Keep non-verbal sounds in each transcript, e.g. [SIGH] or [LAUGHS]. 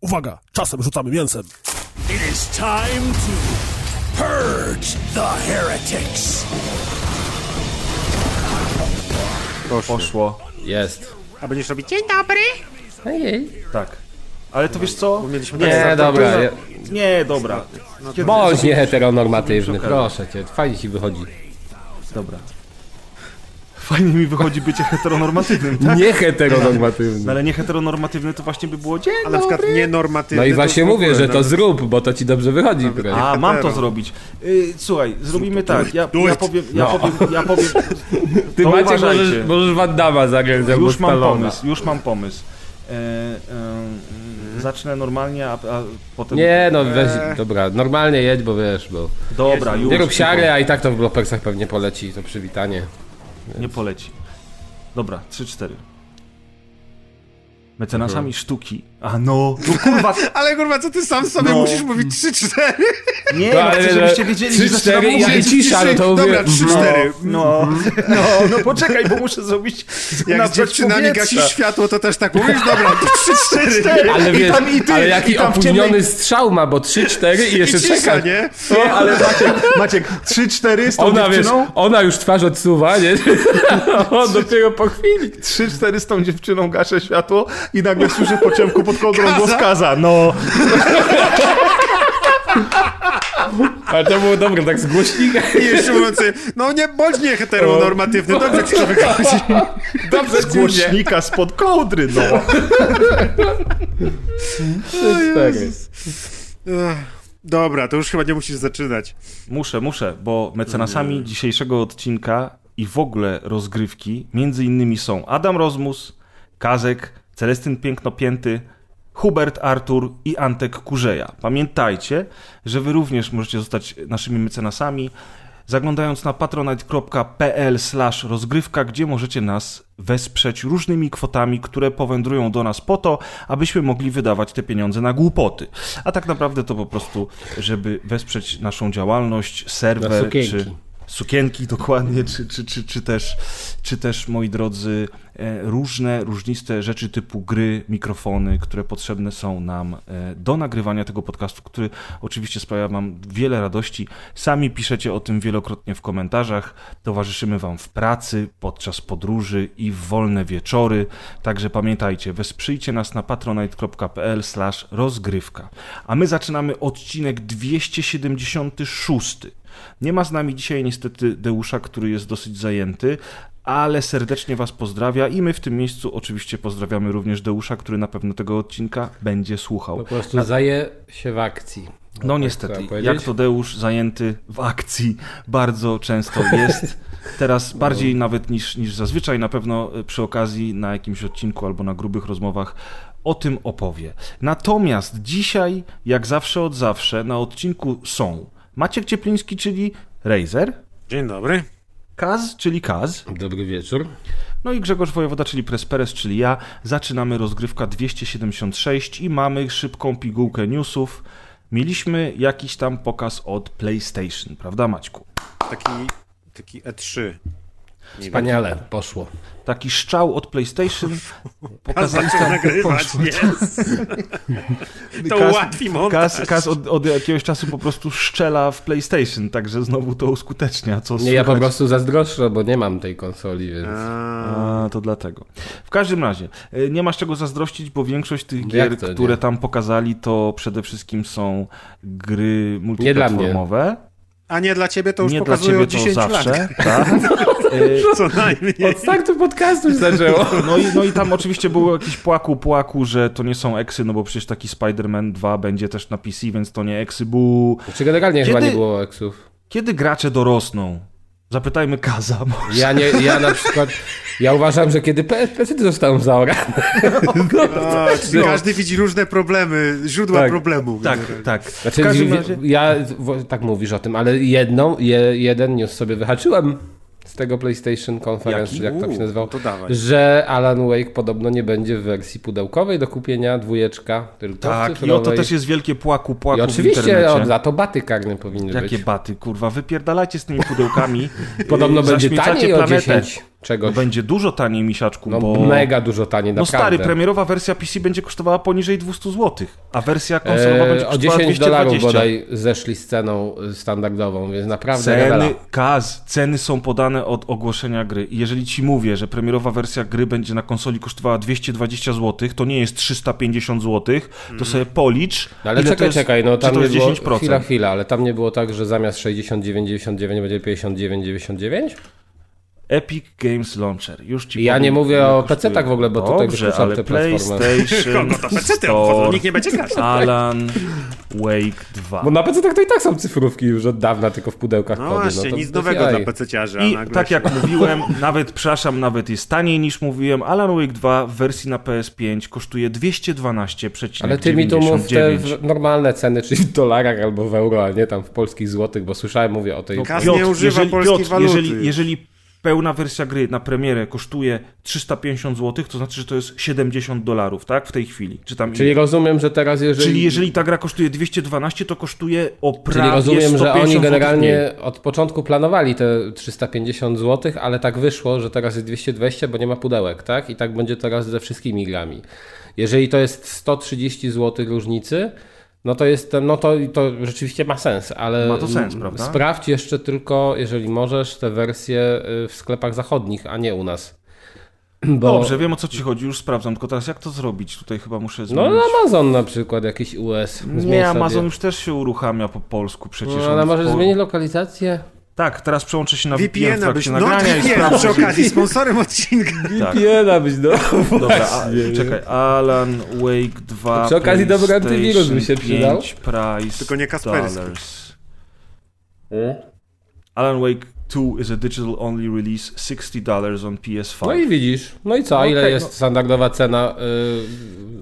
Uwaga, czasem rzucamy mięsem. It is time to purge the heretics. Poszło. Jest. A będziesz robić dzień dobry? Ojej. Tak. Ale to wiesz co? mieliśmy Nie, tak, dobra. ja- Nie, dobra. Kiedy Bądź nieheteronormatywny, proszę cię. Fajnie ci wychodzi. Dobra. Fajnie mi wychodzi bycie heteronormatywnym, tak? Nieheteronormatywny. No ale nie heteronormatywny to właśnie by było dzień A na przykład nienormatywny. No i właśnie ogóle mówię, że to nawet- zrób, bo to ci dobrze wychodzi. prawie. A, mam to zrobić. Y, słuchaj, zrobimy tak. Ja, ja powiem, ja No. powiem, ja powiem. [LAUGHS] Ty uważajcie. możesz, możesz Van Damme zagrać Już mam pomysł, już mam pomysł. E, e, zacznę normalnie, a, a potem. Nie no, weź, Eee. dobra, normalnie jedź, bo wiesz, bo... Dobra, już. Nie rób siary, a i tak to w blopersach pewnie poleci, to przywitanie. Nie poleci. Dobra, 3-4. Mecenasami sztuki. A no, no kurwa. [LAUGHS] Ale kurwa, co ty sam sobie No. musisz mówić 3-4? Nie, No, no, ale- chcę, żebyście wiedzieli, że 3-4 zaczynam i jak mówić. cisza, no to Dobra, mówię... 3-4. No, no, no poczekaj, bo muszę zrobić Jak z dziewczynami powietrza. gasi światło, to też tak mówisz? Dobra, to 3-4. Cztery. Ale I wiesz, tam i ty, ale i jaki tam w opóźniony ciemnej- strzał ma, bo 3-4 i I jeszcze cisza, czeka. nie? Nie, ale [LAUGHS] Maciek, Maciek 3-4 z tą Ona, wiesz, dziewczyną, ona już twarz odsuwa, nie? [LAUGHS] On dopiero po chwili. 3-4 z tą dziewczyną gaszę światło i nagle słyszę po ciemku pod kołdrą głos kaza. No, [LAUGHS] Ale to było dobre, tak z głośnika. I jeszcze mówiący, no nie, bądź nie heteronormatywny, dobrze ci to wychodzi. Dobrze, z głośnika spod kołdry, no. Dobra, to już chyba nie musisz zaczynać. Muszę, muszę, bo mecenasami dzisiejszego odcinka i w ogóle rozgrywki między innymi są Adam Rozmus, Kazek, Celestyn Pięknopięty, Hubert Artur i Antek Kurzeja. Pamiętajcie, że wy również możecie zostać naszymi mecenasami, zaglądając na patronite.pl rozgrywka, gdzie możecie nas wesprzeć różnymi kwotami, które powędrują do nas po to, abyśmy mogli wydawać te pieniądze na głupoty. A tak naprawdę to po prostu, żeby wesprzeć naszą działalność, serwer, czy sukienki dokładnie, czy, czy, czy, czy, też, czy też, moi drodzy, e, różne, różniste rzeczy typu gry, mikrofony, które potrzebne są nam e, do nagrywania tego podcastu, który oczywiście sprawia Wam wiele radości. Sami piszecie o tym wielokrotnie w komentarzach. Towarzyszymy Wam w pracy, podczas podróży i w wolne wieczory. Także pamiętajcie, wesprzyjcie nas na patronite.pl rozgrywka. A my zaczynamy odcinek 276. Nie ma z nami dzisiaj niestety Deusza, który jest dosyć zajęty, ale serdecznie Was pozdrawia i my w tym miejscu oczywiście pozdrawiamy również Deusza, który na pewno tego odcinka będzie słuchał. Po prostu zaje się w akcji. No tak niestety, jak to Deusz zajęty w akcji bardzo często jest. Teraz bardziej nawet niż, niż zazwyczaj, na pewno przy okazji na jakimś odcinku albo na grubych rozmowach o tym opowie. Natomiast dzisiaj, jak zawsze od zawsze, na odcinku są Maciek Ciepliński, czyli Razer, Dzień dobry. Kaz, czyli Kaz, Dobry wieczór. no i Grzegorz Wojewoda, czyli Presperes, czyli ja. Zaczynamy rozgrywka 276 i mamy szybką pigułkę newsów. Mieliśmy jakiś tam pokaz od PlayStation, prawda Maćku? Taki, taki E3. Wspaniale, poszło. Taki szczał od PlayStation. [LAUGHS] Pokazali tam, nagrywać, jest. [LAUGHS] To Kaz- ułatwi montaż. Kaz, Kaz od, od jakiegoś czasu po prostu szczela w PlayStation, także znowu to uskutecznia. Co Nie, ja po prostu zazdroszczę, bo nie mam tej konsoli, więc... A, A, to dlatego. W każdym razie, y, nie masz czego zazdrościć, bo większość tych Jak gier, to nie? które tam pokazali, to przede wszystkim są gry Nie dla mnie. multiplatformowe. A nie dla ciebie to już Nie dla pokazują ciebie od to 10 zawsze, lat. tak? [LAUGHS] Y, [LAUGHS] Co najmniej. Od startu podcastu się zaczęło. No i, no i tam oczywiście było jakiś płaku, płaku, że to nie są eksy, no bo przecież taki Spider-Man 2 będzie też na PC, więc to nie eksy, bu. Czy generalnie chyba Kiedy- nie było eksów? Kiedy gracze dorosną? Zapytajmy Kaza. może. Ja, nie, ja na przykład... Ja uważam, że kiedy PC zostaną zaorane... A, czyli [LAUGHS] każdy widzi różne problemy, źródła Tak. problemu. Tak, generalnie. tak. Znaczy, razie... ja tak mówisz o tym, ale jedną, je, jeden news sobie wyhaczyłem z tego PlayStation Conference, Jaki? jak to się nazywał, dawaj. że Alan Wake podobno nie będzie w wersji pudełkowej do kupienia, dwójeczka, tylko Tak, i o to też jest wielkie płaku, płaku I oczywiście internecie. o, za to baty karne powinny Jakie być. baty, kurwa, wypierdalajcie z tymi pudełkami. [LAUGHS] Podobno będzie taniej o planetę. 10. czegoś. No będzie dużo taniej, misiaczku, No bo... mega dużo taniej, No naprawdę. stary, premierowa wersja PC będzie kosztowała poniżej 200 zł, a wersja konsolowa będzie E, o kosztowała 10 220 dolarów bodaj zeszli z ceną standardową, więc naprawdę. Ceny, Kaz, ceny są podane od ogłoszenia gry. I jeżeli ci mówię, że premierowa wersja gry będzie na konsoli kosztowała 220 zł, to nie jest 350 zł, to sobie policz. No ale czekaj, jest, czekaj, no tam to nie jest było, 10%. chwila, chwila, ale tam nie było tak, że zamiast 69,99 będzie 59,99? Epic Games Launcher. Już ci Ja powiem, nie mówię o kosztuje. PC-tach w ogóle, bo tutaj Dobrze, ale te platformy. PlayStation Kogo [LAUGHS] to PC Store, Nikt nie będzie grać. Alan Wake 2. Bo na PC tak to i tak są cyfrówki już od dawna, tylko w pudełkach No właśnie, to nic bez nowego jaj. dla PC-ciarzy. I nagle tak się- jak mówiłem, [LAUGHS] nawet, przepraszam, nawet jest taniej niż mówiłem, Alan Wake 2 w wersji na PS5 kosztuje 212,99. Ale ty mi tu mów te w normalne ceny, czyli w dolarach albo w euro, a nie tam w polskich złotych, bo słyszałem, mówię o tej... Kas nie używa jeżeli, polskiej Piotr, waluty. jeżeli, jeżeli pełna wersja gry na premierę kosztuje 350 zł, to znaczy, że to jest 70 dolarów, tak? W tej chwili. Czy tam Czyli rozumiem, że teraz jeżeli... Czyli jeżeli ta gra kosztuje 212, to kosztuje o prawie Czyli rozumiem, 150 że oni generalnie od początku planowali te 350 zł, ale tak wyszło, że teraz jest 220, bo nie ma pudełek, tak? I tak będzie teraz ze wszystkimi grami. Jeżeli to jest 130 zł różnicy, no to jest, no to, to rzeczywiście ma sens, ale Ma to sens, prawda? sprawdź jeszcze tylko, jeżeli możesz, te wersje y, w sklepach zachodnich, a nie u nas. Bo, Dobrze, wiem o co ci chodzi, już sprawdzam, tylko teraz jak to zrobić? Tutaj chyba muszę No zmienić. Amazon na przykład, jakiś US. zmień Nie, sobie. Amazon już też się uruchamia po polsku przecież. No, ale możesz Pol- zmienić lokalizację? Tak, teraz przełączę się na VPN w trakcie No nagrania i VPN sprawdzę. przy okazji, sponsorem odcinka. [LAUGHS] Tak. VPN-a być, no. Dobra, a, czekaj, Alan Wake 2 Przy okazji dobry antywirus by się PlayStation przydał. 5 Price Tylko nie Kaspersky. dollars. Alan Wake 2 is a digital only release, $60 on PS5. No i widzisz. No i co? A ile Okej, jest no. standardowa cena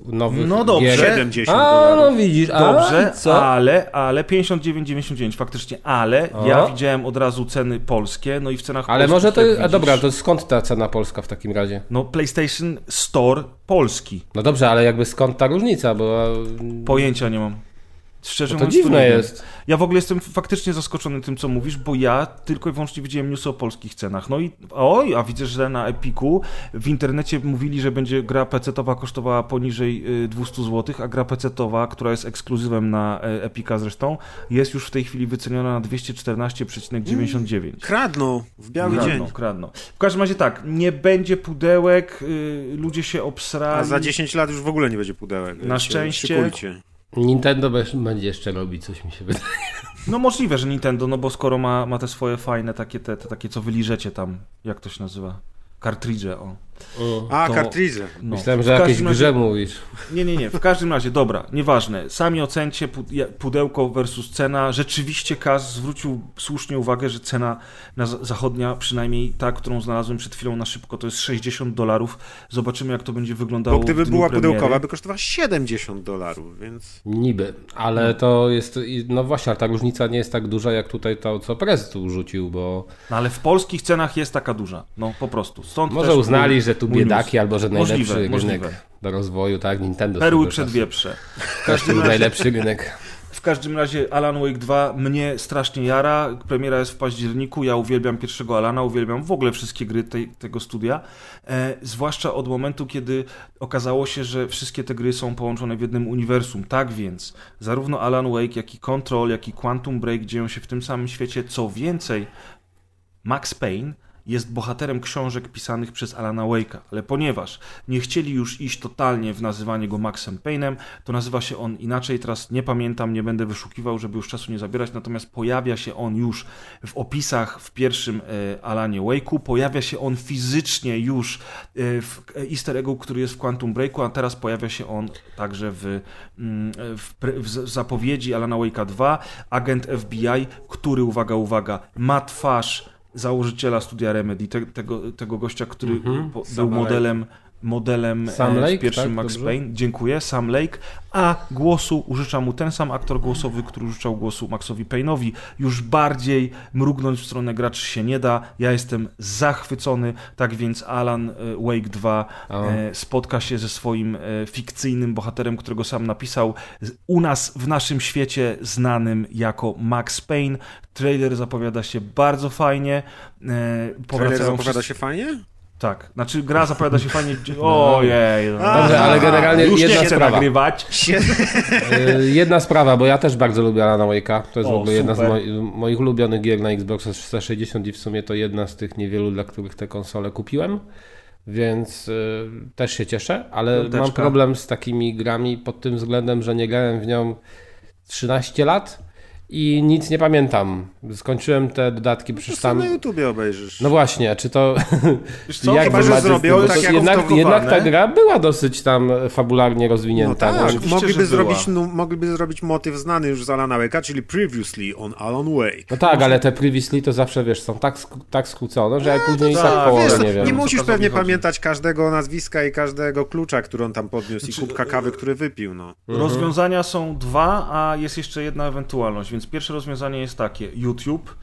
y, nowych No dobrze. gier? 70 A, no widzisz. A, Dobrze, co? ale, ale 59,99 faktycznie, ale O. ja widziałem od razu ceny polskie, no i w cenach Ale może to... jak A widzisz, dobra, to skąd ta cena polska w takim razie? No PlayStation Store polski. No dobrze, ale jakby skąd ta różnica, bo... Pojęcia nie mam. Szczerze No to mówiąc, dziwne jest. Ja w ogóle jestem faktycznie zaskoczony tym, co mówisz, bo ja tylko i wyłącznie widziałem newsy o polskich cenach. No i oj, a widzę, że na Epiku w internecie mówili, że będzie gra PC-towa kosztowała poniżej y, 200 zł, a gra PC-towa, która jest ekskluzywem na e, Epika zresztą, jest już w tej chwili wyceniona na 214,99. Kradną w biały dzień. Kradną, kradną. W każdym razie tak, nie będzie pudełek, y, ludzie się obsrali. A za 10 lat już w ogóle nie będzie pudełek. Na szczęście. Szykujcie. Nintendo będzie jeszcze robić, coś mi się wydaje. No możliwe, że Nintendo, no bo skoro ma, ma te swoje fajne takie, te, te takie, co wyliżecie tam, jak to się nazywa? Kartridże, o. A, To- kartridże. No. Myślałem, że każdym razie- grze mówisz. Nie, nie, nie. W każdym razie, dobra, nieważne. Sami ocencie pudełko versus cena. Rzeczywiście Kaz zwrócił słusznie uwagę, że cena na za- zachodnia, przynajmniej ta, którą znalazłem przed chwilą na szybko, to jest 60 dolarów. Zobaczymy, jak to będzie wyglądało Bo gdyby była premiery. pudełkowa, by kosztowała 70 dolarów, więc... Niby, ale to jest, no właśnie, ale ta różnica nie jest tak duża, jak tutaj to, co Prez tu rzucił, bo No, ale w polskich cenach jest taka duża. No po prostu. Stąd może też uznali, że tu biedaki, albo że Możliwe, najlepszy rynek możliwe. do rozwoju, tak, Nintendo Perły przed wieprze. [LAUGHS] Był najlepszy rynek. W każdym razie Alan Wake 2 mnie strasznie jara. Premiera jest w październiku. Ja uwielbiam pierwszego Alana, uwielbiam w ogóle wszystkie gry tej, tego studia. E, zwłaszcza od momentu, kiedy okazało się, że wszystkie te gry są połączone w jednym uniwersum. Tak więc, zarówno Alan Wake, jak i Control, jak i Quantum Break dzieją się w tym samym świecie. Co więcej, Max Payne jest bohaterem książek pisanych przez Alana Wake'a, ale ponieważ nie chcieli już iść totalnie w nazywanie go Maxem Payne'em, to nazywa się on inaczej, teraz nie pamiętam, nie będę wyszukiwał, żeby już czasu nie zabierać, natomiast pojawia się on już w opisach w pierwszym e, Alanie Wake'u, pojawia się on fizycznie już e, w easter eggu, który jest w Quantum Breaku, a teraz pojawia się on także w, mm, w, w zapowiedzi Alana Wake'a 2, agent FBI, który, uwaga, uwaga, ma twarz założyciela studia Remedy, te, tego, tego gościa, który po, był Sam modelem, modelem Sam e, Lake, w pierwszym tak? Max Dobrze? Payne. Dziękuję, Sam Lake. A głosu użycza mu ten sam aktor głosowy, który użyczał głosu Maxowi Payne'owi. Już bardziej mrugnąć w stronę graczy się nie da. Ja jestem zachwycony, tak więc Alan e, Wake 2 O. e, spotka się ze swoim fikcyjnym bohaterem, którego sam napisał, u nas w naszym świecie znanym jako Max Payne. Trailer zapowiada się bardzo fajnie. E, Trailer powracają zapowiada wszyscy- się fajnie? Tak, znaczy gra zapowiada się fajnie. [LAUGHS] Ojej. No. Dobrze, ale generalnie Już jedna nie chcę sprawa. nagrywać. Y, Jedna sprawa, bo ja też bardzo lubię Alana Wake'a. To jest O, w ogóle jedna z super. moi, moich ulubionych gier na Xboxa 360 i w sumie to jedna z tych niewielu, dla których te konsole kupiłem. Więc y, też się cieszę, ale Piąteczka. mam problem z takimi grami pod tym względem, że nie grałem w nią 13 lat i nic nie pamiętam. Skończyłem te dodatki, przecież Co tam... na YouTubie obejrzysz? No właśnie, czy to. [LAUGHS] Wiesz co? jak Chyba, że zrobią tak jak jednak, jednak ta gra była dosyć tam fabularnie No rozwinięta. tak, oczywiście, mogliby zrobić, no, mogliby zrobić motyw znany już z Alana Wake'a, czyli Previously on Alan Wake. No tak, ale te previously to zawsze wiesz, są tak, tak skrócone, że ja później i tak, tak połowę Wiesz, nie wiem. nie musisz pewnie pamiętać każdego nazwiska i każdego klucza, który on tam podniósł Znaczy, i kubka kawy, który wypił, no. Rozwiązania są dwa, a jest jeszcze jedna ewentualność. Więc pierwsze rozwiązanie jest takie: YouTube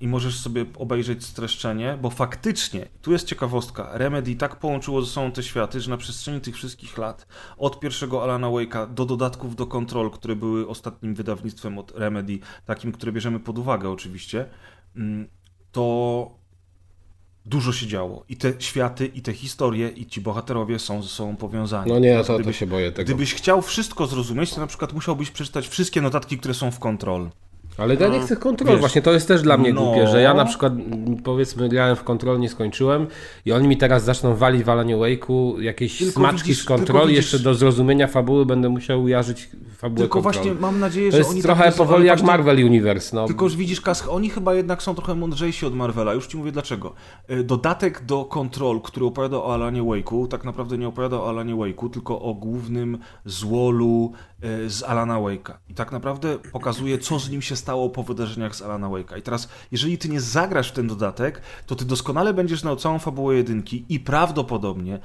i możesz sobie obejrzeć streszczenie, bo faktycznie, tu jest ciekawostka, Remedy tak połączyło ze sobą te światy, że na przestrzeni tych wszystkich lat, od pierwszego Alana Wake'a do dodatków do Control, które były ostatnim wydawnictwem od Remedy, takim, które bierzemy pod uwagę oczywiście, mm, to dużo się działo. I te światy, i te historie, i ci bohaterowie są ze sobą powiązani. No nie, to, to gdybyś- się boję tego. Gdybyś chciał wszystko zrozumieć, to na przykład musiałbyś przeczytać wszystkie notatki, które są w Control. Ale ja nie chcę kontrol, wiesz, właśnie to jest też dla mnie no. głupie, że ja na przykład powiedzmy grałem w kontrol, nie skończyłem i oni mi teraz zaczną walić w Alaniu Wake'u jakieś Tylko smaczki widzisz- z kontroli, jeszcze do zrozumienia fabuły będę musiał ujarzyć fabułę Tylko kontrol. właśnie mam nadzieję, To że jest oni trochę tak powoli jak właśnie- Marvel Universe, no. Tylko, że widzisz, Kask, oni chyba jednak są trochę mądrzejsi od Marvela. Już ci mówię dlaczego. E, Dodatek do Control, który opowiada o Alanie Wake'u, tak naprawdę nie opowiada o Alanie Wake'u, tylko o głównym złolu z Alana Wake'a. I tak naprawdę pokazuje, co z nim się stało po wydarzeniach z Alana Wake'a. I teraz, jeżeli ty nie zagrasz w ten dodatek, to ty doskonale będziesz znał całą fabułę jedynki i prawdopodobnie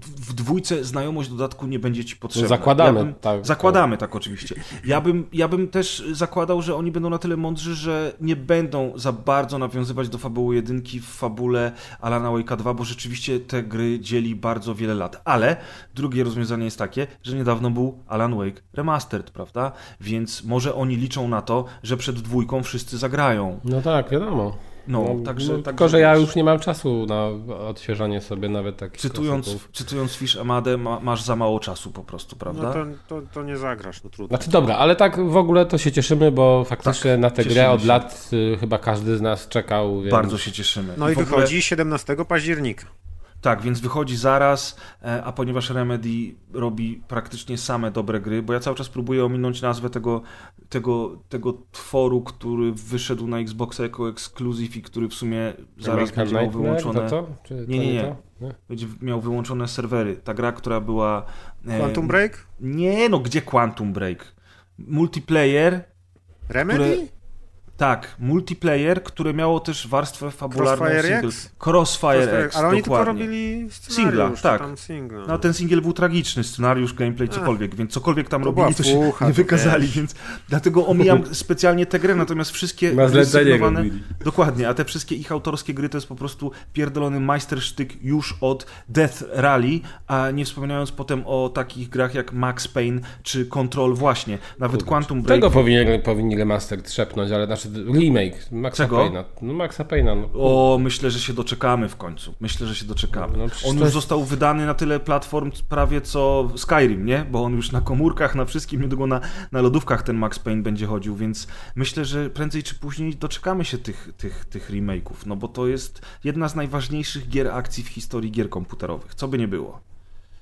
w dwójce znajomość dodatku nie będzie ci potrzebna. Zakładamy, ja bym, tak. Zakładamy, tak oczywiście. Ja bym, ja bym też zakładał, że oni będą na tyle mądrzy, że nie będą za bardzo nawiązywać do fabuły jedynki w fabule Alana Wake'a 2, bo rzeczywiście te gry dzieli bardzo wiele lat. Ale drugie rozwiązanie jest takie, że niedawno był Alan Wake Remastered, prawda? Więc może oni liczą na to, że przed dwójką wszyscy zagrają. No tak, wiadomo. No, No, także, no, także tylko, że ja już nie mam czasu na odświeżanie sobie nawet takich Cytując, klasyków. cytując Fish Amadę, ma, masz za mało czasu po prostu, prawda? No to, to, to nie zagrasz, no trudno. Znaczy dobra, ale tak w ogóle to się cieszymy, bo faktycznie Tak, na tę grę od się. lat y, chyba każdy z nas czekał. Więc... Bardzo się cieszymy. No i ogóle- wychodzi 17 października. Tak, więc wychodzi zaraz, e, a ponieważ Remedy robi praktycznie same dobre gry, bo ja cały czas próbuję ominąć nazwę tego, tego, tego tworu, który wyszedł na Xboxa jako ekskluzyw i który w sumie zaraz American będzie miał wyłączone, To to Nie, nie, nie. to? nie? będzie miał wyłączone serwery. Ta gra, która była... e, Quantum Break? Nie, no gdzie Quantum Break? Multiplayer, Remedy? które- tak, multiplayer, które miało też warstwę fabularną Crossfire single. X? Crossfire X, Ale oni tylko dokładnie. robili Singla, tak. Tam singla. No ten singiel był tragiczny, scenariusz, gameplay, cokolwiek, więc cokolwiek tam to robili, to się fucha, nie wykazali, wiesz. więc dlatego omijam [LAUGHS] specjalnie tę grę, natomiast wszystkie sygnowane-. Dokładnie, a te wszystkie ich autorskie gry to jest po prostu pierdolony majstersztyk już od Death Rally, a nie wspominając potem o takich grach jak Max Payne czy Control właśnie, nawet Quantum Break. Tego powinni, powinni remaster trzepnąć, ale znaczy remake Maxa Czego? Payne'a. No Maxa Payne'a. No. O, myślę, że się doczekamy w końcu. Myślę, że się doczekamy. No, on już został wydany na tyle platform prawie co Skyrim, nie? Bo on już na komórkach, na wszystkim, niedługo na, na lodówkach ten Max Payne będzie chodził, więc myślę, że prędzej czy później doczekamy się tych, tych, tych remake'ów, no bo to jest jedna z najważniejszych gier akcji w historii gier komputerowych, co by nie było.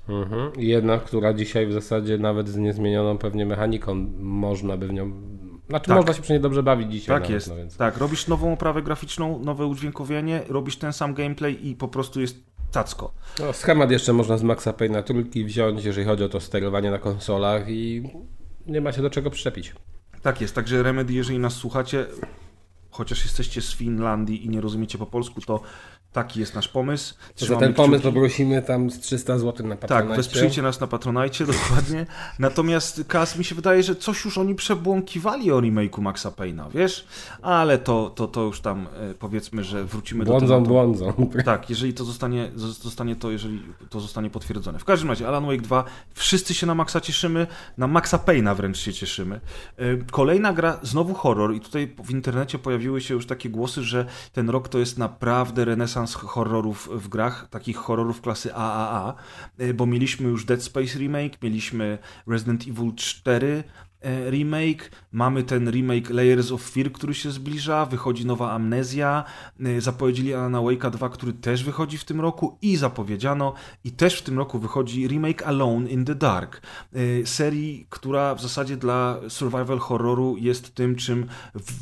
Mhm. Jedna, która dzisiaj w zasadzie nawet z niezmienioną pewnie mechaniką można by w nią... Znaczy Tak. można się przy niej dobrze bawić dzisiaj Tak nawet, jest. No więc... Tak, robisz nową oprawę graficzną, nowe udźwiękowienie, robisz ten sam gameplay i po prostu jest cacko. No, schemat jeszcze można z Maxa Payne'a trójki wziąć, jeżeli chodzi o to sterowanie na konsolach i nie ma się do czego przyczepić. Tak jest, także Remedy, jeżeli nas słuchacie, chociaż jesteście z Finlandii i nie rozumiecie po polsku, to taki jest nasz pomysł. Za Trzymamy ten pomysł kciuki. poprosimy tam z 300 zł na Tak, Patronite. wesprzyjcie nas na Patronajcie, [LAUGHS] dokładnie. Natomiast, Kas, mi się wydaje, że coś już oni przebłąkiwali o remake'u Maxa Payne'a, wiesz? Ale to, to, to już tam, e, powiedzmy, że wrócimy do Błądzą, tematu. błądzą. [LAUGHS] Tak, jeżeli to zostanie, zostanie to, jeżeli to zostanie potwierdzone. W każdym razie, Alan Wake 2, wszyscy się na Maxa cieszymy, na Maxa Payne'a wręcz się cieszymy. Y, Kolejna gra, znowu horror i tutaj w internecie pojawiły się już takie głosy, że ten rok to jest naprawdę renesans renesans horrorów w grach, takich horrorów klasy AAA, e, bo mieliśmy już Dead Space remake, mieliśmy Resident Evil 4 e, remake, mamy ten remake Layers of Fear, który się zbliża, wychodzi nowa Amnezja, e, zapowiedzieli Alan Wake'a 2, który też wychodzi w tym roku i zapowiedziano i też w tym roku wychodzi remake Alone in the Dark, e, serii, która w zasadzie dla survival horroru jest tym, czym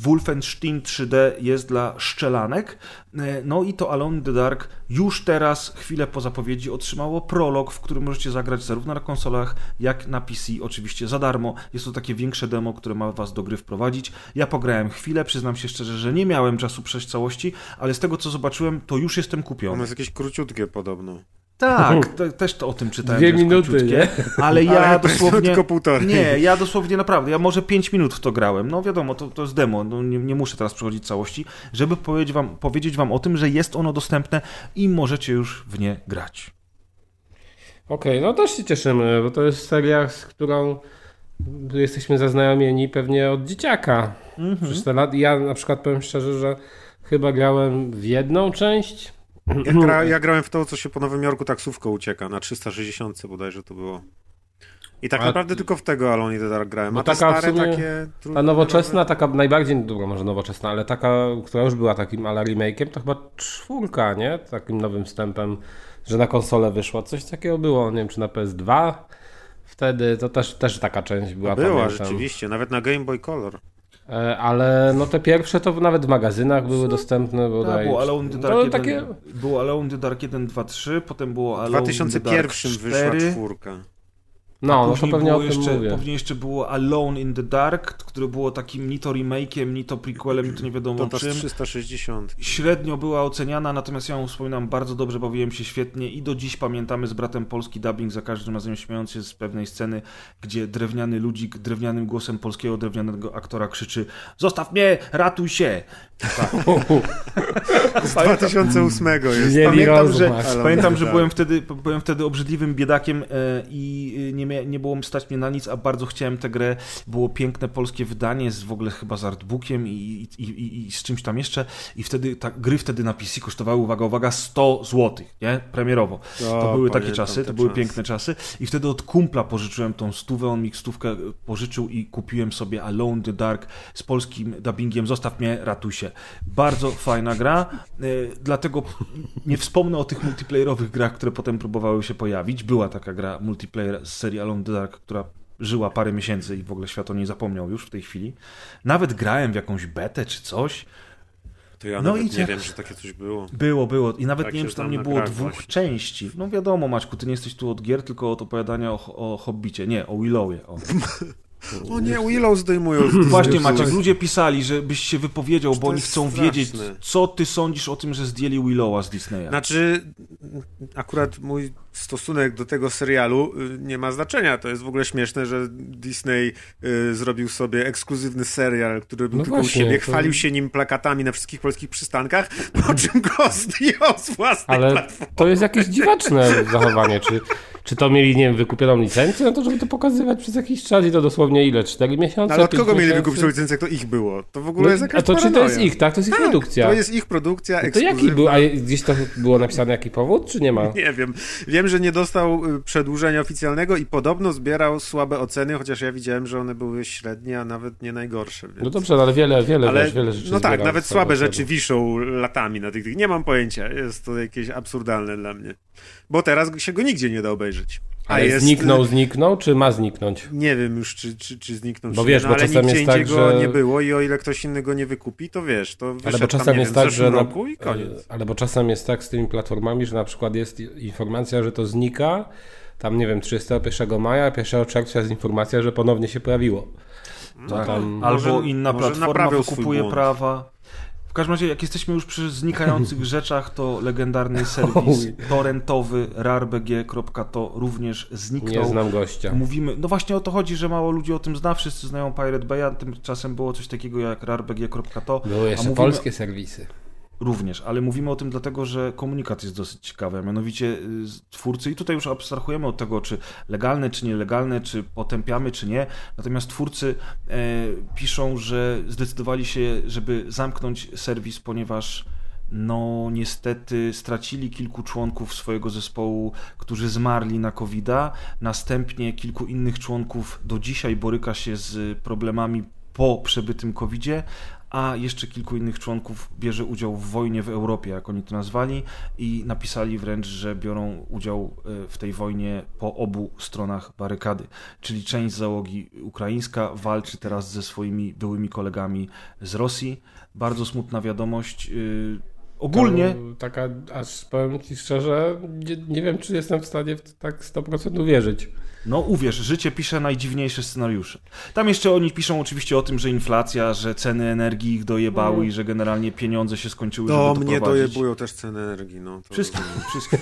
Wolfenstein 3D jest dla szczelanek, E, no i to Alone in the Dark już teraz, chwilę po zapowiedzi, otrzymało prolog, w którym możecie zagrać zarówno na konsolach, jak na PC, oczywiście za darmo. Jest to takie większe demo, które ma was do gry wprowadzić. Ja pograłem chwilę, przyznam się szczerze, że nie miałem czasu przejść całości, ale z tego co zobaczyłem, to już jestem Ono kupiony. jest jakieś króciutkie podobno. Tak, te, też to o tym czytałem. Dwie minuty, króciutkie, nie? Ale ja [LAUGHS] Ale dosłownie... tylko półtorej. Nie, ja dosłownie naprawdę, ja może 5 minut w to grałem. No wiadomo, to, to jest demo, no, nie, nie muszę teraz przechodzić całości, żeby powiedzieć wam, powiedzieć wam o tym, że jest ono dostępne i możecie już w nie grać. Okej, no też się cieszymy, bo to jest seria, z którą jesteśmy zaznajomieni pewnie od dzieciaka. Przez te lat. Ja na przykład powiem szczerze, że chyba grałem w jedną część. Ja, gra, ja grałem w to, co się po Nowym Jorku taksówką ucieka, na 360 bodajże to było. I tak A- naprawdę tylko w tego Alone in the Dark grałem. Bo A taka stare sumie- takie... Ta nowoczesna, taka najbardziej, dobra, może nowoczesna, ale taka, która już była takim ala remake'iem, to chyba czwórka, nie? Takim nowym wstępem, że na konsolę wyszła. Coś takiego było, nie wiem, czy na PS2 wtedy, to też, też taka część była, Była, pamiętam. rzeczywiście, nawet na Game Boy Color. E, Ale no te pierwsze to nawet w magazynach były dostępne, Tak, bodaj. było Alone the Dark No, 1, takie... było Alone the Dark 1, 2, 3, potem było W Alone in the Dark 2001 wyszła 4, czwórka. No, no to pewnie było o tym jeszcze, mówię. Później jeszcze było Alone in the Dark, które było takim ni to remake'iem, ni to prequelem, ni to nie wiadomo To czym. 360. Średnio była oceniana, natomiast ja ją wspominam bardzo dobrze, bawiłem się świetnie i do dziś pamiętamy z bratem polski dubbing, za każdym razem śmiejąc się z pewnej sceny, gdzie drewniany ludzik drewnianym głosem polskiego drewnianego aktora krzyczy Zostaw mnie, ratuj się! [LAUGHS] Z 2008 jest. Nie, Pamiętam, że, pamiętam, że Tak. byłem wtedy, byłem wtedy obrzydliwym biedakiem e, i e, nie, było mi stać mnie na nic, a bardzo chciałem tę grę. Było piękne polskie wydanie, z, w ogóle chyba z artbookiem i, i, i, i z czymś tam jeszcze. I wtedy, ta, gry wtedy na PC kosztowały, uwaga, uwaga, 100 zł, nie? Premierowo. to O, były takie czasy, to te były piękne czasy. I wtedy od kumpla pożyczyłem tą stówę, on mi stówkę pożyczył i kupiłem sobie Alone the Dark z polskim dubbingiem Zostaw mnie, ratuj się. Bardzo fajna gra, e, dlatego nie wspomnę o tych multiplayerowych grach, które potem próbowały się pojawić. Była taka gra multiplayer z serii Alone in the Dark, która żyła parę miesięcy i w ogóle świat o niej zapomniał już w tej chwili. Nawet grałem w jakąś betę czy coś. To ja No nawet i nie wiem, że takie coś było. Było, było. I nawet Tak nie wiem, czy tam nie było dwóch właśnie. części. No wiadomo, Maćku, ty nie jesteś tu od gier, tylko od opowiadania o, o Hobbicie. Nie, o Willowie. O. [LAUGHS] O nie, Willow zdejmują z Właśnie. Maciek, ludzie pisali, żebyś się wypowiedział, bo to oni chcą straszne. wiedzieć, co ty sądzisz o tym, że zdjęli Willowa z Disneya. Znaczy, akurat mój stosunek do tego serialu y, nie ma znaczenia. To jest w ogóle śmieszne, że Disney y, zrobił sobie ekskluzywny serial, który był No tylko u właśnie, siebie, to- chwalił się nim plakatami na wszystkich polskich przystankach, po czym go [LAUGHS] zdjął z własnej Ale platformy. to jest jakieś dziwaczne zachowanie. Czy, czy to mieli, nie wiem, wykupioną licencję na to, żeby to pokazywać przez jakiś czas i to dosłownie ile? 4 miesiące? No, ale od kogo mieli wykupić licencję, jak to ich było? To w ogóle No, jest jakaś a to czy to paranoja. jest ich, tak? To jest ich Tak, produkcja. To jest ich produkcja, No to ekskluzywna. jaki był? A gdzieś to było napisane jaki powód, czy nie ma? [LAUGHS] Nie wiem. Wiem, że nie dostał y, przedłużenia oficjalnego i podobno zbierał słabe oceny, chociaż ja widziałem, że one były średnie, a nawet nie najgorsze. Więc... No dobrze, ale wiele, wiele, Ale, wiesz, wiele rzeczy no tak, nawet słabe rzeczy wiszą latami na tych, tych. Nie mam pojęcia. Jest to jakieś absurdalne dla mnie. Bo teraz się go nigdzie nie da obejrzeć. A Ale jest, zniknął, zniknął, czy ma zniknąć? Nie wiem już, czy, czy, czy zniknął, Bo wiesz, nie, bo no, ale czasem jest tak, że- nie było i o ile ktoś inny go nie wykupi, to wiesz, to wyszedł Ale bo czasem tam, jest wiem, tak, w że zeszłym na, roku i koniec. ale bo czasem jest tak z tymi platformami, że na przykład jest informacja, że to znika, tam nie wiem, 31 maja, 1 czerwca jest informacja, że ponownie się pojawiło. Tak. tam- Albo Może- inna może platforma wykupuje prawa. W każdym razie, jak jesteśmy już przy znikających [LAUGHS] rzeczach, to legendarny serwis torrentowy rarbg.to również Nie zniknął. znam gościa. Mówimy, no właśnie o to chodzi, że mało ludzi o tym zna, wszyscy znają Pirate Bay, tymczasem było coś takiego jak rarbg.to. Były jeszcze mówimy- polskie serwisy. Również, ale mówimy o tym dlatego, że komunikat jest dosyć ciekawy, a mianowicie y, twórcy, i tutaj już abstrahujemy od tego, czy legalne, czy nielegalne, czy potępiamy, czy nie, natomiast twórcy e, piszą, że zdecydowali się, żeby zamknąć serwis, ponieważ no niestety stracili kilku członków swojego zespołu, którzy zmarli na covid -a. Następnie kilku innych członków do dzisiaj boryka się z problemami po przebytym COVID-zie, a jeszcze kilku innych członków bierze udział w wojnie w Europie, jak oni to nazwali, i napisali wręcz, że biorą udział e, w tej wojnie po obu stronach barykady. Czyli część załogi ukraińska walczy teraz ze swoimi byłymi kolegami z Rosji. Bardzo smutna wiadomość. Y, ogólnie. To taka, aż powiem Ci szczerze, nie, nie wiem, czy jestem w stanie w tak 100% uwierzyć. No uwierz, życie pisze najdziwniejsze scenariusze. Tam jeszcze oni piszą oczywiście o tym, że inflacja, że ceny energii ich dojebały mm. i że generalnie pieniądze się skończyły, no, żeby mnie dojebują też ceny energii. No. Wszystkich, wszystkich.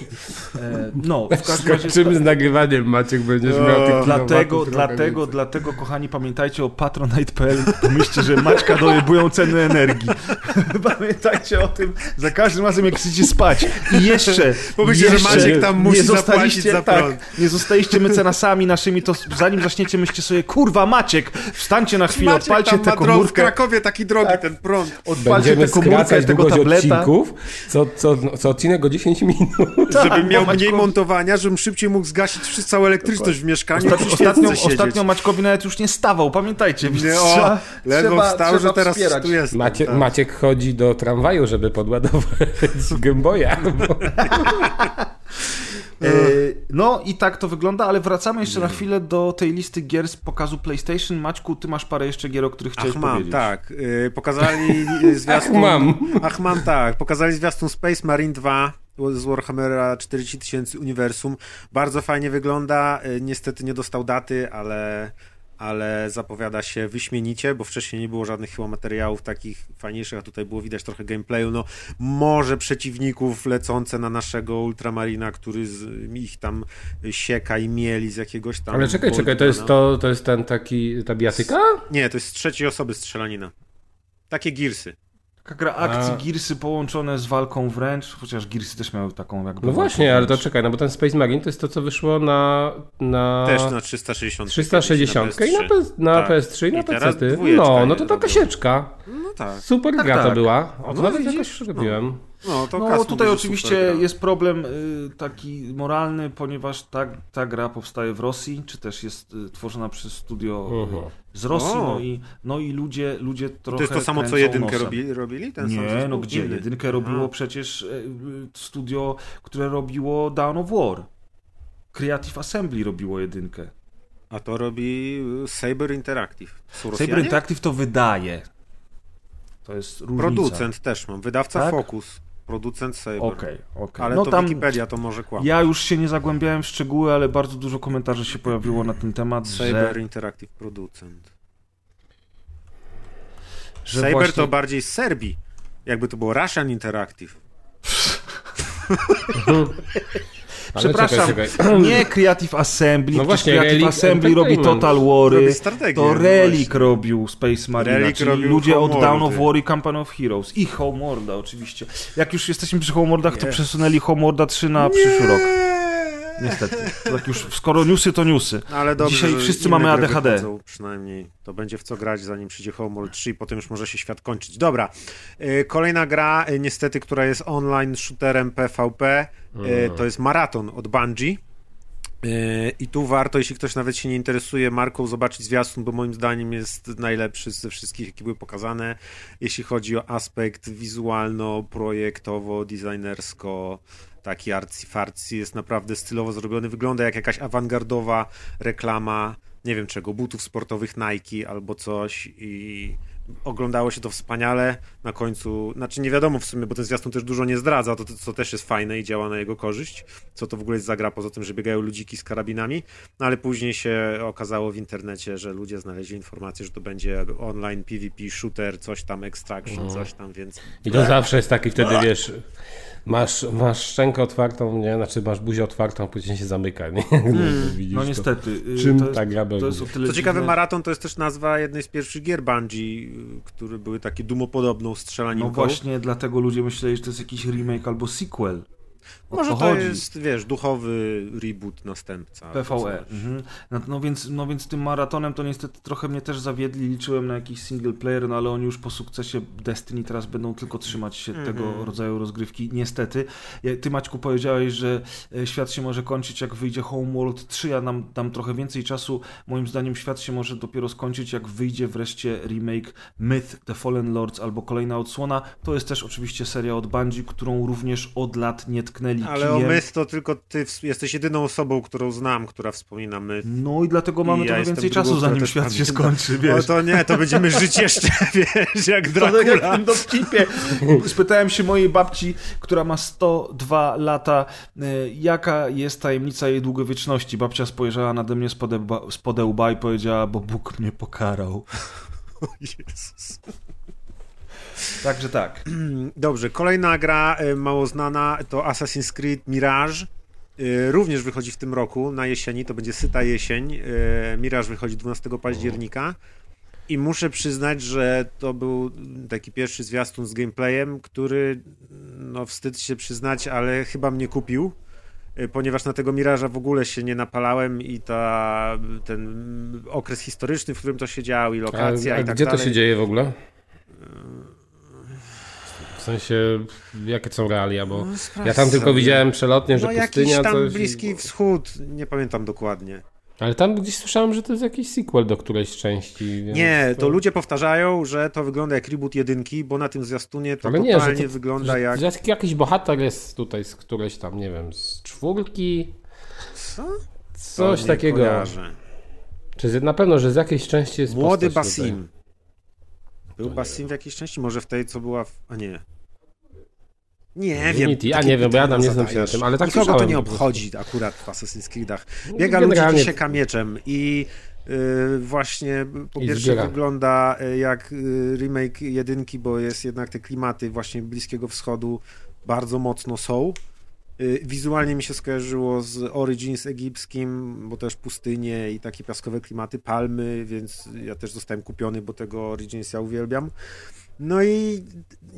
E, no, w każdym razie... Czym z nagrywaniem Maciek będziesz no, miał tych Dlatego, dlatego, dlatego, kochani, pamiętajcie o patronite.pl, myślcie, że Maćka dojebują ceny energii. [LAUGHS] pamiętajcie o tym za każdym razem, jak chcecie spać. I jeszcze... Pomyślcie, że Maciek tam musi zapłacić za prąd. Tak, nie zostaliście mecenasami sami naszymi, to zanim zaczniecie, myślcie sobie, kurwa Maciek, wstańcie na chwilę, Maciek odpalcie tę komórkę. w Krakowie taki drogi tak. ten prąd. Odpalcie tę komórkę tego tableta. Odcinków, co, co, co odcinek o 10 minut. [LAUGHS] Tak, żebym miał mniej montowania, żebym szybciej mógł zgasić całą elektryczność w mieszkaniu. Ostat, ostatnio, ostatnio Maćkowi nawet już nie stawał, pamiętajcie. Nie, o, trzeba, ledwo trzeba, wstał, trzeba że teraz wspierać. tu jest. Macie, tak. Maciek chodzi do tramwaju, żeby podładować [LAUGHS] Gameboya. E, [LAUGHS] no i tak to wygląda, ale wracamy jeszcze na chwilę do tej listy gier z pokazu PlayStation. Maćku, ty masz parę jeszcze gier, o których chciałeś Ach, mam, powiedzieć. tak. E, pokazali [LAUGHS] zwiastun... Ach, mam. Ach, mam, tak. Pokazali zwiastun Space Marine 2 z Warhammera 4000 Uniwersum. Bardzo fajnie wygląda. E, niestety nie dostał daty, ale ale zapowiada się wyśmienicie, bo wcześniej nie było żadnych chyba materiałów takich fajniejszych, a tutaj było widać trochę gameplayu, no może przeciwników lecące na naszego Ultramarina, który z, ich tam sieka i mieli z jakiegoś tam... Ale czekaj, czekaj, to jest, to, to jest ten taki, ta biatyka? Nie, to jest z trzeciej osoby strzelanina. Takie girsy. Taka gra akcji, A... Gearsy połączone z walką wręcz, chociaż Gearsy też miały taką jakby... No właśnie, ale to czekaj, no bo ten Space Marine to jest to, co wyszło na... na... Też na 360. 360 i na, PS, na tak. PS3 i na PC. No, no to taka sieczka. No tak. Super tak, gra tak. to była. O, to no, nawet jakoś robiłem. No. No, no tutaj oczywiście jest problem y, taki moralny, ponieważ ta, ta gra powstaje w Rosji, czy też jest y, tworzona przez studio uh -huh. z Rosji, no i, no i ludzie, ludzie trochę To jest to samo, co jedynkę robi, robili? Ten Nie, no gdzie? Jedynkę robiło Aha. przecież y, studio, które robiło Dawn of War. Creative Assembly robiło jedynkę. A to robi Saber Interactive. Saber Interactive to wydaje. To jest różnica. Producent też mam, wydawca tak? Focus producent Saber. Okej, okay, okay. Ale no to tam, Wikipedia to może kłamać. Ja już się nie zagłębiałem w szczegóły, ale bardzo dużo komentarzy się pojawiło na ten temat, Saber że... Interactive Producent. Że Saber właśnie... to bardziej z Serbii. Jakby to było Russian Interactive. [LAUGHS] Przepraszam, czekaj, czekaj. [CLEARS THROAT] nie Creative Assembly, no właśnie, Creative Relic Assembly robi Total War, to Relic właśnie. robił Space Marine, Relic czyli ludzie od Down of War i Company of Heroes i Homeworlda oczywiście. Jak już jesteśmy przy Homewardach, yes. to przesunęli Homeworlda 3 na nie. przyszły rok. Niestety. tak już, skoro newsy, to newsy. No ale dobrze, Dzisiaj wszyscy mamy ADHD. Wychodzą, przynajmniej to będzie w co grać, zanim przyjdzie Homeworld 3 i potem już może się świat kończyć. Dobra. Y, kolejna gra, y, niestety, która jest online shooterem PvP, mm. to jest Maraton od Bungie. I tu warto, jeśli ktoś nawet się nie interesuje marką, zobaczyć zwiastun, bo moim zdaniem jest najlepszy ze wszystkich, jakie były pokazane, jeśli chodzi o aspekt wizualno-projektowo, designersko, taki arcy jest naprawdę stylowo zrobiony, wygląda jak jakaś awangardowa reklama, nie wiem czego, butów sportowych Nike albo coś i oglądało się to wspaniale, na końcu, znaczy nie wiadomo w sumie, bo ten zwiastun też dużo nie zdradza, to, to co też jest fajne i działa na jego korzyść, co to w ogóle jest zagra, poza tym, że biegają ludziki z karabinami, no ale później się okazało w internecie, że ludzie znaleźli informację, że to będzie online PvP shooter, coś tam, extraction, mhm. coś tam, więc... I to zawsze jest taki wtedy, wiesz, Masz, masz szczękę otwartą, nie? Znaczy masz buzię otwartą, a później się zamyka, nie? [LAUGHS] Hmm, no niestety. To, czym to ta gra będzie? Co ciekawe, Maraton to jest też nazwa jednej z pierwszych gier Bungie, które były takie dumopodobną strzelaninką. No właśnie, dlatego ludzie myśleli, że to jest jakiś remake albo sequel. Może to chodzi. jest, wiesz, duchowy reboot następca. PvE. Mhm. No, no, więc, no więc tym maratonem to niestety trochę mnie też zawiedli. Liczyłem na jakiś single player, no ale oni już po sukcesie Destiny teraz będą tylko trzymać się Mhm. tego rodzaju rozgrywki. Niestety. Ty Maćku powiedziałeś, że e, świat się może kończyć jak wyjdzie Homeworld 3. Ja nam dam trochę więcej czasu. Moim zdaniem świat się może dopiero skończyć jak wyjdzie wreszcie remake Myth The Fallen Lords albo kolejna odsłona. To jest też oczywiście seria od Bungie, którą również od lat nie tknęli Ale o. Myth to tylko ty jesteś jedyną osobą, którą znam, która wspomina Myth. No i dlatego mamy I ja trochę jestem więcej czasu, zanim świat się skończy, O wiesz. to nie, to będziemy żyć jeszcze, [LAUGHS] wiesz, jak To tak jak w Dracula. dowcipie. [LAUGHS] Spytałem się mojej babci, która ma 102 lata, e, jaka jest tajemnica jej długowieczności. Babcia spojrzała nade mnie spod spod łba i powiedziała, bo Bóg mnie pokarał. Jezus. Także tak. [CLEARS THROAT] Dobrze, kolejna gra e, mało znana to Assassin's Creed Mirage. E, Również wychodzi w tym roku na jesieni, to będzie syta jesień. E, Mirage wychodzi 12 października. I muszę przyznać, że to był taki pierwszy zwiastun z gameplayem, który, no wstyd się przyznać, ale chyba mnie kupił, ponieważ na tego Miraża w ogóle się nie napalałem i ta, ten okres historyczny, w którym to się działo i A, lokacja a i tak gdzie dalej. to się dzieje w ogóle? W sensie, jakie są realia, bo No, ja tam tylko sobie. widziałem przelotnie, że No pustynia jakiś tam coś... Bliski Wschód, nie pamiętam dokładnie. Ale tam gdzieś słyszałem, że to jest jakiś sequel do którejś części. Więc Nie, to ludzie powtarzają, że to wygląda jak reboot jedynki, bo na tym zwiastunie to Ale nie, totalnie to- wygląda że, jak... że jakiś bohater jest tutaj z którejś tam, nie wiem, z czwórki, Co? coś To nie takiego. kojarzę. Czy z, na pewno, że z jakiejś części jest Młody postać tutaj. Basim. Był Basim w jakiejś części? Może w tej, co była w... A nie. Nie wiem. Unity, a takie nie wiem, bo ja tam nie znam się na tym, ale tak Nikogo to nie obchodzi akurat w Assassin's Creedach. No, Biega ludzi generalnie- i sieka mieczem i y, właśnie po I pierwsze zbiera. wygląda y, jak y, remake jedynki, bo jest jednak te klimaty właśnie Bliskiego Wschodu bardzo mocno są. Y, Wizualnie mi się skojarzyło z Origins egipskim, bo też pustynie i takie piaskowe klimaty, palmy, więc ja też zostałem kupiony, bo tego Origins ja uwielbiam. No i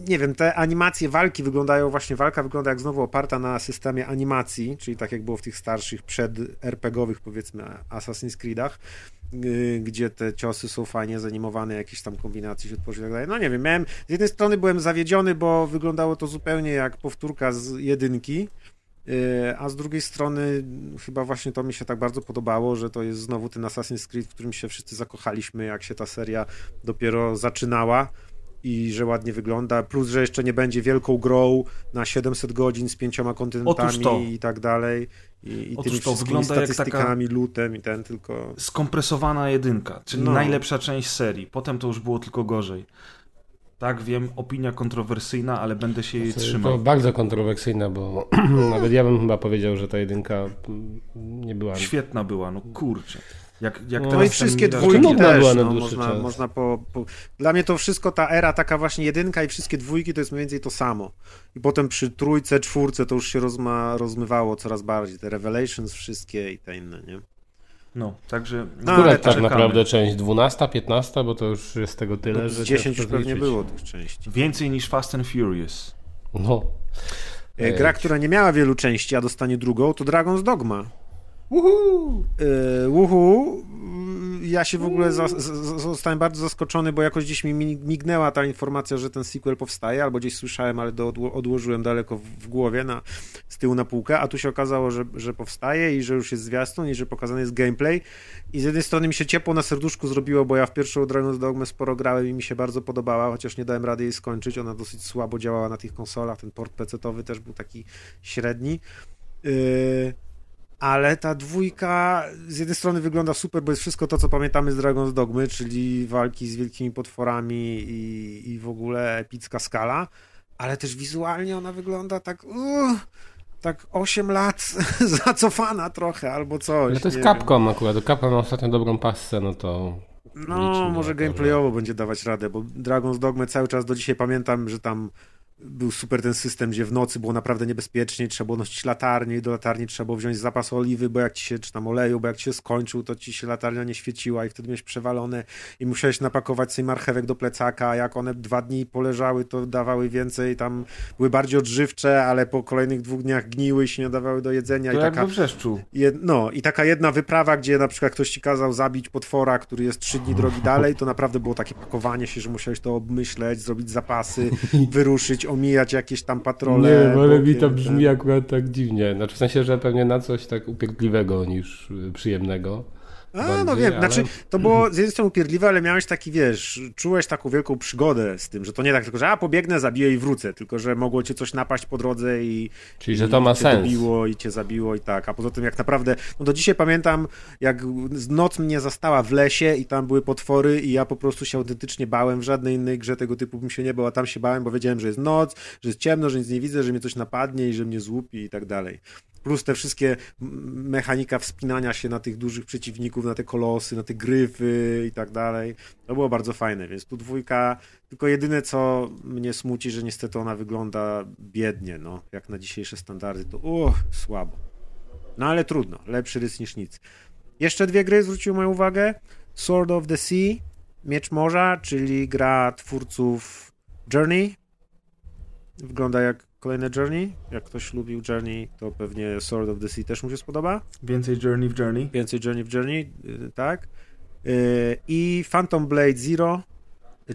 nie wiem, te animacje walki wyglądają, właśnie walka wygląda jak znowu oparta na systemie animacji, czyli tak jak było w tych starszych przed RPGowych powiedzmy Assassin's Creedach, yy, gdzie te ciosy są fajnie zanimowane, jakieś tam kombinacje się tworzy i tak dalej. No nie wiem, miałem, z jednej strony byłem zawiedziony, bo wyglądało to zupełnie jak powtórka z jedynki, yy, a z drugiej strony chyba właśnie to mi się tak bardzo podobało, że to jest znowu ten Assassin's Creed, w którym się wszyscy zakochaliśmy, jak się ta seria dopiero zaczynała i że ładnie wygląda, plus, że jeszcze nie będzie wielką grą na 700 godzin z pięcioma kontynentami to. i tak dalej i, i Otóż tymi to wszystkimi wygląda jak taka- statystykami, lutem i ten tylko... Skompresowana jedynka, czyli No. najlepsza część serii. Potem to już było tylko gorzej. Tak, wiem, opinia kontrowersyjna, ale będę się jej To trzymał. bardzo kontrowersyjne, bo [CLEARS THROAT] nawet ja bym chyba powiedział, że ta jedynka mm, nie była... Świetna była, no kurczę. Jak, jak No No teraz i wszystkie dwójki też, była na no, dłuższy można, czas. można po, po... Dla mnie to wszystko, ta era taka właśnie jedynka i wszystkie dwójki to jest mniej więcej to samo. I potem przy trójce, czwórce to już się rozma, rozmywało coraz bardziej, te Revelations wszystkie i te inne, nie? No, także... No, ale tak czekamy. naprawdę część? 12, 15, bo to już jest tego tyle, No, że... 10 ciężko już pewnie było tych części. Więcej niż Fast and Furious. No. E, Gra, która nie miała wielu części, a dostanie drugą, to Dragon's Dogma. Uhu! Yy, uhu, ja się w ogóle za, z, z- zostałem bardzo zaskoczony, bo jakoś gdzieś mi mi- mignęła ta informacja, że ten sequel powstaje, albo gdzieś słyszałem, ale do, odło- odłożyłem daleko w, w głowie, na, z tyłu na półkę, a tu się okazało, że, że powstaje i że już jest zwiastun i że pokazany jest gameplay i z jednej strony mi się ciepło na serduszku zrobiło, bo ja w pierwszą Dragon's Dogma sporo grałem i mi się bardzo podobała, chociaż nie dałem rady jej skończyć, ona dosyć słabo działała na tych konsolach, ten port PC-towy też był taki średni. Yy, ale ta dwójka z jednej strony wygląda super, bo jest wszystko to, co pamiętamy z Dragon's Dogmy, czyli walki z wielkimi potworami i, i w ogóle epicka skala, ale też wizualnie ona wygląda tak uh, tak 8 lat [LAUGHS] zacofana trochę albo coś. Ale to jest Capcom akurat. Capcom ma ostatnio dobrą passę, no to... No, może gameplayowo będzie dawać radę, bo Dragon's Dogmy cały czas do dzisiaj pamiętam, że tam był super ten system, gdzie w nocy było naprawdę niebezpiecznie, trzeba było nosić latarnię i do latarni trzeba było wziąć zapas oliwy, bo jak ci się, czy tam oleju, bo jak ci się skończył, to ci się latarnia nie świeciła i wtedy miałeś przewalone i musiałeś napakować sobie marchewek do plecaka, a jak one dwa dni poleżały, to dawały więcej, tam były bardziej odżywcze, ale po kolejnych dwóch dniach gniły się nie dawały do jedzenia. To i jak taka, we wrzeszczu. Jed, no i taka jedna wyprawa, gdzie na przykład ktoś ci kazał zabić potwora, który jest trzy dni drogi dalej, to naprawdę było takie pakowanie się, że musiałeś to obmyśleć, zrobić zapasy, [LAUGHS] wyruszyć, omijać jakieś tam patrole. Nie mi bokiem, to ten. brzmi akurat tak dziwnie. Znaczy w sensie, że pewnie na coś tak upierdliwego niż y, przyjemnego. A, no bardziej, wiem, ale- znaczy to było z jednej strony upierdliwe, ale miałeś taki, wiesz, czułeś taką wielką przygodę z tym, że to nie tak tylko, że a pobiegnę, zabiję i wrócę, tylko że mogło cię coś napaść po drodze i Czyli, że i to ma cię sens. dobiło i cię zabiło i tak, a poza tym jak naprawdę, no do dzisiaj pamiętam, jak noc mnie zastała w lesie i tam były potwory i ja po prostu się autentycznie bałem, w żadnej innej grze tego typu bym się nie bał, a tam się bałem, bo wiedziałem, że jest noc, że jest ciemno, że nic nie widzę, że mnie coś napadnie i że mnie złupi i tak dalej. Plus te wszystkie mechanika wspinania się na tych dużych przeciwników, na te kolosy, na te gryfy i tak dalej. To było bardzo fajne, więc tu dwójka, tylko jedyne co mnie smuci, że niestety ona wygląda biednie, no, jak na dzisiejsze standardy, to uch, słabo. No ale trudno, lepszy rys niż nic. Jeszcze dwie gry zwróciły moją uwagę. Sword of the Sea, Miecz Morza, czyli gra twórców Journey. Wygląda jak kolejne Journey. Jak ktoś lubił Journey, to pewnie Sword of the Sea też mu się spodoba. Więcej Journey w Journey. Więcej Journey w Journey, y, tak. Y, I Phantom Blade Zero,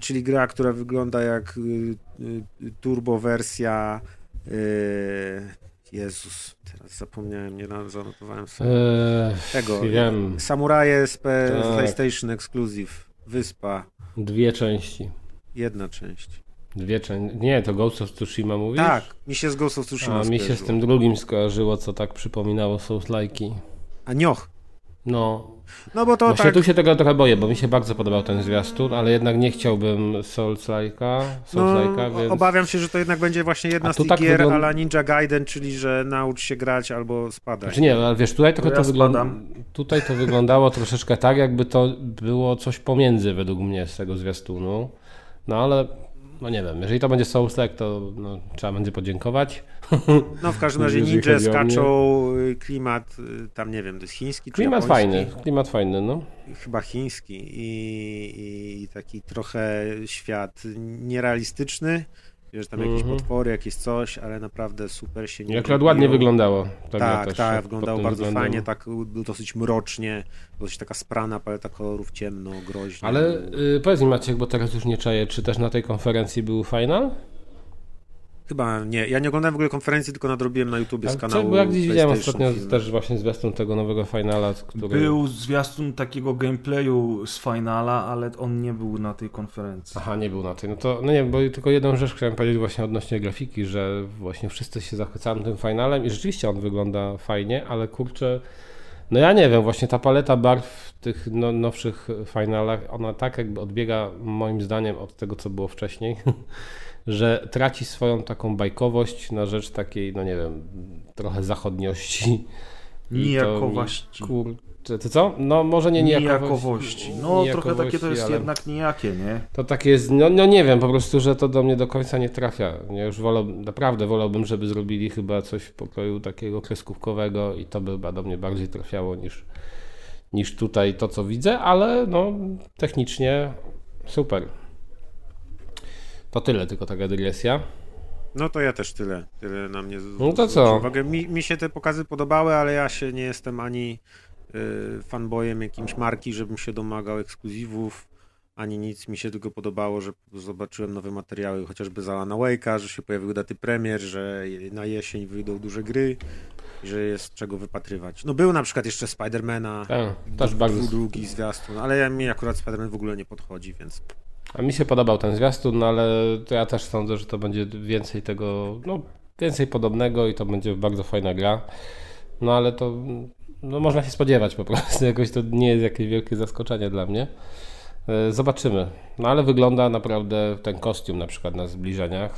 czyli gra, która wygląda jak y, turbo wersja. Jezus, teraz zapomniałem, nie zanotowałem sobie. Eee, Tego. Wiem, Samuraje z, P- z Tak. PlayStation Exclusive. Wyspa. dwie części. Jedna część. Dwie części. Nie, to Ghost of Tsushima mówisz? Tak, mi się z Ghost of Tsushima A mi się z tym drugim skojarzyło, co tak przypominało Souls-like'i. A nioch. No, No bo to właśnie tak... tu się tego trochę boję, bo mi się bardzo podobał ten zwiastun, ale jednak nie chciałbym Souls-like'a, No, Souls-like'a, więc... obawiam się, że to jednak będzie właśnie jedna z tych tak gier wygląda- ala Ninja Gaiden, czyli że naucz się grać albo spadać. Znaczy nie, ale wiesz, tutaj trochę ja to, wygląda... Tutaj to wyglądało troszeczkę tak, jakby to było coś pomiędzy według mnie z tego zwiastunu. No ale, no nie wiem, jeżeli to będzie Souls-like, to no, trzeba będzie podziękować. [LAUGHS] No w każdym razie ninja skaczą, y, klimat y, tam nie wiem, to jest chiński Klimat japoński? fajny, klimat fajny, no. Chyba chiński i, i taki trochę świat nierealistyczny. Wiesz, tam jakieś Mhm. potwory, jakieś coś, ale naprawdę super się nie akurat ładnie wyglądało. Ta Tak, też tak, wyglądało bardzo względem. fajnie, tak dosyć mrocznie, dosyć taka sprana paleta kolorów, ciemno, groźnie. Ale y, powiedz mi Maciek, bo teraz już nie czaję, czy też na tej konferencji był final? Chyba nie, ja nie oglądałem w ogóle konferencji, tylko nadrobiłem na YouTubie z kanału bo ja gdzieś widziałem ostatnio film. też właśnie zwiastun tego nowego finala, który... Był zwiastun takiego gameplayu z finala, ale on nie był na tej konferencji. Aha, nie był na tej. No to, no nie wiem, bo tylko jedną rzecz chciałem powiedzieć właśnie odnośnie grafiki, że właśnie wszyscy się zachwycają tym finalem i rzeczywiście on wygląda fajnie, ale kurczę, no ja nie wiem, właśnie ta paleta barw w tych no, nowszych finalach, ona tak jakby odbiega moim zdaniem od tego, co było wcześniej, [LAUGHS] że traci swoją taką bajkowość na rzecz takiej, no nie wiem, trochę zachodniości. To Nijakowości. Kurczę, ty co? No może nie nijakowości. Nijakowości. No trochę takie to jest ale- jednak nijakie, nie? to takie jest, no, no nie wiem, po prostu, że to do mnie do końca nie trafia. Ja już wolę, naprawdę wolałbym, żeby zrobili chyba coś w pokoju takiego kreskówkowego i to by chyba do mnie bardziej trafiało niż, niż tutaj to, co widzę, ale no technicznie super. To tyle, tylko taka dygresja. No to ja też tyle. Tyle na mnie No to co? Uwagę. Mi, mi się te pokazy podobały, ale ja się nie jestem ani y, fanboyem jakimś marki, żebym się domagał ekskluzywów, ani nic. Mi się tylko podobało, że zobaczyłem nowe materiały, chociażby z Alana Wake'a, że się pojawiły daty premier, że na jesień wyjdą duże gry, że jest czego wypatrywać. No był na przykład jeszcze Spidermana, Tak, też bardzo. drugi zwiastun, ale ja, mi akurat Spiderman w ogóle nie podchodzi, więc A mi się podobał ten zwiastun, no ale to ja też sądzę, że to będzie więcej tego, no więcej podobnego i to będzie bardzo fajna gra. No ale to no, można się spodziewać po prostu, [LAUGHS] jakoś to nie jest jakieś wielkie zaskoczenie dla mnie. E, Zobaczymy. No ale wygląda naprawdę ten kostium na przykład na zbliżeniach,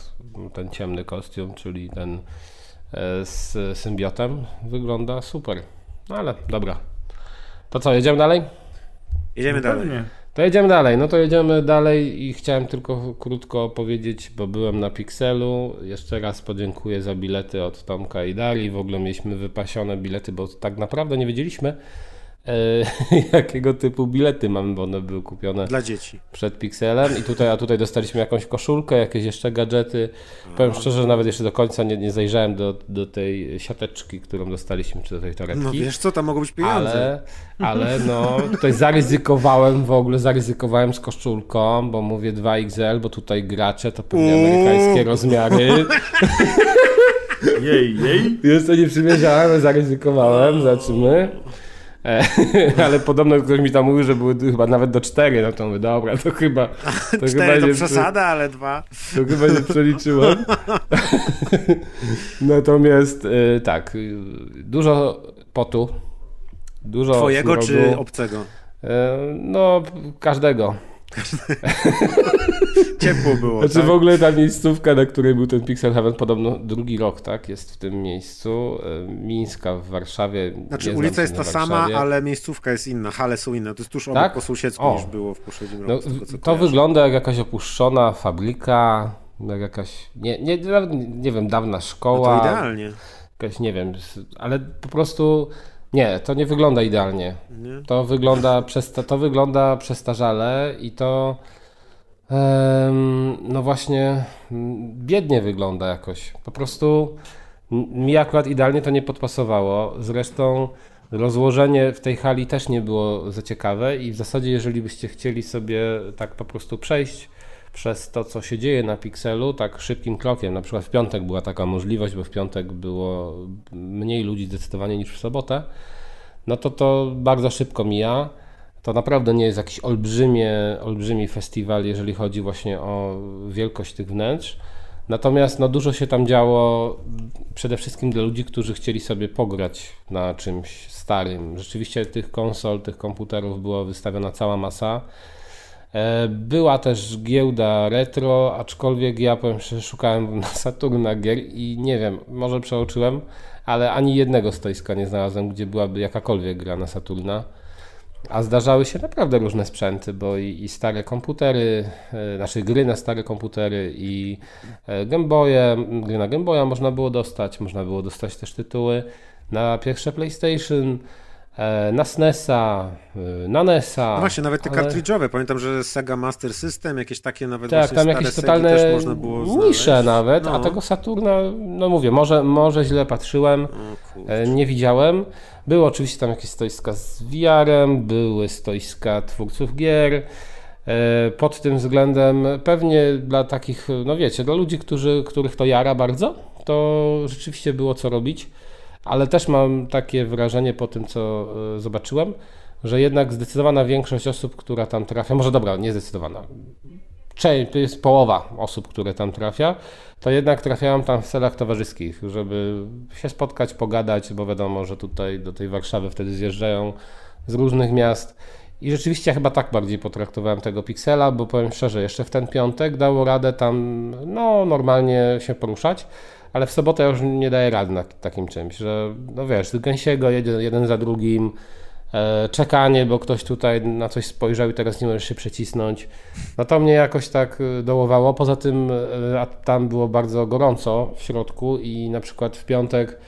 ten ciemny kostium, czyli ten e, z symbiotem, wygląda super. No ale dobra. To co, jedziemy dalej? jedziemy No dalej. To jedziemy dalej. No to jedziemy dalej i chciałem tylko krótko powiedzieć, bo byłem na Pixelu. Jeszcze raz podziękuję za bilety od Tomka i Dali. W ogóle mieliśmy wypasione bilety, bo tak naprawdę nie wiedzieliśmy, [LAUGHS] jakiego typu bilety mamy, bo one były kupione Dla dzieci. przed Pixelem i tutaj, a tutaj dostaliśmy jakąś koszulkę, jakieś jeszcze gadżety. Powiem szczerze, że nawet jeszcze do końca nie, nie zajrzałem do, do tej siateczki, którą dostaliśmy, czy do tej torebki. No wiesz co, tam mogą być pieniądze. Ale, ale no, tutaj zaryzykowałem w ogóle, zaryzykowałem z koszulką, bo mówię 2XL, bo tutaj gracze to pewnie amerykańskie rozmiary. Jej, jej. To nie przymierzałem, ale zaryzykowałem, zobaczymy. E, [LAUGHS] ale podobno ktoś mi tam mówił, że były chyba nawet do 4, no to mówię, dobra, to chyba... [LAUGHS] To Cztery to nie- przesada, ale dwa. To chyba nie przeliczyłem. [LAUGHS] Natomiast y, tak, dużo potu, dużo Twojego czy obcego? Y, No, każdego. [LAUGHS] Ciepło było, Znaczy tak? w ogóle ta miejscówka, na której był ten Pixel Heaven, podobno drugi rok, tak, jest w tym miejscu. Y, Mińska w Warszawie. Znaczy ulica jest ta sama, ale miejscówka jest inna, hale są inne. To jest tuż obok Tak? po sąsiedzku niż było w poprzednim roku. No, tego, co to wygląda jak jakaś opuszczona fabryka, jak jakaś, nie, nie, nie wiem, dawna No szkoła. to idealnie. jakaś, nie wiem, ale po prostu nie, to nie wygląda idealnie. Nie? To wygląda, przesta- to wygląda przestarzale i to no właśnie biednie wygląda jakoś. Po prostu mi akurat idealnie to nie podpasowało. Zresztą rozłożenie w tej hali też nie było za ciekawe i w zasadzie jeżeli byście chcieli sobie tak po prostu przejść przez to, co się dzieje na Pixelu, tak szybkim krokiem. Na przykład w piątek była taka możliwość, bo w piątek było mniej ludzi zdecydowanie niż w sobotę. No to to bardzo szybko mija. To naprawdę nie jest jakiś olbrzymie, olbrzymi festiwal, jeżeli chodzi właśnie o wielkość tych wnętrz. Natomiast no, dużo się tam działo przede wszystkim dla ludzi, którzy chcieli sobie pograć na czymś starym. Rzeczywiście tych konsol, tych komputerów była wystawiona cała masa. E, Była też giełda retro, aczkolwiek ja powiem szczerze, szukałem [LAUGHS] na Saturna gier i nie wiem, może przeoczyłem, ale ani jednego stoiska nie znalazłem, gdzie byłaby jakakolwiek gra na Saturna. A zdarzały się naprawdę różne sprzęty, bo i, i stare komputery, e, znaczy gry na stare komputery i e, gry na Game Boya można było dostać, można było dostać też tytuły na pierwsze PlayStation, na SNESa, e, na NESa. No właśnie, nawet te ale- kartridżowe. Pamiętam, że Sega Master System, jakieś takie nawet Tak, tam jakieś totalne też można było znaleźć. nisze nawet, a No. tego Saturna, no mówię, może, może źle patrzyłem, e, nie widziałem. Były oczywiście tam jakieś stoiska z VR-em, były stoiska twórców gier. E, Pod tym względem pewnie dla takich, no wiecie, dla ludzi, którzy, których to jara bardzo, to rzeczywiście było co robić, ale też mam takie wrażenie po tym, co e, zobaczyłem, że jednak zdecydowana większość osób, która tam trafia, może dobra, nie zdecydowana, część, to jest połowa osób, które tam trafia, to jednak trafiają tam w celach towarzyskich, żeby się spotkać, pogadać, bo wiadomo, że tutaj do tej Warszawy wtedy zjeżdżają z różnych miast. I rzeczywiście chyba tak bardziej potraktowałem tego Pixela, bo powiem szczerze, jeszcze w ten piątek dało radę tam no, normalnie się poruszać, ale w sobotę już nie daje rady na takim czymś, że no wiesz, gęsiego jedzie jeden za drugim, e, czekanie, bo ktoś tutaj na coś spojrzał i teraz nie możesz się przecisnąć. No to mnie jakoś tak e, dołowało. Poza tym e, tam było bardzo gorąco w środku i na przykład w piątek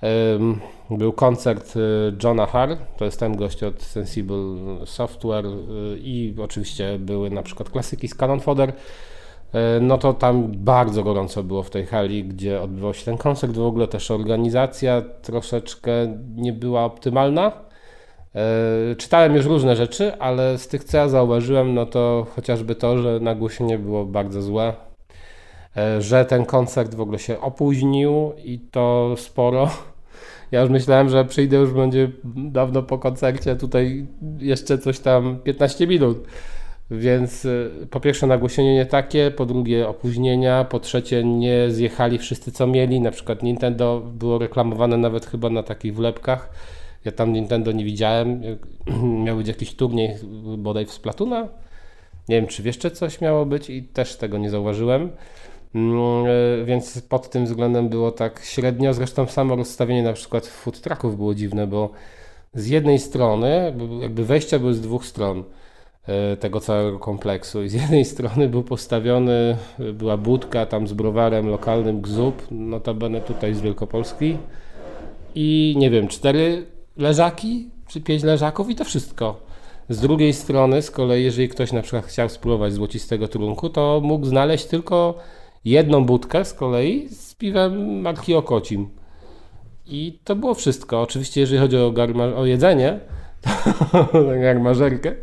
em, był koncert e, Johna Harr, to jest ten gość od Sensible Software e, i oczywiście były na przykład klasyki z Canon Fodder. E, No to tam bardzo gorąco było w tej hali, gdzie odbywał się ten koncert. W ogóle też organizacja troszeczkę nie była optymalna. E, Czytałem już różne rzeczy, ale z tych co ja zauważyłem, no to chociażby to, że nagłośnienie było bardzo złe, e, że ten koncert w ogóle się opóźnił i to sporo. Ja już myślałem, że przyjdę już będzie dawno po koncercie, tutaj jeszcze coś tam 15 minut. Więc y, po pierwsze nagłośnienie nie takie, po drugie opóźnienia, po trzecie nie zjechali wszyscy co mieli, na przykład Nintendo było reklamowane nawet chyba na takich wlepkach. Ja tam Nintendo nie widziałem. [CLEARS THROAT] Miał być jakiś turniej bodaj w Splatuna. Nie wiem, czy jeszcze coś miało być i też tego nie zauważyłem. Mm, e, Więc pod tym względem było tak średnio. Zresztą samo rozstawienie na przykład food trucków było dziwne, bo z jednej strony, jakby wejścia były z dwóch stron. E, tego całego kompleksu. I z jednej strony był postawiony, była budka tam z browarem lokalnym Gzub, notabene tutaj z Wielkopolski i nie wiem, cztery leżaki czy pięć leżaków i to wszystko. Z drugiej strony, z kolei, jeżeli ktoś na przykład chciał spróbować złocistego trunku, to mógł znaleźć tylko jedną budkę z kolei z piwem marki Okocim. I to było wszystko. Oczywiście, jeżeli chodzi o, garma- o jedzenie, [LAUGHS] to, [LAUGHS] garmażerkę,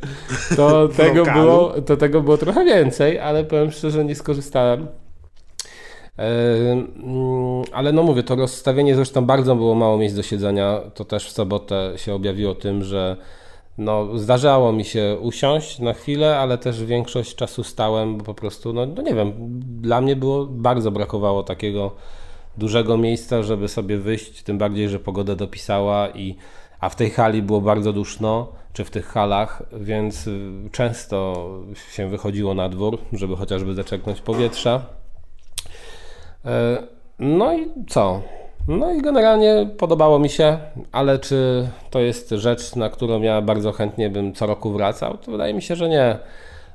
to tego, było, to tego było trochę więcej, ale powiem szczerze, nie skorzystałem. Ale no mówię, to rozstawienie zresztą bardzo było mało miejsc do siedzenia. To też w sobotę się objawiło tym, że no, zdarzało mi się usiąść na chwilę, ale też większość czasu stałem, bo po prostu, no, no nie wiem, dla mnie było bardzo brakowało takiego dużego miejsca, żeby sobie wyjść, tym bardziej, że pogoda dopisała i a w tej hali było bardzo duszno, czy w tych halach, więc y, często się wychodziło na dwór, żeby chociażby zaczerpnąć powietrza. E, no i co? No i generalnie podobało mi się, ale czy to jest rzecz, na którą ja bardzo chętnie bym co roku wracał? To wydaje mi się, że nie.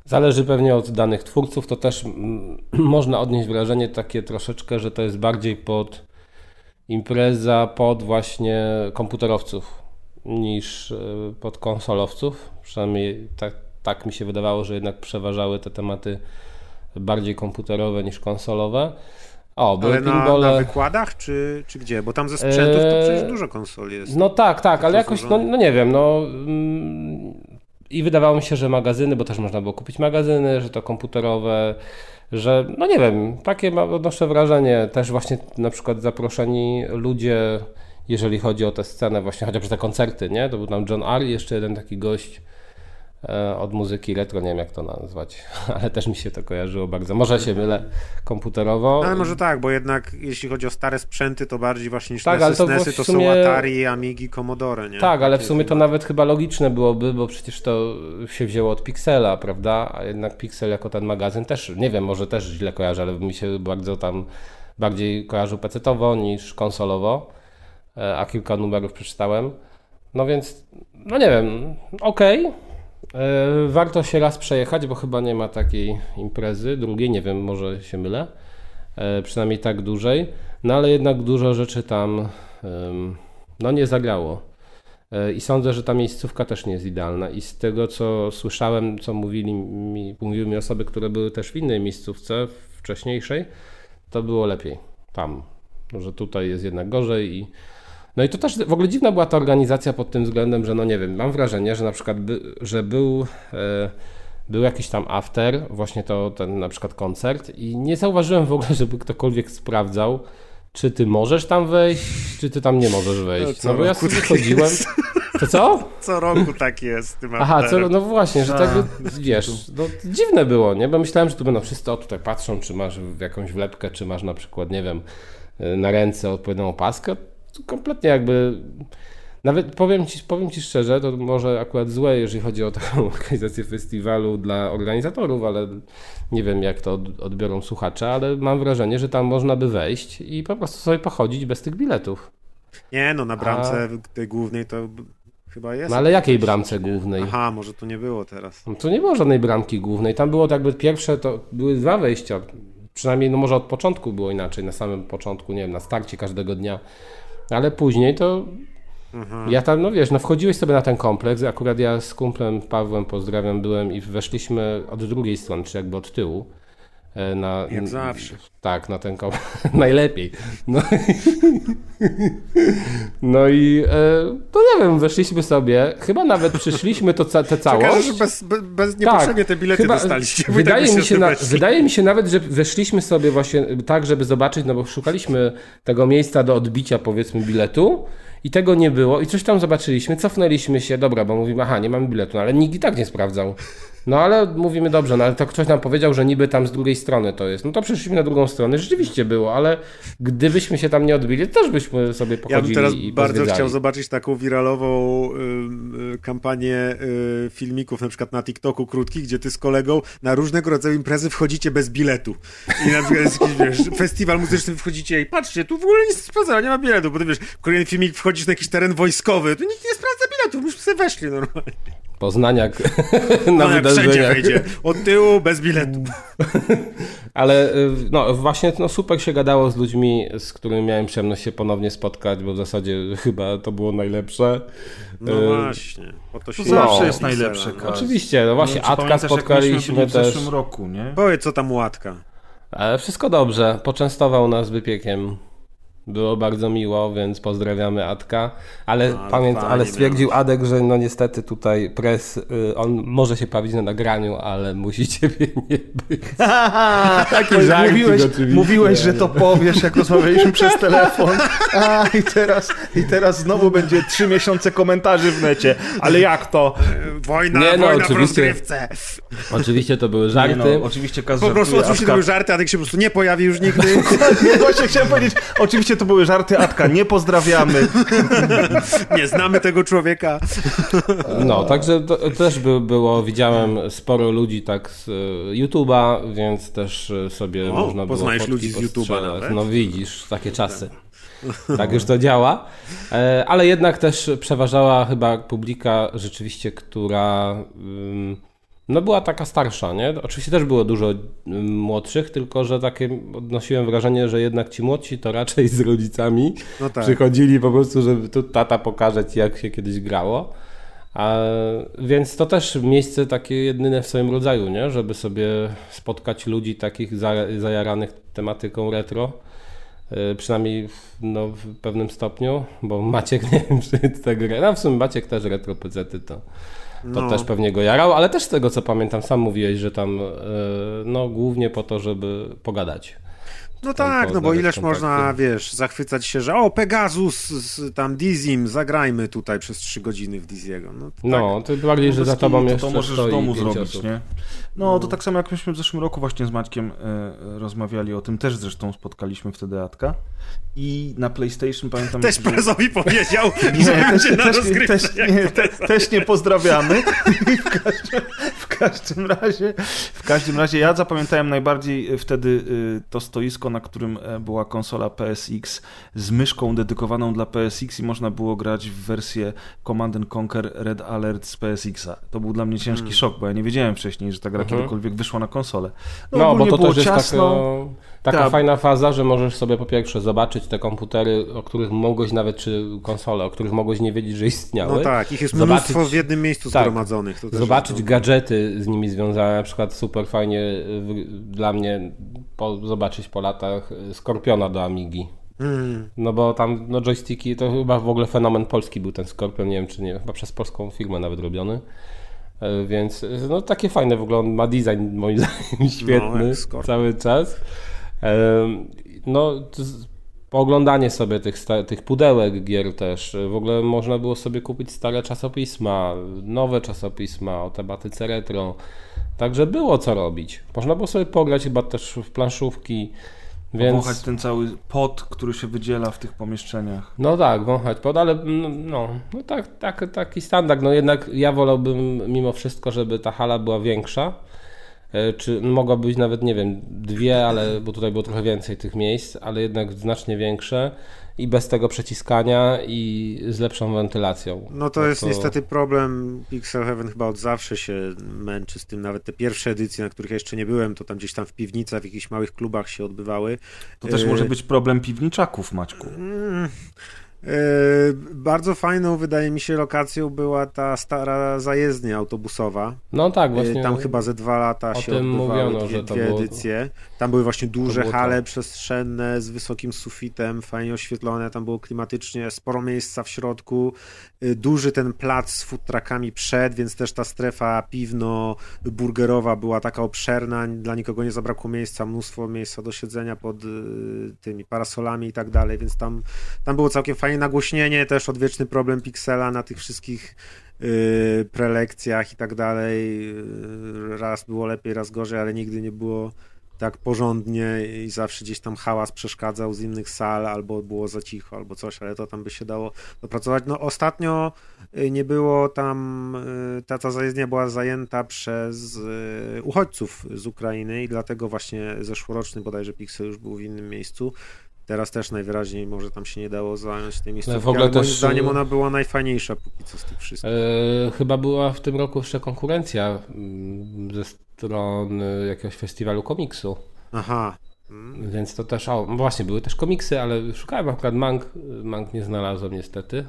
Zależy pewnie od danych twórców, to też mm, [CLEARS THROAT] można odnieść wrażenie takie troszeczkę, że to jest bardziej pod impreza pod właśnie komputerowców niż e, pod konsolowców. Przynajmniej tak, tak mi się wydawało, że jednak przeważały te tematy bardziej komputerowe niż konsolowe. O, ale na, na, wykładach, czy, czy gdzie? Bo tam ze sprzętów to przecież dużo konsoli jest. No tak, tak, ale jakoś, no, no, nie wiem, no mm, i wydawało mi się, że magazyny, bo też można było kupić magazyny, że to komputerowe, że no nie wiem, takie odnoszę wrażenie, też właśnie na przykład zaproszeni ludzie, jeżeli chodzi o tę scenę, właśnie chociażby te koncerty, nie? To był tam John R. jeszcze jeden taki gość, E, od muzyki retro, nie wiem jak to nazwać, [LAUGHS] ale też mi się to kojarzyło bardzo. Może się mylę komputerowo. Ale może tak, bo jednak jeśli chodzi o stare sprzęty, to bardziej właśnie niż tak, NESy, to, SNESy, to sumie... są Atari, Amigi, Commodore, nie? Tak, ale w sumie to nawet chyba logiczne byłoby, bo przecież to się wzięło od Pixela, prawda? A jednak Pixel jako ten magazyn też, nie wiem, może też źle kojarzę, ale mi się bardzo tam bardziej kojarzył pecetowo niż konsolowo, a kilka numerów przeczytałem. No więc, no nie wiem, okej, okay E, warto się raz przejechać, bo chyba nie ma takiej imprezy, drugiej, nie wiem, może się mylę, e, przynajmniej tak dużej, no ale jednak dużo rzeczy tam no nie zagrało. E, I sądzę, że ta miejscówka też nie jest idealna. I z tego, co słyszałem, co mówili mi, mówiły mi osoby, które były też w innej miejscówce, wcześniejszej, to było lepiej tam. Że tutaj jest jednak gorzej i no i to też w ogóle dziwna była ta organizacja pod tym względem, że no nie wiem, mam wrażenie, że na przykład, by, że był, e, był jakiś tam after, właśnie to ten na przykład koncert i nie zauważyłem w ogóle, żeby ktokolwiek sprawdzał, czy ty możesz tam wejść, czy ty tam nie możesz wejść. No, no bo ja sobie tak chodziłem. To co? Co roku tak jest. Tym Aha, co, no właśnie, że tak wiesz, no, dziwne było, nie? Bo myślałem, że tu będą wszyscy o tutaj patrzą, czy masz jakąś wlepkę, czy masz na przykład, nie wiem, na ręce odpowiednią opaskę kompletnie jakby. Nawet powiem ci, powiem ci szczerze, to może akurat złe, jeżeli chodzi o [LAUGHS] taką organizację festiwalu dla organizatorów, ale nie wiem, jak to odbiorą słuchacze, ale mam wrażenie, że tam można by wejść i po prostu sobie pochodzić bez tych biletów. Nie, no na bramce A... tej głównej to chyba jest. No ale jakiej bramce głównej? Aha, może to nie było teraz. No to nie było żadnej bramki głównej. Tam było tak jakby pierwsze, to były dwa wejścia. Przynajmniej, no może od początku było inaczej, na samym początku, nie wiem, na starcie każdego dnia ale później to mhm. ja tam, no wiesz, no wchodziłeś sobie na ten kompleks, akurat ja z kumplem Pawłem, pozdrawiam, byłem i weszliśmy od drugiej strony, czy jakby od tyłu. E, na, Jak zawsze. Tak, na ten kompleks. [LAUGHS] Najlepiej. No, [LAUGHS] no i e, to nie wiem, weszliśmy sobie, chyba nawet przyszliśmy to ca, te całość. że bez, bez, niepotrzebnie tak, te bilety chyba, dostaliście. Tak wydaje mi, się na, wydaje mi się nawet, że weszliśmy sobie właśnie tak, żeby zobaczyć, no bo szukaliśmy tego miejsca do odbicia powiedzmy biletu i tego nie było i coś tam zobaczyliśmy, cofnęliśmy się, dobra, bo mówimy, aha, nie mamy biletu, no, ale nikt i tak nie sprawdzał. No ale mówimy dobrze, no ale to ktoś nam powiedział, że niby tam z drugiej strony to jest. No to przeszliśmy na drugą stronę, rzeczywiście było, ale gdybyśmy się tam nie odbili, to też byśmy sobie pochodzili Ja bym teraz bardzo chciał zobaczyć taką wiralową y, kampanię y, filmików, na przykład na TikToku krótkich, gdzie ty z kolegą na różnego rodzaju imprezy wchodzicie bez biletu. I na przykład jest jakiś, wiesz, festiwal muzyczny wchodzicie i patrzcie, tu w ogóle nic nie sprawdza, nie ma biletu. Potem wiesz, kolejny filmik wchodzisz na jakiś teren wojskowy, tu nikt nie sprawdza biletu, myśmy sobie weszli normalnie. Poznaniak [LAUGHS] na No jak wszędzie wydarzeniach. wejdzie. Od tyłu, bez biletu. [LAUGHS] Ale y, no właśnie no, super się gadało z ludźmi, z którymi miałem przyjemność się ponownie spotkać, bo w zasadzie chyba to było najlepsze. No Y, właśnie. To się To zawsze jest najlepsze, no. Oczywiście, no właśnie Nie wiem, czy Atka spotkaliśmy byli w też. zeszłym roku, nie? Powiedz, co tam łatka. Ale wszystko dobrze, poczęstował nas wypiekiem. Było bardzo miło, więc pozdrawiamy Adka. Ale, No, ale pamięt, ale stwierdził miałeś. Adek, że no niestety tutaj pres, y, on może się pojawić na nagraniu, ale musi [LAUGHS] ciebie nie być. [LAUGHS] Taki żarcik mówiłeś, mówiłeś, że to powiesz, jak rozmawialiśmy [LAUGHS] przez telefon. A, i teraz, i teraz znowu będzie trzy miesiące komentarzy w necie. Ale jak to? Wojna, Nie, no, wojna w oczywiście. rozgrywce. Oczywiście to były Nie żarty. no, oczywiście Po prostu oczywiście to były żarty, a tak się po prostu nie pojawi już nigdy. Nie, właśnie chciałem powiedzieć, oczywiście to były żarty, Atka, nie pozdrawiamy. [LAUGHS] Nie znamy tego człowieka. No, także to, też by, było, widziałem sporo ludzi tak z y, YouTube'a, więc też y, sobie O, można było poznajesz ludzi z YouTube'a nawet? No widzisz, takie czasy. Tak już to działa. E, Ale jednak też przeważała chyba publika rzeczywiście, która no była taka starsza, nie? Oczywiście też było dużo ym, młodszych, tylko że takie odnosiłem wrażenie, że jednak ci młodsi to raczej z rodzicami No tak. przychodzili po prostu, żeby tu tata pokaże ci, jak się kiedyś grało. A, więc to też miejsce takie jedyne w swoim rodzaju, nie? żeby sobie spotkać ludzi takich za, zajaranych tematyką retro. Y, Przynajmniej w, no, w pewnym stopniu, bo Maciek [LAUGHS] nie wiem, czy tego gra. No w sumie Maciek też retro pecety to, to No. też pewnie go jarał, ale też z tego co pamiętam, sam mówiłeś, że tam y, no głównie po to, żeby pogadać. No tak, no bo ileż kontakty. można, wiesz, zachwycać się, że o, Pegasus, z, tam Dizim, zagrajmy tutaj przez trzy godziny w Diziego. No, tak. No, to bardziej, że Bez za tobą jeszcze to możesz w domu zrobić, osób. nie? No, to tak samo jak myśmy w zeszłym roku właśnie z Maćkiem e, rozmawiali o tym, też zresztą spotkaliśmy wtedy Atka i na PlayStation pamiętam... Też że- prezowi powiedział, [LAUGHS] Nie, że też, będzie na też, rozgrywce. też, nie, te, też nie pozdrawiamy. [LAUGHS] W każdym, w każdym razie, w każdym razie ja zapamiętałem najbardziej wtedy y, to stoisko, na którym e, była konsola PSX z myszką dedykowaną dla PSX i można było grać w wersję Command and Conquer Red Alert z PSX-a. To był dla mnie ciężki Hmm. szok, bo ja nie wiedziałem wcześniej, że ta gra Mhm. kiedykolwiek wyszła na konsolę. No, bo ogólnie to też jest ciasno. taka, taka Tak. fajna faza, że możesz sobie po pierwsze zobaczyć te komputery, o których mogłeś nawet, czy konsole, o których mogłeś nie wiedzieć, że istniały. No tak, ich jest Zobaczyć- mnóstwo w jednym miejscu Tak. zgromadzonych. Zobaczyć jest, gadżety z nimi związane, na przykład super fajnie dla mnie po, zobaczyć po latach y, Skorpiona do Amigi. Mm. No bo tam no joysticki to chyba w ogóle fenomen polski był ten Skorpion, nie wiem czy nie, chyba przez polską firmę nawet robiony. E, Więc no takie fajne w ogóle, on ma design moim [LAUGHS] zdaniem świetny Skorpion. cały czas. No pooglądanie sobie tych, tych pudełek gier też. W ogóle można było sobie kupić stare czasopisma, nowe czasopisma o tematyce retro. Także było co robić. Można było sobie pograć chyba też w planszówki. Więc... Wąchać ten cały pot, który się wydziela w tych pomieszczeniach. No tak, wąchać pod, ale mm, no, no tak, tak, taki standard. No jednak ja wolałbym mimo wszystko, żeby ta hala była większa. E, Czy mogła być nawet, nie wiem, dwie, ale bo tutaj było trochę więcej tych miejsc, ale jednak znacznie większe i bez tego przeciskania i z lepszą wentylacją. No to jest niestety problem. Pixel Heaven chyba od zawsze się męczy z tym. Nawet te pierwsze edycje, na których ja jeszcze nie byłem, to tam gdzieś tam w piwnicach, w jakichś małych klubach się odbywały. To też może być problem piwniczaków, Maćku. Yy, bardzo fajną, wydaje mi się, lokacją była ta stara zajezdnia autobusowa. No tak, Yy, właśnie. Tam chyba ze dwa lata się tym odbywały mówiono, dwie, że to dwie było- edycje. Tam były właśnie duże było to. hale przestrzenne z wysokim sufitem, fajnie oświetlone, tam było klimatycznie, sporo miejsca w środku, duży ten plac z food truckami przed, więc też ta strefa piwno-burgerowa była taka obszerna, dla nikogo nie zabrakło miejsca, mnóstwo miejsca do siedzenia pod yy, tymi parasolami i tak dalej, więc tam, tam było całkiem fajnie nagłośnienie, też odwieczny problem Pixela na tych wszystkich yy, prelekcjach i tak dalej. Raz było lepiej, raz gorzej, ale nigdy nie było tak porządnie i zawsze gdzieś tam hałas przeszkadzał z innych sal, albo było za cicho, albo coś, ale to tam by się dało dopracować. No ostatnio y, nie było tam, y, ta, ta zajezdnia była zajęta przez y, uchodźców z Ukrainy i dlatego właśnie zeszłoroczny bodajże Pixel już był w innym miejscu. Teraz też najwyraźniej może tam się nie dało zająć No, miejscówki, w ogóle ale moim też, zdaniem y- ona była najfajniejsza póki co z tych wszystkich. E, chyba była w tym roku jeszcze konkurencja mm, ze strony jakiegoś festiwalu komiksu. Aha. Więc to też, o, no właśnie, były też komiksy, ale szukałem akurat mang, mang nie znalazłem niestety.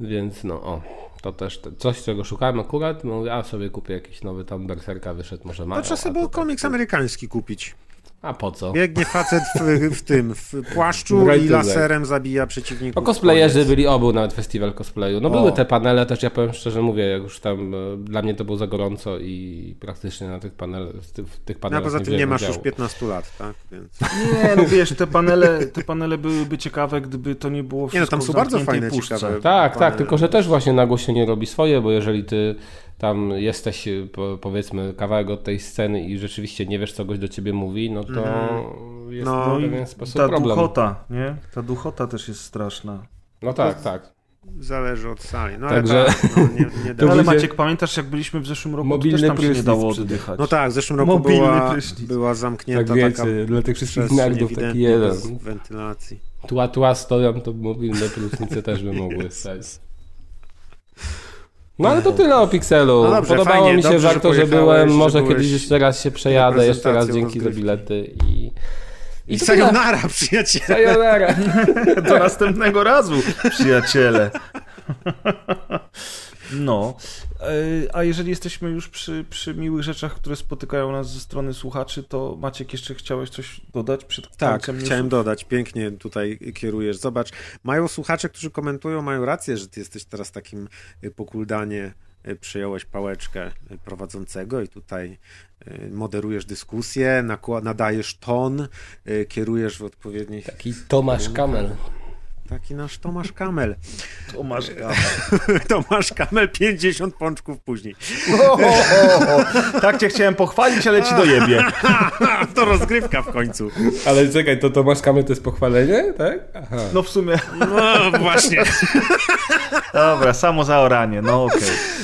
Więc no, o, to też te- coś, czego szukałem akurat, mówię, a sobie kupię jakiś nowy tam Berserka, wyszedł może ma. To trzeba sobie był to tak- komiks amerykański kupić. A po co? Biegnie facet w, w tym, w płaszczu Right i laserem zabija przeciwników. No cosplayerzy Koniec. byli, o, był nawet festiwal cosplayu. No O. były te panele też, ja powiem szczerze, mówię, jak już tam, e, dla mnie to było za gorąco i praktycznie na tych panelach, w tych No, a panelach poza tym nie masz udziału. już 15 lat, tak? Więc... Nie, no wiesz, te panele, te panele byłyby ciekawe, gdyby to nie było Nie no, wszystko tam są bardzo fajne, puszce. ciekawe. Tak, tak, panele. tylko że też właśnie nagłośnienie robi swoje, bo jeżeli ty tam jesteś y, po, powiedzmy kawałek od tej sceny i rzeczywiście nie wiesz, co goś do ciebie mówi, no to jest No no, w pewien sposób Ta problem. duchota, nie? Ta duchota też jest straszna. No tak, tak. Zależy od sali. No Także- ale tak, no, nie, nie [LAUGHS] To da. Ale ludzie- Maciek, pamiętasz jak byliśmy w zeszłym roku, to Mobilny też tam się nie dało oddychać. No tak, w zeszłym roku Mobilny była, prysznic. była zamknięta Tak wiecie, taka dla tych wszystkich nerdów taki jeden. wentylacji. Tła, tła stoją, to mobilne prysznice też by mogły [LAUGHS] stać. No ale to tyle o Pixelu. No dobrze, Podobało fajnie, mi się dobrze, że warto, że, pojechałeś, byłem. że Może kiedyś jeszcze raz się przejadę. Jeszcze raz dzięki za bilety i... I tyle. sayonara, [LAUGHS] przyjaciele! Sayonara. Do następnego razu, przyjaciele. [LAUGHS] No, e, a jeżeli jesteśmy już przy, przy miłych rzeczach, które spotykają nas ze strony słuchaczy, to Maciek, jeszcze chciałeś coś dodać przed Tak, końcem newsów? chciałem dodać, pięknie tutaj kierujesz. Zobacz, mają słuchacze, którzy komentują, mają rację, że ty jesteś teraz takim y, pokuldanie, y, przyjąłeś pałeczkę y, prowadzącego i tutaj moderujesz dyskusję, nadajesz ton, kierujesz w odpowiednich... Taki Tomasz Kamel. Taki nasz Tomasz Kamel. Tomasz [LAUGHS] Tomasz Kamel 50 pączków później. o, o, o, o. Tak cię chciałem pochwalić, ale ci dojebie. [LAUGHS] to rozgrywka w końcu. Ale czekaj, to Tomasz Kamel to jest pochwalenie, tak? Aha. No w sumie, No właśnie. [LAUGHS] dobra, samo zaoranie, no okej.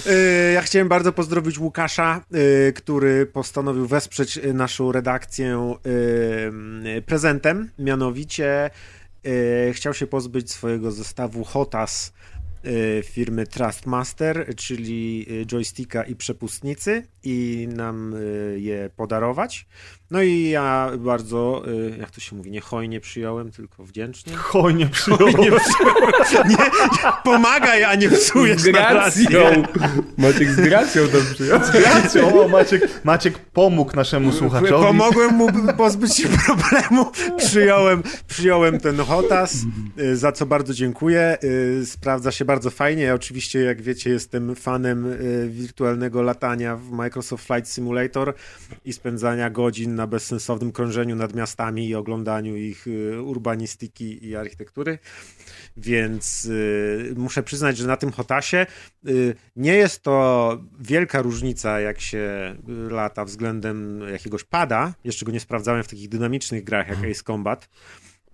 Y, Ja chciałem bardzo pozdrowić Łukasza, y, który postanowił wesprzeć naszą redakcję y, prezentem. Mianowicie chciał się pozbyć swojego zestawu Hotas y, firmy Trustmaster, czyli y, joysticka i przepustnicy i nam y, je podarować. No i ja bardzo, y, jak to się mówi, nie hojnie przyjąłem, tylko wdzięcznie. [LAUGHS] Hojnie przyjął. Nie, [LAUGHS] nie, pomagaj, a nie psujesz Z gracją. Maciek z gracją to przyjął. O, Maciek, Maciek pomógł naszemu słuchaczowi. Pomogłem mu pozbyć się problemu. Przyjąłem, przyjąłem ten hotas, y, za co bardzo dziękuję. Sprawdza się bardzo fajnie. Ja oczywiście, jak wiecie, jestem fanem wirtualnego latania w Microsoft Flight Simulator i spędzania godzin na bezsensownym krążeniu nad miastami i oglądaniu ich y, urbanistyki i architektury. Więc y, muszę przyznać, że na tym hotasie y, nie jest to wielka różnica, jak się y, lata względem jakiegoś pada. Jeszcze go nie sprawdzałem w takich dynamicznych grach jak Ace Combat.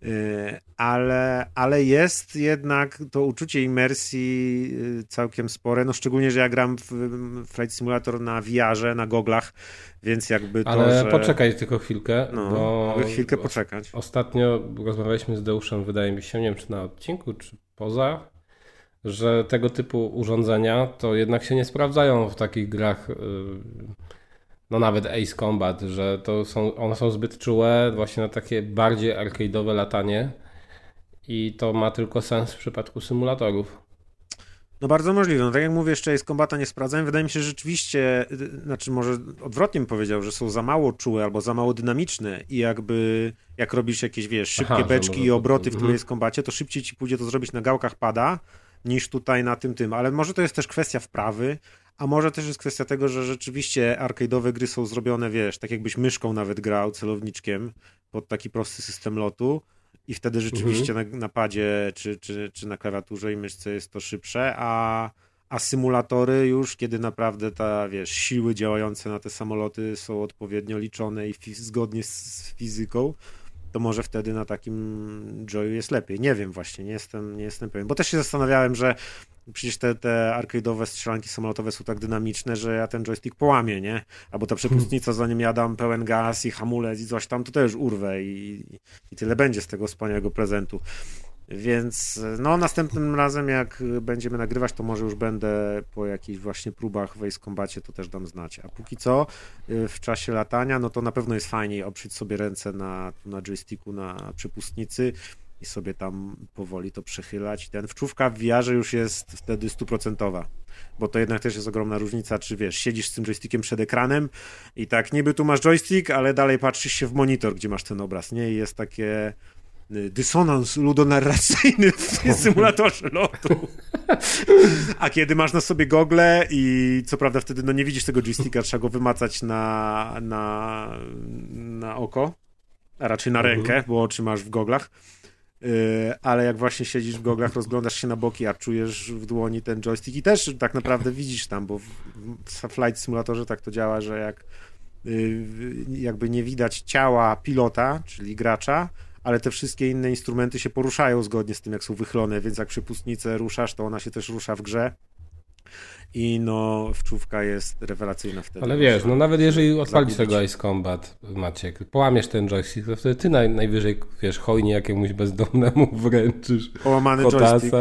Y, Ale, ale jest jednak to uczucie imersji y, całkiem spore, no szczególnie, że ja gram w Flight Simulator na VR-ze, na goglach, więc jakby to, Ale że... poczekaj tylko chwilkę, No, bo chwilkę poczekać. ostatnio rozmawialiśmy z Deuszem, wydaje mi się, nie wiem czy na odcinku, czy poza, że tego typu urządzenia to jednak się nie sprawdzają w takich grach, y, no nawet Ace Combat, że to są, one są zbyt czułe właśnie na takie bardziej arcade'owe latanie i to ma tylko sens w przypadku symulatorów. No bardzo możliwe. No, tak jak mówię, jeszcze jest kombata nie sprawdzałem. Wydaje mi się, że rzeczywiście, znaczy może odwrotnie bym powiedział, że są za mało czułe albo za mało dynamiczne i jakby jak robisz jakieś, wiesz, szybkie Aha, beczki i obroty w mhm. której kombacie, to szybciej ci pójdzie to zrobić na gałkach pada niż tutaj na tym tym. Ale może to jest też kwestia wprawy, a może też jest kwestia tego, że rzeczywiście arcade'owe gry są zrobione, wiesz, tak jakbyś myszką nawet grał, celowniczkiem pod taki prosty system lotu i wtedy rzeczywiście Mhm. na, na padzie czy, czy, czy na klawiaturze i myszce jest to szybsze, a, a symulatory już, kiedy naprawdę ta, wiesz, siły działające na te samoloty są odpowiednio liczone i zgodnie z, z fizyką, to może wtedy na takim Joyu jest lepiej. Nie wiem właśnie, nie jestem, nie jestem pewien. Bo też się zastanawiałem, że Przecież te, te arcade'owe strzelanki samolotowe są tak dynamiczne, że ja ten joystick połamię, nie? Albo ta przepustnica, zanim ja dam pełen gaz i hamulec i coś tam, to też urwę i, i tyle będzie z tego wspaniałego prezentu. Więc no następnym razem jak będziemy nagrywać, to może już będę po jakichś właśnie próbach w Ace Combacie, to też dam znać. A póki co y, w czasie latania, no to na pewno jest fajniej oprzeć sobie ręce na, na joysticku, na przepustnicy i sobie tam powoli to przechylać. Ten wczuwka w VR już jest wtedy stuprocentowa, bo to jednak też jest ogromna różnica, czy wiesz, siedzisz z tym joystickiem przed ekranem i tak niby tu masz joystick, ale dalej patrzysz się w monitor, gdzie masz ten obraz, nie? I jest takie y, dysonans ludonarracyjny w [LAUGHS] symulatorze lotu. A kiedy masz na sobie gogle i co prawda wtedy no nie widzisz tego joysticka, trzeba go wymacać na, na, na oko, a raczej na rękę, bo oczy masz w goglach. Yy, ale jak właśnie siedzisz w goglach, rozglądasz się na boki, a czujesz w dłoni ten joystick i też tak naprawdę widzisz tam, bo w, Flight Simulatorze tak to działa, że jak yy, jakby nie widać ciała pilota, czyli gracza, ale te wszystkie inne instrumenty się poruszają zgodnie z tym, jak są wychylone, więc jak przypustnicę ruszasz, to ona się też rusza w grze. I no, wczówka jest rewelacyjna wtedy. Ale wiesz, no nawet jeżeli odpalisz tego Ice Combat, Maciek, połamiesz ten joystick, to wtedy ty naj, najwyżej, wiesz, hojnie jakiemuś bezdomnemu wręczysz. Połamany Kotasa. joystick.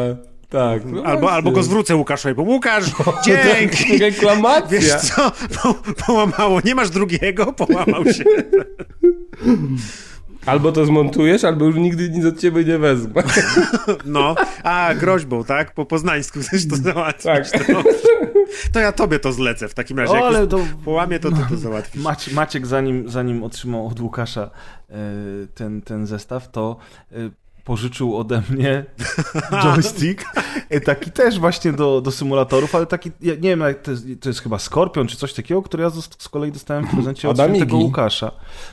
Tak. no Albo, albo go zwrócę Łukaszowi, bo Łukasz, [LAUGHS] dzięki! Reklamacja. Wiesz co, po, [LAUGHS] połamało, nie masz drugiego, połamał się. [LAUGHS] Albo to zmontujesz, albo już nigdy nic od ciebie nie wezmę. [LAUGHS] No, a groźbą, tak? Po poznańsku chcesz to załatwić. [LAUGHS] Tak. To, to ja tobie to zlecę w takim razie. O, ale to- połamie, to ty to [LAUGHS] załatwisz. Macie, Maciek, zanim, zanim otrzymał od Łukasza e, ten, ten zestaw, to e, pożyczył ode mnie [LAUGHS] joystick, e, taki też właśnie do, do symulatorów, ale taki, ja nie wiem, to jest, to jest chyba Skorpion czy coś takiego, który ja zos- z kolei dostałem w prezencie od Amigi. Łukasza.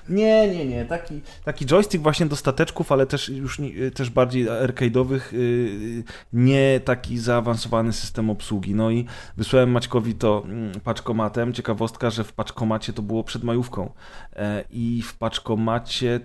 Nie, nie, nie, taki, taki joystick właśnie do stateczków, ale też już nie- też bardziej arcade'owych, y, nie taki zaawansowany system obsługi. No i wysłałem Maćkowi to mm, paczkomatem. Ciekawostka, że w paczkomacie to było przed majówką E, i w paczkomacie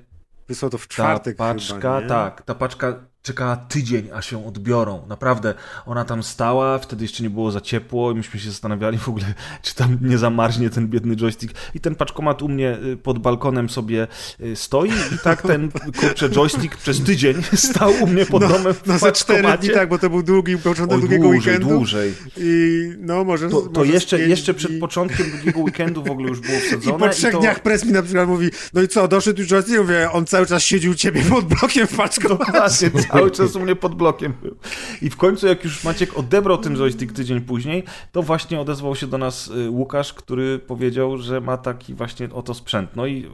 Wysłał to w ta czwartek paczka, chyba, tak, ta paczka czekała tydzień, aż ją odbiorą. Naprawdę, ona tam stała, wtedy jeszcze nie było za ciepło i myśmy się zastanawiali w ogóle, [LAUGHS] czy tam nie zamarznie ten biedny joystick. I ten paczkomat u mnie y, pod balkonem sobie y, stoi i tak ten, kurczę, joystick przez tydzień [LAUGHS] stał u mnie pod domem w No za cztery dni, tak, bo to był długi, początek dłużej, weekendu. dłużej. I no może To, to może jeszcze, pięć jeszcze przed początkiem drugiego weekendu w ogóle już było I wsadzone. po trzech to... dniach press mi na przykład mówi, no i co, doszedł już joystick? Mówię, on cały czas siedział u ciebie pod blokiem w paczkomacie. Właśnie, [LAUGHS] cały [LAUGHS] czas u mnie pod blokiem był. I w końcu, jak już Maciek odebrał ten joystick tydzień później, to właśnie odezwał się do nas y, Łukasz, który powiedział, że ma taki właśnie oto sprzęt. No i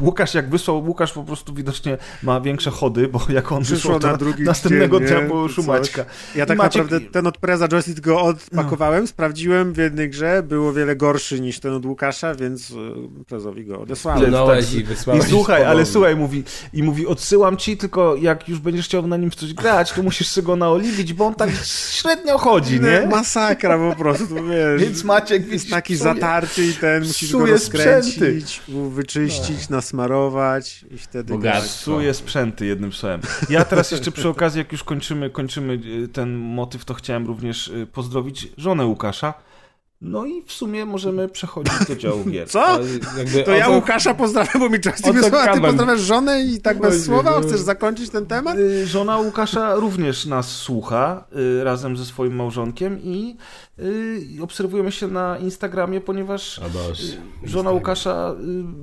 Łukasz jak wysłał, Łukasz po prostu widocznie ma większe chody, bo jak on Przyszło wysłał, to na drugi następnego dzień, dnia nie? było już u Coś. Maćka. Ja tak Maciek- naprawdę ten od Preza joystick go odpakowałem, sprawdziłem w jednej grze, było wiele gorszy niż ten od Łukasza, więc y, Prezowi go odesłałem. Płynąłeś tak. i I słuchaj, ale słuchaj, mówi, i mówi, odsyłam ci, tylko jak już będziesz chciał na nim coś grać, to musisz sobie go naoliwić, bo on tak średnio chodzi, nie? Masakra po prostu, wiesz. Więc Maciek jest taki psuje- zatarty i ten musisz go rozkręcić, wyczyścić, nasmarować i wtedy. Psuje sprzęty jednym słowem. Ja teraz jeszcze przy okazji, jak już kończymy, kończymy y, ten motyw, to chciałem również y, pozdrowić żonę Łukasza. No i w sumie możemy przechodzić do działu [LAUGHS] gier. Co? To ja Łukasza pozdrawiam, bo mi o joystick co wysłał, a ty pozdrawiasz żonę i tak bez Oj, słowa? no. Chcesz zakończyć ten temat? Y, Żona Łukasza również nas słucha y, razem ze swoim małżonkiem i y, obserwujemy się na Instagramie, ponieważ żona Łukasza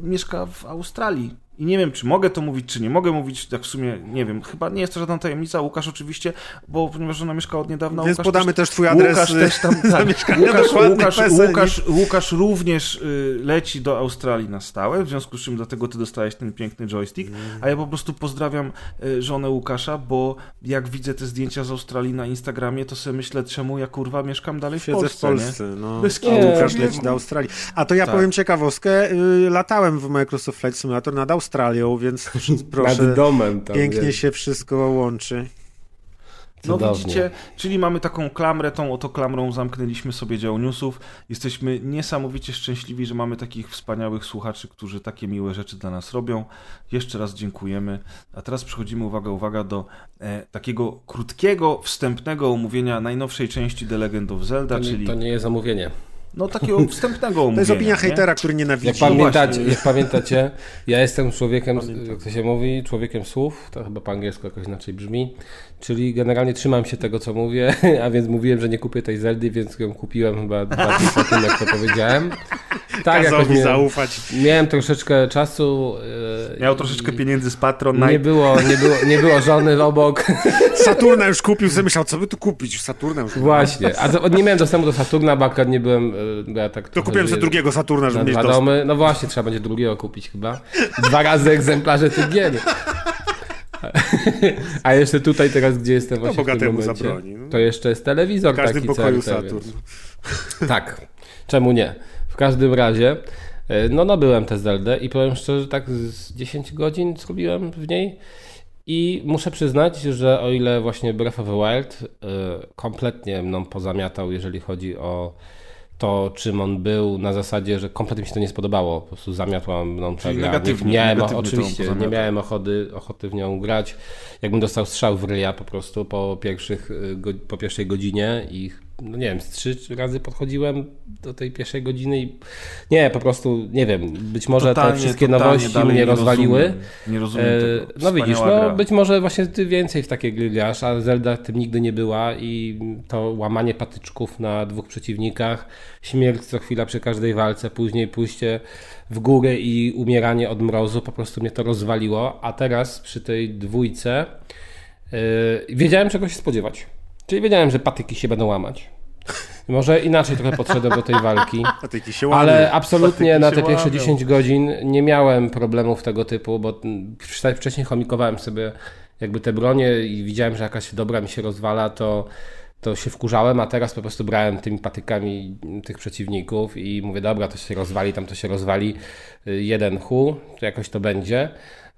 mieszka w Australii. I nie wiem, czy mogę to mówić, czy nie mogę mówić, tak w sumie nie wiem. Chyba nie jest to żadna tajemnica. Łukasz oczywiście, bo ponieważ ona mieszka od niedawna. Więc Łukasz podamy też twój adres, Łukasz też tam. [LAUGHS] Tak, zamieszkania Łukasz, Łukasz, Łukasz, Łukasz również y, leci do Australii na stałe, w związku z czym dlatego ty dostałeś ten piękny joystick. A ja po prostu pozdrawiam y, żonę Łukasza, bo jak widzę te zdjęcia z Australii na Instagramie, to sobie myślę, czemu ja kurwa mieszkam dalej w Siedzę Polsce. w Polsce, no. Bez. Łukasz Nie. leci do Australii. A to ja Tak. powiem ciekawostkę. y, Latałem w Microsoft Flight Simulator nad Australią, więc [LAUGHS] proszę, Nad domem tam. pięknie wiesz. się wszystko łączy. No Cudownie. widzicie, czyli mamy taką klamrę, tą oto klamrą zamknęliśmy sobie dział newsów. Jesteśmy niesamowicie szczęśliwi, że mamy takich wspaniałych słuchaczy, którzy takie miłe rzeczy dla nas robią. Jeszcze raz dziękujemy. A teraz przechodzimy, uwaga, uwaga, do e, takiego krótkiego, wstępnego omówienia najnowszej części The Legend of Zelda, To nie, czyli to nie jest zamówienie. No takiego [LAUGHS] wstępnego omówienia. To jest opinia nie? hejtera, który Jak nienawidzi. pamiętacie, właśnie. jak pamiętacie, ja jestem człowiekiem, jak to się mówi, człowiekiem słów, to chyba po angielsku jakoś inaczej brzmi, czyli generalnie trzymam się tego, co mówię, [LAUGHS] a więc mówiłem, że nie kupię tej Zeldy, więc ją kupiłem chyba dwa dni po tym, jak to powiedziałem. Tak, Kazał mi miałem, zaufać. miałem troszeczkę czasu. e, Miał troszeczkę pieniędzy z Patronite. Nie było, nie, było, nie było żony obok. [LAUGHS] Saturna już kupił, sobie myślał, co by tu kupić? Saturna już kupił. Właśnie, a nie miałem dostępu do Saturna, bo akurat nie byłem, e, ja tak To kupiłem sobie drugiego Saturna, żeby mieć dostęp. domy. No właśnie, trzeba będzie drugiego kupić chyba. Dwa razy egzemplarze tych gier. [LAUGHS] A jeszcze tutaj teraz, gdzie jestem właśnie w tym momencie, zabroni, no. to jeszcze jest telewizor W każdym pokoju CRT, Saturn. Więc... Tak, czemu nie? W każdym razie, e, no nabyłem tę Zeldę i powiem szczerze, tak z 10 godzin zrobiłem w niej i muszę przyznać, że o ile właśnie Breath of the Wild y, kompletnie mną pozamiatał, jeżeli chodzi o to, czym on był, na zasadzie, że kompletnie mi się to nie spodobało. Po prostu zamiatła mną gra. negatywnie, Nie miałem, negatywnie oczywiście, nie miałem ochoty, ochoty w nią grać. Jakbym dostał strzał w ryja po prostu po, pierwszych, y, po pierwszej godzinie i no nie wiem, z trzy razy podchodziłem do tej pierwszej godziny i nie, po prostu, nie wiem, być może Totalnie, te wszystkie nowości mnie nie rozwaliły. rozumiem. Nie rozumiem E, tego. No widzisz, no gra. być może właśnie ty więcej w takie gry grasz, a Zelda tym nigdy nie była i to łamanie patyczków na dwóch przeciwnikach, śmierć co chwila przy każdej walce, później pójście w górę i umieranie od mrozu, po prostu mnie to rozwaliło, a teraz przy tej dwójce yy, wiedziałem czego się spodziewać. Czyli wiedziałem, że patyki się będą łamać. Może inaczej trochę podszedłem do tej walki. [LAUGHS] A ty jakiś się łamie. Ale absolutnie Patyki na te pierwsze łamią. 10 godzin nie miałem problemów tego typu, bo wcześniej- chomikowałem sobie jakby te bronie i widziałem, że jakaś dobra mi się rozwala, to, to się wkurzałem, a teraz po prostu brałem tymi patykami tych przeciwników i mówię, dobra, to się rozwali, tam to się rozwali, jeden hu, to jakoś to będzie.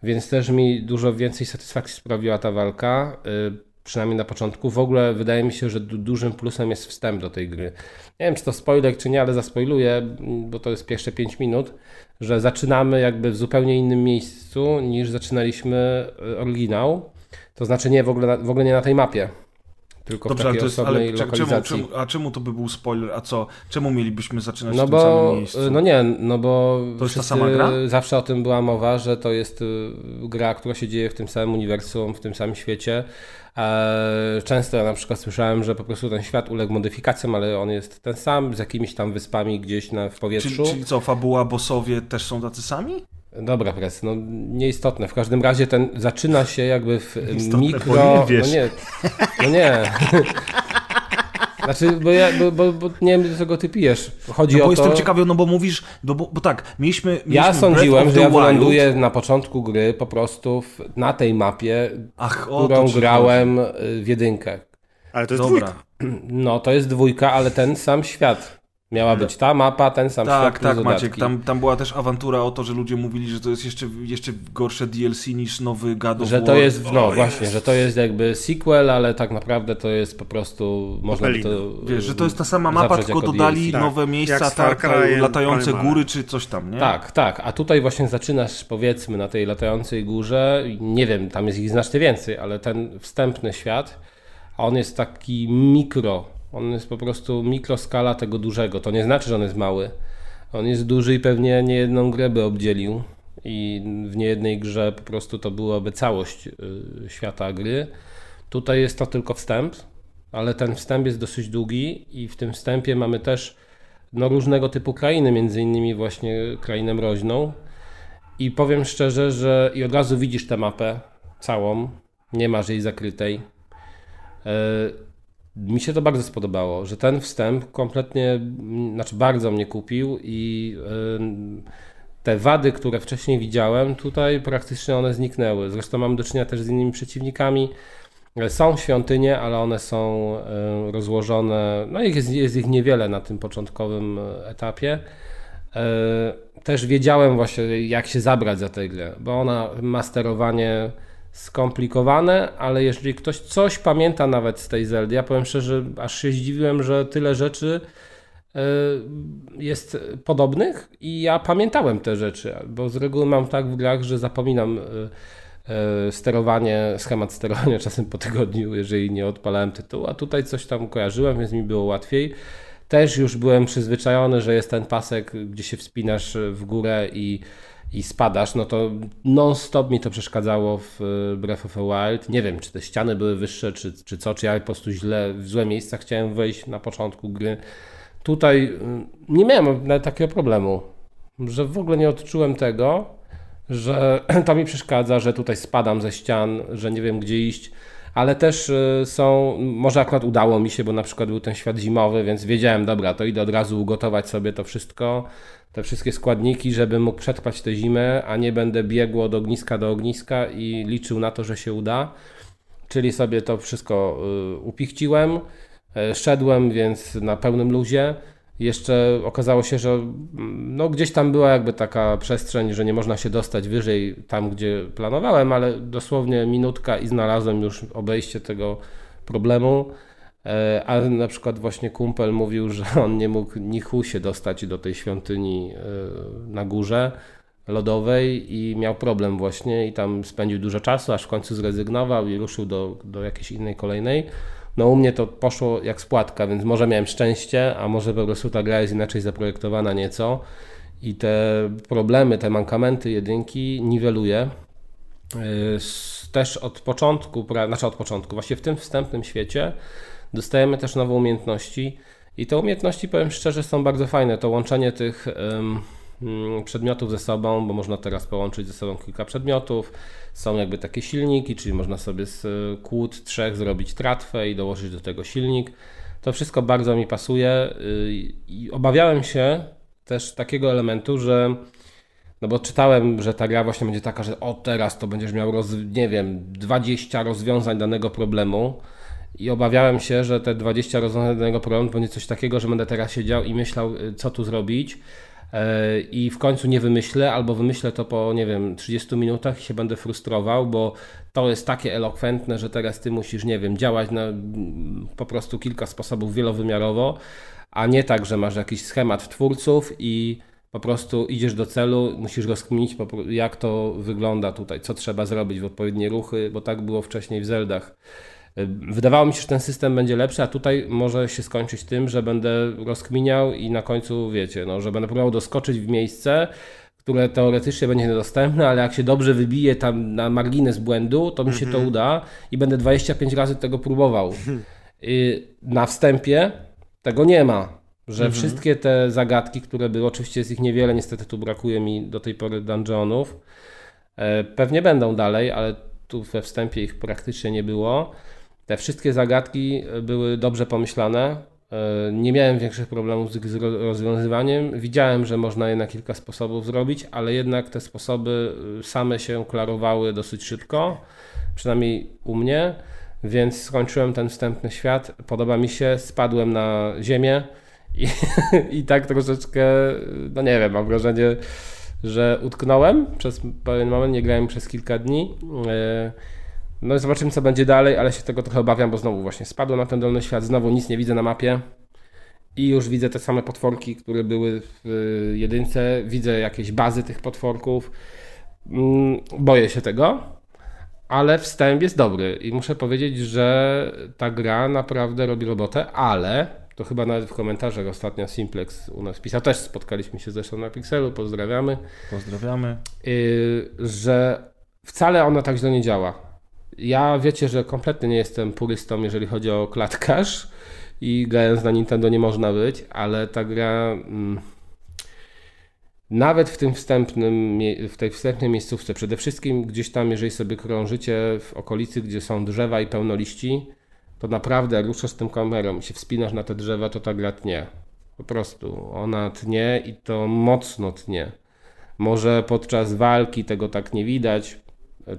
Więc też mi dużo więcej satysfakcji sprawiła ta walka, y, przynajmniej na początku. W ogóle wydaje mi się, że du- dużym plusem jest wstęp do tej gry. Nie wiem, czy to spoiler, czy nie, ale zaspoiluję, bo to jest pierwsze 5 minut, że zaczynamy jakby w zupełnie innym miejscu niż zaczynaliśmy y, oryginał. To znaczy nie w ogóle, w ogóle nie na tej mapie, tylko Dobrze, w ale takiej to jest, osobnej ale czemu, czemu, a czemu to by był spoiler? A co? Czemu mielibyśmy zaczynać No w tym samym miejscu? no nie, no bo To jest ta sama gra? Zawsze o tym była mowa, że to jest y, gra, która się dzieje w tym samym uniwersum, w tym samym świecie. E, Często ja na przykład słyszałem, że po prostu ten świat uległ modyfikacjom, ale on jest ten sam, z jakimiś tam wyspami gdzieś na, w Czyli, powietrzu. czyli co, fabuła, bossowie też są tacy sami? Dobra, pres, no nieistotne. W każdym razie ten zaczyna się jakby w Istotne, mikro... nie wiesz. No nie, no nie. [LAUGHS] Znaczy, bo, ja, bo, bo, bo nie wiem, do czego ty pijesz. Chodzi No o bo to... jestem ciekawy, no bo mówisz, no bo, bo tak, mieliśmy, mieliśmy Ja sądziłem, że ja wyląduję na początku gry po prostu w, na tej mapie, Ach, o którą to grałem y, w jedynkę. Ale to jest Dobra. dwójka. No to jest dwójka, ale ten sam świat. Miała być ta mapa, ten sam świat. Tak, tak, dodatki. Maciek. Tam, tam była też awantura o to, że ludzie mówili, że to jest jeszcze, jeszcze gorsze DLC niż nowy God of Że War. to jest, no O, właśnie, że to jest jakby sequel, ale tak naprawdę to jest po prostu, można by to... Wiesz, że to jest ta sama mapa, tylko dodali DLC. Tak, nowe miejsca, tak, Cry'em latające góry czy coś tam, nie? Tak, tak. A tutaj właśnie zaczynasz powiedzmy na tej latającej górze. Nie wiem, tam jest ich znacznie więcej, ale ten wstępny świat, on jest taki mikro. On jest po prostu mikroskala tego dużego. To nie znaczy, że on jest mały. On jest duży i pewnie nie jedną grę by obdzielił. I w niejednej grze po prostu to byłaby całość y, świata gry. Tutaj jest to tylko wstęp, ale ten wstęp jest dosyć długi i w tym wstępie mamy też no, różnego typu krainy, między innymi właśnie krainę mroźną. I powiem szczerze, że i od razu widzisz tę mapę całą, nie masz jej zakrytej. Mi się to bardzo spodobało, że ten wstęp kompletnie, znaczy bardzo mnie kupił i te wady, które wcześniej widziałem, tutaj praktycznie one zniknęły. Zresztą mam do czynienia też z innymi przeciwnikami. E, Są świątynie, ale one są e, rozłożone, no jest, jest ich niewiele na tym początkowym e, etapie. Też wiedziałem właśnie, jak się zabrać za tę grę, bo ona ma sterowanie skomplikowane, ale jeżeli ktoś coś pamięta nawet z tej Zeldy, ja powiem szczerze, aż się zdziwiłem, że tyle rzeczy e, jest podobnych i ja pamiętałem te rzeczy, bo z reguły mam tak w grach, że zapominam e, sterowanie, schemat sterowania [LAUGHS] czasem po tygodniu, jeżeli nie odpalałem tytułu, a tutaj coś tam kojarzyłem, więc mi było łatwiej. Też już byłem przyzwyczajony, że jest ten pasek, gdzie się wspinasz w górę i i spadasz, no to non-stop mi to przeszkadzało w e, Breath of the Wild. Nie wiem, czy te ściany były wyższe, czy, czy co, czy ja po prostu źle, w złe miejsca chciałem wejść na początku gry. Tutaj e, nie miałem nawet takiego problemu, że w ogóle nie odczułem tego, że [CLEARS THROAT] to mi przeszkadza, że tutaj spadam ze ścian, że nie wiem gdzie iść, ale też e, są, może akurat udało mi się, bo na przykład był ten świat zimowy, więc wiedziałem, dobra, to idę od razu ugotować sobie to wszystko, te wszystkie składniki, żeby mógł przetrwać tę zimę, a nie będę biegł od ogniska do ogniska i liczył na to, że się uda. Czyli sobie to wszystko y, upichciłem, y, szedłem więc na pełnym luzie. Jeszcze okazało się, że mm, no, gdzieś tam była jakby taka przestrzeń, że nie można się dostać wyżej tam, gdzie planowałem, ale dosłownie minutka i znalazłem już obejście tego problemu. E, ale na przykład właśnie kumpel mówił, że [LAUGHS] on nie mógł nichu się dostać do tej świątyni e, na górze lodowej i miał problem właśnie i tam spędził dużo czasu, aż w końcu zrezygnował i ruszył do, do jakiejś innej kolejnej. No u mnie to poszło jak spłatka, więc może miałem szczęście, a może po prostu ta gra jest inaczej zaprojektowana nieco i te problemy, te mankamenty jedynki niweluje. Też od początku, znaczy od początku, właśnie w tym wstępnym świecie dostajemy też nowe umiejętności i te umiejętności, powiem szczerze, są bardzo fajne. To łączenie tych um, przedmiotów ze sobą, bo można teraz połączyć ze sobą kilka przedmiotów. Są jakby takie silniki, czyli można sobie z kłód trzech zrobić tratwę i dołożyć do tego silnik. To wszystko bardzo mi pasuje y, i obawiałem się też takiego elementu, że no bo czytałem, że ta gra właśnie będzie taka, że o teraz to będziesz miał, roz, nie wiem, 20 rozwiązań danego problemu i obawiałem się, że te 20 rozwiązań danego problemu będzie coś takiego, że będę teraz siedział i myślał, y, co tu zrobić e, i w końcu nie wymyślę, albo wymyślę to po, nie wiem, 30 minutach i się będę frustrował, bo to jest takie elokwentne, że teraz ty musisz, nie wiem, działać na po prostu kilka sposobów wielowymiarowo, a nie tak, że masz jakiś schemat twórców i po prostu idziesz do celu, musisz rozkminić, jak to wygląda tutaj, co trzeba zrobić w odpowiednie ruchy, bo tak było wcześniej w Zeldach. Wydawało mi się, że ten system będzie lepszy, a tutaj może się skończyć tym, że będę rozkminiał i na końcu, wiecie, no, że będę próbował doskoczyć w miejsce, które teoretycznie będzie niedostępne, ale jak się dobrze wybije tam na margines błędu, to mi się to mhm. uda i będę 25 razy tego próbował. I [LAUGHS] na wstępie tego nie ma, że mhm. wszystkie te zagadki, które były, oczywiście jest ich niewiele, niestety tu brakuje mi do tej pory dungeonów, e, pewnie będą dalej, ale tu we wstępie ich praktycznie nie było. Te wszystkie zagadki były dobrze pomyślane. E, nie miałem większych problemów z rozwiązywaniem. Widziałem, że można je na kilka sposobów zrobić, ale jednak te sposoby e, same się klarowały dosyć szybko, przynajmniej u mnie, więc skończyłem ten wstępny świat. Podoba mi się, spadłem na ziemię [LAUGHS] i, i tak troszeczkę, no nie wiem, mam wrażenie, że utknąłem przez pewien moment, nie grałem przez kilka dni. Yy, no i zobaczymy, co będzie dalej, ale się tego trochę obawiam, bo znowu właśnie spadło na ten dolny świat, znowu nic nie widzę na mapie i już widzę te same potworki, które były w y, jedynce, widzę jakieś bazy tych potworków. Mm, boję się tego, ale wstęp jest dobry i muszę powiedzieć, że ta gra naprawdę robi robotę, ale to chyba nawet w komentarzach ostatnio Simplex u nas pisał, też spotkaliśmy się zresztą na Pixelu, pozdrawiamy. Pozdrawiamy. Yy, że wcale ona tak źle nie działa ja wiecie, że kompletnie nie jestem purystą, jeżeli chodzi o klatkarz i grając na Nintendo nie można być, ale ta gra mm, nawet w tym wstępnym, w tej wstępnej miejscówce, przede wszystkim gdzieś tam, jeżeli sobie krążycie w okolicy, gdzie są drzewa i pełno liści, to naprawdę jak ruszasz z tym kamerą i się wspinasz na te drzewa, to ta gra tnie. Po prostu ona tnie i to mocno tnie. Może podczas walki tego tak nie widać,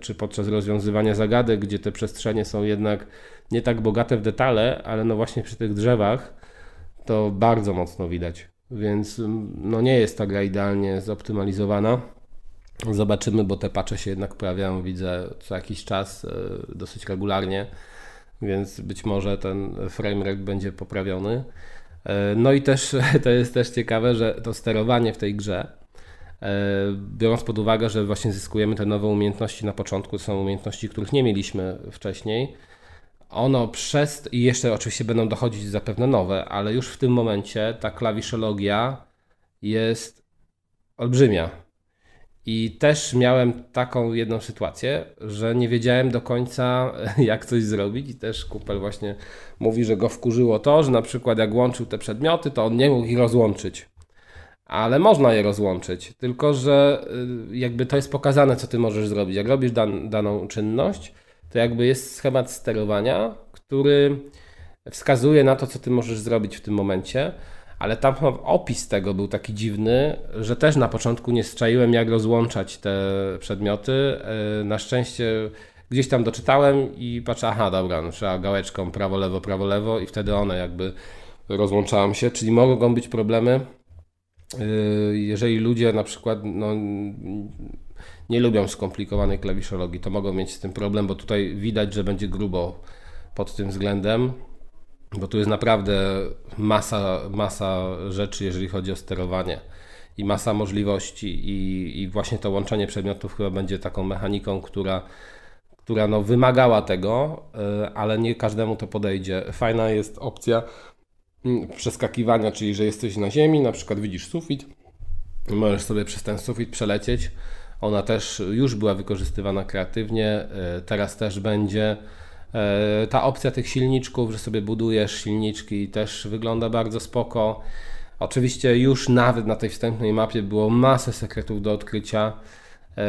czy podczas rozwiązywania zagadek, gdzie te przestrzenie są jednak nie tak bogate w detale, ale no właśnie przy tych drzewach to bardzo mocno widać. Więc mm, no nie jest ta gra idealnie zoptymalizowana. Zobaczymy, bo te patche się jednak pojawiają, widzę, co jakiś czas, e, dosyć regularnie, więc być może ten framerate będzie poprawiony. E, no i też [LAUGHS] to jest też ciekawe, że to sterowanie w tej grze, biorąc pod uwagę, że właśnie zyskujemy te nowe umiejętności na początku, to są umiejętności, których nie mieliśmy wcześniej, ono przez, i jeszcze oczywiście będą dochodzić zapewne nowe, ale już w tym momencie ta klawiszologia jest olbrzymia. I też miałem taką jedną sytuację, że nie wiedziałem do końca, [LAUGHS] jak coś zrobić, i też kupel właśnie mówi, że go wkurzyło to, że na przykład jak łączył te przedmioty, to on nie mógł ich rozłączyć. Ale można je rozłączyć, tylko że y, jakby to jest pokazane, co ty możesz zrobić. Jak robisz dan daną czynność, to jakby jest schemat sterowania, który wskazuje na to, co ty możesz zrobić w tym momencie, ale tam opis tego był taki dziwny, że też na początku nie strzaiłem, jak rozłączać te przedmioty. E, na szczęście gdzieś tam doczytałem i patrzę, aha, dobra, no, trzeba gałeczką prawo, lewo, prawo, lewo i wtedy one jakby rozłączałem się, czyli mogą być problemy, jeżeli ludzie na przykład no, nie lubią skomplikowanej klawiszologii, to mogą mieć z tym problem, bo tutaj widać, że będzie grubo pod tym względem, bo tu jest naprawdę masa, masa rzeczy, jeżeli chodzi o sterowanie i masa możliwości i, i właśnie to łączenie przedmiotów chyba będzie taką mechaniką, która, która no wymagała tego, e, ale nie każdemu to podejdzie. Fajna jest opcja przeskakiwania, czyli że jesteś na ziemi, na przykład widzisz sufit, możesz sobie przez ten sufit przelecieć. Ona też już była wykorzystywana kreatywnie, e, teraz też będzie. E, ta opcja tych silniczków, że sobie budujesz silniczki też wygląda bardzo spoko. Oczywiście już nawet na tej wstępnej mapie było masę sekretów do odkrycia. E,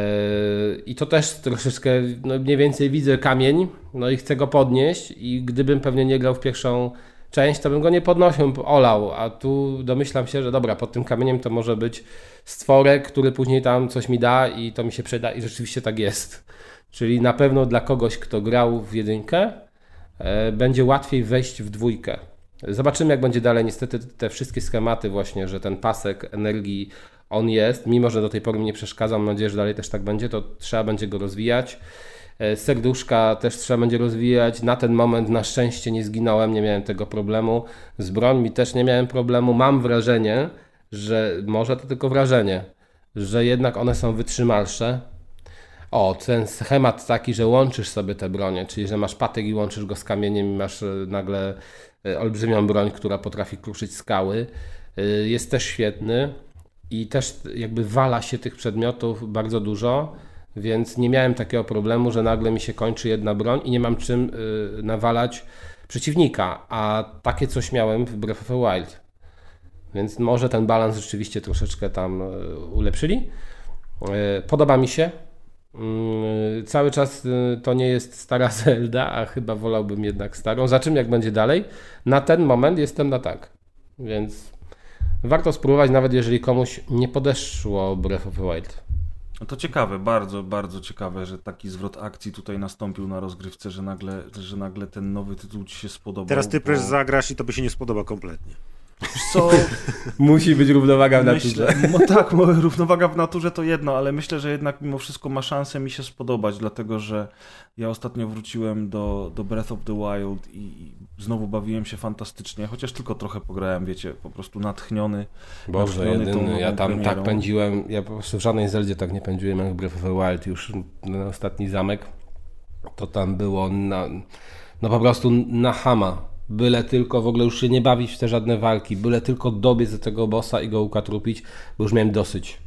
I to też troszeczkę, no mniej więcej widzę kamień, no i chcę go podnieść i gdybym pewnie nie grał w pierwszą część, to bym go nie podnosił, olał, a tu domyślam się, że dobra, pod tym kamieniem to może być stworek, który później tam coś mi da i to mi się przyda i rzeczywiście tak jest. Czyli na pewno dla kogoś, kto grał w jedynkę, e, będzie łatwiej wejść w dwójkę. Zobaczymy, jak będzie dalej. Niestety te wszystkie schematy właśnie, że ten pasek energii on jest, mimo że do tej pory mi nie przeszkadza, mam nadzieję, że dalej też tak będzie, to trzeba będzie go rozwijać. E, serduszka też trzeba będzie rozwijać. Na ten moment na szczęście nie zginąłem, nie miałem tego problemu. Z brońmi też nie miałem problemu. Mam wrażenie, że może to tylko wrażenie, że jednak one są wytrzymalsze. O, ten schemat taki, że łączysz sobie te bronie, czyli że masz patyk i łączysz go z kamieniem i masz e, nagle e, olbrzymią broń, która potrafi kruszyć skały, jest też świetny i też jakby wala się tych przedmiotów bardzo dużo więc nie miałem takiego problemu, że nagle mi się kończy jedna broń i nie mam czym y, nawalać przeciwnika, a takie coś miałem w Breath of the Wild. Więc może ten balans rzeczywiście troszeczkę tam y, ulepszyli. Y, podoba mi się. Cały czas to nie jest stara [LAUGHS] Zelda, a chyba wolałbym jednak starą. Za czym jak będzie dalej? Na ten moment jestem na tak. Więc warto spróbować, nawet jeżeli komuś nie podeszło Breath of the Wild. No to ciekawe, bardzo, bardzo ciekawe, że taki zwrot akcji tutaj nastąpił na rozgrywce, że nagle, że nagle ten nowy tytuł ci się spodobał. Teraz ty bo... zagrasz i to by się nie spodoba kompletnie. Co? [LAUGHS] Musi być równowaga w naturze. [LAUGHS] no tak, równowaga w naturze to jedno, ale myślę, że jednak mimo wszystko ma szansę mi się spodobać, dlatego że ja ostatnio wróciłem do, do Breath of the Wild i znowu bawiłem się fantastycznie, chociaż tylko trochę pograłem, wiecie, po prostu natchniony. Boże, natchniony jedyny, ja tam premierą. tak pędziłem, ja po prostu w żadnej Zeldzie tak nie pędziłem jak Breath of the Wild, już na ostatni zamek, to tam było na, no po prostu na hama byle tylko w ogóle już się nie bawić w te żadne walki, byle tylko dobiec do tego bossa i go ukatrupić, bo już miałem dosyć.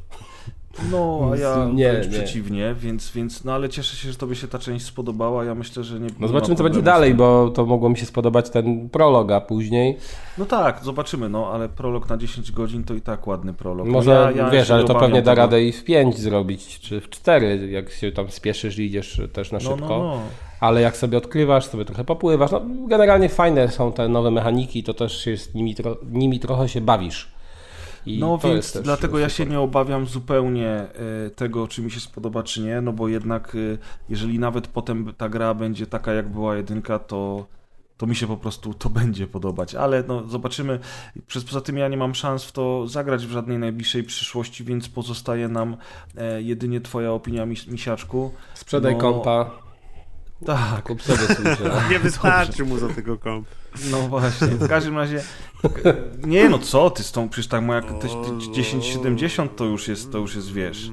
No, a ja nie, wręcz nie. przeciwnie, więc, więc, no ale cieszę się, że tobie się ta część spodobała, ja myślę, że nie No zobaczymy, co będzie dalej, bo to mogło mi się spodobać ten prolog, a później... No tak, zobaczymy, no, ale prolog na 10 godzin to i tak ładny prolog. No Może, ja, ja wiesz, ale to pewnie da radę i w 5 zrobić, czy w 4, jak się tam spieszysz i idziesz też na no, szybko. No, no, ale jak sobie odkrywasz, sobie trochę popływasz, no generalnie fajne są te nowe mechaniki, to też się z nimi, tro nimi trochę się bawisz. I no więc dlatego ja się nie obawiam zupełnie e, tego, czy mi się spodoba, czy nie, no bo jednak e, jeżeli nawet potem ta gra będzie taka, jak była jedynka, to to mi się po prostu to [LAUGHS] będzie podobać, ale no zobaczymy. Przez poza tym ja nie mam szans w to zagrać w żadnej najbliższej przyszłości, więc pozostaje nam e, jedynie twoja opinia, mis misiaczku. Sprzedaj No, kompa, Tak, kup sobie Switcha. [LAUGHS] Nie wystarczy mu za tego komp. no właśnie. W każdym razie nie no co ty z tą przecież tak moja te- te 1070 to już jest to już jest wiesz. e,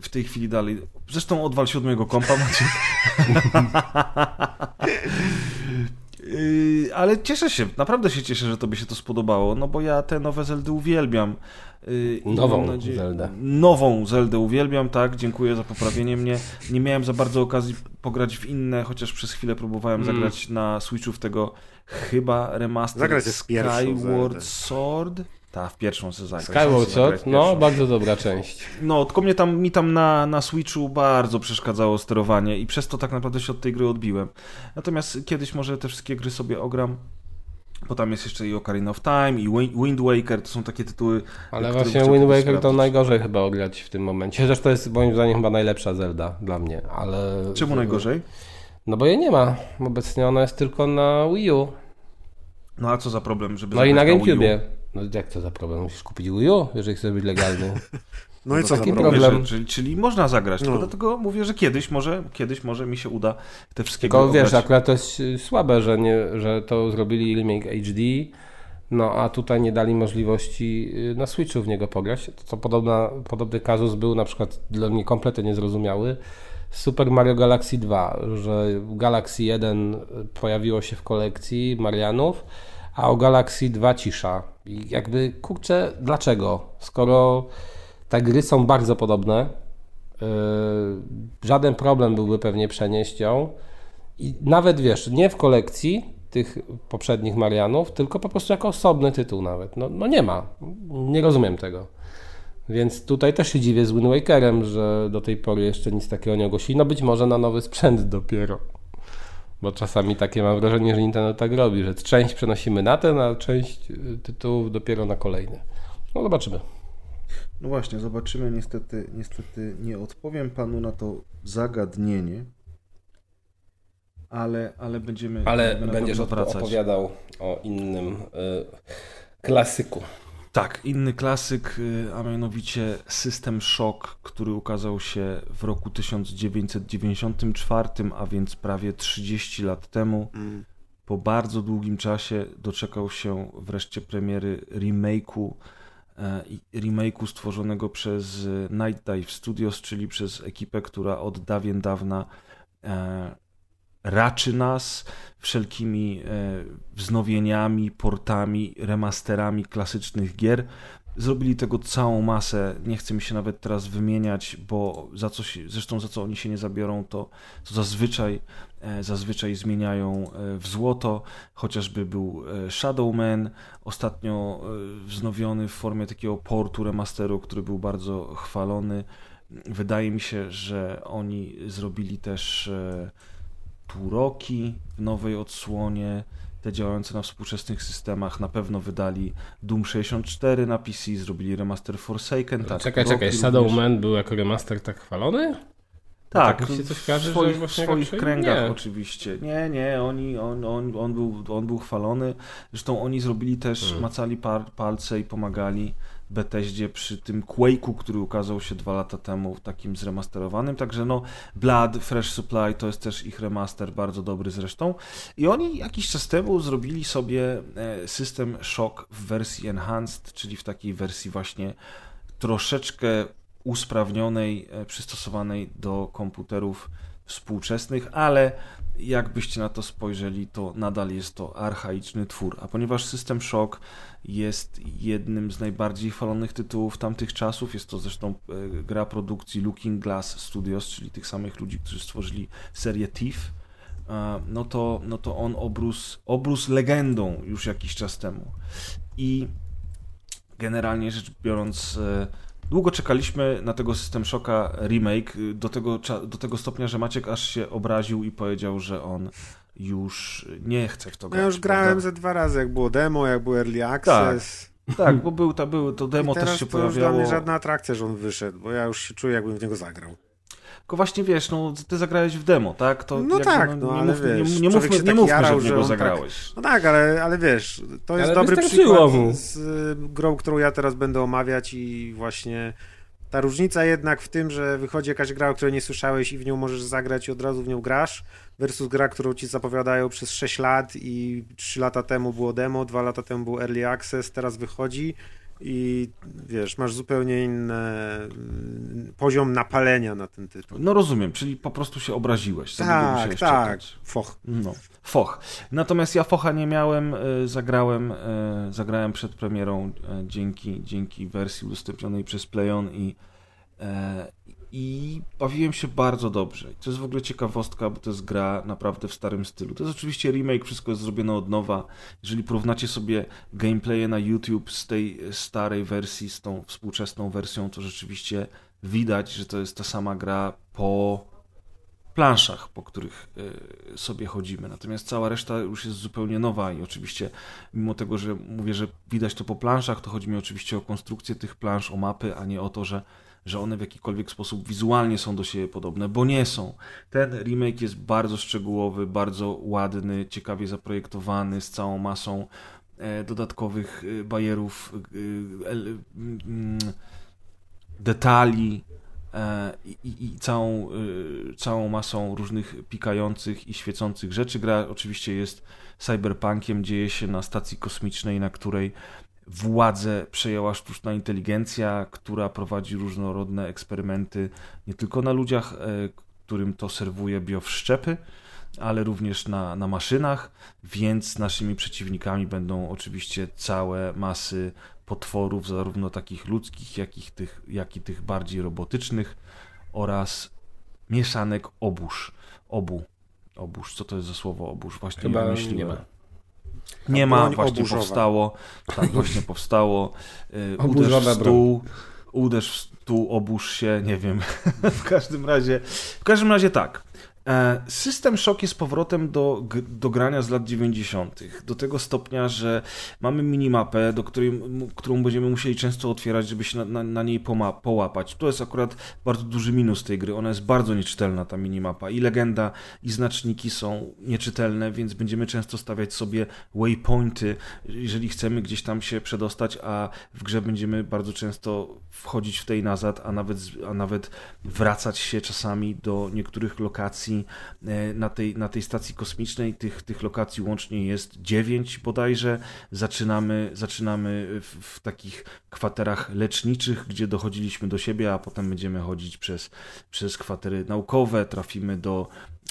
W tej chwili dalej. Zresztą odwal siódmego kompa macie. [LAUGHS] Yy, Ale cieszę się, naprawdę się cieszę, że tobie się to spodobało, no bo ja te nowe Zeldy uwielbiam. I Nową nadzieję- Zeldę. Nową Zeldę uwielbiam, tak, dziękuję za poprawienie mnie. Nie miałem za bardzo okazji pograć w inne, chociaż przez chwilę próbowałem Mm. zagrać na Switchu w tego chyba remaster Zagrać Skyward Zeldę. Sword. Tak, w pierwszą zagrać. Skyward Sword, no bardzo dobra część. No, tylko mnie tam, mi tam na, na Switchu bardzo przeszkadzało sterowanie i przez to tak naprawdę się od tej gry odbiłem. Natomiast kiedyś może te wszystkie gry sobie ogram, bo tam jest jeszcze i Ocarina of Time i Wi- Wind Waker, to są takie tytuły, Ale właśnie Wind Waker to sprawdzić. najgorzej chyba ograć w tym momencie. Zresztą to jest moim zdaniem chyba najlepsza Zelda dla mnie, ale... Czemu najgorzej? No bo jej nie ma. Obecnie ona jest tylko na Wii U. No a co za problem, żeby No i na? GameCube. No jak to za problem? Musisz kupić Wii U, jeżeli chcesz być legalny. [LAUGHS] No i co za taki problem? problem. Że, czyli, czyli można zagrać, tylko No. dlatego mówię, że kiedyś może, kiedyś może mi się uda te wszystkie Tylko gry wiesz, akurat to jest y, słabe, że, nie, że to zrobili remake HD, no a tutaj nie dali możliwości y, na Switchu w niego pograć. To podobna, podobny kazus był na przykład dla mnie kompletnie niezrozumiały. Super Mario Galaxy 2, że Galaxy 1 pojawiło się w kolekcji Marianów, a o Galaxy 2 cisza. I jakby, kurczę, dlaczego? Skoro te gry są bardzo podobne, yy, żaden problem byłby pewnie przenieść ją. I nawet wiesz, nie w kolekcji tych poprzednich Marianów, tylko po prostu jako osobny tytuł nawet. No, no nie ma. Nie rozumiem tego. Więc tutaj też się dziwię z Wind Wakerem, że do tej pory jeszcze nic takiego nie ogłosili. No być może na nowy sprzęt dopiero. Bo czasami takie mam wrażenie, że Nintendo tak robi, że część przenosimy na ten, a część y, tytułów dopiero na kolejny. No zobaczymy. No właśnie, zobaczymy. Niestety, niestety nie odpowiem panu na to zagadnienie, ale, ale będziemy, Ale będziemy będziesz pewno odpo- wracać. opowiadał o innym y, klasyku. Tak, inny klasyk, y, a mianowicie System Shock, który ukazał się w roku 1994, a więc prawie 30 lat temu. Mm. Po bardzo długim czasie doczekał się wreszcie premiery remake'u remake'u stworzonego przez e, Night Dive Studios, czyli przez ekipę, która od dawien dawna e, raczy nas wszelkimi e, wznowieniami, portami, remasterami klasycznych gier. Zrobili tego całą masę, nie chcę mi się nawet teraz wymieniać, bo za co zresztą za co oni się nie zabiorą, to, to zazwyczaj, zazwyczaj zmieniają e, w złoto, chociażby był e, Shadowman, ostatnio e, wznowiony w formie takiego portu remasteru, który był bardzo chwalony. Wydaje mi się, że oni zrobili też e, Turoki w nowej odsłonie, te działające na współczesnych systemach, na pewno wydali Doom 64 na PC, zrobili remaster Forsaken. tak, czekaj, czekaj, również. Shadow Man był jako remaster tak chwalony? Tak, tak mi się coś w kojarzy, że swoich, w swoich kręgach nie. oczywiście. Nie, nie, oni, on, on, on, był, on był chwalony. Zresztą oni zrobili też, Hmm. macali par, palce i pomagali Bethesdzie przy tym Quake'u, który ukazał się dwa lata temu, takim zremasterowanym. Także no, Blood, Fresh Supply to jest też ich remaster, bardzo dobry zresztą. I oni jakiś czas temu zrobili sobie e, system Shock w wersji Enhanced, czyli w takiej wersji właśnie troszeczkę usprawnionej, e, przystosowanej do komputerów współczesnych, ale jakbyście na to spojrzeli, to nadal jest to archaiczny twór. A ponieważ System Shock jest jednym z najbardziej chwalonych tytułów tamtych czasów, jest to zresztą e, gra produkcji Looking Glass Studios, czyli tych samych ludzi, którzy stworzyli serię Thief, no to, no to on obrósł, obrósł legendą już jakiś czas temu. I generalnie rzecz biorąc, e, długo czekaliśmy na tego System Shocka remake, e, do tego, do tego stopnia, że Maciek aż się obraził i powiedział, że on już nie chce w to No grać. ja już grałem prawda? ze dwa razy, jak było demo, jak był Early Access. Tak, bo był, to, był, to I demo teraz też się to już dla pojawiało. mnie żadna atrakcja, że on wyszedł, bo ja już się czuję, jakbym w niego zagrał. Tylko właśnie wiesz, no ty zagrałeś w demo, tak? To No jakby, tak, no, nie ale mówmy, wiesz, nie, nie człowiek mówmy, się nie tak mówmy jarał, że w niego tak- zagrałeś. No tak, ale, ale wiesz, to jest Ale dobry wystarczyło przykład mu. z y, grą, którą ja teraz będę omawiać i właśnie ta różnica jednak w tym, że wychodzi jakaś gra, o której nie słyszałeś i w nią możesz zagrać i od razu w nią grasz, versus gra, którą ci zapowiadają przez 6 lat i 3 lata temu było demo, 2 lata temu był early access, teraz wychodzi i wiesz, masz zupełnie inny mm, poziom napalenia na ten tytuł. No rozumiem, czyli po prostu się obraziłeś. długo Tak, tak, czekać. foch. No, foch. Natomiast ja focha nie miałem, e, zagrałem, e, zagrałem przed premierą e, dzięki, dzięki wersji udostępnionej przez Playon i, i bawiłem się bardzo dobrze. To jest w ogóle ciekawostka, bo to jest gra naprawdę w starym stylu. To jest oczywiście remake, wszystko jest zrobione od nowa. Jeżeli porównacie sobie gameplaye na YouTube z tej starej wersji z tą współczesną wersją, to rzeczywiście widać, że to jest ta sama gra po planszach, po których y, sobie chodzimy. Natomiast cała reszta już jest zupełnie nowa i oczywiście, mimo tego, że mówię, że widać to po planszach, to chodzi mi oczywiście o konstrukcję tych plansz, o mapy, a nie o to, że, że one w jakikolwiek sposób wizualnie są do siebie podobne, bo nie są. Ten remake jest bardzo szczegółowy, bardzo ładny, ciekawie zaprojektowany, z całą masą e, dodatkowych e, bajerów, e, detali, i, i, i całą, całą masą różnych pikających i świecących rzeczy. Gra oczywiście jest cyberpunkiem, dzieje się na stacji kosmicznej, na której władzę przejęła sztuczna inteligencja, która prowadzi różnorodne eksperymenty nie tylko na ludziach, e, którym to serwuje biowszczepy, ale również na, na maszynach, więc naszymi przeciwnikami będą oczywiście całe masy potworów, zarówno takich ludzkich, jak i tych, jak i tych bardziej robotycznych oraz mieszanek obóż. Obu. Obóż. Co to jest za słowo obóż? Właśnie Chyba nie wymyśliłem. nie ma. Nie ma, właśnie oburzowa. powstało. Tak, właśnie powstało. Y, [LAUGHS] Uderz w stół, uderz w stół, obórz się, nie wiem. [LAUGHS] w każdym razie, w każdym razie tak. E, System Shock jest powrotem do, do grania z lat 90. Do tego stopnia, że mamy minimapę, do której, którą będziemy musieli często otwierać, żeby się na, na, na niej połapać. To jest akurat bardzo duży minus tej gry. Ona jest bardzo nieczytelna, ta minimapa. I legenda, i znaczniki są nieczytelne, więc będziemy często stawiać sobie waypointy, jeżeli chcemy gdzieś tam się przedostać, a w grze będziemy bardzo często wchodzić w tej nazad, a nawet, a nawet wracać się czasami do niektórych lokacji e, na tej, na tej stacji kosmicznej. Tych, tych lokacji łącznie jest dziewięć bodajże. Zaczynamy, zaczynamy w, w takich kwaterach leczniczych, gdzie dochodziliśmy do siebie, a potem będziemy chodzić przez, przez kwatery naukowe, trafimy do,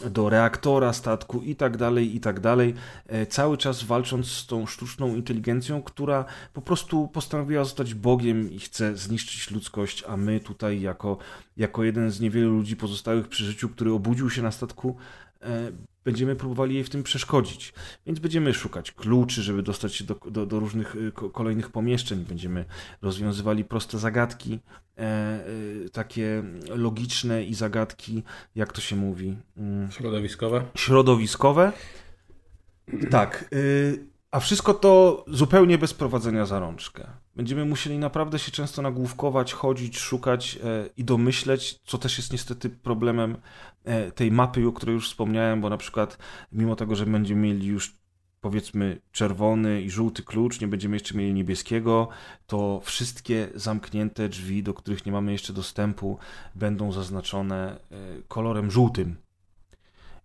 do reaktora statku i tak dalej, i tak dalej. E, Cały czas walcząc z tą sztuczną inteligencją, która po prostu postanowiła zostać Bogiem i chce zniszczyć ludzkość, a my tutaj jako, jako jeden z niewielu ludzi pozostałych przy życiu, który obudził się na statku, e, będziemy próbowali jej w tym przeszkodzić. Więc będziemy szukać kluczy, żeby dostać się do, do, do różnych y, ko- kolejnych pomieszczeń. Będziemy rozwiązywali proste zagadki, e, e, takie logiczne i zagadki, jak to się mówi, mm, Środowiskowe? środowiskowe. Tak. y, A wszystko to zupełnie bez prowadzenia za rączkę. Będziemy musieli naprawdę się często nagłówkować, chodzić, szukać e, i domyśleć, co też jest niestety problemem e, tej mapy, o której już wspomniałem, bo na przykład mimo tego, że będziemy mieli już powiedzmy czerwony i żółty klucz, nie będziemy jeszcze mieli niebieskiego, to wszystkie zamknięte drzwi, do których nie mamy jeszcze dostępu, będą zaznaczone e, kolorem żółtym.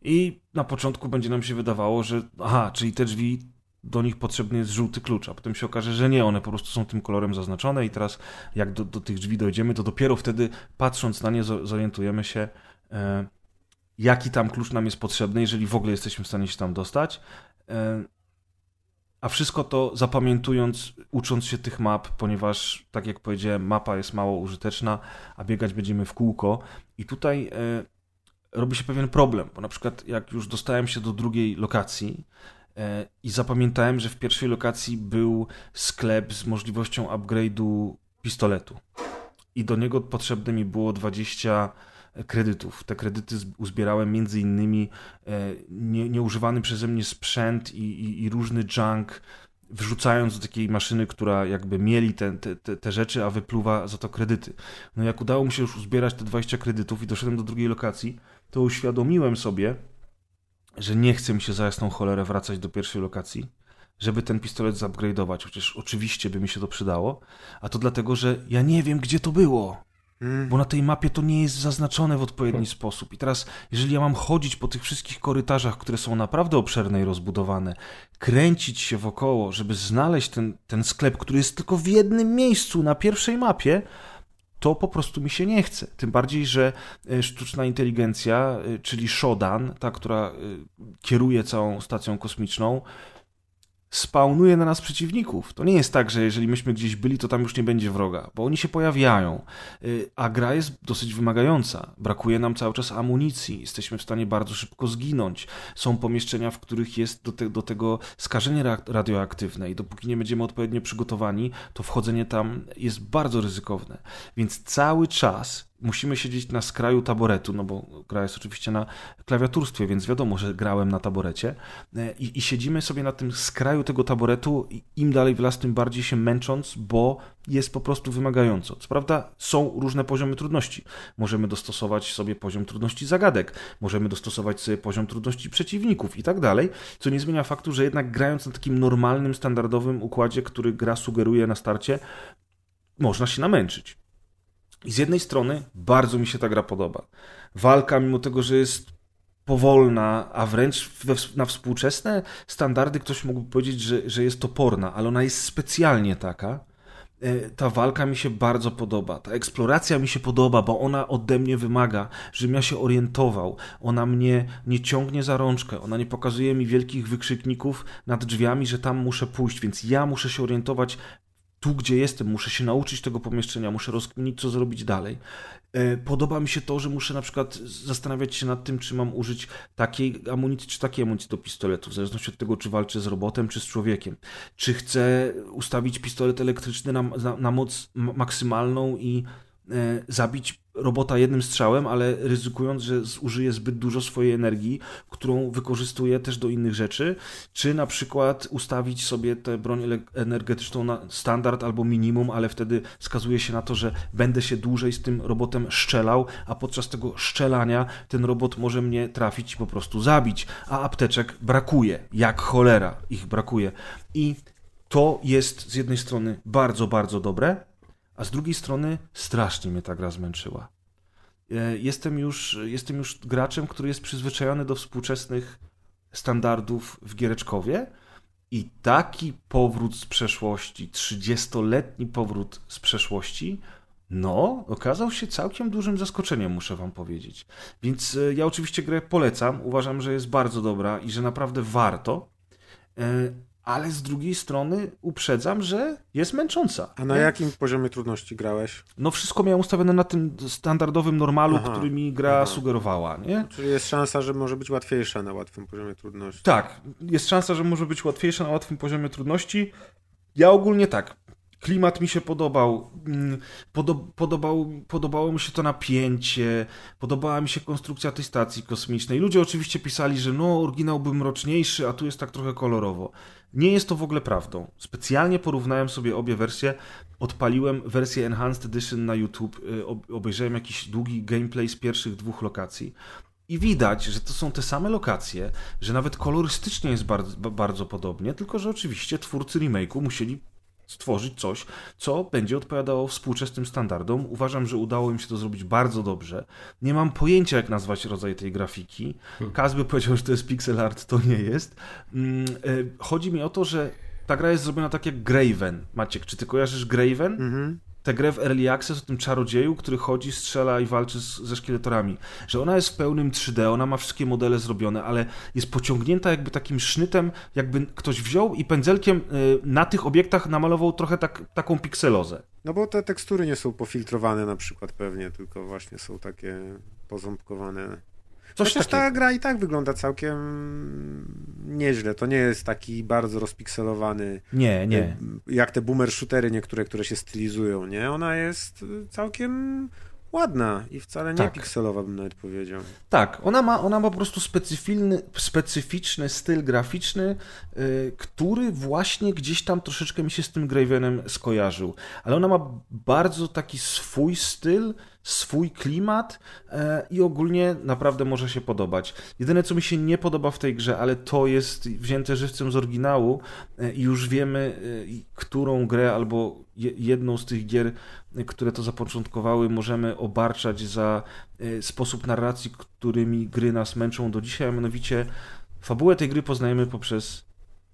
I na początku będzie nam się wydawało, że aha, czyli te drzwi, do nich potrzebny jest żółty klucz, a potem się okaże, że nie, one po prostu są tym kolorem zaznaczone i teraz jak do, do tych drzwi dojdziemy, to dopiero wtedy patrząc na nie zo- zorientujemy się, e, jaki tam klucz nam jest potrzebny, jeżeli w ogóle jesteśmy w stanie się tam dostać. E, a wszystko to zapamiętując, ucząc się tych map, ponieważ, tak jak powiedziałem, mapa jest mało użyteczna, a biegać będziemy w kółko. I tutaj e, robi się pewien problem, bo na przykład jak już dostałem się do drugiej lokacji i zapamiętałem, że w pierwszej lokacji był sklep z możliwością upgrade'u pistoletu i do niego potrzebne mi było 20 kredytów. Te kredyty uzbierałem między innymi e, nie, nieużywany przeze mnie sprzęt i, i, i różny junk wrzucając do takiej maszyny, która jakby mieli te, te, te rzeczy, a wypluwa za to kredyty. No jak udało mi się już uzbierać te 20 kredytów i doszedłem do drugiej lokacji, to uświadomiłem sobie, że nie chcę mi się za jasną cholerę wracać do pierwszej lokacji, żeby ten pistolet zupgrade'ować, chociaż oczywiście by mi się to przydało, a to dlatego, że ja nie wiem, gdzie to było. Bo na tej mapie to nie jest zaznaczone w odpowiedni sposób. I teraz, jeżeli ja mam chodzić po tych wszystkich korytarzach, które są naprawdę obszerne i rozbudowane, kręcić się wokoło, żeby znaleźć ten, ten sklep, który jest tylko w jednym miejscu na pierwszej mapie, to po prostu mi się nie chce. Tym bardziej, że e, sztuczna inteligencja, e, czyli Shodan, ta, która e, kieruje całą stacją kosmiczną, spawnuje na nas przeciwników. To nie jest tak, że jeżeli myśmy gdzieś byli, to tam już nie będzie wroga, bo oni się pojawiają. Y, a gra jest dosyć wymagająca. Brakuje nam cały czas amunicji, jesteśmy w stanie bardzo szybko zginąć. Są pomieszczenia, w których jest do, te, do tego skażenie radioaktywne i dopóki nie będziemy odpowiednio przygotowani, to wchodzenie tam jest bardzo ryzykowne. Więc cały czas musimy siedzieć na skraju taboretu, no bo gra jest oczywiście na klawiaturstwie, więc wiadomo, że grałem na taborecie e, i, i siedzimy sobie na tym skraju tego taboretu im dalej w las, tym bardziej się męcząc, bo jest po prostu wymagająco. Co prawda są różne poziomy trudności. Możemy dostosować sobie poziom trudności zagadek, możemy dostosować sobie poziom trudności przeciwników i tak dalej, co nie zmienia faktu, że jednak grając na takim normalnym, standardowym układzie, który gra sugeruje na starcie, można się namęczyć. I z jednej strony bardzo mi się ta gra podoba. Walka, mimo tego, że jest powolna, a wręcz na współczesne standardy ktoś mógłby powiedzieć, że, że jest toporna, ale ona jest specjalnie taka. E, ta walka mi się bardzo podoba, ta eksploracja mi się podoba, bo ona ode mnie wymaga, żebym ja się orientował. Ona mnie nie ciągnie za rączkę, ona nie pokazuje mi wielkich wykrzykników nad drzwiami, że tam muszę pójść, więc ja muszę się orientować tu, gdzie jestem, muszę się nauczyć tego pomieszczenia, muszę rozkminić, co zrobić dalej. E, podoba mi się to, że muszę na przykład zastanawiać się nad tym, czy mam użyć takiej amunicji, czy takiej amunicji do pistoletu, w zależności od tego, czy walczę z robotem, czy z człowiekiem. Czy chcę ustawić pistolet elektryczny na, na, na moc maksymalną i zabić robota jednym strzałem, ale ryzykując, że zużyje zbyt dużo swojej energii, którą wykorzystuje też do innych rzeczy, czy na przykład ustawić sobie tę broń energetyczną na standard albo minimum, ale wtedy skazuje się na to, że będę się dłużej z tym robotem szczelał, a podczas tego szczelania ten robot może mnie trafić i po prostu zabić, a apteczek brakuje, jak cholera ich brakuje. I to jest z jednej strony bardzo, bardzo dobre, a z drugiej strony strasznie mnie ta gra zmęczyła. E, jestem już, jestem już graczem, który jest przyzwyczajony do współczesnych standardów w Giereczkowie i taki powrót z przeszłości, 30-letni powrót z przeszłości, no, okazał się całkiem dużym zaskoczeniem, muszę wam powiedzieć. Więc e, ja oczywiście grę polecam, uważam, że jest bardzo dobra i że naprawdę warto, e, ale z drugiej strony uprzedzam, że jest męcząca. A na nie? jakim poziomie trudności grałeś? No wszystko miałem ustawione na tym standardowym normalu, aha, który mi gra aha. sugerowała, nie? Czyli jest szansa, że może być łatwiejsza na łatwym poziomie trudności. Tak, jest szansa, że może być łatwiejsza na łatwym poziomie trudności. Ja ogólnie tak, klimat mi się podobał, mm, podobał, podobało mi się to napięcie, podobała mi się konstrukcja tej stacji kosmicznej. Ludzie oczywiście pisali, że no, oryginał był mroczniejszy, a tu jest tak trochę kolorowo. Nie jest to w ogóle prawdą. Specjalnie porównałem sobie obie wersje, odpaliłem wersję Enhanced Edition na YouTube, y, obejrzałem jakiś długi gameplay z pierwszych dwóch lokacji. I widać, że to są te same lokacje, że nawet kolorystycznie jest bardzo, bardzo podobnie, tylko że oczywiście twórcy remake'u musieli stworzyć coś, co będzie odpowiadało współczesnym standardom. Uważam, że udało im się to zrobić bardzo dobrze. Nie mam pojęcia, jak nazwać rodzaj tej grafiki. Hmm. Kaz by powiedział, że to jest pixel art, to nie jest. Mm, e, chodzi mi o to, że ta gra jest zrobiona tak jak Graven. Maciek, czy ty kojarzysz Graven? Mhm tę grę w Early Access o tym czarodzieju, który chodzi, strzela i walczy z, ze szkieletorami. Że ona jest w pełnym 3D, ona ma wszystkie modele zrobione, ale jest pociągnięta jakby takim sznytem, jakby ktoś wziął i pędzelkiem y, na tych obiektach namalował trochę tak, taką pikselozę. No bo te tekstury nie są pofiltrowane na przykład pewnie, tylko właśnie są takie poząbkowane. Coś Chociaż ta gra i tak wygląda całkiem nieźle. To nie jest taki bardzo rozpikselowany. Nie, nie. E, jak te boomer shootery niektóre, które się stylizują, nie? Ona jest całkiem ładna i wcale nie Tak. pikselowa, bym nawet powiedział. Tak, ona ma, ona ma po prostu specyficzny, specyficzny styl graficzny, y, który właśnie gdzieś tam troszeczkę mi się z tym Gravenem skojarzył. Ale ona ma bardzo taki swój styl, swój klimat e, i ogólnie naprawdę może się podobać. Jedyne, co mi się nie podoba w tej grze, ale to jest wzięte żywcem z oryginału e, i już wiemy, e, którą grę albo je- jedną z tych gier, które to zapoczątkowały, możemy obarczać za sposób narracji, którymi gry nas męczą do dzisiaj, a mianowicie fabułę tej gry poznajemy poprzez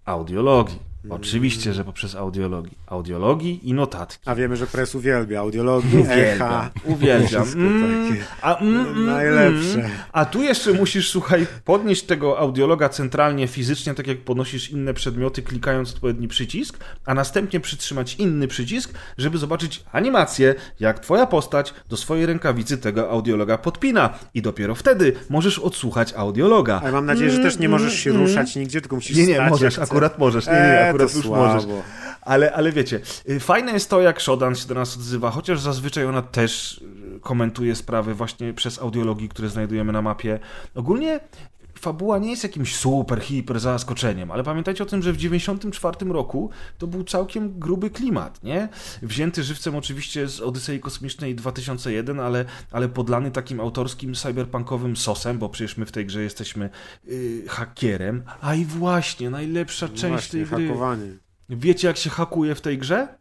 audiologii. Oczywiście, że poprzez audiologii. Audiologii i notatki. A wiemy, że Press uwielbia audiologii, echa. Uwielbiam, uwielbiam. Wszystko Mm, a, mm, mm, Najlepsze. mm. A tu jeszcze musisz, słuchaj, podnieść tego audiologa centralnie, fizycznie, tak jak podnosisz inne przedmioty, klikając odpowiedni przycisk, a następnie przytrzymać inny przycisk, żeby zobaczyć animację, jak twoja postać do swojej rękawicy tego audiologa podpina. I dopiero wtedy możesz odsłuchać audiologa. Ale mam nadzieję, że też nie możesz się ruszać nigdzie, tylko musisz Nie, nie, możesz, akurat możesz. Nie, nie, Eee, akurat już słabo. możesz. Ale, ale wiecie, y, fajne jest to, jak Shodan się do nas odzywa, chociaż zazwyczaj ona też y, komentuje sprawy właśnie przez audiologii, które znajdujemy na mapie. Ogólnie fabuła nie jest jakimś super, hiper zaskoczeniem, ale pamiętajcie o tym, że w 94 roku to był całkiem gruby klimat, nie? Wzięty żywcem oczywiście z Odysei Kosmicznej 2001, ale, ale podlany takim autorskim cyberpunkowym sosem, bo przecież my w tej grze jesteśmy yy, hakierem. A i właśnie, najlepsza część No Właśnie, tej gry. hakowanie. Wiecie, jak się hakuje w tej grze?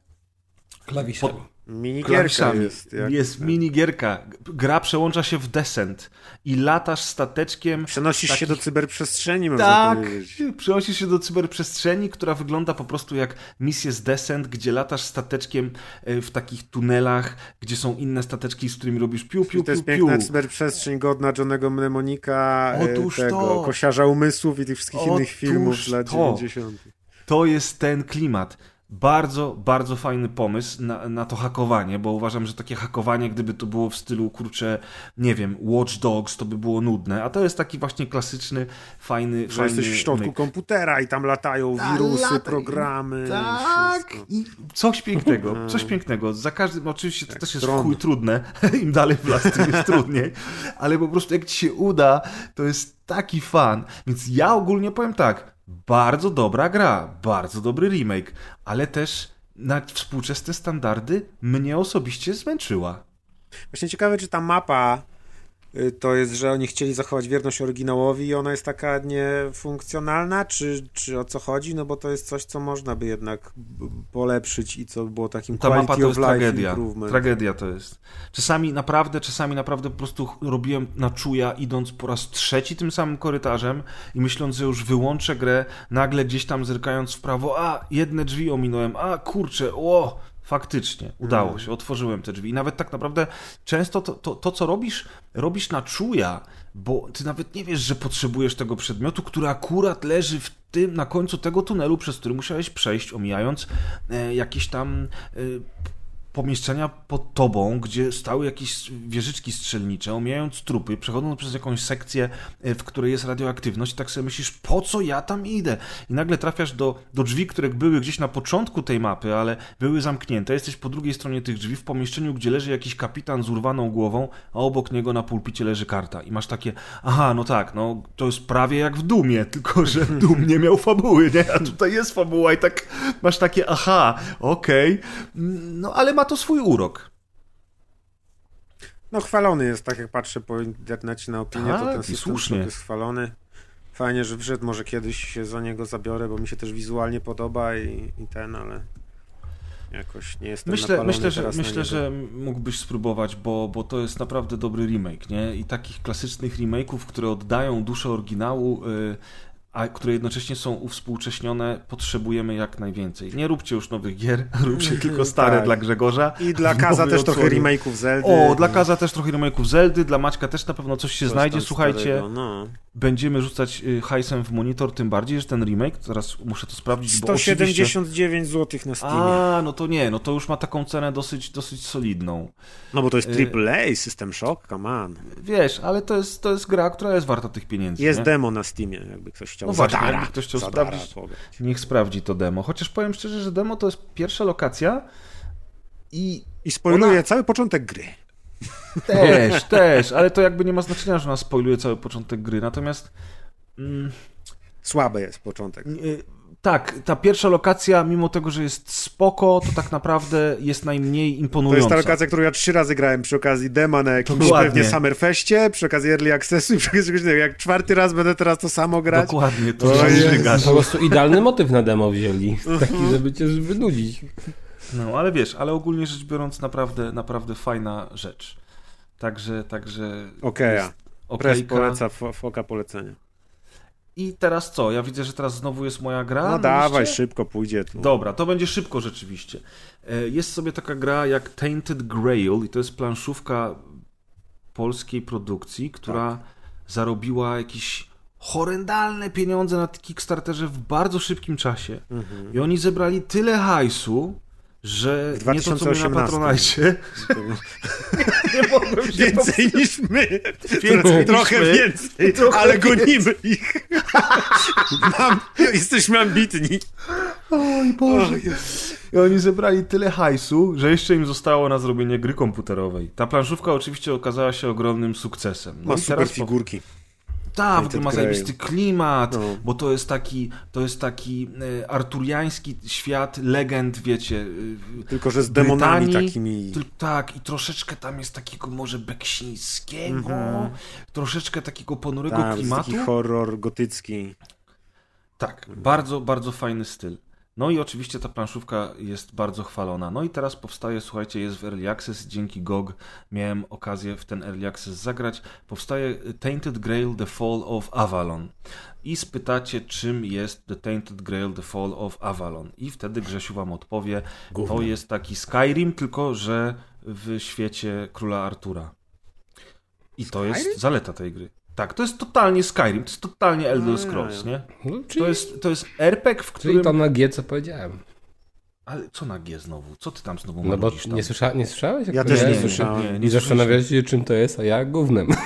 Klawiszem. Minigierka jest. Jak... Jest minigierka. Gra przełącza się w descent i latasz stateczkiem. Przenosisz się do cyberprzestrzeni, można Tak, powiedzieć. przenosisz się do cyberprzestrzeni, która wygląda po prostu jak misję z Descent, gdzie latasz stateczkiem e, w takich tunelach, gdzie są inne stateczki, z którymi robisz piu, piu, I to jest piu, piu. piękna cyberprzestrzeń godna Johnego Mnemonika, e, Otóż tego, to. kosiarza umysłów i tych wszystkich Otóż innych filmów z lat to. 90. To jest ten klimat. Bardzo, bardzo fajny pomysł na, na to hakowanie, bo uważam, że takie hakowanie, gdyby to było w stylu, kurczę, nie wiem, Watch Dogs, to by było nudne, a to jest taki właśnie klasyczny, fajny, Że fajny jesteś w środku myk. komputera i tam latają wirusy, lata- programy Tak, i coś pięknego, [LAUGHS] coś pięknego. Za każdym, oczywiście to Jak też jest tron. w chuj trudne, [LAUGHS] im dalej w las, tym jest trudniej, ale po prostu jak ci się uda, to jest taki fan. Więc ja ogólnie powiem tak, bardzo dobra gra, bardzo dobry remake, ale też na współczesne standardy mnie osobiście zmęczyła. Właśnie ciekawe, czy ta mapa to jest, że oni chcieli zachować wierność oryginałowi i ona jest taka niefunkcjonalna, czy, czy o co chodzi? No bo to jest coś, co można by jednak polepszyć i co było takim Ta mapa to jest tragedia. Tragedia to jest. Czasami naprawdę, czasami naprawdę po prostu robiłem na czuja, idąc po raz trzeci tym samym korytarzem i myśląc, że już wyłączę grę, nagle gdzieś tam zerkając w prawo, a jedne drzwi ominąłem, a kurczę, o, faktycznie, udało Mm. się, otworzyłem te drzwi. I nawet tak naprawdę często to, to, to, co robisz, robisz na czuja, bo ty nawet nie wiesz, że potrzebujesz tego przedmiotu, który akurat leży w tym, na końcu tego tunelu, przez który musiałeś przejść, omijając e, jakieś tam e, pomieszczenia pod tobą, gdzie stały jakieś wieżyczki strzelnicze, omijając trupy, przechodząc przez jakąś sekcję, e, w której jest radioaktywność, tak sobie myślisz, po co ja tam idę? I nagle trafiasz do, do drzwi, które były gdzieś na początku tej mapy, ale były zamknięte. Jesteś po drugiej stronie tych drzwi, w pomieszczeniu, gdzie leży jakiś kapitan z urwaną głową, a obok niego na pulpicie leży karta. I masz takie, aha, no tak, no to jest prawie jak w Dumie, [LAUGHS] tylko że Dum nie miał fabuły, nie? A tutaj jest fabuła i tak masz takie, aha, okej, no ale ma to swój urok. No chwalony jest, tak jak patrzę po internecie na opinię, to Tak, ten i system słusznie. Jest chwalony. Fajnie, że wszedł, może kiedyś się za niego zabiorę, bo mi się też wizualnie podoba i, i ten, ale jakoś nie jestem Myślę, myślę, że, myślę że mógłbyś spróbować, bo, bo to jest naprawdę dobry remake, nie? I takich klasycznych remake'ów, które oddają duszę oryginału, y, a które jednocześnie są uwspółcześnione, potrzebujemy jak najwięcej. Nie róbcie już nowych gier, [LAUGHS] róbcie [LAUGHS] tylko stare Tak. dla Grzegorza. I dla [LAUGHS] Kaza też trochę remake'ów Zeldy. O, dla Kaza też trochę remake'ów Zeldy, dla Maćka też na pewno coś się Coś znajdzie. Słuchajcie, starego, No. Będziemy rzucać y, hajsem w monitor, tym bardziej, że ten remake, zaraz muszę to sprawdzić, bo oczywiście... 179 zł na Steamie. A, no to nie, no to już ma taką cenę dosyć, dosyć solidną. No bo to jest y- AAA, System Shock, come on. Wiesz, ale to jest, to jest gra, która jest warta tych pieniędzy. Jest nie? demo na Steamie, jakby ktoś chciał. No właśnie, Zadara, jakby ktoś chciał Zadara sprawdzić. pobrać. Niech sprawdzi to demo. Chociaż powiem szczerze, że demo to jest pierwsza lokacja i I spoiluje Ona- cały początek gry. [LAUGHS] Też, też, ale to jakby nie ma znaczenia, że nas spoiluje cały początek gry. Natomiast mm, Słaby jest początek. y, tak, ta pierwsza lokacja, mimo tego, że jest spoko, to tak naprawdę jest najmniej To imponująca. jest ta lokacja, którą ja trzy razy grałem przy okazji dema na jakimś Dokładnie. pewnie Summerfeście, przy okazji Early Accessu i przy okazji czegoś innego. Jak czwarty raz będę teraz to samo grać, Dokładnie, to To jest- żygasz. Po prostu idealny motyw na demo wzięli. Taki, żeby cię wynudzić. No, ale wiesz, ale ogólnie rzecz biorąc, naprawdę, naprawdę fajna rzecz. Także, także... Jest Press okejka. poleca, fo- foka polecenia. I teraz co? Ja widzę, że teraz znowu jest moja gra. No na dawaj, liście? szybko pójdzie tu. Dobra, to będzie szybko rzeczywiście. E, Jest sobie taka gra jak Tainted Grail i to jest planszówka polskiej produkcji, która Tak. zarobiła jakieś horrendalne pieniądze na Kickstarterze w bardzo szybkim czasie. Mhm. I oni zebrali tyle hajsu, że W nie to na 2018. Patronajcie. nie mogłem się Więcej niż my. Więcej niż Trochę my. więcej, Trochę ale gonimy ich. Mam, jesteśmy ambitni. Oj Boże. I oni zebrali tyle hajsu, że jeszcze im zostało na zrobienie gry komputerowej. Ta planszówka oczywiście okazała się ogromnym sukcesem. No Ma i super teraz po- figurki. Tak, w ogóle ma zajebisty klimat, No. bo to jest taki, to jest taki e, arturiański świat legend, wiecie. e, Tylko, że z demonami Brytanii. takimi. Tak, i troszeczkę tam jest takiego może beksińskiego, Mhm. troszeczkę takiego ponurego Tak, klimatu. taki horror gotycki. Tak, bardzo, bardzo fajny styl. No i oczywiście ta planszówka jest bardzo chwalona. No i teraz powstaje, słuchajcie, jest w Early Access, dzięki GOG miałem okazję w ten Early Access zagrać. Powstaje Tainted Grail The Fall of Avalon. I spytacie, czym jest The Tainted Grail The Fall of Avalon. I wtedy Grzesiu wam odpowie, to jest taki Skyrim, tylko że w świecie króla Artura. I to jest zaleta tej gry. Tak, to jest totalnie Skyrim, to jest totalnie Elder No, Scrolls, ja. nie? No, czyli, To jest, to jest RPG, w czyli którym... to na G, co powiedziałem. Ale co na G znowu? Co ty tam znowu No bo tam? nie, słysza, nie słyszałeś? Jak Ja też ja nie słyszę- słyszałem. Nie, nie zastanawiacie się, czym to jest, a ja gównem. [LAUGHS]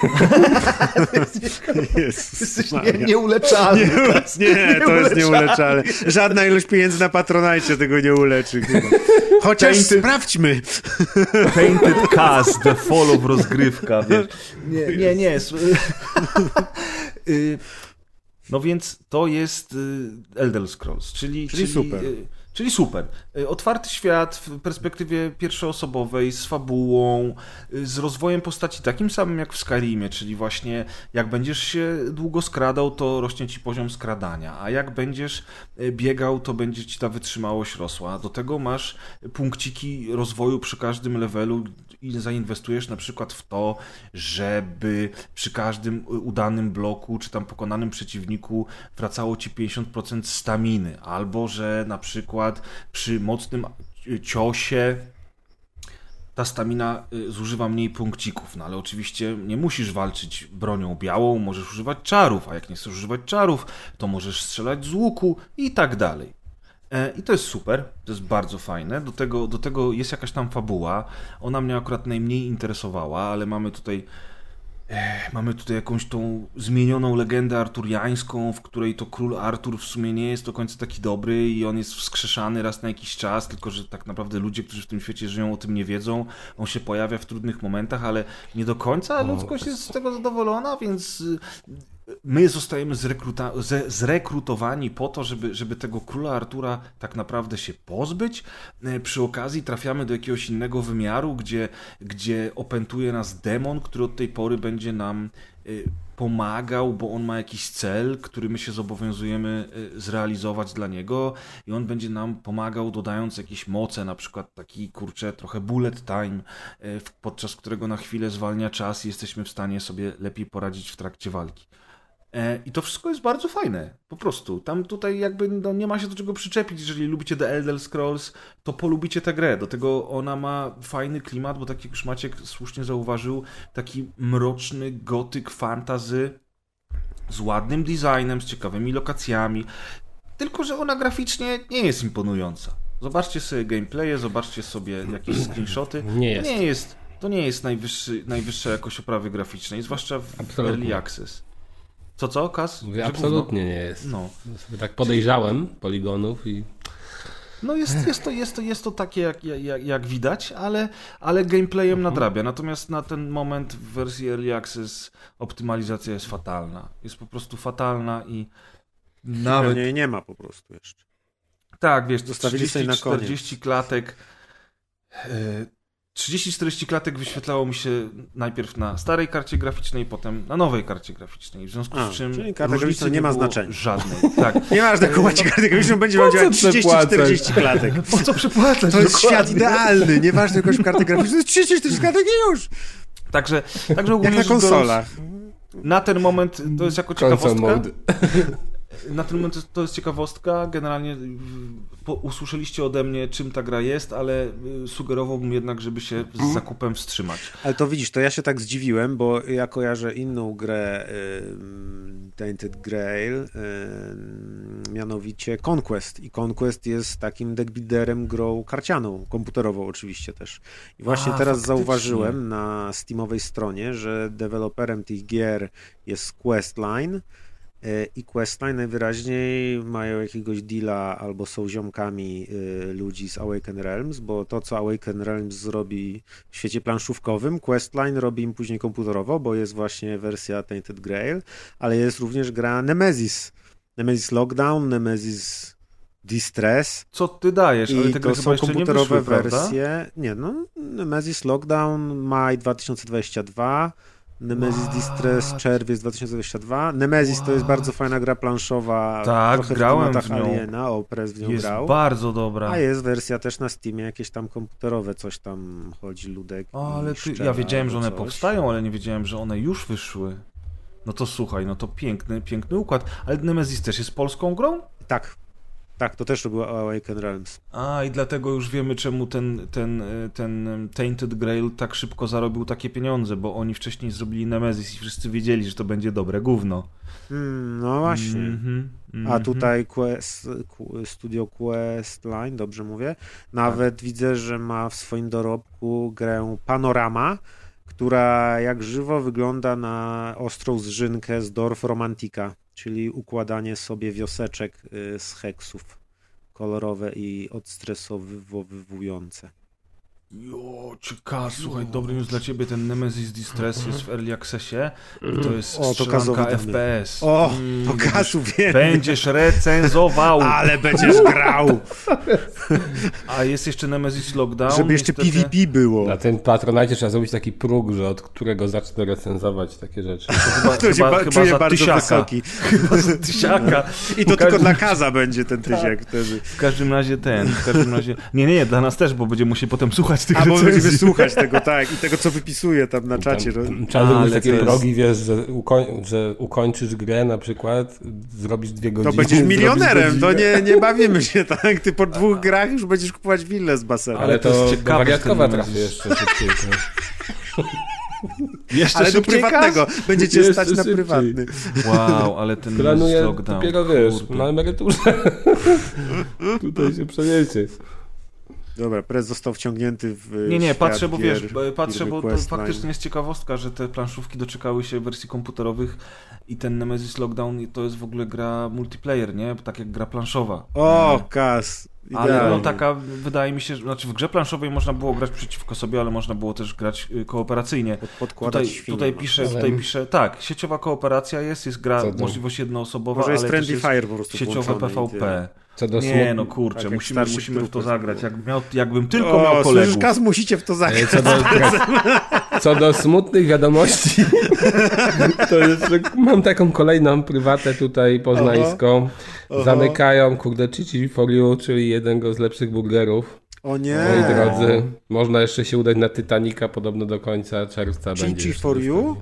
Jesteś nie, nieuleczalny. [LAUGHS] Nie, nie, to jest nieuleczalne. Żadna ilość pieniędzy na Patronite tego nie uleczy. chyba. Chociaż Tainted- sprawdźmy. Painted Cast, The Fall of rozgrywka, [LAUGHS] wiesz. Nie, nie, nie. Y, No więc to jest y, Elder Scrolls, czyli... Czyli super. Czyli super. Y, Otwarty świat w perspektywie pierwszoosobowej, z fabułą, y, z rozwojem postaci takim samym jak w Skyrimie, czyli właśnie jak będziesz się długo skradał, to rośnie ci poziom skradania, a jak będziesz y, biegał, to będzie ci ta wytrzymałość rosła. Do tego masz punkciki rozwoju przy każdym levelu i zainwestujesz na przykład w to, żeby przy każdym udanym bloku czy tam pokonanym przeciwniku wracało ci 50% staminy, albo że na przykład przy mocnym ciosie ta stamina y, zużywa mniej punkcików, no ale oczywiście nie musisz walczyć bronią białą, możesz używać czarów, a jak nie chcesz używać czarów, to możesz strzelać z łuku i tak dalej. E, I to jest super, to jest bardzo fajne. Do tego, do tego jest jakaś tam fabuła. Ona mnie akurat najmniej interesowała, ale mamy tutaj mamy tutaj jakąś tą zmienioną legendę arturiańską, w której to król Artur w sumie nie jest do końca taki dobry i on jest wskrzeszany raz na jakiś czas, tylko że tak naprawdę ludzie, którzy w tym świecie żyją, o tym nie wiedzą. On się pojawia w trudnych momentach, ale nie do końca ludzkość jest z tego zadowolona, więc y, my zostajemy zrekrutowani po to, żeby, żeby tego króla Artura tak naprawdę się pozbyć. E, Przy okazji trafiamy do jakiegoś innego wymiaru, gdzie, gdzie opętuje nas demon, który od tej pory będzie nam y, pomagał, bo on ma jakiś cel, który my się zobowiązujemy y, zrealizować dla niego i on będzie nam pomagał dodając jakieś moce, na przykład taki kurczę trochę bullet time, podczas którego na chwilę zwalnia czas i jesteśmy w stanie sobie lepiej poradzić w trakcie walki. E, I to wszystko jest bardzo fajne, po prostu. Tam tutaj jakby no, nie ma się do czego przyczepić. Jeżeli lubicie The Elder Scrolls, to polubicie tę grę. Do tego ona ma fajny klimat, bo tak jak już Maciek słusznie zauważył, taki mroczny gotyk fantazy z ładnym designem, z ciekawymi lokacjami. Tylko, że ona graficznie nie jest imponująca. Zobaczcie sobie gameplaye, zobaczcie sobie jakieś [CLEARS THROAT] screenshoty. Nie jest. To nie jest, to nie jest najwyższy, najwyższa jakość oprawy graficznej, zwłaszcza w Absolutnie. Early Access. Co, co, Kas? Mówię, absolutnie nie jest. gówno? No. Tak podejrzałem poligonów i No jest, jest, to, jest, to, jest to takie, jak, jak, jak widać, ale, ale gameplayem nadrabia. Natomiast na ten moment w wersji Early Access optymalizacja jest fatalna. Jest po prostu fatalna i nawet... Pewnie jej nie ma po prostu jeszcze. Tak, wiesz, Zostawili sobie na 30-40 klatek. e, 30-40 klatek wyświetlało mi się najpierw na starej karcie graficznej, potem na nowej karcie graficznej. W związku A, z czym czyli karta graficzna nie ma było znaczenia. Żadnej. Tak. [LAUGHS] Nieważne, jaką macie kartę graficzną, będzie Po co miał przepłacać? 30-40 klatek. [LAUGHS] Po co przepłacać? To jest Dokładnie. świat idealny, nieważne jakąś kartę graficzną, to jest 30-40 klatek i już! Także, także Jak ogólnie na rzecz biorąc, konsolach. Na ten moment to jest jako ciekawostka. [LAUGHS] Na ten moment to jest ciekawostka. Generalnie usłyszeliście ode mnie, czym ta gra jest, ale y, sugerowałbym jednak, żeby się z zakupem wstrzymać. Ale to widzisz, to ja się tak zdziwiłem, bo ja kojarzę inną grę ym, Tainted Grail, ym, mianowicie Conquest. I Conquest jest takim deckbuilderem grą karcianą, komputerową oczywiście też. I właśnie A, teraz faktycznie. zauważyłem na Steamowej stronie, że deweloperem tych gier jest Questline. Y, I Questline najwyraźniej mają jakiegoś deala albo są ziomkami y, ludzi z Awaken Realms, bo to, co Awaken Realms zrobi w świecie planszówkowym, Questline robi im później komputerowo, bo jest właśnie wersja Tainted Grail, ale jest również gra Nemesis. Nemesis Lockdown, Nemesis Distress Co ty dajesz? Ale i te to są jeszcze nie komputerowe wyszły, prawda? wersje. Nie, no, Nemesis Lockdown, maj 2022, Nemesis What? Distress, czerwiec 2022. Nemesis to jest bardzo fajna gra planszowa, Tak, trochę grałem w w nią. Aliena, Oprez w nią Jest grał. bardzo dobra. A jest wersja też na Steamie, jakieś tam komputerowe, coś tam chodzi, ludek. O, ale ty, ja wiedziałem, że one coś. powstają, ale nie wiedziałem, że one już wyszły. No to słuchaj, no to piękny, piękny układ. Ale Nemesis też jest polską grą? Tak, tak, to też robiło Awaken Realms. A, i dlatego już wiemy, czemu ten, ten, ten Tainted Grail tak szybko zarobił takie pieniądze, bo oni wcześniej zrobili Nemesis i wszyscy wiedzieli, że to będzie dobre gówno. Hmm, no właśnie. Mhm, A mhm. tutaj Quest, Qu- Studio Questline, dobrze mówię, nawet Tak. widzę, że ma w swoim dorobku grę Panorama, która jak żywo wygląda na ostrą zżynkę z Dorf Romantika, czyli układanie sobie wioseczek y, z heksów kolorowe i odstresowywujące. Jo, ciekawe, słuchaj, dobry news dla ciebie, ten Nemesis Distress jest w Early Accessie i to jest O, to strzelanka. FPS. O, Mm, to Kasu wie, Będziesz recenzował! ale będziesz grał, A jest jeszcze Nemesis Lockdown. żeby jeszcze niestety. PvP było. Tak. Na tym Patronite trzeba zrobić taki próg, że od którego zacznę recenzować takie rzeczy. Chyba, [LAUGHS] To się chyba, ba- chyba za bardzo tysiaka. wysoki. Tysiaka. I to W tylko każdym- dla Kaza będzie ten tysiak wtedy. W każdym razie ten, w każdym razie... Nie, nie, nie, dla nas też, bo będziemy musieli potem słuchać tych A bo recenzji. będziemy słuchać tego, tak, i tego, co wypisuje tam na czacie. Tam, trzeba zrobić takie jest- progi, wiesz, że, ukoń, że ukończysz grę na przykład, zrobisz dwie godziny. To będziesz milionerem, to nie, nie bawimy się, tak? Ty po dwóch grach już będziesz kupować willę z basenem. Ale to to, ciekawe, wariatkowa trafię jeszcze szybciej. to. [LAUGHS] Jeszcze Ale do prywatnego, będziecie Jeszcze stać na szybciej. prywatny. Kas? Wow, ale ten Planuję Lockdown. dopiero, wiesz, kurde. na emeryturze. [LAUGHS] Tutaj się przeniesie. Dobra, prez został wciągnięty w Nie, nie, świat patrzę, bo gier wiesz, bo- patrzę, firmy bo to Questline. faktycznie jest ciekawostka, że te planszówki doczekały się wersji komputerowych i ten Nemesis Lockdown to jest w ogóle gra multiplayer, nie? Tak jak gra planszowa. O, Kas. Ale no idealnie. taka, wydaje mi się, że znaczy w grze planszowej można było grać przeciwko sobie, ale można było też grać y, kooperacyjnie. Pod, podkładać Tutaj, świnie. tutaj no. pisze, tutaj pisze, tak, sieciowa kooperacja jest, jest gra, Co to? możliwość jednoosobowa, Może jest ale Friendly jest Fire po prostu sieciowe. PvP. Co do Nie, smut- no kurczę, Tak musimy, musimy w to zagrać. Jak miał, jakbym tylko o, miał słyszysz, kolegów. Kas, musicie w to E, zagrać. Co do, [LAUGHS] co do smutnych wiadomości, [LAUGHS] to jeszcze mam taką kolejną prywatę tutaj poznańską. Zamykają, kurde, Chichi for You, czyli jednego z lepszych burgerów. O nie. Moi drodzy, można jeszcze się udać na Titanica, podobno do końca czerwca Chichi będzie. for you?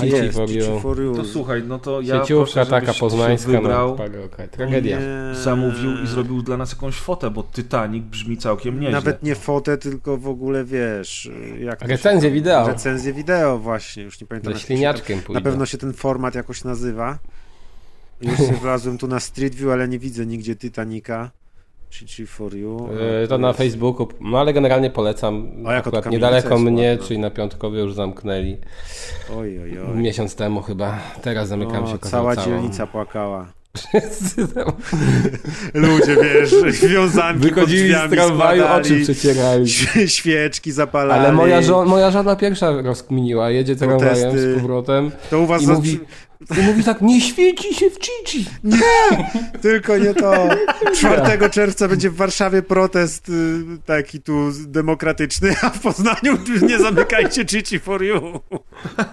Chichi for You. for you. To słuchaj, no to ja Sieciówka proszę, taka poznańska, wybrał, no, tragedia. Nie. zamówił i zrobił dla nas jakąś fotę, bo Titanic brzmi całkiem nieźle. Nawet nie fotę, tylko w ogóle wiesz. Jak to się- Recenzję wideo. Recenzję wideo, właśnie. Już nie pamiętam. Ze jak to się śliniaczkiem Na pewno się ten format jakoś nazywa. Już się [LAUGHS] wlazłem tu na Street View, ale nie widzę nigdzie Titanica. Chichi for you. E, To na Facebooku, no ale generalnie polecam. A jak od niedaleko mnie, ładna. czyli na Piątkowie już zamknęli. Oj, oj, oj. Miesiąc temu chyba. Teraz zamykam się O, kozioł cała całą. dzielnica płakała. [LAUGHS] Ludzie, wiesz, [LAUGHS] wiązanki pod wychodzili z drzwiami tramwaju, oczy przecierali. [LAUGHS] świe- świeczki zapalali. Ale moja, żo moja żona pierwsza rozkminiła, jedzie tramwajem z powrotem To u was mówi, i mówi tak, nie świeci się w Cici. [LAUGHS] Tylko nie to. 4 czerwca będzie w Warszawie protest y, taki tu demokratyczny, a w Poznaniu [LAUGHS] nie zamykajcie Chichi for you.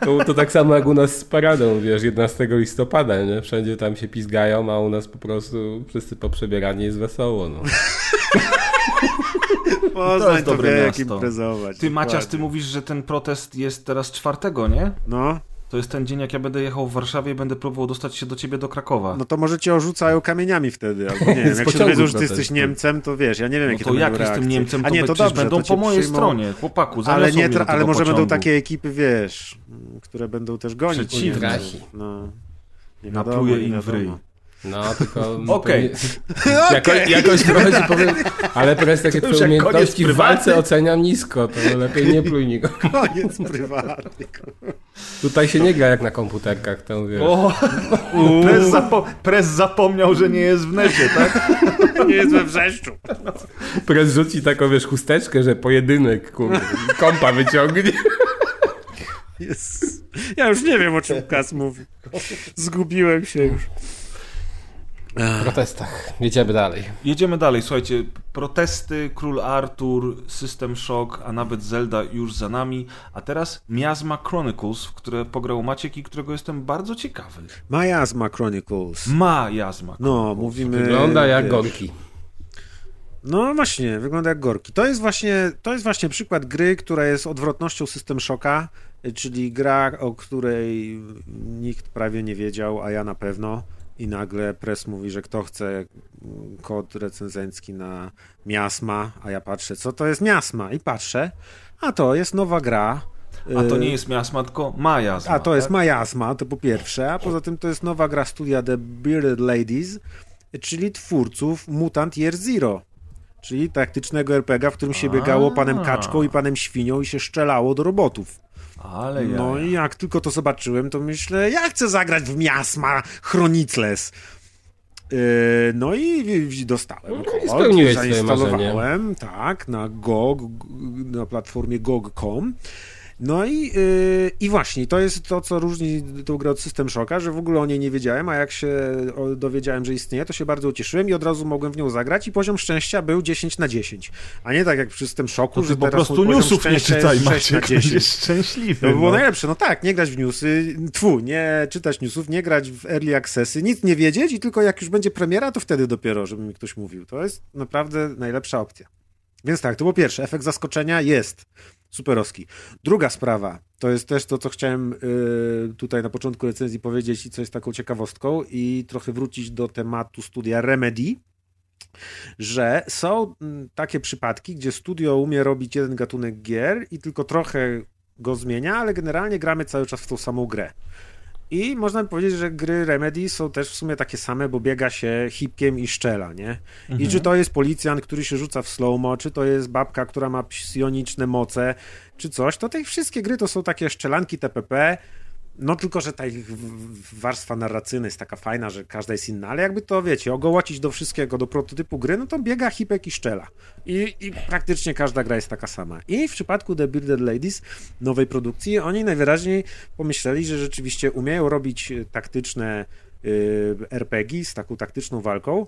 To, to tak samo jak u nas z paradą, wiesz, 11 listopada, nie? Wszędzie tam się pizgają, a u nas po prostu wszyscy poprzebierani jest wesoło, no. [LAUGHS] Poznań jest to, dobre wie jak miasto. imprezować. Ty, Maciaś, ty mówisz, że ten protest jest teraz czwartego, nie? No, To jest ten dzień, jak ja będę jechał w Warszawie i będę próbował dostać się do ciebie do Krakowa. no to może cię orzucają kamieniami wtedy, albo nie [LAUGHS] wiem, jak się dowiedzą, że ty jesteś Niemcem, to wiesz, ja nie wiem, No jakie to tam jak będą jestem reakcje. Niemcem, to, A nie, to dobrze, będą to po mojej przyjmą- stronie. Chłopaku, Ale, nie, tra- ale może będą pociągu. takie ekipy, wiesz, które będą też gonić. Przeciwne. Niemców. No, nie wiadomo, Napluje im w ryj. No, tylko... [LAUGHS] Okej. pewnie- [LAUGHS] Jako, jakoś trochę ci powiem, [LAUGHS] ale teraz takie To twoje umiejętności w walce oceniam nisko, to lepiej nie pluj nikogo. Koniec prywatny. Tutaj się nie gra jak na komputerkach, to wiesz. O, pres, zapo- pres zapomniał, że nie jest w necie, tak? Nie jest we wrzeszczu. Prez rzuci taką, wiesz, chusteczkę, że pojedynek, kurde, kompa wyciągnie. Jest. Ja już nie wiem, o czym Kas mówi. Zgubiłem się już. W protestach. Jedziemy dalej. Jedziemy dalej, słuchajcie. Protesty, Król Artur, System Shock, a nawet Zelda już za nami. A teraz Miasma Chronicles, w które pograł Maciek i którego jestem bardzo ciekawy. Miasma Chronicles. Ma Jasma. No, mówimy... Wygląda jak wiesz, gorki. No właśnie, wygląda jak gorki. To jest właśnie, to jest właśnie przykład gry, która jest odwrotnością System Shocka, czyli gra, o której nikt prawie nie wiedział, a ja na pewno. I nagle press mówi, że kto chce kod recenzencki na Miasma, a ja patrzę, co to jest Miasma? I patrzę, a to jest nowa gra. A to y, nie jest Miasma, tylko Ma Jasma. a to jest tak? Majasma, to po pierwsze, a poza tym to jest nowa gra studia The Bearded Ladies, czyli twórców Mutant Year Zero, czyli taktycznego RPG, w którym się biegało panem kaczką i panem świnią i się szczelało do robotów. Ale ja. No i jak tylko to zobaczyłem, to myślę, ja chcę zagrać w Miasma Chronicles. Yy, No i dostałem No kod, spełniłeś zainstalowałem, tak, na GOG, na platformie GOG.com. No i, yy, i właśnie, to jest to, co różni tę grę od System Shocka, że w ogóle o niej nie wiedziałem, a jak się dowiedziałem, że istnieje, to się bardzo ucieszyłem i od razu mogłem w nią zagrać i poziom szczęścia był 10 na 10. A nie tak jak przy System Shocku, ty że po teraz prostu newsów nie czytaj, jest 6 na Maciek, 10. będziesz szczęśliwy. To by było no. najlepsze. No tak, nie grać w newsy, tfu, nie czytać newsów, nie grać w early accessy, nic nie wiedzieć i tylko jak już będzie premiera, to wtedy dopiero, żeby mi ktoś mówił. To jest naprawdę najlepsza opcja. Więc tak, to było pierwsze. Efekt zaskoczenia jest superowski. Druga sprawa, to jest też to, co chciałem y, tutaj na początku recenzji powiedzieć i co jest taką ciekawostką i trochę wrócić do tematu studia Remedy, że są mm, takie przypadki, gdzie studio umie robić jeden gatunek gier i tylko trochę go zmienia, ale generalnie gramy cały czas w tą samą grę. I można by powiedzieć, że gry Remedy są też w sumie takie same, bo biega się hipkiem i szczela, nie? I czy to jest policjant, który się rzuca w slow-mo, czy to jest babka, która ma psioniczne moce, czy coś, to te wszystkie gry to są takie szczelanki TPP, no tylko, że ta ich warstwa narracyjna jest taka fajna, że każda jest inna, ale jakby to, wiecie, ogołocić do wszystkiego, do prototypu gry, no to biega hipek i szczela. I, I praktycznie każda gra jest taka sama. I w przypadku The Bearded Ladies, nowej produkcji, oni najwyraźniej pomyśleli, że rzeczywiście umieją robić e, taktyczne y, RPG z taką taktyczną walką.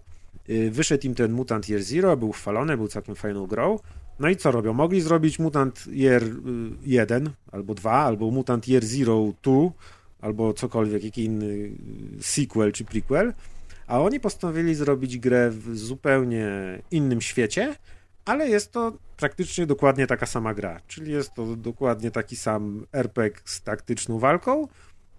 Y, wyszedł im ten Mutant Year Zero, był chwalony, był całkiem fajną grą. No i co robią? Mogli zrobić Mutant Year y, 1 albo 2, albo Mutant Year Zero 2, albo cokolwiek, jaki inny y, sequel czy prequel, a oni postanowili zrobić grę w zupełnie innym świecie, ale jest to praktycznie dokładnie taka sama gra, czyli jest to dokładnie taki sam RPG z taktyczną walką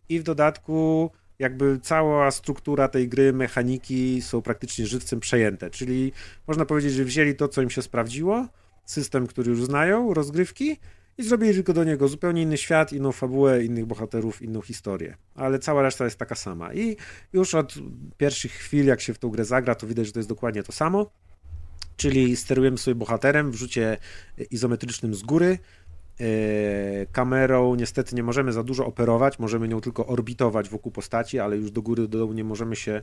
i w dodatku jakby cała struktura tej gry, mechaniki są praktycznie żywcem przejęte, czyli można powiedzieć, że wzięli to, co im się sprawdziło, system, który już znają, rozgrywki i zrobili tylko do niego zupełnie inny świat, inną fabułę, innych bohaterów, inną historię. Ale cała reszta jest taka sama. I już od pierwszych chwil, jak się w tą grę zagra, to widać, że to jest dokładnie to samo. Czyli sterujemy sobie bohaterem w rzucie izometrycznym z góry. E, Kamerą. Niestety nie możemy za dużo operować, możemy nią tylko orbitować wokół postaci, ale już do góry, do dołu nie możemy się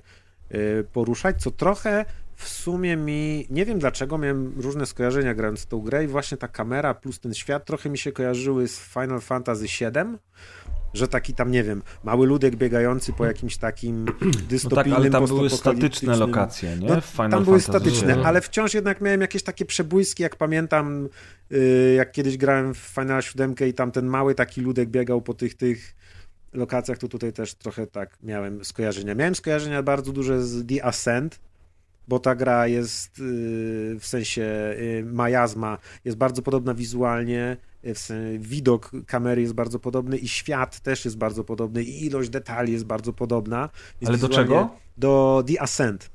y, poruszać, co trochę w sumie mi, nie wiem dlaczego, miałem różne skojarzenia grając w tą grę i właśnie ta kamera plus ten świat trochę mi się kojarzyły z Final Fantasy VII, że taki tam, nie wiem, mały ludek biegający po jakimś takim dystopijnym, no tak, ale tam były statyczne lokacje, nie? No, tam były Fantasy statyczne, VII. ale wciąż jednak miałem jakieś takie przebłyski, jak pamiętam, y, jak kiedyś grałem w Final 7 i tam ten mały taki ludek biegał po tych, tych lokacjach, to tutaj też trochę tak miałem skojarzenia. Miałem skojarzenia bardzo duże z The Ascent, bo ta gra jest y, w sensie y, majazma, jest bardzo podobna wizualnie, y, widok kamery jest bardzo podobny i świat też jest bardzo podobny i ilość detali jest bardzo podobna. Więc Ale do czego? Do The Ascent,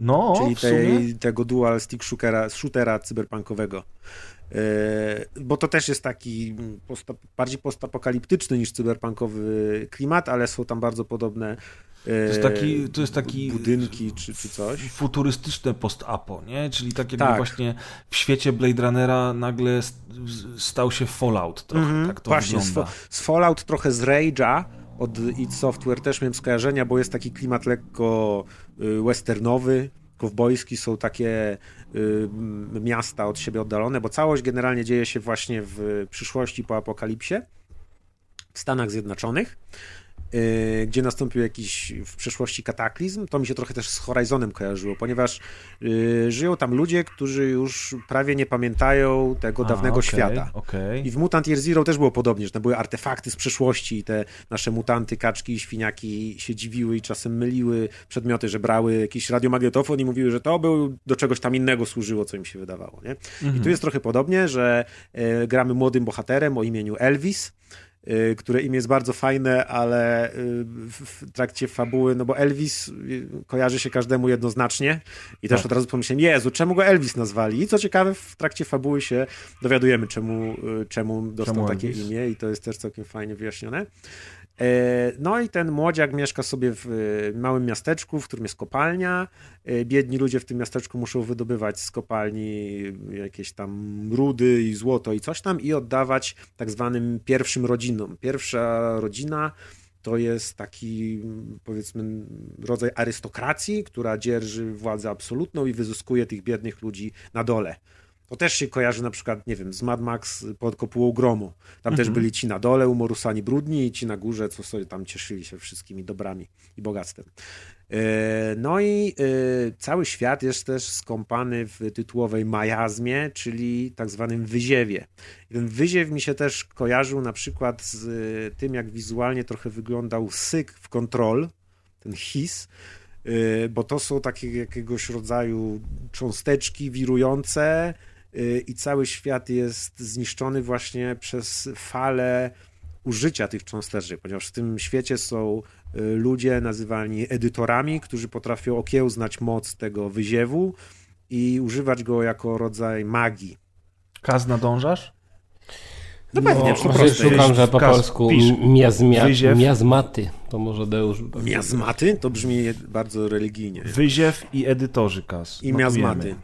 No, czyli tej, tego dual stick shootera, shootera cyberpunkowego. Bo to też jest taki posta, bardziej postapokaliptyczny niż cyberpunkowy klimat, ale są tam bardzo podobne To jest taki, to jest taki budynki czy, czy coś. futurystyczne post-apo, nie? Czyli tak jakby Tak. właśnie w świecie Blade Runnera nagle st- stał się Fallout trochę, Mhm, tak to Właśnie, z, wygląda. Fa- z Fallout trochę z Rage'a od id Software też miałem skojarzenia, bo jest taki klimat lekko y, westernowy, kowbojski, są takie y, miasta od siebie oddalone, bo całość generalnie dzieje się właśnie w przyszłości po apokalipsie w Stanach Zjednoczonych. Y, Gdzie nastąpił jakiś w przeszłości kataklizm, to mi się trochę też z Horizonem kojarzyło, ponieważ y, żyją tam ludzie, którzy już prawie nie pamiętają tego A, dawnego okej, świata. okej. I w Mutant Year Zero też było podobnie, że to były artefakty z przeszłości i te nasze mutanty, kaczki i świniaki się dziwiły i czasem myliły przedmioty, że brały jakiś radiomagnetofon i mówiły, że to był, do czegoś tam innego służyło, co im się wydawało. Nie? I tu jest trochę podobnie, że e, gramy młodym bohaterem o imieniu Elvis, które imię jest bardzo fajne, ale e, w, trakcie fabuły, no bo Elvis e, kojarzy się każdemu jednoznacznie i też Tak. od razu pomyślałem, Jezu, czemu go Elvis nazwali? I co ciekawe, w trakcie fabuły się dowiadujemy, czemu, y, czemu dostał Czemu takie imię i to jest też całkiem fajnie wyjaśnione. E, No i ten młodziak mieszka sobie w y, małym miasteczku, w którym jest kopalnia. E, Biedni ludzie w tym miasteczku muszą wydobywać z kopalni jakieś tam rudy i złoto i coś tam i oddawać tak zwanym pierwszym rodzinom. Pierwsza rodzina to jest taki, powiedzmy, rodzaj arystokracji, która dzierży władzę absolutną i wyzyskuje tych biednych ludzi na dole. To też się kojarzy na przykład, nie wiem, z Mad Max pod kopułą gromu. Tam też byli ci na dole, umorusani brudni i ci na górze, co sobie tam cieszyli się wszystkimi dobrami i bogactwem. E, No i e, cały świat jest też skąpany w tytułowej majazmie, czyli tak zwanym wyziewie. I ten wyziew mi się też kojarzył na przykład z e, tym, jak wizualnie trochę wyglądał syk w kontrol, ten his, bo to są takie jakiegoś rodzaju cząsteczki wirujące i cały świat jest zniszczony właśnie przez falę użycia tych cząsteczek, ponieważ w tym świecie są y, ludzie nazywani edytorami, którzy potrafią okiełznać moc tego wyziewu i używać go jako rodzaj magii. Kaz nadążasz? No pewnie, po Może prostu. szukam, że po polsku miazmia, miazmaty. To może Deusz... Miazmaty? To brzmi bardzo religijnie. Wyziew i edytorzy Kaz. I miazmaty.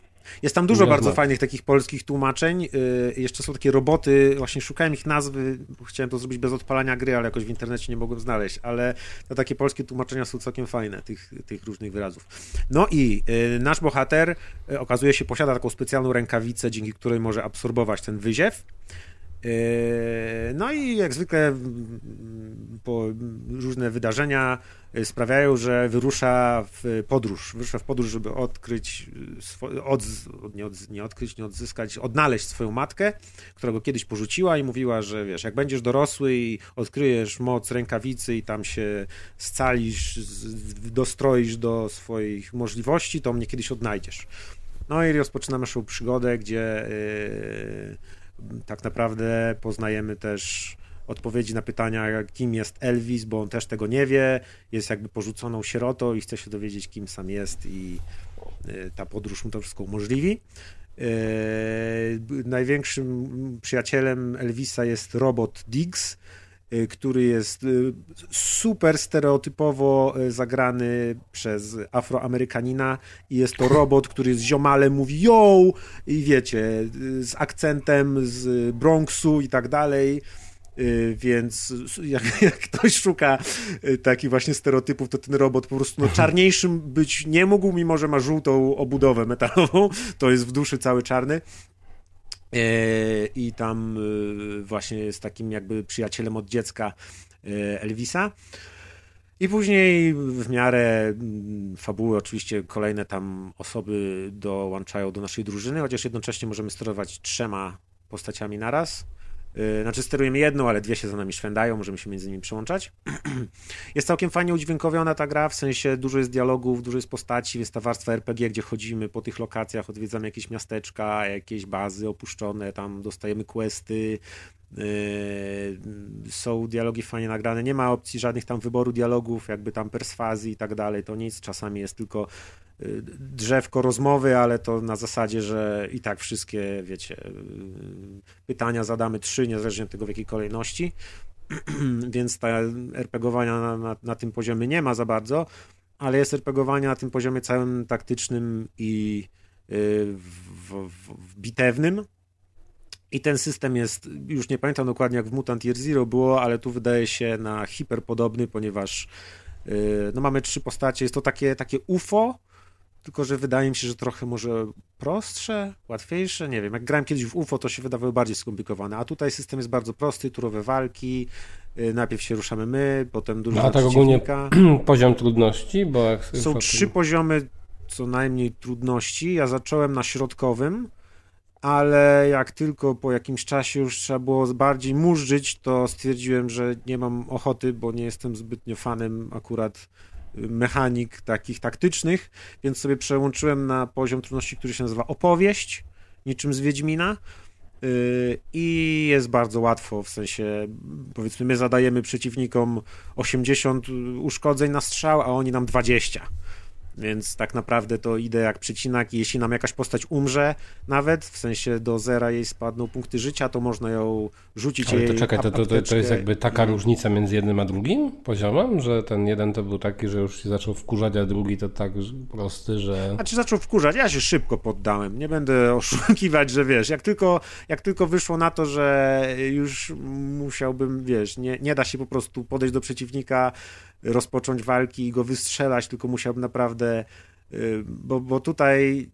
Jest tam dużo bardzo fajnych takich polskich tłumaczeń. Yy, jeszcze są takie roboty, właśnie szukałem ich nazwy, bo chciałem to zrobić bez odpalania gry, ale jakoś w internecie nie mogłem znaleźć, ale te takie polskie tłumaczenia są całkiem fajne, tych, tych różnych wyrazów. No i yy, nasz bohater yy, okazuje się posiada taką specjalną rękawicę, dzięki której może absorbować ten wyziew. No i jak zwykle mm, po różne wydarzenia sprawiają, że wyrusza w podróż. Wyrusza w podróż, żeby odkryć, swo- od, nie, od, nie odkryć, nie odzyskać, odnaleźć swoją matkę, która go kiedyś porzuciła i mówiła, że wiesz, jak będziesz dorosły i odkryjesz moc rękawicy i tam się scalisz, dostroisz do swoich możliwości, to mnie kiedyś odnajdziesz. No i rozpoczynamy naszą przygodę, gdzie yy, tak naprawdę poznajemy też odpowiedzi na pytania, kim jest Elvis, bo on też tego nie wie, jest jakby porzuconą sierotą i chce się dowiedzieć, kim sam jest i y, ta podróż mu to wszystko umożliwi. Y, Największym przyjacielem Elvisa jest robot Diggs, y, który jest super stereotypowo zagrany przez Afroamerykanina i jest to robot, który z ziomalem mówi yo! I wiecie, z akcentem z Bronxu i tak dalej więc jak, [LAUGHS] jak, ktoś szuka y, takich właśnie stereotypów, to ten robot po prostu no, czarniejszym być nie mógł, mimo że ma żółtą obudowę metalową. [LAUGHS] To jest w duszy cały czarny. Y, I tam właśnie jest takim jakby przyjacielem od dziecka Elvisa. I później w miarę mm, fabuły oczywiście kolejne tam osoby dołączają do naszej drużyny, chociaż jednocześnie możemy sterować trzema postaciami naraz. Y, znaczy sterujemy jedną, ale dwie się za nami szwędają, możemy się między nimi przełączać. [CLEARS THROAT] jest całkiem fajnie udźwiękowiona ta gra, w sensie dużo jest dialogów, dużo jest postaci, jest ta warstwa RPG, gdzie chodzimy po tych lokacjach, odwiedzamy jakieś miasteczka, jakieś bazy opuszczone, tam dostajemy questy, Yy, są dialogi fajnie nagrane, nie ma opcji żadnych tam wyboru dialogów, jakby tam perswazji i tak dalej, to nic, czasami jest tylko drzewko rozmowy, ale to na zasadzie, że i tak wszystkie, wiecie, pytania zadamy trzy, niezależnie od tego w jakiej kolejności, [CLEARS THROAT] więc ta RPGowania na, na, na tym poziomie nie ma za bardzo, ale jest RPGowania na tym poziomie całym taktycznym i w, w, w bitewnym, i ten system jest, już nie pamiętam dokładnie jak w Mutant Year Zero było, ale tu wydaje się na hiperpodobny, ponieważ yy, no mamy trzy postacie, jest to takie, takie UFO, tylko że wydaje mi się, że trochę może prostsze, łatwiejsze, nie wiem, jak grałem kiedyś w UFO, to się wydawały bardziej skomplikowane, a tutaj system jest bardzo prosty, turowe walki, yy, najpierw się ruszamy my, potem dużo no, A tak ogólnie [CLEARS THROAT] poziom trudności, bo jak Są trzy poziomy co najmniej trudności, ja zacząłem na środkowym, ale jak tylko po jakimś czasie już trzeba było bardziej murzyć, to stwierdziłem, że nie mam ochoty, bo nie jestem zbytnio fanem akurat y, mechanik takich taktycznych, więc sobie przełączyłem na poziom trudności, który się nazywa opowieść, niczym z Wiedźmina. Y, I jest bardzo łatwo, w sensie powiedzmy, my zadajemy przeciwnikom 80 uszkodzeń na strzał, a oni nam 20 więc tak naprawdę to idę jak przecinak i jeśli nam jakaś postać umrze nawet, w sensie do zera jej spadną punkty życia, to można ją rzucić Ale to jej czekaj, to, to, to, to jest jakby taka i... różnica między jednym a drugim poziomem, że ten jeden to był taki, że już się zaczął wkurzać, a drugi to tak prosty, że... A czy zaczął wkurzać? Ja się szybko poddałem. Nie będę oszukiwać, że wiesz, jak tylko, jak tylko wyszło na to, że już musiałbym, wiesz, nie, nie da się po prostu podejść do przeciwnika rozpocząć walki i go wystrzelać, tylko musiałbym naprawdę y, bo, bo tutaj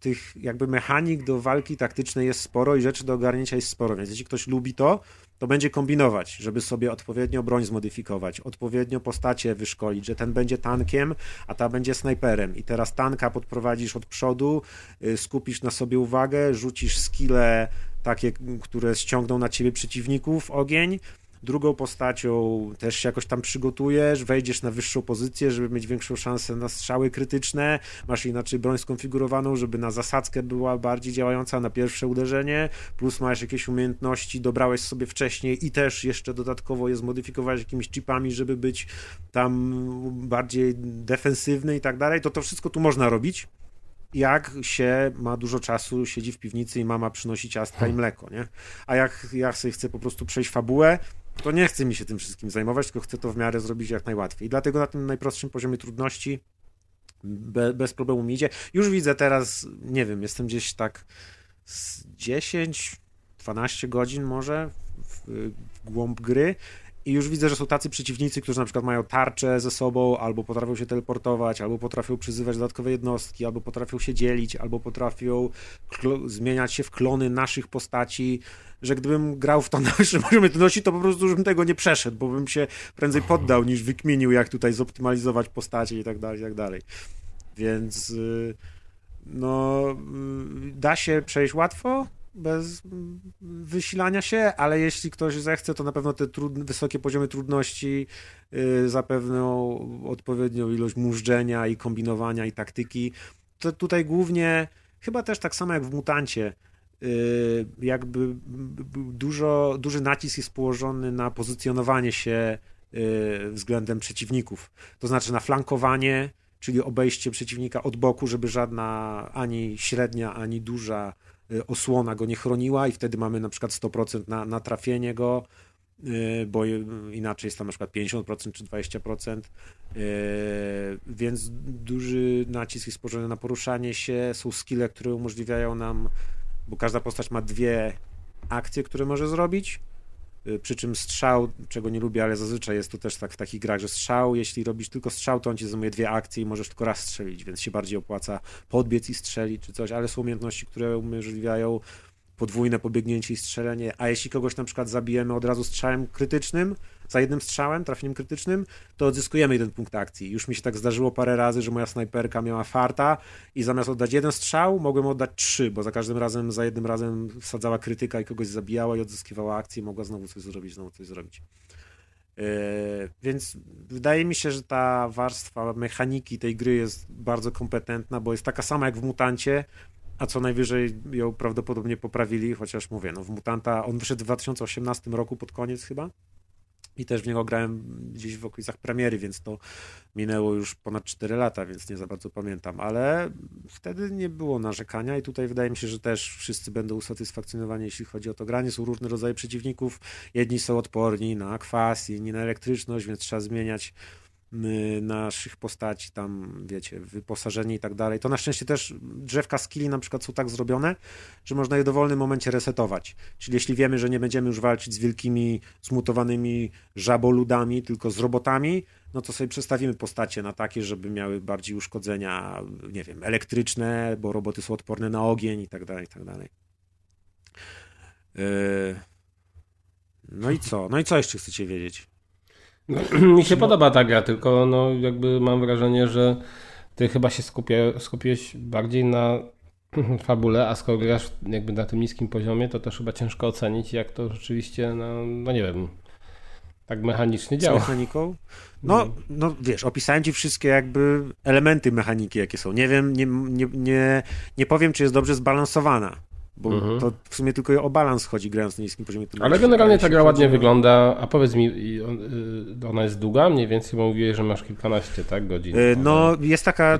tych jakby mechanik do walki taktycznej jest sporo i rzeczy do ogarnięcia jest sporo, więc jeśli ktoś lubi to, to będzie kombinować, żeby sobie odpowiednio broń zmodyfikować, odpowiednio postacie wyszkolić, że ten będzie tankiem, a ta będzie snajperem. I teraz tanka podprowadzisz od przodu, y, skupisz na sobie uwagę, rzucisz skille takie, które ściągną na ciebie przeciwników ogień, drugą postacią też się jakoś tam przygotujesz, wejdziesz na wyższą pozycję, żeby mieć większą szansę na strzały krytyczne, masz inaczej broń skonfigurowaną, żeby na zasadzkę była bardziej działająca na pierwsze uderzenie, plus masz jakieś umiejętności, dobrałeś sobie wcześniej i też jeszcze dodatkowo je zmodyfikowałeś jakimiś chipami, żeby być tam bardziej defensywny i tak dalej, to to wszystko tu można robić jak się ma dużo czasu, siedzi w piwnicy i mama przynosi ciastka i hmm. mleko, nie? A jak ja sobie chcę po prostu przejść fabułę, to nie chce mi się tym wszystkim zajmować, tylko chcę to w miarę zrobić jak najłatwiej. I dlatego na tym najprostszym poziomie trudności be, bez problemu mi idzie. Już widzę teraz, nie wiem, jestem gdzieś tak z 10, 12 godzin może w, w głąb gry i już widzę, że są tacy przeciwnicy, którzy na przykład mają tarczę ze sobą, albo potrafią się teleportować, albo potrafią przyzywać dodatkowe jednostki, albo potrafią się dzielić, albo potrafią zmieniać się w klony naszych postaci, że gdybym grał w to [LAUGHS] na wyższym poziomie trudności, to po prostu już bym tego nie przeszedł, bo bym się prędzej poddał, niż wykminił, jak tutaj zoptymalizować postacie i tak dalej, i tak dalej. Więc y, no, y, da się przejść łatwo, bez wysilania się, ale jeśli ktoś zechce, to na pewno te trudne, wysokie poziomy trudności yy, zapewnią odpowiednią ilość mużdżenia i kombinowania i taktyki. To tutaj głównie, chyba też tak samo jak w Mutancie, yy, jakby dużo, duży nacisk jest położony na pozycjonowanie się yy, względem przeciwników. To znaczy na flankowanie, czyli obejście przeciwnika od boku, żeby żadna ani średnia, ani duża osłona go nie chroniła i wtedy mamy na przykład 100% na, na trafienie go, y, bo inaczej jest tam na przykład 50% czy 20%, y, więc duży nacisk jest położony na poruszanie się, są skille, które umożliwiają nam, bo każda postać ma dwie akcje, które może zrobić, Y, Przy czym strzał, czego nie lubię, ale zazwyczaj jest to też tak w takich grach, że strzał, jeśli robisz tylko strzał, to on ci zajmuje dwie akcje i możesz tylko raz strzelić, więc się bardziej opłaca podbiec i strzelić czy coś, ale są umiejętności, które umożliwiają podwójne pobiegnięcie i strzelenie, a jeśli kogoś na przykład zabijemy od razu strzałem krytycznym, za jednym strzałem, trafieniem krytycznym, to odzyskujemy jeden punkt akcji. Już mi się tak zdarzyło parę razy, że moja snajperka miała farta i zamiast oddać jeden strzał, mogłem oddać trzy, bo za każdym razem, za jednym razem wsadzała krytyka i kogoś zabijała i odzyskiwała akcję i mogła znowu coś zrobić, znowu coś zrobić. Yy, więc wydaje mi się, że ta warstwa mechaniki tej gry jest bardzo kompetentna, bo jest taka sama jak w Mutancie, a co najwyżej ją prawdopodobnie poprawili, chociaż mówię, no w Mutanta, on wyszedł w 2018 roku pod koniec chyba? I też w niego grałem gdzieś w okolicach premiery, więc to minęło już ponad 4 lata, więc nie za bardzo pamiętam, ale wtedy nie było narzekania i tutaj wydaje mi się, że też wszyscy będą usatysfakcjonowani, jeśli chodzi o to granie. Są różne rodzaje przeciwników, jedni są odporni na kwas, inni na elektryczność, więc trzeba zmieniać naszych postaci, tam wiecie, wyposażenie i tak dalej. To na szczęście też drzewka skilli na przykład są tak zrobione, że można je w dowolnym momencie resetować. Czyli jeśli wiemy, że nie będziemy już walczyć z wielkimi, zmutowanymi żaboludami, tylko z robotami, no to sobie przestawimy postacie na takie, żeby miały bardziej uszkodzenia, nie wiem, elektryczne, bo roboty są odporne na ogień i tak dalej, i tak dalej. Yy, No i co? No i co jeszcze chcecie wiedzieć? No, [CLEARS THROAT] mi się podoba ta gra, tylko no, jakby mam wrażenie, że ty chyba się skupia, skupiłeś bardziej na [CLEARS THROAT] fabule, a skoro grasz jakby na tym niskim poziomie, to też chyba ciężko ocenić, jak to rzeczywiście, no, no nie wiem, tak mechanicznie Z działa. mechaniką? No, no wiesz, opisałem ci wszystkie jakby elementy mechaniki, jakie są. Nie wiem, nie, nie, nie, nie powiem, czy jest dobrze zbalansowana, bo Mhm. to w sumie tylko o balans chodzi, grając na niskim poziomie. Ale generalnie ta gra ładnie wygląda, a powiedz mi, y, ona jest długa mniej więcej, bo mówiłeś, że masz kilkanaście, tak, godzin. Y, No, jest taka.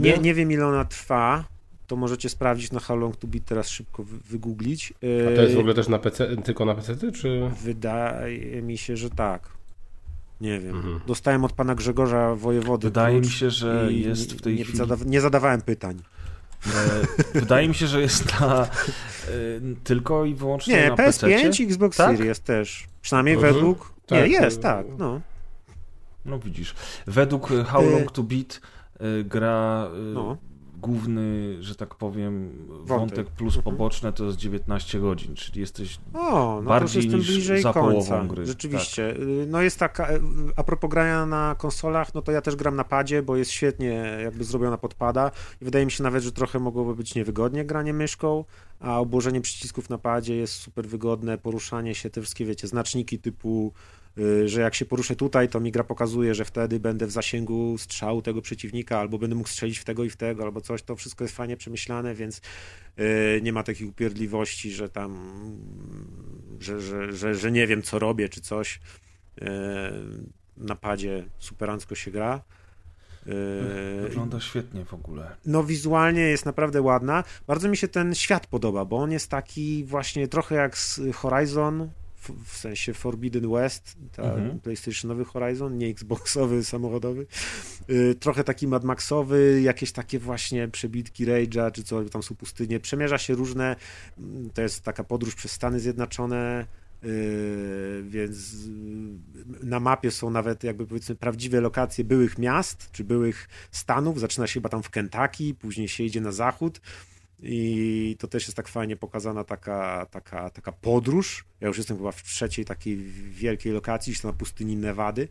Nie, nie wiem, ile ona trwa. To możecie sprawdzić na How Long to Beat, teraz szybko wy- wygooglić. A to jest w Y, ogóle też na PC, tylko na PC, czy... Wydaje mi się, że tak. Nie wiem. Mhm. Dostałem od pana Grzegorza Wojewody. Wydaje mi się, że jest w tej nie, chwili... zadaw- nie zadawałem pytań. E, Wydaje mi się, że jest na, e, tylko i wyłącznie Nie, na PS5 PC. i Xbox Tak? Series też. Przynajmniej Mhm. według. Tak, nie, jest, tak. No. No widzisz. Według e, How Long to Beat gra No. Główny, że tak powiem, wątek, Wątek. plus Mhm. poboczne to jest 19 godzin, czyli jesteś O, no Bardziej to niż bliżej za końca. połową gry, tak. Rzeczywiście. Y, No jest taka, y, a propos grania na konsolach, no to ja też gram na padzie, bo jest świetnie jakby zrobiona podpada i wydaje mi się nawet, że trochę mogłoby być niewygodnie granie myszką, a obłożenie przycisków na padzie jest super wygodne, poruszanie się, te wszystkie, wiecie, znaczniki typu że jak się poruszę tutaj, to mi gra pokazuje, że wtedy będę w zasięgu strzału tego przeciwnika, albo będę mógł strzelić w tego i w tego, albo coś. To wszystko jest fajnie przemyślane, więc y, nie ma takich upierdliwości, że tam, że, że, że, że nie wiem, co robię, czy coś. Y, Na padzie superancko się gra. Y, Wygląda świetnie w ogóle. no wizualnie jest naprawdę ładna. Bardzo mi się ten świat podoba, bo on jest taki właśnie trochę jak z Horizon, w, sensie Forbidden West, ta Mhm. PlayStationowy Horizon, nie Xboxowy, [LAUGHS] samochodowy. Y, trochę taki Mad Maxowy, jakieś takie właśnie przebitki Rage'a, czy co, tam są pustynie. Przemierza się różne, mm, to jest taka podróż przez Stany Zjednoczone, Yy, więc yy, na mapie są nawet jakby powiedzmy prawdziwe lokacje byłych miast, czy byłych stanów. Zaczyna się chyba tam w Kentucky, później się idzie na zachód i to też jest tak fajnie pokazana taka, taka, taka podróż. Ja już jestem chyba w trzeciej takiej wielkiej lokacji, gdzieś na pustyni Nevady.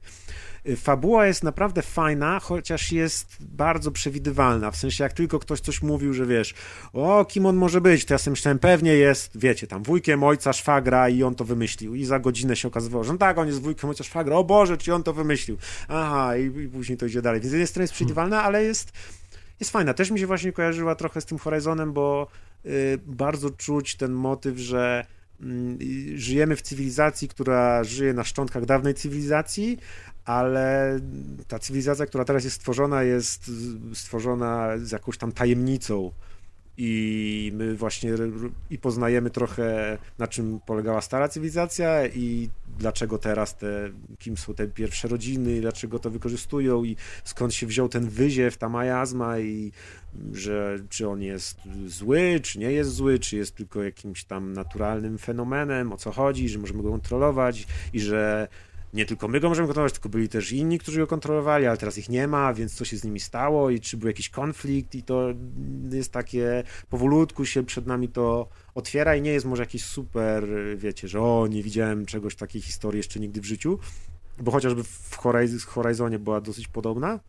Yy, Fabuła jest naprawdę fajna, chociaż jest bardzo przewidywalna. W sensie, jak tylko ktoś coś mówił, że wiesz, o, kim on może być, to ja sobie myślałem, pewnie jest, wiecie, tam wujkiem ojca szwagra i on to wymyślił. I za godzinę się okazywało, że no tak, on jest wujkiem ojca szwagra, o Boże, czy on to wymyślił. Aha, i, i później to idzie dalej. Więc z jednej strony jest przewidywalna, ale jest, jest fajna. Też mi się właśnie kojarzyła trochę z tym Horizonem, bo y, bardzo czuć ten motyw, że mm, żyjemy w cywilizacji, która żyje na szczątkach dawnej cywilizacji, ale ta cywilizacja, która teraz jest stworzona, jest stworzona z jakąś tam tajemnicą. I my właśnie i poznajemy trochę na czym polegała stara cywilizacja i dlaczego teraz te, kim są te pierwsze rodziny, dlaczego to wykorzystują i skąd się wziął ten wyziew, ta majazma i że czy on jest zły, czy nie jest zły, czy jest tylko jakimś tam naturalnym fenomenem, o co chodzi, że możemy go kontrolować i że nie tylko my go możemy kontrolować, tylko byli też inni, którzy go kontrolowali, ale teraz ich nie ma, więc co się z nimi stało i czy był jakiś konflikt i to jest takie, powolutku się przed nami to otwiera i nie jest może jakiś super, wiecie, że o, nie widziałem czegoś takiej historii jeszcze nigdy w życiu, bo chociażby w Horizonie była dosyć podobna,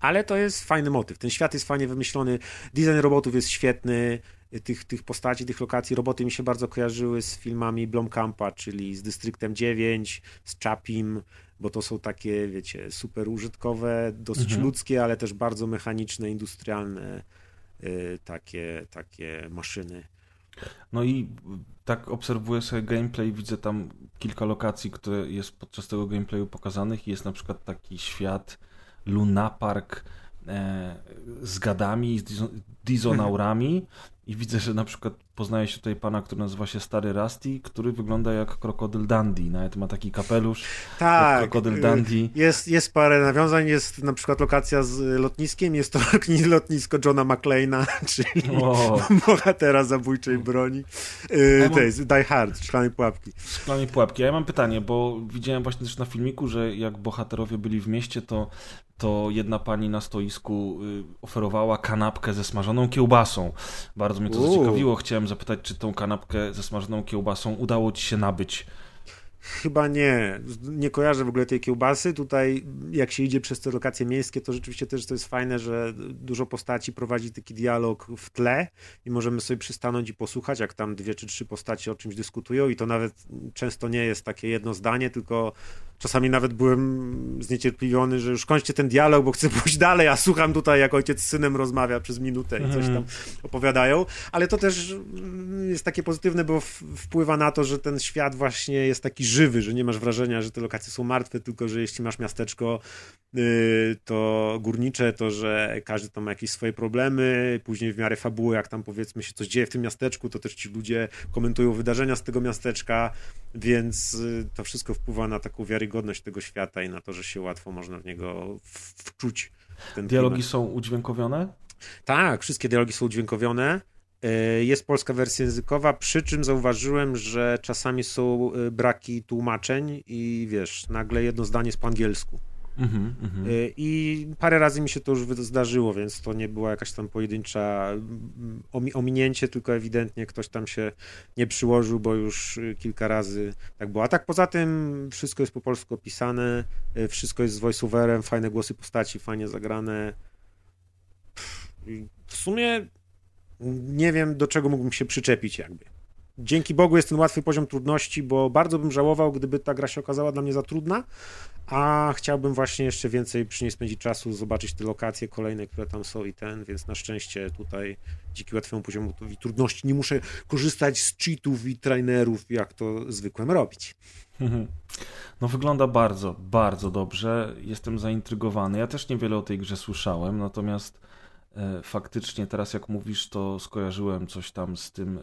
ale to jest fajny motyw. Ten świat jest fajnie wymyślony, design robotów jest świetny, tych, tych postaci, tych lokacji. Roboty mi się bardzo kojarzyły z filmami Blomkampa, czyli z Dystryktem 9, z Chapim, bo to są takie, wiecie, super użytkowe, dosyć mhm. ludzkie, ale też bardzo mechaniczne, industrialne y, takie, takie maszyny. No i tak obserwuję sobie gameplay, widzę tam kilka lokacji, które jest podczas tego gameplayu pokazanych. Jest na przykład taki świat Luna Park e, z gadami, z [LAUGHS] dizonaurami widzę, że na przykład poznaje się tutaj pana, który nazywa się Stary Rusty, który wygląda jak krokodyl Dandy. Nawet ma taki kapelusz. Tak. krokodyl Dandy. Jest, jest parę nawiązań. Jest na przykład lokacja z lotniskiem. Jest to [LAUGHS] lotnisko Johna McClane'a, [LAUGHS] czyli o. bohatera zabójczej broni. Yy, ja mam... Die Hard, Szklanej Pułapki. Szklanej Pułapki. Ja mam pytanie, bo widziałem właśnie też na filmiku, że jak bohaterowie byli w mieście, to to jedna pani na stoisku y, oferowała kanapkę ze smażoną kiełbasą. Bardzo mnie to zaciekawiło. Chciałem zapytać, czy tą kanapkę ze smażoną kiełbasą udało ci się nabyć Chyba nie. Nie kojarzę w ogóle tej kiełbasy. Tutaj, jak się idzie przez te lokacje miejskie, to rzeczywiście też to jest fajne, że dużo postaci prowadzi taki dialog w tle i możemy sobie przystanąć i posłuchać, jak tam dwie czy trzy postaci o czymś dyskutują, i to nawet często nie jest takie jedno zdanie, tylko czasami nawet byłem zniecierpliwiony, że już kończcie ten dialog, bo chcę [LAUGHS] pójść dalej, a słucham tutaj, jak ojciec z synem rozmawia przez minutę i coś tam opowiadają. Ale to też jest takie pozytywne, bo wpływa na to, że ten świat właśnie jest taki żywy, że nie masz wrażenia, że te lokacje są martwe, tylko że jeśli masz miasteczko y, to górnicze, to że każdy tam ma jakieś swoje problemy, później w miarę fabuły, jak tam powiedzmy się coś dzieje w tym miasteczku, to też ci ludzie komentują wydarzenia z tego miasteczka, więc y, to wszystko wpływa na taką wiarygodność tego świata i na to, że się łatwo można w niego wczuć. W Dialogi klimat. są udźwiękowione? Tak, wszystkie dialogi są udźwiękowione. E, jest polska wersja językowa, przy czym zauważyłem, że czasami są e, braki tłumaczeń i wiesz, nagle jedno zdanie jest po angielsku. Mm -hmm. I parę razy mi się to już zdarzyło, więc to nie była jakaś tam pojedyncza mm, ominięcie, tylko ewidentnie ktoś tam się nie przyłożył, bo już kilka razy tak było. A tak poza tym wszystko jest po polsku opisane, wszystko jest z voiceoverem, fajne głosy postaci, fajnie zagrane. W sumie nie wiem, do czego mógłbym się przyczepić jakby. Dzięki Bogu jest ten łatwy poziom trudności, bo bardzo bym żałował, gdyby ta gra się okazała dla mnie za trudna, a chciałbym właśnie jeszcze więcej przy niej spędzić czasu, zobaczyć te lokacje kolejne, które tam są i ten, więc na szczęście tutaj dzięki łatwemu poziomowi trudności nie muszę korzystać z cheatów i trainerów, jak to zwykłem robić. No wygląda bardzo, bardzo dobrze. Jestem zaintrygowany. Ja też niewiele o tej grze słyszałem, natomiast faktycznie teraz jak mówisz, to skojarzyłem coś tam z tym e,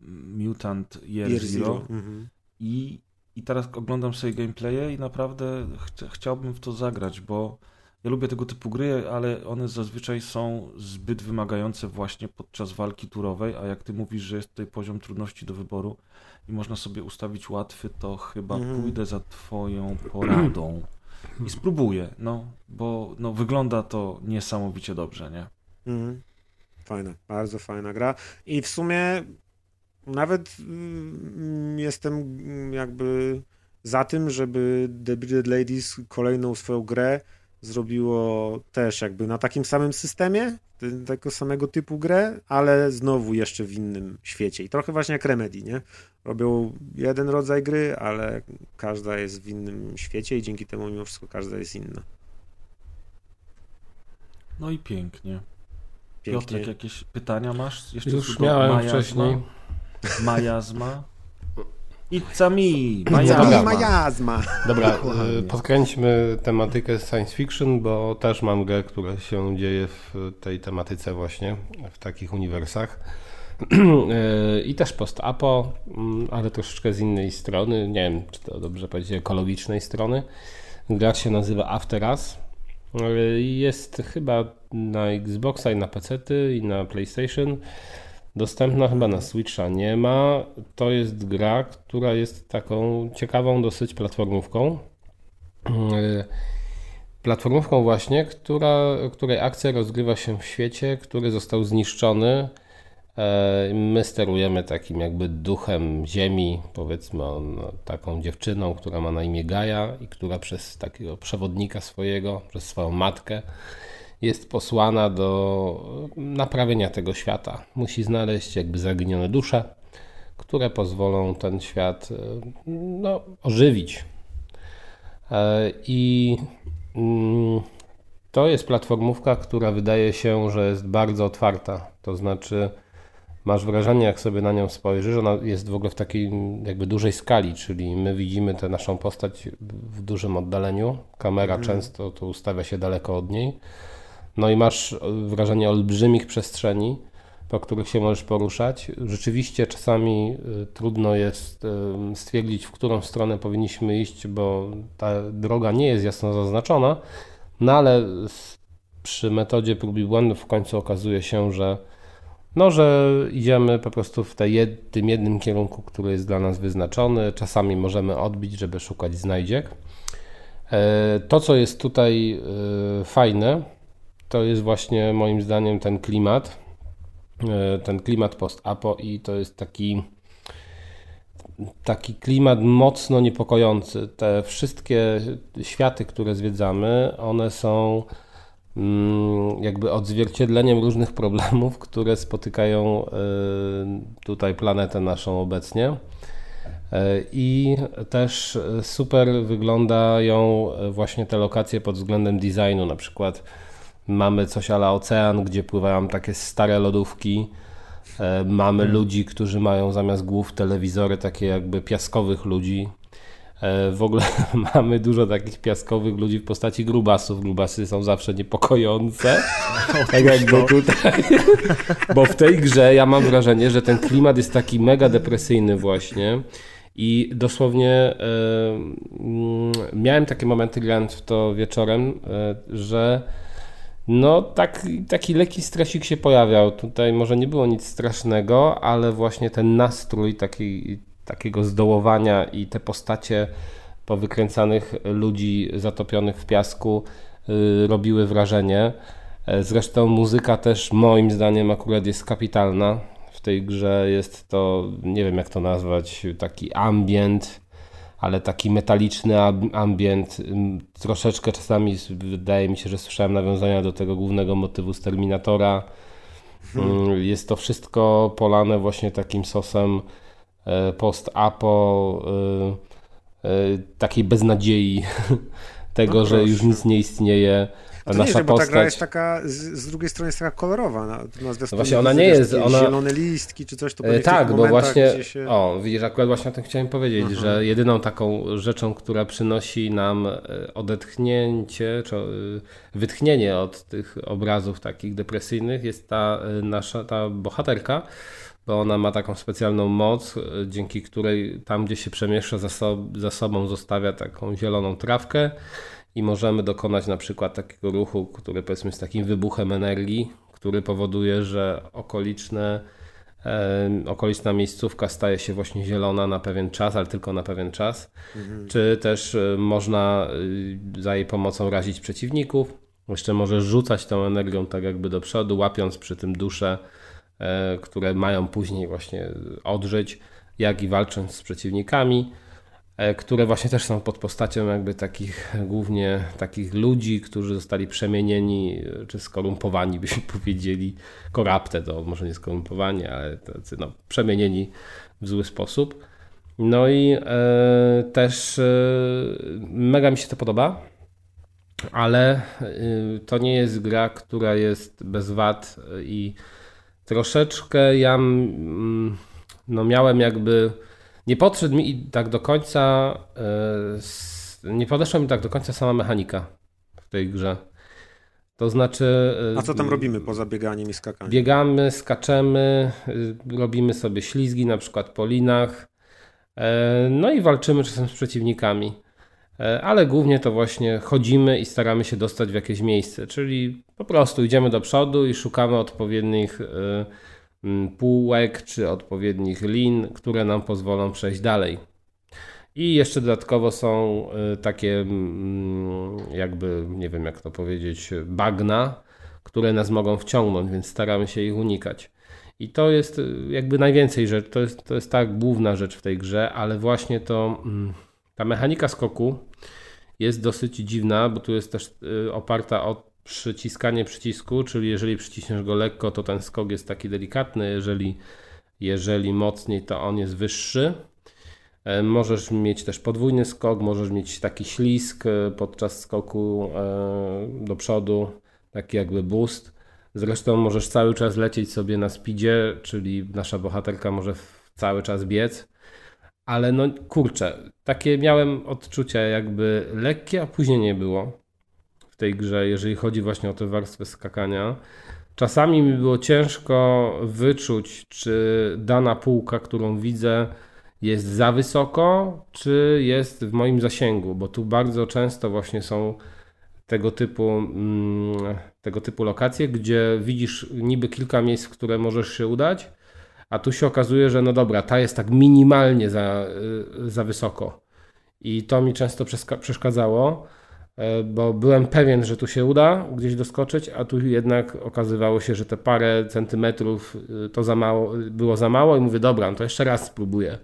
Mutant Year, Year Zero, Zero. Mhm. I, i teraz oglądam sobie gameplaye i naprawdę ch chciałbym w to zagrać, bo ja lubię tego typu gry, ale one zazwyczaj są zbyt wymagające właśnie podczas walki turowej, a jak ty mówisz, że jest tutaj poziom trudności do wyboru i można sobie ustawić łatwy, to chyba mhm. pójdę za twoją poradą i spróbuję, no, bo no, wygląda to niesamowicie dobrze, nie? Mhm. Fajna, bardzo fajna gra. I w sumie nawet mm, jestem jakby za tym, żeby The Bearded Ladies kolejną swoją grę zrobiło też jakby na takim samym systemie, tego samego typu grę, ale znowu jeszcze w innym świecie. I trochę właśnie jak Remedy, nie? Robią jeden rodzaj gry, ale każda jest w innym świecie i dzięki temu mimo wszystko każda jest inna. No i pięknie. pięknie. Piotrek, jakieś pytania masz? Jeszcze Już miałem majazma? wcześniej. Majazma? It's me, Dobra. Majazma. Dobra, y, podkręćmy tematykę science fiction, bo też mam grę, która się dzieje w tej tematyce właśnie, w takich uniwersach. Y, I też post-apo, mm, ale troszeczkę z innej strony, nie wiem, czy to dobrze powiedzieć, ekologicznej strony. Gra się nazywa After Us. Y, Jest chyba na Xboxa i na PC i na PlayStation. Dostępna chyba na Switcha nie ma. To jest gra, która jest taką ciekawą dosyć platformówką. Yy, Platformówką właśnie, która, której akcja rozgrywa się w świecie, który został zniszczony. E, My sterujemy takim jakby duchem ziemi, powiedzmy on, taką dziewczyną, która ma na imię Gaja i która przez takiego przewodnika swojego, przez swoją matkę jest posłana do naprawienia tego świata. Musi znaleźć jakby zaginione dusze, które pozwolą ten świat e, no, ożywić. E, I mm, to jest platformówka, która wydaje się, że jest bardzo otwarta. To znaczy, masz wrażenie, jak sobie na nią spojrzysz, że ona jest w ogóle w takiej jakby dużej skali, czyli my widzimy tę naszą postać w dużym oddaleniu. Kamera często to ustawia się daleko od niej. No i masz wrażenie olbrzymich przestrzeni, po których się możesz poruszać. Rzeczywiście czasami y, trudno jest y, stwierdzić, w którą stronę powinniśmy iść, bo ta droga nie jest jasno zaznaczona, no ale przy metodzie prób i błędów w końcu okazuje się, że no, że idziemy po prostu w tym jednym kierunku, który jest dla nas wyznaczony. Czasami możemy odbić, żeby szukać znajdziek. E, To, co jest tutaj e, fajne, to jest właśnie moim zdaniem ten klimat, e, ten klimat post-apo i to jest taki taki klimat mocno niepokojący. Te wszystkie światy, które zwiedzamy, one są jakby odzwierciedleniem różnych problemów, które spotykają e, tutaj planetę naszą obecnie. E, I też super wyglądają właśnie te lokacje pod względem designu. Na przykład mamy coś ala ocean, gdzie pływają takie stare lodówki. E, Mamy ludzi, którzy mają zamiast głów telewizory takie jakby piaskowych ludzi. E, W ogóle [LAUGHS] mamy dużo takich piaskowych ludzi w postaci grubasów. Grubasy są zawsze niepokojące. [LAUGHS] Tak jakby tutaj. [LAUGHS] Bo w tej grze ja mam wrażenie, że ten klimat jest taki mega depresyjny właśnie. I dosłownie e, mm, miałem takie momenty grając w to wieczorem, e, że no tak, taki lekki stresik się pojawiał. Tutaj może nie było nic strasznego, ale właśnie ten nastrój taki, takiego zdołowania i te postacie powykręcanych ludzi zatopionych w piasku y, robiły wrażenie. E, Zresztą muzyka też moim zdaniem akurat jest kapitalna. W tej grze jest to, nie wiem jak to nazwać, taki ambient, ale taki metaliczny ambient. Troszeczkę czasami wydaje mi się, że słyszałem nawiązania do tego głównego motywu z Terminatora. Ym, Jest to wszystko polane właśnie takim sosem post-apo, e, e, takiej beznadziei [LAUGHS] tego, No że już nic nie istnieje. A To nie, nasza że, bo ta gra jest taka, z, z drugiej strony jest taka kolorowa. Na, na zwiastunie właśnie ona widzę, nie jest, ona- Zielone listki czy coś, to E, tych Tak, bo właśnie, się... o widzisz, akurat właśnie o tym chciałem powiedzieć, Mhm. że jedyną taką rzeczą, która przynosi nam e, odetchnięcie, czy e, wytchnienie od tych obrazów takich depresyjnych jest ta e, nasza, ta bohaterka, bo ona ma taką specjalną moc, e, dzięki której tam, gdzie się przemieszcza za, sob- za sobą zostawia taką zieloną trawkę i możemy dokonać na przykład takiego ruchu, który powiedzmy jest takim wybuchem energii, który powoduje, że okoliczne e, okoliczna miejscówka staje się właśnie zielona na pewien czas, ale tylko na pewien czas. Czy też e, można za jej pomocą razić przeciwników. Jeszcze możesz rzucać tą energią tak jakby do przodu, łapiąc przy tym dusze, e, które mają później właśnie odżyć, jak i walcząc z przeciwnikami e, które właśnie też są pod postacią jakby takich głównie takich ludzi, którzy zostali przemienieni e, czy skorumpowani, [LAUGHS] byśmy powiedzieli. Korapte to może nie skorumpowani, ale tacy no, przemienieni w zły sposób. No i e, też e, mega mi się to podoba, ale e, to nie jest gra, która jest bez wad e, i troszeczkę ja mm, no, miałem jakby nie podszedł mi tak do końca, e, nie podeszła mi tak do końca sama mechanika w tej grze. To znaczy. A co tam robimy poza bieganiem i skakaniem? Biegamy, skaczemy, robimy sobie ślizgi, na przykład po linach. No i walczymy czasem z przeciwnikami. Ale głównie to właśnie chodzimy i staramy się dostać w jakieś miejsce, czyli po prostu idziemy do przodu i szukamy odpowiednich półek czy odpowiednich lin, które nam pozwolą przejść dalej. I jeszcze dodatkowo są y, takie, jakby, nie wiem jak to powiedzieć, bagna, które nas mogą wciągnąć, więc staramy się ich unikać. I to jest jakby najwięcej rzecz, to jest, to jest tak główna rzecz w tej grze, ale właśnie to, ta mechanika skoku jest dosyć dziwna, bo tu jest też y, oparta o przyciskanie przycisku, czyli jeżeli przyciśniesz go lekko, to ten skok jest taki delikatny, jeżeli, jeżeli mocniej, to on jest wyższy. E, możesz mieć też podwójny skok, możesz mieć taki ślisk e, podczas skoku e, do przodu, taki jakby boost. Zresztą możesz cały czas lecieć sobie na speedzie, czyli nasza bohaterka może cały czas biec. Ale no kurczę, takie miałem odczucia jakby lekkie, a później nie było w tej grze, jeżeli chodzi właśnie o tę warstwę skakania. Czasami mi było ciężko wyczuć, czy dana półka, którą widzę, jest za wysoko, czy jest w moim zasięgu, bo tu bardzo często właśnie są tego typu, mm, tego typu lokacje, gdzie widzisz niby kilka miejsc, w które możesz się udać, a tu się okazuje, że no dobra, ta jest tak minimalnie za, y, za wysoko. I to mi często przeszkadzało, e, bo byłem pewien, że tu się uda gdzieś doskoczyć, a tu jednak okazywało się, że te parę centymetrów y, to za mało, było za mało i mówię, dobra, no to jeszcze raz spróbuję.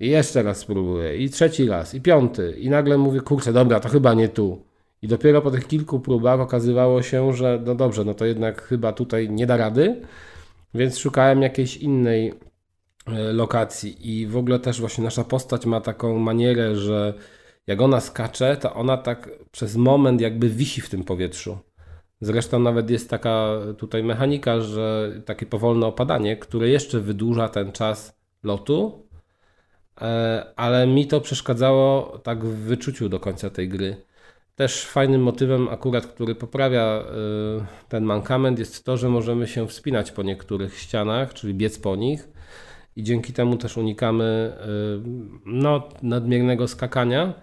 I jeszcze raz spróbuję, i trzeci raz, i piąty. I nagle mówię, kurczę, dobra, to chyba nie tu. I dopiero po tych kilku próbach okazywało się, że no dobrze, no to jednak chyba tutaj nie da rady, więc szukałem jakiejś innej e, lokacji. I w ogóle też właśnie nasza postać ma taką manierę, że jak ona skacze, to ona tak przez moment jakby wisi w tym powietrzu. Zresztą nawet jest taka tutaj mechanika, że takie powolne opadanie, które jeszcze wydłuża ten czas lotu, E, ale mi to przeszkadzało tak w wyczuciu do końca tej gry. Też fajnym motywem, akurat, który poprawia e, ten mankament, jest to, że możemy się wspinać po niektórych ścianach, czyli biec po nich, i dzięki temu też unikamy e, no, nadmiernego skakania.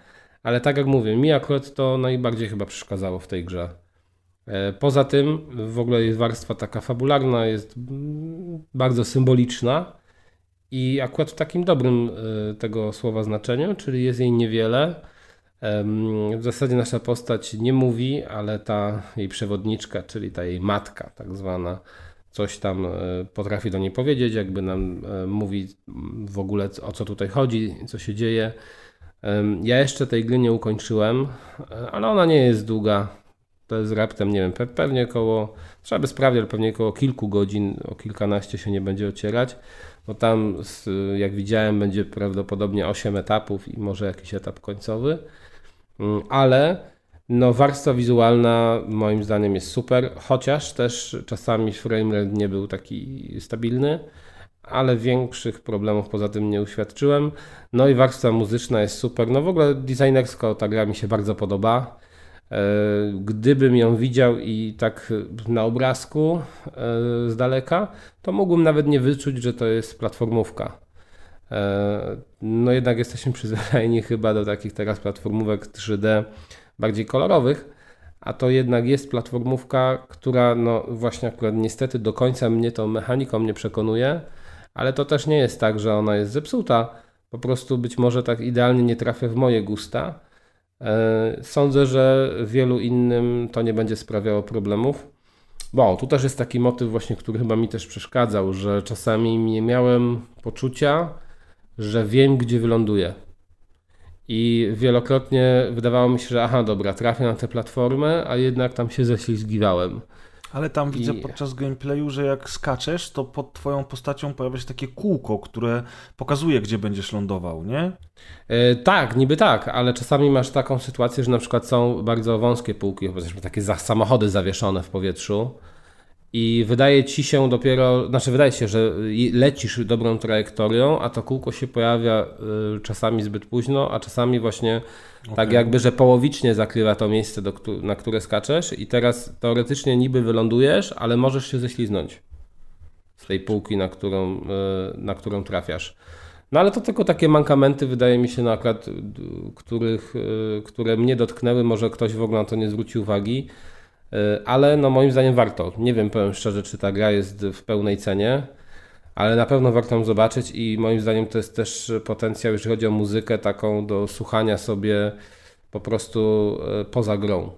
Ale tak jak mówię, mi akurat to najbardziej chyba przeszkadzało w tej grze. Poza tym, w ogóle jest warstwa taka fabularna, jest bardzo symboliczna i akurat w takim dobrym tego słowa znaczeniu, czyli jest jej niewiele. W zasadzie nasza postać nie mówi, ale ta jej przewodniczka, czyli ta jej matka, tak zwana, coś tam e, potrafi do niej powiedzieć, jakby nam e, mówi w ogóle o co tutaj chodzi, co się dzieje. Ja jeszcze tej gry nie ukończyłem, ale ona nie jest długa. To jest raptem, nie wiem, pewnie około, trzeba by sprawdzić, ale pewnie około kilku godzin, o kilkanaście się nie będzie ocierać bo tam, jak widziałem, będzie prawdopodobnie 8 etapów i może jakiś etap końcowy, ale no, warstwa wizualna moim zdaniem jest super, chociaż też czasami framerate nie był taki stabilny, ale większych problemów poza tym nie uświadczyłem. No i warstwa muzyczna jest super. No w ogóle designersko ta gra mi się bardzo podoba. E, gdybym ją widział i tak na obrazku e, z daleka, to mógłbym nawet nie wyczuć, że to jest platformówka. E, no jednak jesteśmy przyzwyczajeni chyba do takich teraz platformówek 3D bardziej kolorowych, a to jednak jest platformówka, która no właśnie akurat niestety do końca mnie tą mechaniką nie przekonuje, ale to też nie jest tak, że ona jest zepsuta, po prostu być może tak idealnie nie trafia w moje gusta, E, sądzę, że wielu innym to nie będzie sprawiało problemów. Bo tu też jest taki motyw właśnie, który chyba mi też przeszkadzał, że czasami nie miałem poczucia, że wiem, gdzie wyląduję. I wielokrotnie wydawało mi się, że aha, dobra, trafię na tę platformę, a jednak tam się ześlizgiwałem. Ale tam widzę I... podczas gameplayu, że jak skaczesz, to pod twoją postacią pojawia się takie kółko, które pokazuje, gdzie będziesz lądował, nie? E, tak, niby tak, ale czasami masz taką sytuację, że na przykład są bardzo wąskie półki, chociażby takie samochody zawieszone w powietrzu i wydaje ci się dopiero, znaczy wydaje się, że lecisz dobrą trajektorią, a to kółko się pojawia y, czasami zbyt późno, a czasami właśnie okay. tak jakby, że połowicznie zakrywa to miejsce, do, na które skaczesz i teraz teoretycznie niby wylądujesz, ale możesz się ześliznąć z tej półki, na którą, y, na którą trafiasz. No ale to tylko takie mankamenty, wydaje mi się, na akurat, których, y, które mnie dotknęły. Może ktoś w ogóle na to nie zwrócił uwagi, y, ale no moim zdaniem warto. Nie wiem, powiem szczerze, czy ta gra jest w pełnej cenie, ale na pewno warto ją zobaczyć i moim zdaniem to jest też potencjał, jeżeli chodzi o muzykę, taką do słuchania sobie po prostu y, poza grą.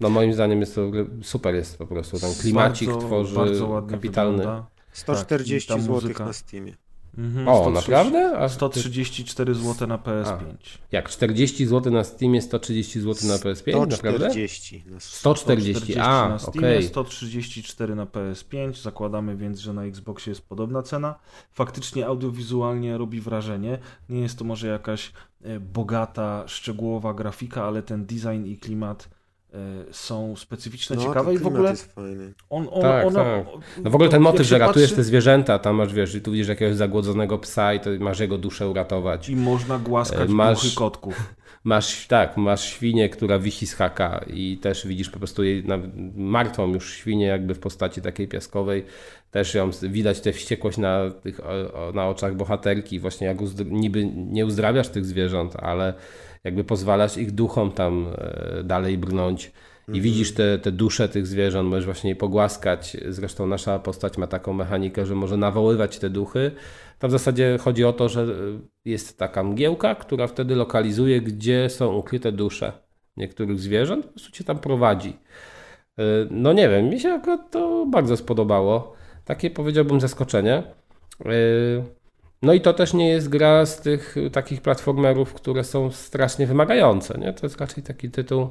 No moim zdaniem jest to super jest po prostu. Ten klimacik bardzo, tworzy bardzo kapitalny. Wygląda. 140 tak, zł na Steamie. Mhm, o, 130, naprawdę? A 134 zł na PS5. A, jak 40 zł na Steamie, 130 zł na PS5? 140. Na 140, 140 a, na Steamie, okay. 134 na PS5. Zakładamy więc, że na Xboxie jest podobna cena. Faktycznie audiowizualnie robi wrażenie. Nie jest to może jakaś e, bogata, szczegółowa grafika, ale ten design i klimat są specyficzne, no, ciekawe i w ogóle jest fajny. On, on, tak, ona, tak. No w ogóle ten motyw, że ratujesz patrzy... te zwierzęta, tam masz, wiesz, tu widzisz jakiegoś zagłodzonego psa i to masz jego duszę uratować. I można głaskać e, masz... duchy kotków. [LAUGHS] Masz, tak, masz świnię, która wisi z haka i też widzisz po prostu jej martwą już świnię jakby w postaci takiej piaskowej. Też ją widać tę wściekłość na, tych, na oczach bohaterki, właśnie jak niby nie uzdrawiasz tych zwierząt, ale jakby pozwalasz ich duchom tam e, dalej brnąć. I mhm. widzisz te, te dusze tych zwierząt, możesz właśnie je pogłaskać. Zresztą nasza postać ma taką mechanikę, że może nawoływać te duchy. To w zasadzie chodzi o to, że jest taka mgiełka, która wtedy lokalizuje, gdzie są ukryte dusze niektórych zwierząt, po prostu cię tam prowadzi. E, no nie wiem, mi się akurat to bardzo spodobało. Takie powiedziałbym zaskoczenie. No i to też nie jest gra z tych takich platformerów, które są strasznie wymagające. Nie? To jest raczej taki tytuł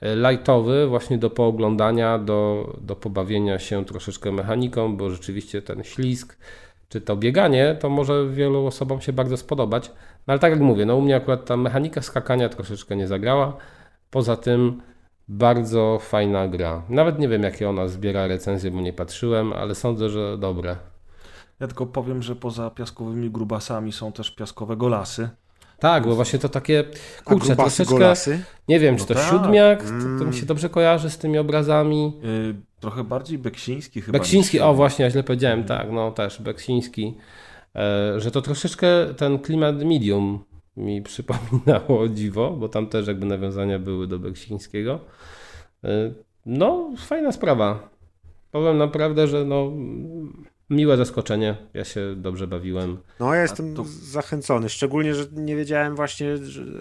e, lightowy, właśnie do pooglądania, do, do pobawienia się troszeczkę mechaniką, bo rzeczywiście ten ślisk, czy to bieganie, to może wielu osobom się bardzo spodobać. No ale tak jak mówię, no u mnie akurat ta mechanika skakania troszeczkę nie zagrała. Poza tym bardzo fajna gra. Nawet nie wiem, jakie ona zbiera recenzje, bo nie patrzyłem, ale sądzę, że dobre. Ja tylko powiem, że poza piaskowymi grubasami są też piaskowe golasy. Tak, bo właśnie to takie, kurczę, troszeczkę, golasy? nie wiem, czy no to tak. siódmiak, mm. to, to, mi się dobrze kojarzy z tymi obrazami. Yy, trochę bardziej beksiński chyba. Beksiński, o właśnie, ja źle powiedziałem, mm. tak, no też, beksiński. E, że to troszeczkę ten klimat medium mi przypominało dziwo, bo tam też jakby nawiązania były do beksińskiego. E, no, fajna sprawa. Powiem naprawdę, że no miłe zaskoczenie. Ja się dobrze bawiłem. No, ja jestem to... zachęcony. Szczególnie, że nie wiedziałem właśnie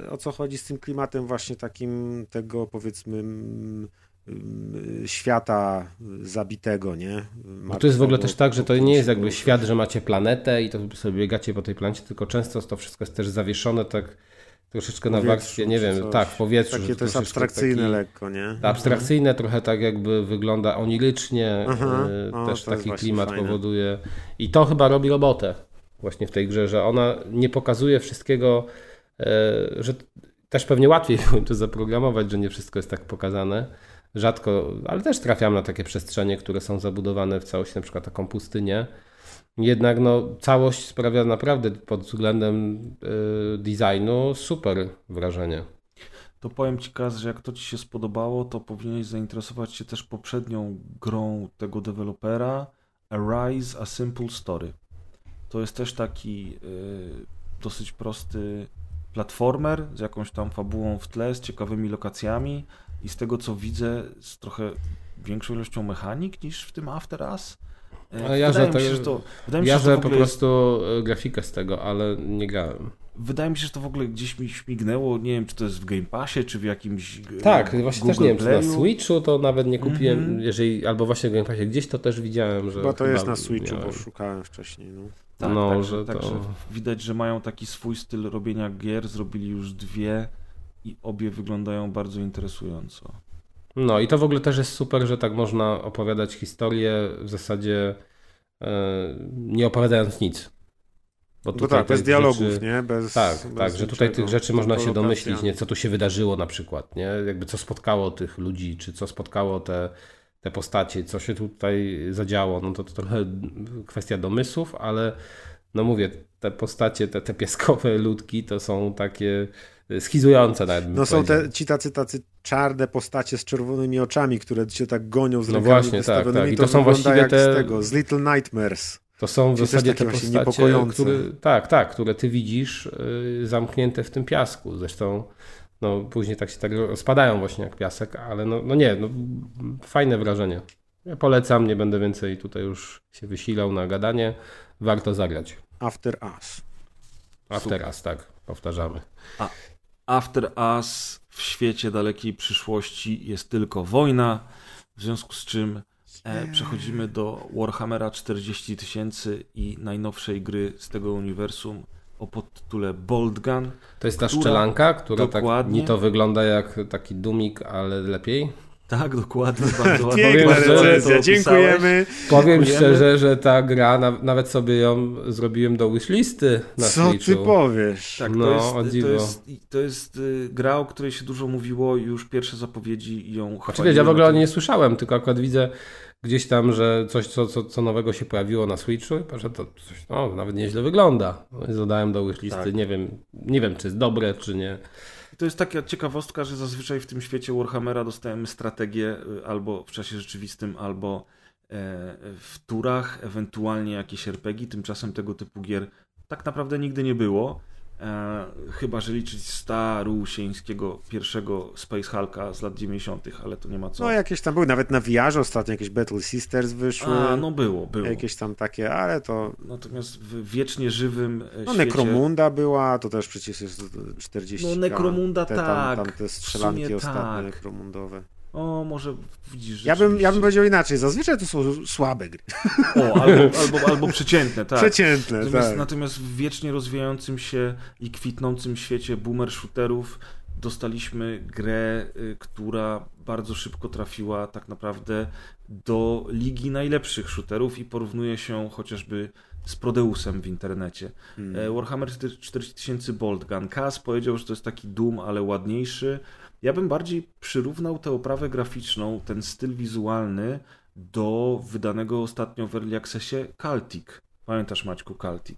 o co chodzi z tym klimatem, właśnie takim tego powiedzmy świata zabitego, nie? Bo to jest w ogóle też tak, że to nie jest jakby świat, że macie planetę i to sobie biegacie po tej planecie, tylko często to wszystko jest też zawieszone tak troszeczkę na warstwie, nie wiem, coś. tak, w powietrzu. Takie to jest abstrakcyjne taki, lekko, nie? Abstrakcyjne, trochę tak jakby wygląda onirycznie, Aha. Y, o, też taki klimat fajne. powoduje. I to chyba robi robotę właśnie w tej grze, że ona nie pokazuje wszystkiego, y, że też pewnie łatwiej [LAUGHS] to zaprogramować, że nie wszystko jest tak pokazane. Rzadko, ale też trafiam na takie przestrzenie, które są zabudowane w całość, na przykład taką pustynię, jednak no, całość sprawia naprawdę pod względem y, designu super wrażenie. To powiem Ci, Kaz, że jak to Ci się spodobało, to powinieneś zainteresować się też poprzednią grą tego dewelopera, Arise A Simple Story. To jest też taki y, dosyć prosty platformer z jakąś tam fabułą w tle, z ciekawymi lokacjami i z tego co widzę, z trochę większą ilością mechanik niż w tym After Us. Ale ja, wydaje że to, mi się, że to, wydaje mi się, ja, że, to po prostu jest... Grafikę z tego, ale nie grałem. Wydaje mi się, że to w ogóle gdzieś mi śmignęło, nie wiem, czy to jest w Game Passie, czy w jakimś e, Tak, właśnie Google też nie wiem, Playu. czy na Switchu to nawet nie kupiłem, mm -hmm. jeżeli, albo właśnie w Game Passie, gdzieś to też widziałem, że... Bo to jest na Switchu, miałem. bo szukałem wcześniej, no. Tak, no, tak, że tak, to... widać, że mają taki swój styl robienia gier, zrobili już dwie i obie wyglądają bardzo interesująco. No i to w ogóle też jest super, że tak można opowiadać historię w zasadzie e, nie opowiadając nic. Bo tutaj tak, bez dialogów, rzeczy, nie? Bez, tak, bez tak, że tutaj tych rzeczy można się domyślić, nie? co tu się wydarzyło na przykład, nie? Jakby co spotkało tych ludzi, czy co spotkało te, te postacie, co się tutaj zadziało, no to, to trochę kwestia domysłów, ale no mówię, te postacie, te, te pieskowe ludki to są takie schizujące nawet. No są te, ci tacy, tacy czarne postacie z czerwonymi oczami, które cię tak gonią z No rękami właśnie, tak, wystawionymi. tak. I to, to są właściwie jak te- z tego, z Little Nightmares. To są w Czyli zasadzie takie te właśnie postacie, niepokojące. które, tak, tak, które ty widzisz y, zamknięte w tym piasku. Zresztą no, później tak się tak rozpadają właśnie jak piasek, ale no, no nie, no, fajne wrażenie. Ja polecam, nie będę więcej tutaj już się wysilał na gadanie. Warto zagrać. After Us. A teraz tak, powtarzamy. After Us w świecie dalekiej przyszłości jest tylko wojna, w związku z czym e, przechodzimy do Warhammera 40 tysięcy i najnowszej gry z tego uniwersum o podtytule Bolt Gun. To jest ta Która- szczelanka, która tak dokładnie. ni to wygląda jak taki dumik, ale lepiej. Tak, dokładnie, bardzo [LAUGHS] ładnie. Piękna recenzja, dziękujemy. Powiem szczerze, że ta gra, na, nawet sobie ją zrobiłem do wishlisty na Co Switchu. ty powiesz? Tak, No, to, jest, to, jest, to jest y, gra, o której się dużo mówiło, już pierwsze zapowiedzi ją chwaliły. ja w ogóle o tym- nie słyszałem, tylko akurat widzę gdzieś tam, że coś, co, co, co nowego się pojawiło na Switchu, i że to coś, no, nawet nieźle wygląda. No zadałem do wishlisty, Tak. nie wiem, nie wiem, czy jest dobre, czy nie. To jest taka ciekawostka, że zazwyczaj w tym świecie Warhammera dostajemy strategię y, albo w czasie rzeczywistym, albo e, w turach, ewentualnie jakieś RPG. Tymczasem tego typu gier tak naprawdę nigdy nie było. E, chyba, że liczyć starusieńskiego pierwszego Space Hulka z lat 90., ale to nie ma co. No jakieś tam były, nawet na VR ostatnio jakieś Battle Sisters wyszły. A, no było, było. Jakieś tam takie, ale to... Natomiast w wiecznie żywym e, No świecie... Necromunda była, to też przecież jest 40 No, Necromunda te, tak, Tam, tam te strzelanki ostatnie tak. Necromundowe. O, może widzisz, Ja bym, ja bym powiedział inaczej, zazwyczaj to są słabe gry. O, albo, albo, albo przeciętne, tak. Przeciętne, Natomiast, tak. natomiast w wiecznie rozwijającym się i kwitnącym świecie boomer shooterów dostaliśmy grę, y, która bardzo szybko trafiła tak naprawdę do ligi najlepszych shooterów i porównuje się chociażby z Prodeusem w internecie. E, Warhammer 40 tysięcy Bolt Gun. Kaz powiedział, że to jest taki Doom, ale ładniejszy. Ja bym bardziej przyrównał tę oprawę graficzną, ten styl wizualny do wydanego ostatnio w Early Accessie Celtic. Pamiętasz Maćku Celtic?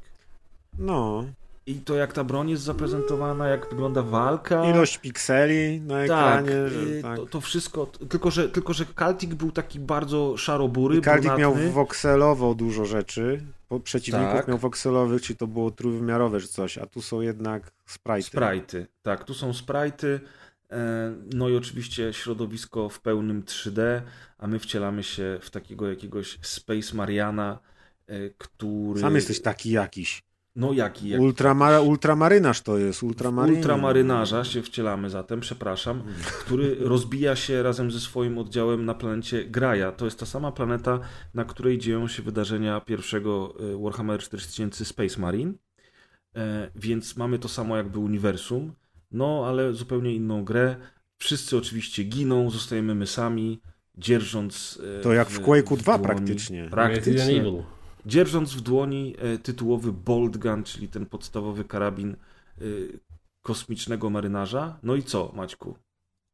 No, I to jak ta broń jest zaprezentowana, jak wygląda walka. ilość pikseli na tak, ekranie. że tak. To, to wszystko, tylko że, tylko że Celtic był taki bardzo szarobury, I Kaldik miał brunatny. wokselowo dużo rzeczy. Przeciwników Tak. miał wokselowych, czy to było trójwymiarowe, czy coś, a tu są jednak sprite. Sprite'y. Tak, tu są sprite'y. E, No i oczywiście środowisko w pełnym 3D, a my wcielamy się w takiego jakiegoś Space Mariana, e, który... Sam jesteś taki jakiś. No jaki? jaki Ultramar ultramarynarz to jest, ultramaryn. Ultramarynarza się wcielamy zatem, przepraszam, który rozbija się razem ze swoim oddziałem na planecie Graja. To jest ta sama planeta, na której dzieją się wydarzenia pierwszego e, Warhammer 4000 Space Marine. Więc mamy to samo jakby uniwersum, no ale zupełnie inną grę. Wszyscy oczywiście giną, zostajemy my sami, dzierżąc. e, To jak w Quake'u 2 dłoni- praktycznie. Praktycznie. Dzierżąc w dłoni e, tytułowy Bolt Gun, czyli ten podstawowy karabin e, kosmicznego marynarza. No i co, Maćku?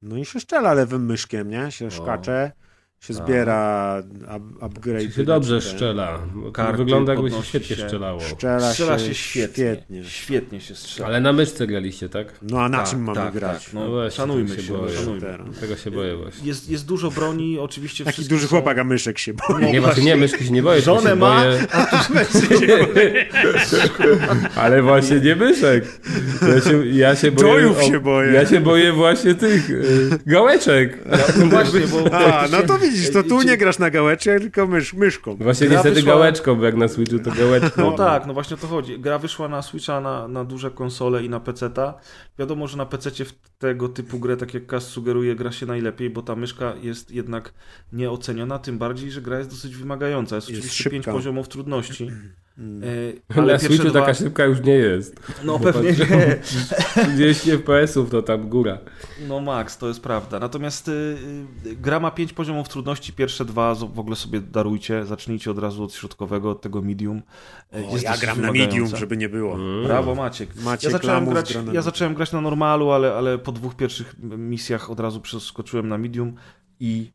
No i się szczela lewym myszkiem, nie? Się szkacze, się zbiera up, upgrade. Się dobrze szczela. Karty Wygląda jakby się świetnie się. szczelało. Szczela, Strzela się, się świetnie. świetnie. Świetnie się strzela. Ale na myszce graliście, tak? No a na Tak, czym mamy tak, grać? tak. No, No właśnie, szanujmy się, się no, boję. szanujmy. Tego się boję właśnie. Jest, jest dużo broni, oczywiście Taki duży są- chłopak, a myszek się boi. Nie, właśnie nie, myszki się nie boję, Żonę się ma, boję... [LAUGHS] Ale właśnie nie myszek. Ja się, ja się boję... Joyów się boję. Ja się boję właśnie tych y, gałeczek. No właśnie, bo A, no to widzisz, to tu nie grasz na gałeczkę, tylko mysz, myszką. Właśnie Gra niestety wyszła- gałeczką, bo jak na Switchu to gałeczką. No tak, no właśnie o to chodzi. Gra wyszła na Switcha, na, na duże konsole i na PC-ta. Wiadomo, że na PC w tego typu grę, tak jak Kas sugeruje, gra się najlepiej, bo ta myszka jest jednak nieoceniona, tym bardziej, że gra jest dosyć wymagająca. Jest, Jest oczywiście szybka. pięć poziomów trudności. [CLEARS THROAT] E, [LAUGHS] Ale na Switchu dwa- taka szybka już nie jest. No pewnie nie. [LAUGHS] 30 FPS-ów to tam góra. No max, to jest prawda. Natomiast y, y, gra ma pięć poziomów trudności, pierwsze dwa w ogóle sobie darujcie, zacznijcie od razu od środkowego, od tego medium. E, O, jest ja gram na medium, żeby nie było. Brawo Maciek. Maciek ja, zacząłem grać, gra ja zacząłem grać na normalu, ale, ale po dwóch pierwszych misjach od razu przeskoczyłem na medium i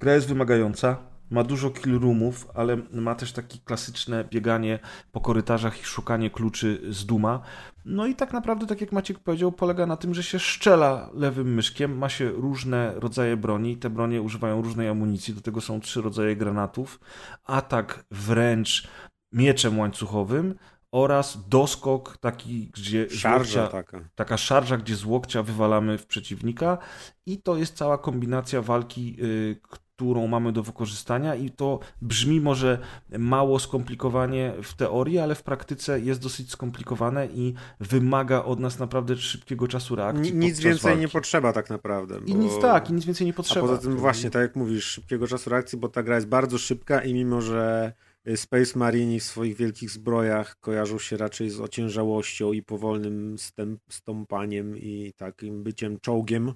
Gra jest wymagająca, ma dużo kill roomów, ale ma też takie klasyczne bieganie po korytarzach i szukanie kluczy z duma. No i tak naprawdę, tak jak Maciek powiedział, polega na tym, że się szczela lewym myszkiem, ma się różne rodzaje broni, te bronie używają różnej amunicji, do tego są trzy rodzaje granatów, atak wręcz mieczem łańcuchowym oraz doskok taki, gdzie Szarża łokcia, taka. taka szarża, gdzie z łokcia wywalamy w przeciwnika i to jest cała kombinacja walki, y, którą mamy do wykorzystania i to brzmi może mało skomplikowanie w teorii, ale w praktyce jest dosyć skomplikowane i wymaga od nas naprawdę szybkiego czasu reakcji. Ni- Nic więcej walki. nie potrzeba tak naprawdę. I bo- nic tak, i nic więcej nie A potrzeba. poza tym właśnie, tak jak mówisz, szybkiego czasu reakcji, bo ta gra jest bardzo szybka i mimo, że Space Marini w swoich wielkich zbrojach kojarzą się raczej z ociężałością i powolnym stęp, stąpaniem i takim byciem czołgiem,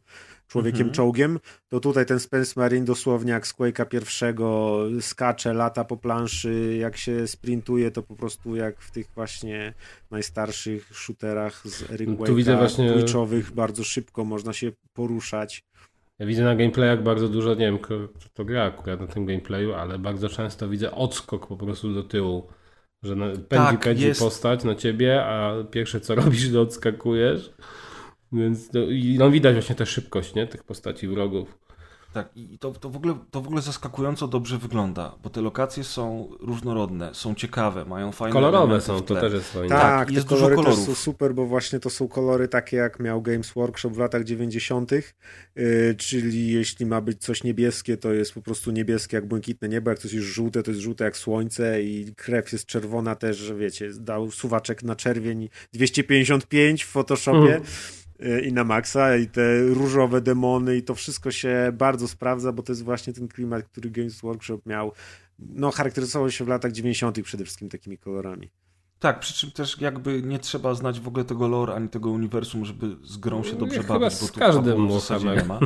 człowiekiem Mhm. czołgiem, to tutaj ten Space Marine dosłownie jak z Quake'a pierwszego skacze, lata po planszy, jak się sprintuje, to po prostu jak w tych właśnie najstarszych shooterach z widzę właśnie- Twitchowych, bardzo szybko można się poruszać. Ja widzę na gameplayach bardzo dużo, nie wiem, kto to gra akurat na tym gameplayu, ale bardzo często widzę odskok po prostu do tyłu. Że na, pędzi, Tak, pędzi jest. postać na ciebie, a pierwsze co [LAUGHS] robisz, to odskakujesz. Więc no, i no, widać właśnie tę szybkość nie? tych postaci wrogów. Tak, i to, to, w ogóle, to w ogóle zaskakująco dobrze wygląda, bo te lokacje są różnorodne, są ciekawe, mają fajne Kolorowe są, to też jest fajne. Tak, Tak, te jest dużo kolorów. są super, bo właśnie to są kolory takie, jak miał Games Workshop w latach 90., yy, czyli jeśli ma być coś niebieskie, to jest po prostu niebieskie jak błękitne niebo, jak coś jest żółte, to jest żółte jak słońce i krew jest czerwona też, że wiecie, dał suwaczek na czerwień 255 w Photoshopie. Mm. I na maksa, i te różowe demony, i to wszystko się bardzo sprawdza, bo to jest właśnie ten klimat, który Games Workshop miał. No, charakteryzował się w latach 90. przede wszystkim takimi kolorami. Tak, przy czym też jakby nie trzeba znać w ogóle tego lore ani tego uniwersum, żeby z grą się dobrze Chyba bawić, z bo tu każdym w zasadzie nie ma.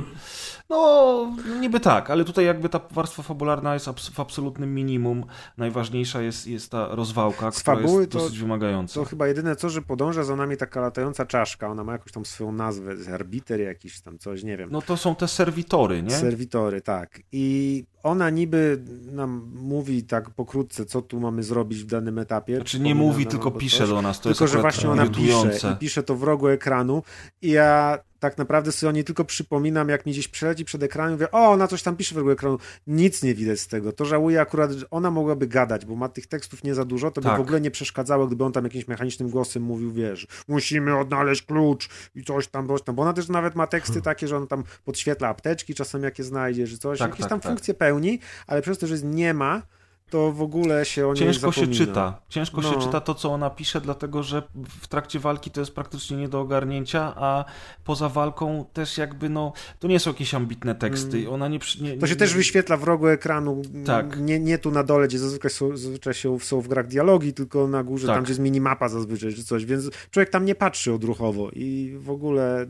No, niby tak, ale tutaj jakby ta warstwa fabularna jest abs- w absolutnym minimum. Najważniejsza jest, jest ta rozwałka, Z która fabuły jest to- dosyć wymagająca. To chyba jedyne co, że podąża za nami taka latająca czaszka. Ona ma jakąś tam swoją nazwę, arbiter jakiś tam coś, nie wiem. No to są te serwitory, nie? Serwitory, tak. I ona niby nam mówi tak pokrótce, co tu mamy zrobić w danym etapie. Znaczy nie mówi, nam tylko albo pisze coś. do nas. To Tylko, jest że właśnie ona pisze i pisze to w rogu ekranu i ja tak naprawdę sobie o niej tylko przypominam, jak mi gdzieś przeleci przed ekranem, mówię, o, ona coś tam pisze w rogu ekranu. Nic nie widać z tego. To żałuję akurat, że ona mogłaby gadać, bo ma tych tekstów nie za dużo, to by Tak. w ogóle nie przeszkadzało, gdyby on tam jakimś mechanicznym głosem mówił, wiesz, musimy odnaleźć klucz i coś tam, coś tam, bo ona też nawet ma teksty takie, że on tam podświetla apteczki czasem jakie znajdzie, że coś, Tak, jakieś tak, tam tak. funkcje pełni, ale przez to, że nie ma, to w ogóle się o niej Ciężko się zapomina. czyta. Ciężko się No. czyta to, co ona pisze, dlatego że w trakcie walki to jest praktycznie nie do ogarnięcia, a poza walką też jakby, no, to nie są jakieś ambitne teksty. Ona nie, nie Mm. To się nie, też wyświetla w rogu ekranu. Tak. Nie, nie tu na dole, gdzie zazwyczaj są, zazwyczaj są, są w grach dialogi, tylko na górze, Tak. tam gdzie jest minimapa zazwyczaj, czy coś, więc człowiek tam nie patrzy odruchowo i w ogóle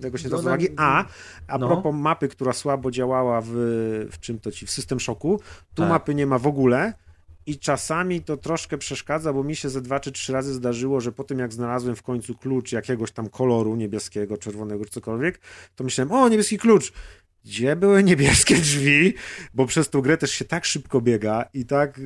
tego się nie No, zwraca uwagi. A, a no. propos mapy, która słabo działała w, w czym to ci, w System Shocku, tu Tak. mapy nie ma w ogóle. I czasami to troszkę przeszkadza, bo mi się ze dwa czy trzy razy zdarzyło, że po tym jak znalazłem w końcu klucz jakiegoś tam koloru niebieskiego, czerwonego czy cokolwiek, to myślałem, o niebieski klucz. Gdzie były niebieskie [LAUGHS] drzwi? Bo przez tą grę też się tak szybko biega i tak y,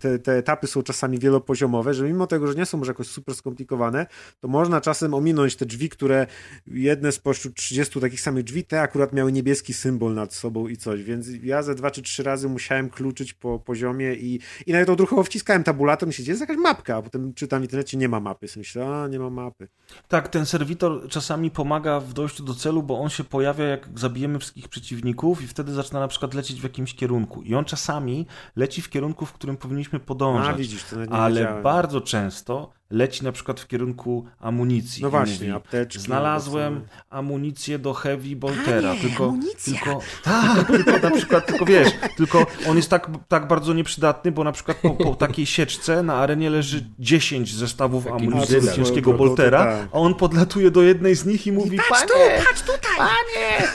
te, te etapy są czasami wielopoziomowe, że mimo tego, że nie są może jakoś super skomplikowane, to można czasem ominąć te drzwi, które jedne spośród 30 takich samych drzwi, te akurat miały niebieski symbol nad sobą i coś, więc ja ze dwa czy trzy razy musiałem kluczyć po poziomie i, i nawet odruchowo wciskałem tabulator, myślę, gdzie jest jakaś mapka, a potem czytam w internecie, nie ma mapy. Sobie Myślę, a nie ma mapy. Tak, ten serwitor czasami pomaga w dojściu do celu, bo on się pojawia, jak zabijemy wszystkich przeciwników i wtedy zaczyna na przykład lecieć w jakimś kierunku. I on czasami leci w kierunku, w którym powinniśmy podążać. A widzisz, ale bardzo często leci na przykład w kierunku amunicji. No I właśnie, mówi, apteczki, Znalazłem amunicję do heavy boltera. tylko, tylko, tak, tylko na przykład, tylko wiesz, tylko on jest tak, tak bardzo nieprzydatny, bo na przykład po, po takiej sieczce na arenie leży 10 zestawów amunicji do ciężkiego boltera, tak. a on podlatuje do jednej z nich i mówi, panie, patrz tutaj, panie!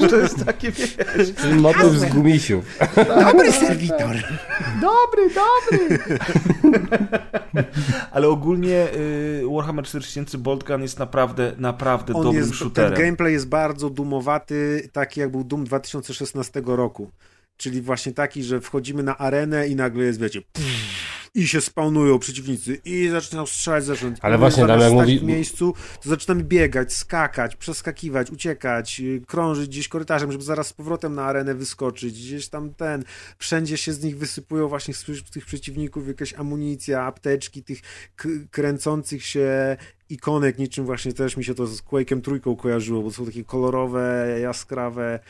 [LAUGHS] To jest takie, wiesz, Czyli motyw z gumisiów. Dobry serwitor. dobry, dobry. [LAUGHS] Ale ogólnie y, Warhammer 4000 Boltgun jest naprawdę, naprawdę On dobrym jest, shooterem. ten gameplay jest bardzo dumowaty, taki jak był Doom 2016 roku. Czyli właśnie taki, że wchodzimy na arenę i nagle jest, wiecie, i się spawnują przeciwnicy i zaczynają strzelać zewsząd. Ale właśnie, Damian stać mówi- w miejscu, to zaczynamy biegać, skakać, przeskakiwać, uciekać, y, krążyć gdzieś korytarzem, żeby zaraz z powrotem na arenę wyskoczyć, gdzieś tam ten, wszędzie się z nich wysypują właśnie z tych przeciwników jakaś amunicja, apteczki, tych kręcących się ikonek, niczym właśnie też mi się to z Quake'em trójką kojarzyło, bo są takie kolorowe, jaskrawe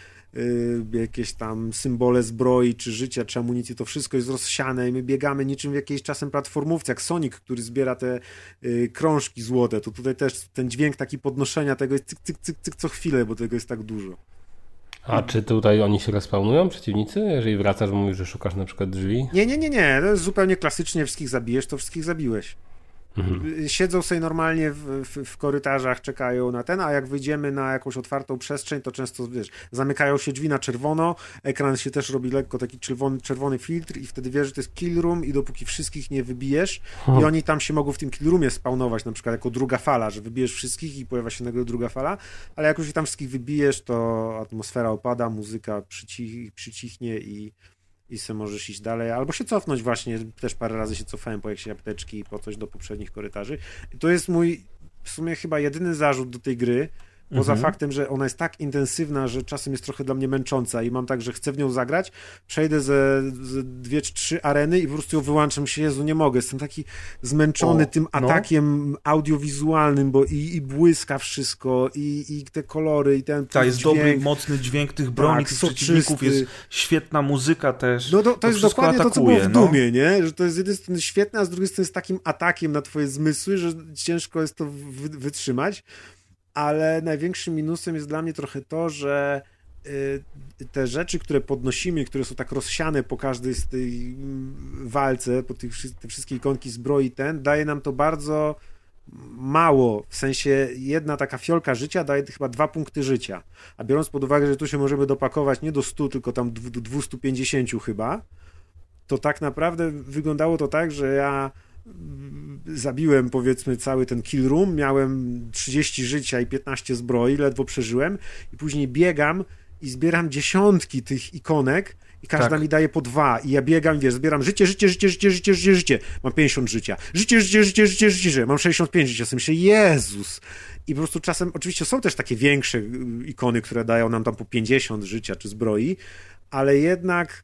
jakieś tam symbole zbroi, czy życia, czy amunicji, to wszystko jest rozsiane i my biegamy niczym w jakiejś czasem platformówce, jak Sonic, który zbiera te y, krążki złote, to tutaj też ten dźwięk taki podnoszenia tego jest cyk, cyk, cyk, cyk co chwilę, bo tego jest tak dużo. A czy tutaj oni się respawnują, przeciwnicy? Jeżeli wracasz, mówisz, że szukasz na przykład drzwi? Nie, nie, nie, nie, to jest zupełnie klasycznie, wszystkich zabijesz, to wszystkich zabiłeś. Mhm. Siedzą sobie normalnie w, w, w korytarzach, czekają na ten, a jak wyjdziemy na jakąś otwartą przestrzeń, to często, wiesz, zamykają się drzwi na czerwono, ekran się też robi lekko taki czerwony, czerwony filtr i wtedy wiesz, że to jest kill room i dopóki wszystkich nie wybijesz i oni tam się mogą w tym kill roomie spawnować, na przykład jako druga fala, że wybijesz wszystkich i pojawia się nagle druga fala, ale jak już ich tam wszystkich wybijesz, to atmosfera opada, muzyka przycich, przycichnie i i se możesz iść dalej, albo się cofnąć właśnie, też parę razy się cofałem po jakieś apteczki i po coś do poprzednich korytarzy. I to jest mój w sumie chyba jedyny zarzut do tej gry, poza Mhm. faktem, że ona jest tak intensywna, że czasem jest trochę dla mnie męcząca i mam tak, że chcę w nią zagrać, przejdę ze, ze dwie czy trzy areny i po prostu ją wyłączam się, Jezu, nie mogę, jestem taki zmęczony O, tym no. atakiem audiowizualnym, bo i, i błyska wszystko, i, i te kolory, i ten Ta jest dźwięk. dobry, mocny dźwięk tych broni, Tak, tych przeciwników, jest świetna muzyka też. No to, to, jest wszystko dokładnie to, co było atakuje, w no. Dumie, nie? Że to jest z jednej strony świetne, a z drugiej strony jest takim atakiem na twoje zmysły, że ciężko jest to wy, wytrzymać. Ale największym minusem jest dla mnie trochę to, że y, te rzeczy, które podnosimy, które są tak rozsiane po każdej z tej mm, walce, po tych te wszystkie ikonki zbroi ten, daje nam to bardzo mało, w sensie jedna taka fiolka życia daje chyba dwa punkty życia, a biorąc pod uwagę, że tu się możemy dopakować nie do 100, tylko tam do 250 chyba, to tak naprawdę wyglądało to tak, że ja zabiłem powiedzmy cały ten kill room, miałem 30 życia i 15 zbroi, ledwo przeżyłem i później biegam i zbieram dziesiątki tych ikonek i każda Tak. mi daje po dwa i ja biegam, wiesz, zbieram życie, życie, życie, życie, życie, życie, życie, mam 50 życia, życie, życie, życie, życie, życie, życie. mam 65 życia, sobie myślę, Jezus! I po prostu czasem, oczywiście są też takie większe y, ikony, które dają nam tam po 50 życia czy zbroi, ale jednak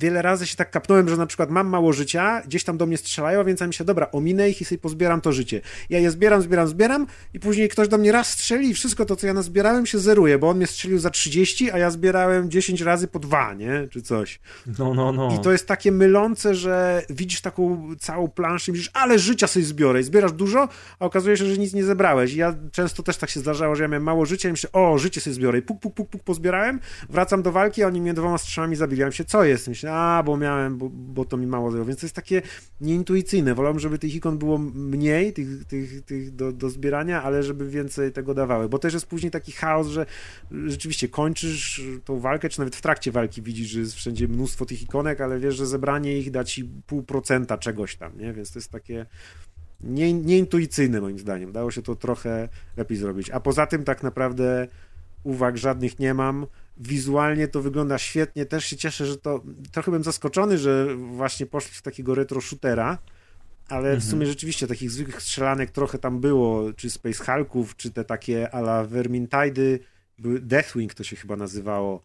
wiele razy się tak kapnąłem, że na przykład mam mało życia, gdzieś tam do mnie strzelają, więc ja myślę, dobra, ominę ich i sobie pozbieram to życie. Ja je zbieram, zbieram, zbieram i później ktoś do mnie raz strzeli i wszystko to, co ja nazbierałem się zeruje, bo on mnie strzelił za 30, a ja zbierałem 10 razy po dwa, nie? Czy coś. No, no, no. I to jest takie mylące, że widzisz taką całą planszę i myślisz, ale życia sobie zbiorę i zbierasz dużo, a okazuje się, że nic nie zebrałeś. I ja często też tak się zdarzało, że ja miałem mało życia i myślę, o, życie sobie zbiorę i puk, puk, puk, puk pozbierałem, wracam do walki, a oni mnie dwoma strzałami zabili. Ja myślę, co jest? Myślę, a, bo miałem, bo, bo to mi mało zajęło. Więc to jest takie nieintuicyjne. Wolałbym, żeby tych ikon było mniej, tych, tych, tych do, do zbierania, ale żeby więcej tego dawały. Bo też jest później taki chaos, że rzeczywiście kończysz tą walkę, czy nawet w trakcie walki widzisz, że jest wszędzie mnóstwo tych ikonek, ale wiesz, że zebranie ich da ci pół procenta czegoś tam, nie? Więc to jest takie nie, nieintuicyjne moim zdaniem. Dało się to trochę lepiej zrobić. A poza tym tak naprawdę uwag żadnych nie mam. Wizualnie to wygląda świetnie. Też się cieszę, że to... Trochę byłem zaskoczony, że właśnie poszli w takiego retro shootera, ale w sumie rzeczywiście takich zwykłych strzelanek trochę tam było, czy Space Hulków, czy te takie ala Vermintidy, były Deathwing to się chyba nazywało.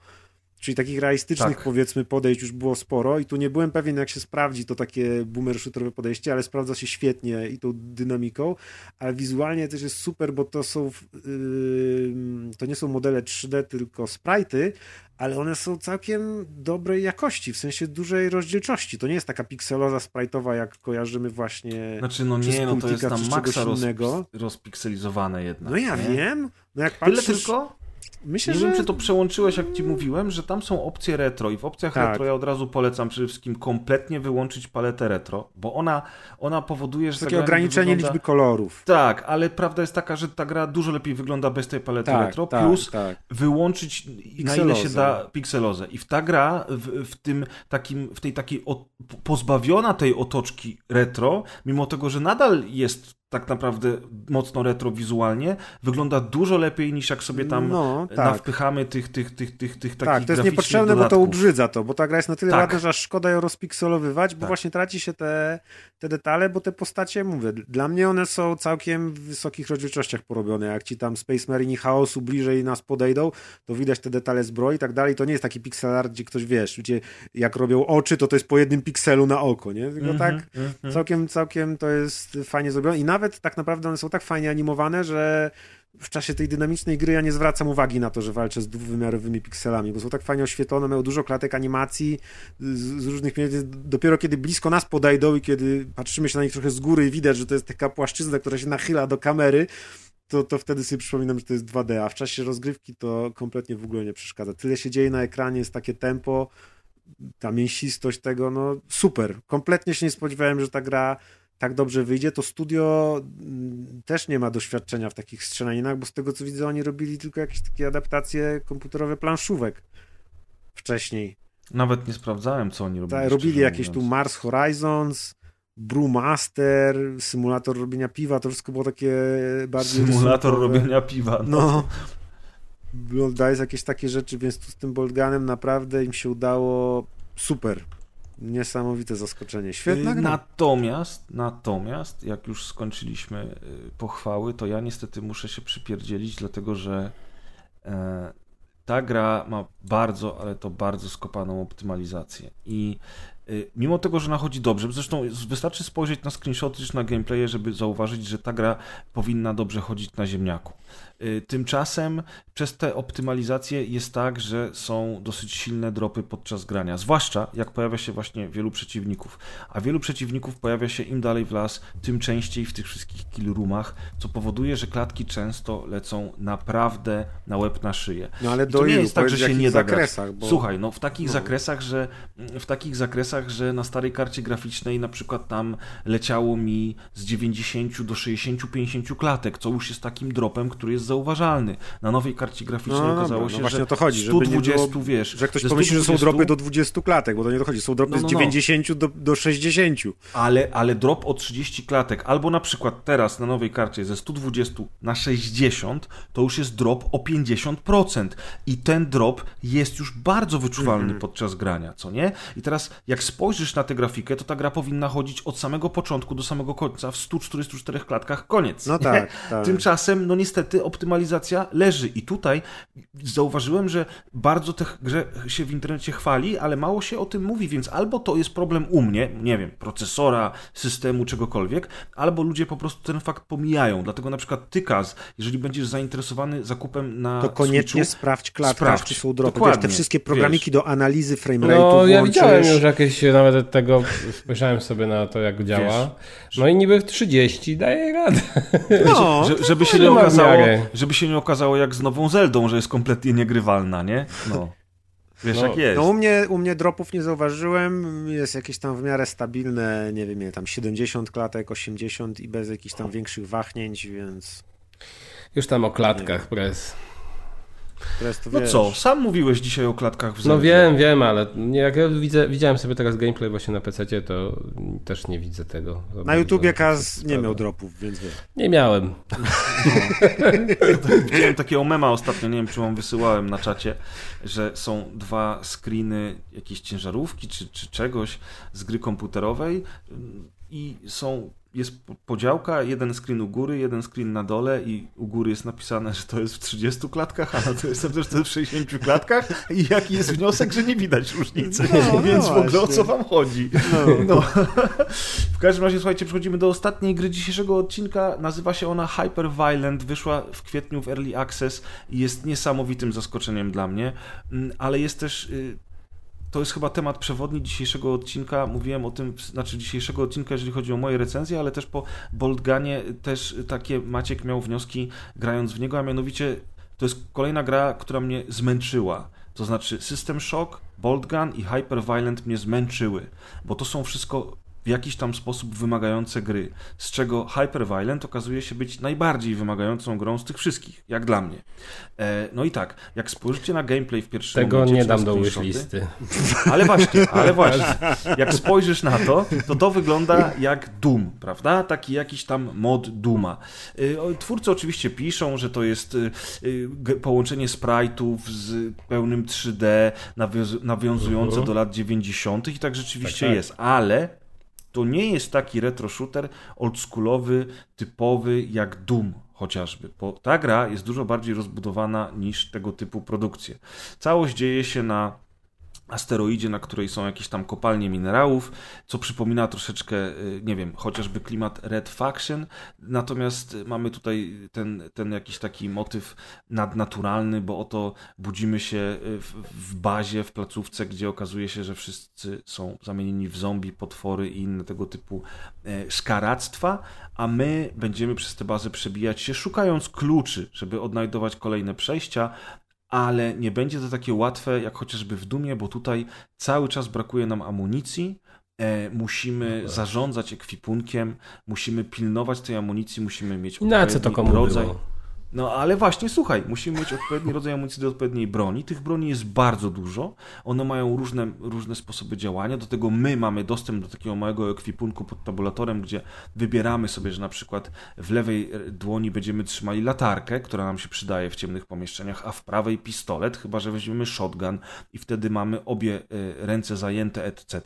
Czyli takich realistycznych, Tak. powiedzmy, podejść już było sporo i tu nie byłem pewien, jak się sprawdzi to takie boomer shooterowe podejście, ale sprawdza się świetnie i tą dynamiką, ale wizualnie też jest super, bo to są yy, to nie są modele 3D, tylko sprite'y, ale one są całkiem dobrej jakości, w sensie dużej rozdzielczości. To nie jest taka pikseloza sprite'owa, jak kojarzymy właśnie Znaczy, no nie, no to jest tam maksa roz, rozpikselizowane jednak. No ja nie? wiem. No jak Tyle patrzysz, tylko? Myślę, Nie że wiem, czy to przełączyłeś, jak ci mówiłem, że tam są opcje retro i w opcjach Tak. retro ja od razu polecam przede wszystkim kompletnie wyłączyć paletę retro, bo ona, ona powoduje, że ta takie gra ograniczenie wygląda... liczby kolorów. Tak, ale prawda jest taka, że ta gra dużo lepiej wygląda bez tej palety Tak, retro, tak, plus tak. wyłączyć na ile się da pikselozę. I w ta gra w, w tym takim, w tej takiej od, pozbawiona tej otoczki retro, mimo tego, że nadal jest tak naprawdę mocno retro wizualnie, wygląda dużo lepiej niż jak sobie tam no, tak. nawpychamy tych, tych, tych, tych, tych takich Tak, to jest niepotrzebne, dodatków. bo to ubrzydza to, bo ta gra jest na tyle tak. ładna, że aż szkoda ją rozpikselowywać, bo tak. właśnie traci się te, te detale, bo te postacie, mówię, dla mnie one są całkiem w wysokich rozdzielczościach porobione. Jak ci tam Space Marine chaosu bliżej nas podejdą, to widać te detale zbroi i tak dalej. To nie jest taki pixel art, gdzie ktoś, wiesz, gdzie jak robią oczy, to to jest po jednym pikselu na oko, nie? Tylko mm -hmm, tak mm -hmm. całkiem, całkiem to jest fajnie zrobione i nawet tak naprawdę one są tak fajnie animowane, że w czasie tej dynamicznej gry ja nie zwracam uwagi na to, że walczę z dwuwymiarowymi pikselami, bo są tak fajnie oświetlone, mają dużo klatek animacji z, z różnych miejsc. Dopiero kiedy blisko nas podejdą i kiedy patrzymy się na nich trochę z góry i widać, że to jest taka płaszczyzna, która się nachyla do kamery, to, to wtedy sobie przypominam, że to jest 2D, a w czasie rozgrywki to kompletnie w ogóle nie przeszkadza. Tyle się dzieje na ekranie, jest takie tempo, ta mięsistość tego, no super. Kompletnie się nie spodziewałem, że ta gra tak dobrze wyjdzie, to studio mm, też nie ma doświadczenia w takich strzelaninach, bo z tego co widzę, oni robili tylko jakieś takie adaptacje komputerowe planszówek wcześniej. Nawet nie sprawdzałem, co oni robili. Tak, robili jakieś tu Mars Horizons, Brewmaster, symulator robienia piwa, to wszystko było takie bardziej... Symulator robienia piwa. No. no. Dice jakieś takie rzeczy, więc tu z tym Boldganem naprawdę im się udało super. Niesamowite zaskoczenie. Świetna gra. Natomiast, natomiast, jak już skończyliśmy y, pochwały, to ja niestety muszę się przypierdzielić, dlatego że e, ta gra ma bardzo, ale to bardzo skopaną optymalizację. I y, mimo tego, że nachodzi dobrze, zresztą wystarczy spojrzeć na screenshoty czy na gameplaye, żeby zauważyć, że ta gra powinna dobrze chodzić na ziemniaku. Y, tymczasem przez te optymalizacje jest tak, że są dosyć silne dropy podczas grania, zwłaszcza jak pojawia się właśnie wielu przeciwników. A wielu przeciwników pojawia się im dalej w las, tym częściej w tych wszystkich kill roomach, co powoduje, że klatki często lecą naprawdę na łeb na szyję. No ale I to nie jest tak, że się nie da grać. Bo... Słuchaj, no w takich no. zakresach, że w takich zakresach, że na starej karcie graficznej na przykład tam leciało mi z 90 do 60-50 klatek, co już jest takim dropem, który jest zauważalny. Na nowej karcie graficznej no, okazało no się, no właśnie że o to chodzi, 120, było, wiesz... Że ktoś pomyśli, że są dropy do 20 klatek, bo to nie dochodzi. Są dropy no, no, z 90 no. do, do 60. Ale, ale drop o 30 klatek, albo na przykład teraz na nowej karcie ze 120 na 60, to już jest drop o 50%. I ten drop jest już bardzo wyczuwalny mm -hmm. podczas grania, co nie? I teraz jak spojrzysz na tę grafikę, to ta gra powinna chodzić od samego początku do samego końca w 144 klatkach, koniec. No tak, [LAUGHS] tak. Tymczasem, no niestety, optymalizacja leży. I tutaj zauważyłem, że bardzo tę grze się w internecie chwali, ale mało się o tym mówi, więc albo to jest problem u mnie, nie wiem, procesora, systemu, czegokolwiek, albo ludzie po prostu ten fakt pomijają. Dlatego na przykład ty, Kaz, jeżeli będziesz zainteresowany zakupem na To koniecznie Switchu, sprawdź klatkę, sprawdź. czy są dropy. Wiesz, te wszystkie programiki wiesz. do analizy framerate'u No, ja widziałem już jakieś, nawet od tego spojrzałem sobie na to, jak działa. Wiesz, no i niby w 30 daje radę. No, że, żeby się nie okazało, żeby się nie okazało jak z nową Zeldą, że jest kompletnie niegrywalna, nie? No. Wiesz, no, jak jest. No u mnie, u mnie dropów nie zauważyłem, jest jakieś tam w miarę stabilne, nie wiem, tam 70 klatek, 80 i bez jakichś tam większych wahnięć, więc... Już tam o klatkach, prez. No co, sam mówiłeś dzisiaj o klatkach w. No wiem, wiem, ale jak ja widzę, widziałem sobie teraz gameplay właśnie na PC, to też nie widzę tego. Na YouTubie Kaz nie miał dropów, więc wiem. Nie miałem. [LAUGHS] Widziałem takiego mema ostatnio, nie wiem czy wam wysyłałem na czacie, że są dwa screeny jakiejś ciężarówki czy, czy czegoś z gry komputerowej i są jest podziałka, jeden screen u góry, jeden screen na dole i u góry jest napisane, że to jest w 30 klatkach, a na to jest w 60 klatkach i jaki jest wniosek, że nie widać różnicy. No, Więc no w ogóle o co wam chodzi? No. no. W każdym razie, słuchajcie, przechodzimy do ostatniej gry dzisiejszego odcinka. Nazywa się ona Hyper Violent. Wyszła w kwietniu w Early Access i jest niesamowitym zaskoczeniem dla mnie, mm, ale jest też y, to jest chyba temat przewodni dzisiejszego odcinka. Mówiłem o tym, znaczy dzisiejszego odcinka, jeżeli chodzi o moje recenzje, ale też po Boldganie też takie Maciek miał wnioski grając w niego, a mianowicie to jest kolejna gra, która mnie zmęczyła. To znaczy System Shock, Boldgun i Hyper Violent mnie zmęczyły, bo to są wszystko w jakiś tam sposób wymagające gry, z czego Hyperviolent okazuje się być najbardziej wymagającą grą z tych wszystkich, jak dla mnie. E, no i tak, jak spojrzycie na gameplay w pierwszym Tego momencie, nie dam do wishlisty. [LAUGHS] ale właśnie, ale właśnie. Jak spojrzysz na to, to to wygląda jak Doom, prawda? Taki jakiś tam mod Duma. O, Twórcy oczywiście piszą, że to jest g- połączenie sprite'ów z pełnym 3D, nawiąz- nawiązujące Mhm. do lat 90. i tak rzeczywiście Tak, tak. jest, ale to nie jest taki retro shooter oldschoolowy, typowy jak Doom chociażby, bo ta gra jest dużo bardziej rozbudowana niż tego typu produkcje. Całość dzieje się na asteroidzie, na której są jakieś tam kopalnie minerałów, co przypomina troszeczkę, y, nie wiem, chociażby klimat Red Faction, natomiast mamy tutaj ten, ten jakiś taki motyw nadnaturalny, bo oto budzimy się y, w, w bazie, w placówce, gdzie okazuje się, że wszyscy są zamienieni w zombie, potwory i inne tego typu e, szkaractwa, a my będziemy przez tę bazę przebijać się, szukając kluczy, żeby odnajdować kolejne przejścia, ale nie będzie to takie łatwe jak chociażby w Dumie, bo tutaj cały czas brakuje nam amunicji. E, musimy zarządzać ekwipunkiem, musimy pilnować tej amunicji, musimy mieć Na co to odpowiedni komu rodzaj. było? No ale właśnie, słuchaj, musimy mieć odpowiedni rodzaj amunicji do odpowiedniej broni. Tych broni jest bardzo dużo. One mają różne, różne sposoby działania. Do tego my mamy dostęp do takiego małego ekwipunku pod tabulatorem, gdzie wybieramy sobie, że na przykład w lewej dłoni będziemy trzymali latarkę, która nam się przydaje w ciemnych pomieszczeniach, a w prawej pistolet, chyba że weźmiemy shotgun i wtedy mamy obie e, ręce zajęte, etc.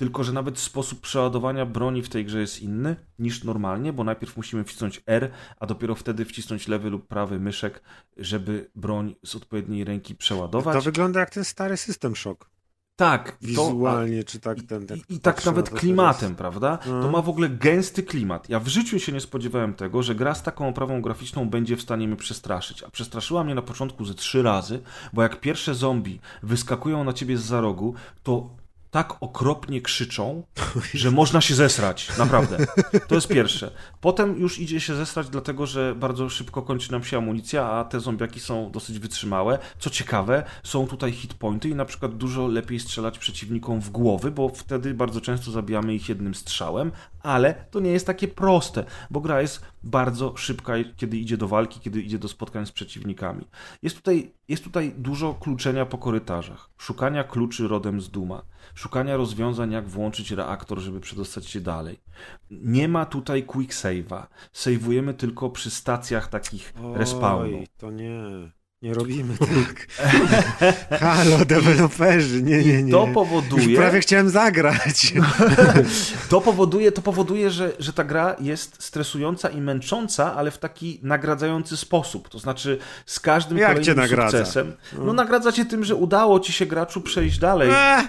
Tylko, że nawet sposób przeładowania broni w tej grze jest inny niż normalnie, bo najpierw musimy wcisnąć R, a dopiero wtedy wcisnąć lewy lub prawy myszek, żeby broń z odpowiedniej ręki przeładować. To wygląda jak ten stary System Shock. Tak, to, Wizualnie, czy tak ten. i, I tak nawet klimatem, teraz. prawda? To Mhm. ma w ogóle gęsty klimat. Ja w życiu się nie spodziewałem tego, że gra z taką oprawą graficzną będzie w stanie mnie przestraszyć. A przestraszyła mnie na początku ze trzy razy, bo jak pierwsze zombie wyskakują na ciebie z za rogu, to tak okropnie krzyczą, że można się zesrać. Naprawdę. To jest pierwsze. Potem już idzie się zesrać, dlatego że bardzo szybko kończy nam się amunicja, a te zombiaki są dosyć wytrzymałe. Co ciekawe, są tutaj hitpointy i na przykład dużo lepiej strzelać przeciwnikom w głowy, bo wtedy bardzo często zabijamy ich jednym strzałem, ale to nie jest takie proste, bo gra jest bardzo szybka, kiedy idzie do walki, kiedy idzie do spotkań z przeciwnikami. Jest tutaj, jest tutaj dużo kluczenia po korytarzach, szukania kluczy rodem z Duma, szukania rozwiązań, jak włączyć reaktor, żeby przedostać się dalej. Nie ma tutaj quick save'a. Save'ujemy tylko przy stacjach takich respawnu. To nie. Nie robimy tak. [LAUGHS] Halo, deweloperzy, nie, nie, nie. To Już powoduje, prawie chciałem zagrać. [LAUGHS] to powoduje, to powoduje że, że ta gra jest stresująca i męcząca, ale w taki nagradzający sposób. To znaczy z każdym Jak kolejnym cię nagradza? sukcesem. No nagradza cię tym, że udało ci się graczu przejść dalej. Eee,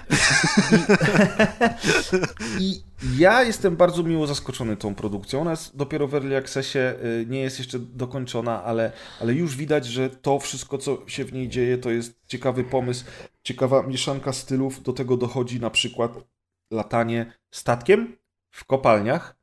I [LAUGHS] ja jestem bardzo miło zaskoczony tą produkcją. Ona jest dopiero w Early Accessie, y, nie jest jeszcze dokończona, ale, ale już widać, że to wszystko, co się w niej dzieje, to jest ciekawy pomysł, ciekawa mieszanka stylów. Do tego dochodzi na przykład latanie statkiem w kopalniach,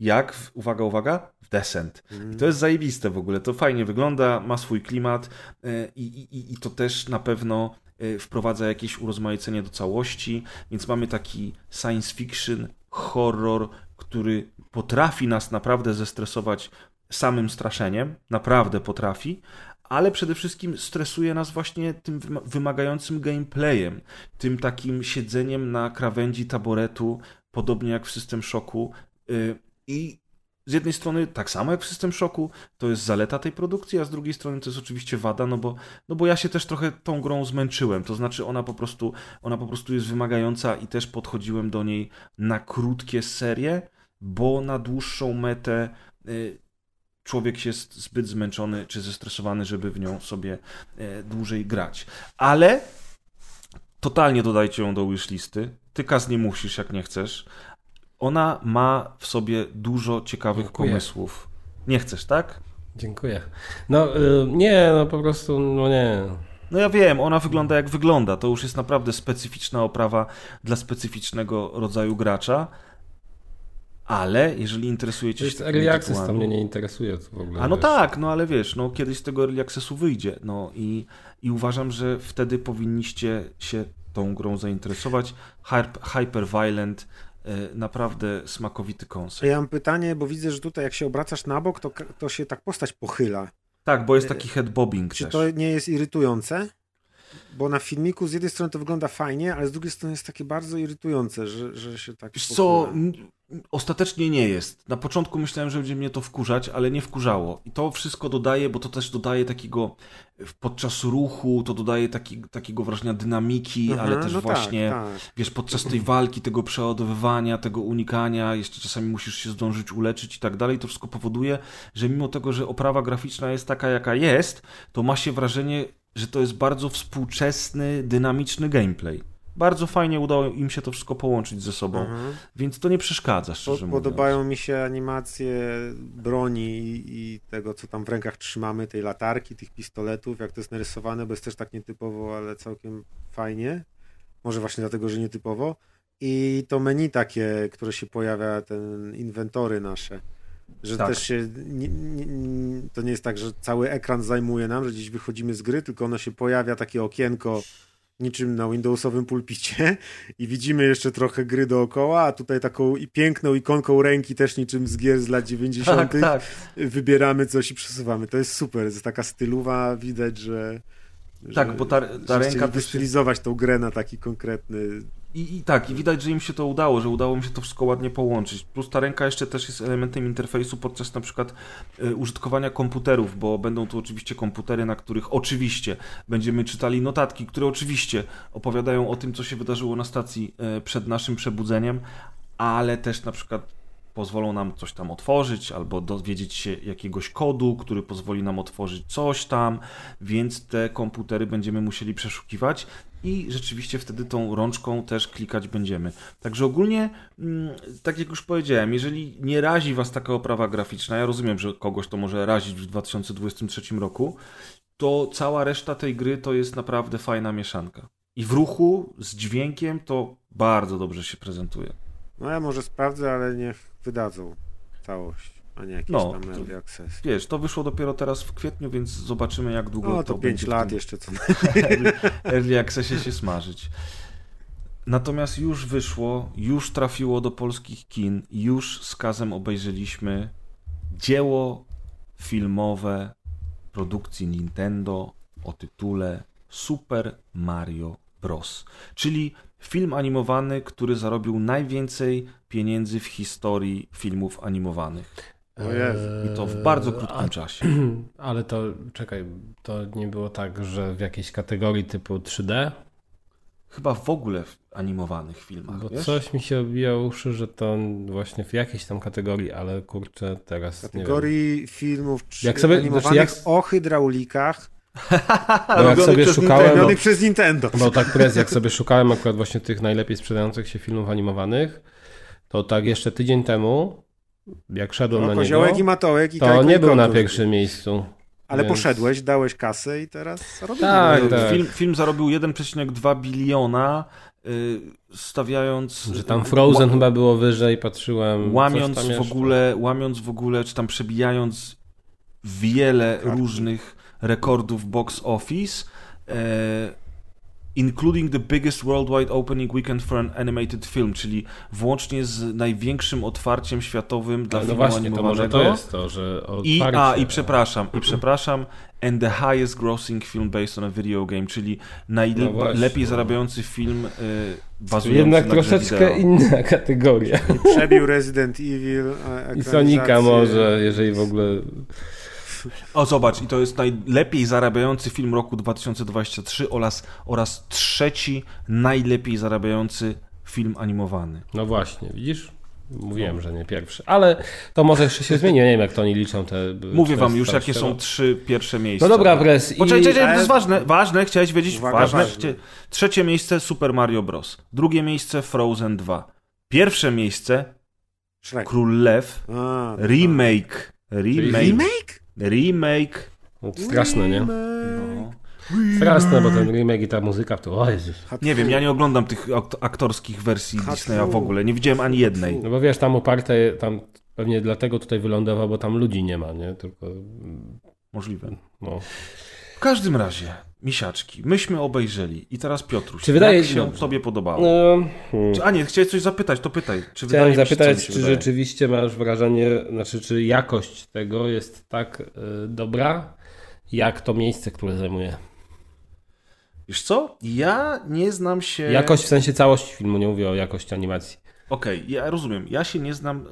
jak, w, uwaga, uwaga, w Descent. I to jest zajebiste w ogóle, to fajnie wygląda, ma swój klimat y, i, i, i to też na pewno y, wprowadza jakieś urozmaicenie do całości, więc mamy taki science fiction, horror, który potrafi nas naprawdę zestresować samym straszeniem, naprawdę potrafi, ale przede wszystkim stresuje nas właśnie tym wyma- wymagającym gameplayem, tym takim siedzeniem na krawędzi taboretu, podobnie jak w System Shocku y, i z jednej strony, tak samo jak w System Shocku, to jest zaleta tej produkcji, a z drugiej strony to jest oczywiście wada, no bo, no bo ja się też trochę tą grą zmęczyłem. To znaczy, ona po prostu, ona po prostu jest wymagająca i też podchodziłem do niej na krótkie serie, bo na dłuższą metę y, człowiek jest zbyt zmęczony czy zestresowany, żeby w nią sobie e, dłużej grać. Ale totalnie dodajcie ją do wishlisty. Ty kas nie musisz, jak nie chcesz. Ona ma w sobie dużo ciekawych Dziękuję. pomysłów. Nie chcesz, tak? Dziękuję. No y, nie, no po prostu, no nie. No ja wiem, ona wygląda jak wygląda. To już jest naprawdę specyficzna oprawa dla specyficznego rodzaju gracza. Ale jeżeli interesuje To cię się early access, to tytułami- mnie nie interesuje to w ogóle. A no wiesz. tak, no ale wiesz, no kiedyś z tego early accessu wyjdzie. No i, i uważam, że wtedy powinniście się tą grą zainteresować. Hyper, Violent, naprawdę smakowity koncept. Ja mam pytanie, bo widzę, że tutaj jak się obracasz na bok, to, to się tak postać pochyla. Tak, bo jest taki head bobbing Czy też. to nie jest irytujące? Bo na filmiku z jednej strony to wygląda fajnie, ale z drugiej strony jest takie bardzo irytujące, że, że się tak Wiesz co, ostatecznie nie jest. Na początku myślałem, że będzie mnie to wkurzać, ale nie wkurzało. I to wszystko dodaje, bo to też dodaje takiego podczas ruchu, to dodaje taki, takiego wrażenia dynamiki, Mhm, ale też no tak, właśnie, tak. wiesz, podczas tej walki, tego przeładowywania, tego unikania, jeszcze czasami musisz się zdążyć uleczyć i tak dalej, to wszystko powoduje, że mimo tego, że oprawa graficzna jest taka, jaka jest, to ma się wrażenie, że to jest bardzo współczesny, dynamiczny gameplay. Bardzo fajnie udało im się to wszystko połączyć ze sobą, Mhm. więc to nie przeszkadza, szczerze podobają mi się animacje broni i, i tego, co tam w rękach trzymamy, tej latarki, tych pistoletów, jak to jest narysowane, bo jest też tak nietypowo, ale całkiem fajnie. Może właśnie dlatego, że nietypowo. I to menu takie, które się pojawia, ten inwentory nasze. Że Tak. też się. Nie, nie, to nie jest tak, że cały ekran zajmuje nam, że gdzieś wychodzimy z gry, tylko ono się pojawia takie okienko niczym na Windowsowym pulpicie [LAUGHS] i widzimy jeszcze trochę gry dookoła, a tutaj taką i piękną ikonką ręki też niczym z gier z lat 90. Tak, tak. wybieramy coś i przesuwamy. To jest super, jest taka stylowa, widać, że Tak, że, bo ta- ta ręka wystylizować tą grę na taki konkretny I, I tak, i widać, że im się to udało, że udało mi się to wszystko ładnie połączyć. Plus ta ręka jeszcze też jest elementem interfejsu podczas na przykład e, użytkowania komputerów, bo będą tu oczywiście komputery, na których oczywiście będziemy czytali notatki, które oczywiście opowiadają o tym, co się wydarzyło na stacji e, przed naszym przebudzeniem, ale też na przykład pozwolą nam coś tam otworzyć, albo dowiedzieć się jakiegoś kodu, który pozwoli nam otworzyć coś tam, więc te komputery będziemy musieli przeszukiwać i rzeczywiście wtedy tą rączką też klikać będziemy. Także ogólnie, mm, tak jak już powiedziałem, jeżeli nie razi Was taka oprawa graficzna, ja rozumiem, że kogoś to może razić w 2023 roku, to cała reszta tej gry to jest naprawdę fajna mieszanka. I w ruchu, z dźwiękiem to bardzo dobrze się prezentuje. No ja może sprawdzę, ale niech wydadzą całość, a nie jakiś No, tam early access. Wiesz, to wyszło dopiero teraz w kwietniu, więc zobaczymy jak długo No to, to 5 będzie w lat tym jeszcze co [LAUGHS] early accessie się smażyć. Natomiast już wyszło, już trafiło do polskich kin, już z Kazem obejrzeliśmy dzieło filmowe produkcji Nintendo o tytule Super Mario Bros. Czyli film animowany, który zarobił najwięcej pieniędzy w historii filmów animowanych. I to w bardzo Eee, krótkim a- czasie. [CLEARS THROAT] Ale to, czekaj, to nie było tak, że w jakiejś kategorii typu 3D? Chyba w ogóle w animowanych filmach, Bo wiesz? coś mi się obija uszy, że to właśnie w jakiejś tam kategorii, ale kurczę, teraz nie wiem. kategorii filmów czy Jak sobie- animowanych znaczy jak- o hydraulikach Bo [LAUGHS] jak robiony sobie przez szukałem, bo, robionych przez Nintendo. bo tak prez, jak sobie szukałem akurat właśnie tych najlepiej sprzedających się filmów animowanych, to tak jeszcze tydzień temu, jak szedłem No, na niego, i matołek i to Kajko nie i był na pierwszym miejscu. Ale więc- poszedłeś, dałeś kasę i teraz robisz. Tak, No, tak. Film, film zarobił 1,2 biliona, y, stawiając... Że tam Frozen ła- chyba było wyżej, patrzyłem. Łamiąc w ogóle, łamiąc w ogóle, czy tam przebijając wiele Karty. różnych rekordów box office, e, including the biggest worldwide opening weekend for an animated film, czyli włącznie z największym otwarciem światowym dla no filmu właśnie, to może animowanego. to jest to, że I, a, i przepraszam, i przepraszam, and the highest grossing film based on a video game, czyli No najlepiej właśnie. zarabiający film y, bazujący Jednak na grze troszeczkę wideo. inna [LAUGHS] kategoria. I przebił Resident Evil. a I Sonika może, jeżeli w ogóle... O, zobacz, i to jest najlepiej zarabiający film roku 2023 oraz, oraz trzeci najlepiej zarabiający film animowany. No właśnie, widzisz? Mówiłem, że nie pierwszy. Ale to może jeszcze się zmieni. Ja nie wiem, jak to oni liczą te... Mówię wam już, 400, jakie są trzy pierwsze miejsca. No dobra, Wres. i- Poczekaj, czekaj, to jest ważne, ważne, chciałeś wiedzieć, Uwaga, ważne. ważne. Trzecie miejsce Super Mario Bros. Drugie miejsce Frozen 2. Pierwsze miejsce Shrek. Król Lew. A, Remake. Remake. Remake? Remake. No, straszne, nie? No. Straszne, bo ten remake i ta muzyka to... O Jezus. Nie wiem, ja nie oglądam tych akt- aktorskich wersji. Disneya w ogóle. Nie widziałem ani jednej. No bo wiesz, tam oparte, tam pewnie dlatego tutaj wylądował, bo tam ludzi nie ma, nie? Tylko... Możliwe. No. W każdym razie, Misiaczki, myśmy obejrzeli i teraz Piotruś, Czy wydaje jak się- tobie podobało? No, hmm. Czy- A nie, chciałeś coś zapytać, to pytaj. Czy Chciałem wydaje zapytać, się czy wydaje? rzeczywiście masz wrażenie, znaczy, czy jakość tego jest tak y, dobra, jak to miejsce, które zajmuje? Wiesz co? Ja nie znam się... Jakość w sensie całości filmu, nie mówię o jakości animacji. Okej, ja rozumiem. Ja się nie znam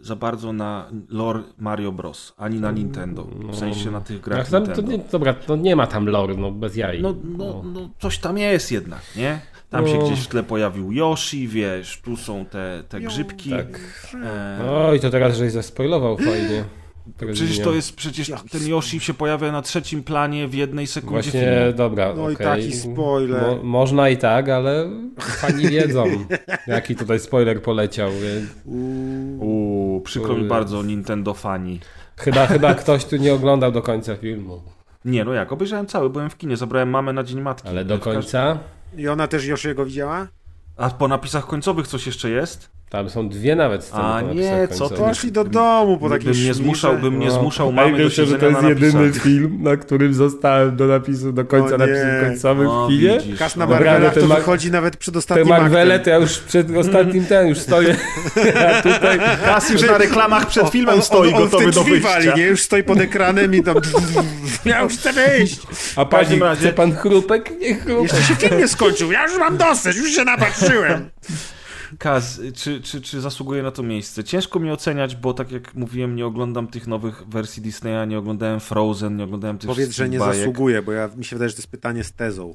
y, za bardzo na lore Mario Bros. ani na Nintendo. W sensie na tych grach tam, to Nintendo. nie, dobra, to nie ma tam lore, no bez jaj. No, no, no, coś tam jest jednak, nie? Tam się No. gdzieś w tle pojawił Yoshi, wiesz, tu są te, te grzybki. tak. E, Oj, to teraz żeś zaspoilował fajnie. Przecież to jest, przecież ten Yoshi się pojawia na trzecim planie w jednej sekundzie Właśnie, filmu. dobra, No i okej. taki spoiler. Mo, można i tak, ale fani [LAUGHS] wiedzą, jaki tutaj spoiler poleciał, więc Uuu, przykro mi bardzo, Nintendo fani. chyba, chyba [LAUGHS] ktoś tu nie oglądał do końca filmu. Nie, no jak, obejrzałem cały, byłem w kinie, zabrałem mamę na Dzień Matki. Ale do końca I ona też Joshiego widziała? A po napisach końcowych coś jeszcze jest? Tam są dwie nawet sceny A nie, co ty? Poszli do domu po takiej nie szmirze. zmuszał, bym nie No. zmuszał mamy do Najgorsze, że to jest na jedyny film, na którym zostałem do napisu, do końca O nie. napisów końcowych w kinie. widzisz, Kas na no. Te to wychodzi nawet przed Te ostatnim Marvele aktem. to ja już przed [LAUGHS] ostatnim ten już stoję. [LAUGHS] A tutaj Kas już na reklamach przed filmem stoi gotowy te do wyjścia. wali, nie? Już stoi pod ekranem i tam... [LAUGHS] Ja już chcę wyjść! A pani, chce pan chrupek? Nie chrupek. Jeszcze się film nie skończył, ja już mam dosyć, już się napatrzyłem. Kaz, czy, czy, czy zasługuje na to miejsce? Ciężko mi oceniać, bo tak jak mówiłem, nie oglądam tych nowych wersji Disneya, nie oglądałem Frozen, nie oglądałem tych Powiedz, że nie bajek. zasługuje, bo ja, mi się wydaje, że to jest pytanie z tezą.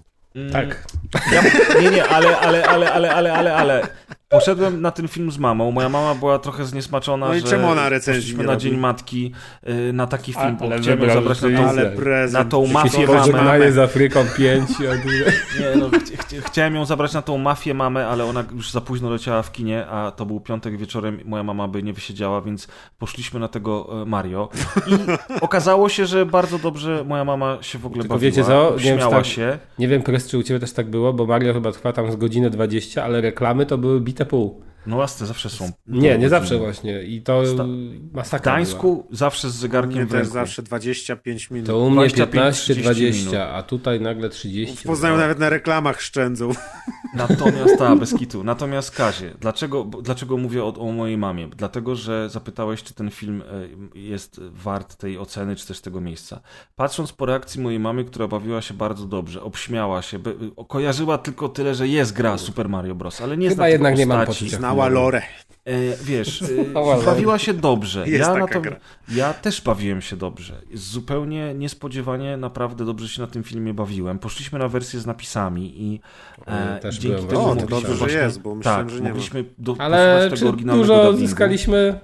Tak. Ja, nie, nie, ale, ale, ale, ale, ale, ale, ale. Poszedłem na ten film z mamą. Moja mama była trochę zniesmaczona, No i że czemu ona recenzji na? Dzień Matki y, na taki film, bo ale chciałem ją wybrał zabrać na tą, rzeczywiście. Ale prezent. na tą mafię mamę. Z Afryką 5. A tu... Nie, no, chci- chci- chciałem ją zabrać na tą mafię mamę, ale ona już za późno leciała w kinie, a to był piątek wieczorem, moja mama by nie wysiedziała, więc poszliśmy na tego e, Mario. I okazało się, że bardzo dobrze moja mama się w ogóle Tylko bawiła. wiecie co? Nie wiem, tak- się. Nie wiem, czy u ciebie też tak było, bo Mario chyba trwa tam z godzinę 20, ale reklamy to były bite pół. No jasne, zawsze są. Nie, nie zawsze właśnie. I to Sta- W masakra była. Gdańsku zawsze z U zegarkiem mnie w też ręku. zawsze 25 minut. To u mnie 25, 15-20, minut. a tutaj nagle 30. W Poznaniu nawet na reklamach szczędzą. [LAUGHS] Natomiast, ta, bez kitu. Natomiast Kazie, dlaczego, dlaczego mówię o, o mojej mamie? Dlatego, że zapytałeś, czy ten film e, jest wart tej oceny, czy też tego miejsca. Patrząc po reakcji mojej mamy, która bawiła się bardzo dobrze, obśmiała się, kojarzyła tylko tyle, że jest gra Super Mario Bros., ale nie Chyba zna jednak nie mam postaci. poczucia. Znała lore. E, wiesz, [LAUGHS] e, bawiła się dobrze. Jest Ja, taka na to, gra. ja też bawiłem się dobrze. Zupełnie niespodziewanie, naprawdę dobrze się na tym filmie bawiłem. Poszliśmy na wersję z napisami i e, też dzięki temu O, to mogliśmy dobrze, że właśnie- jest, bo myślałem, tak, że nie mogliśmy do, Ale tego oryginalnego dużo dubbingu. zyskaliśmy?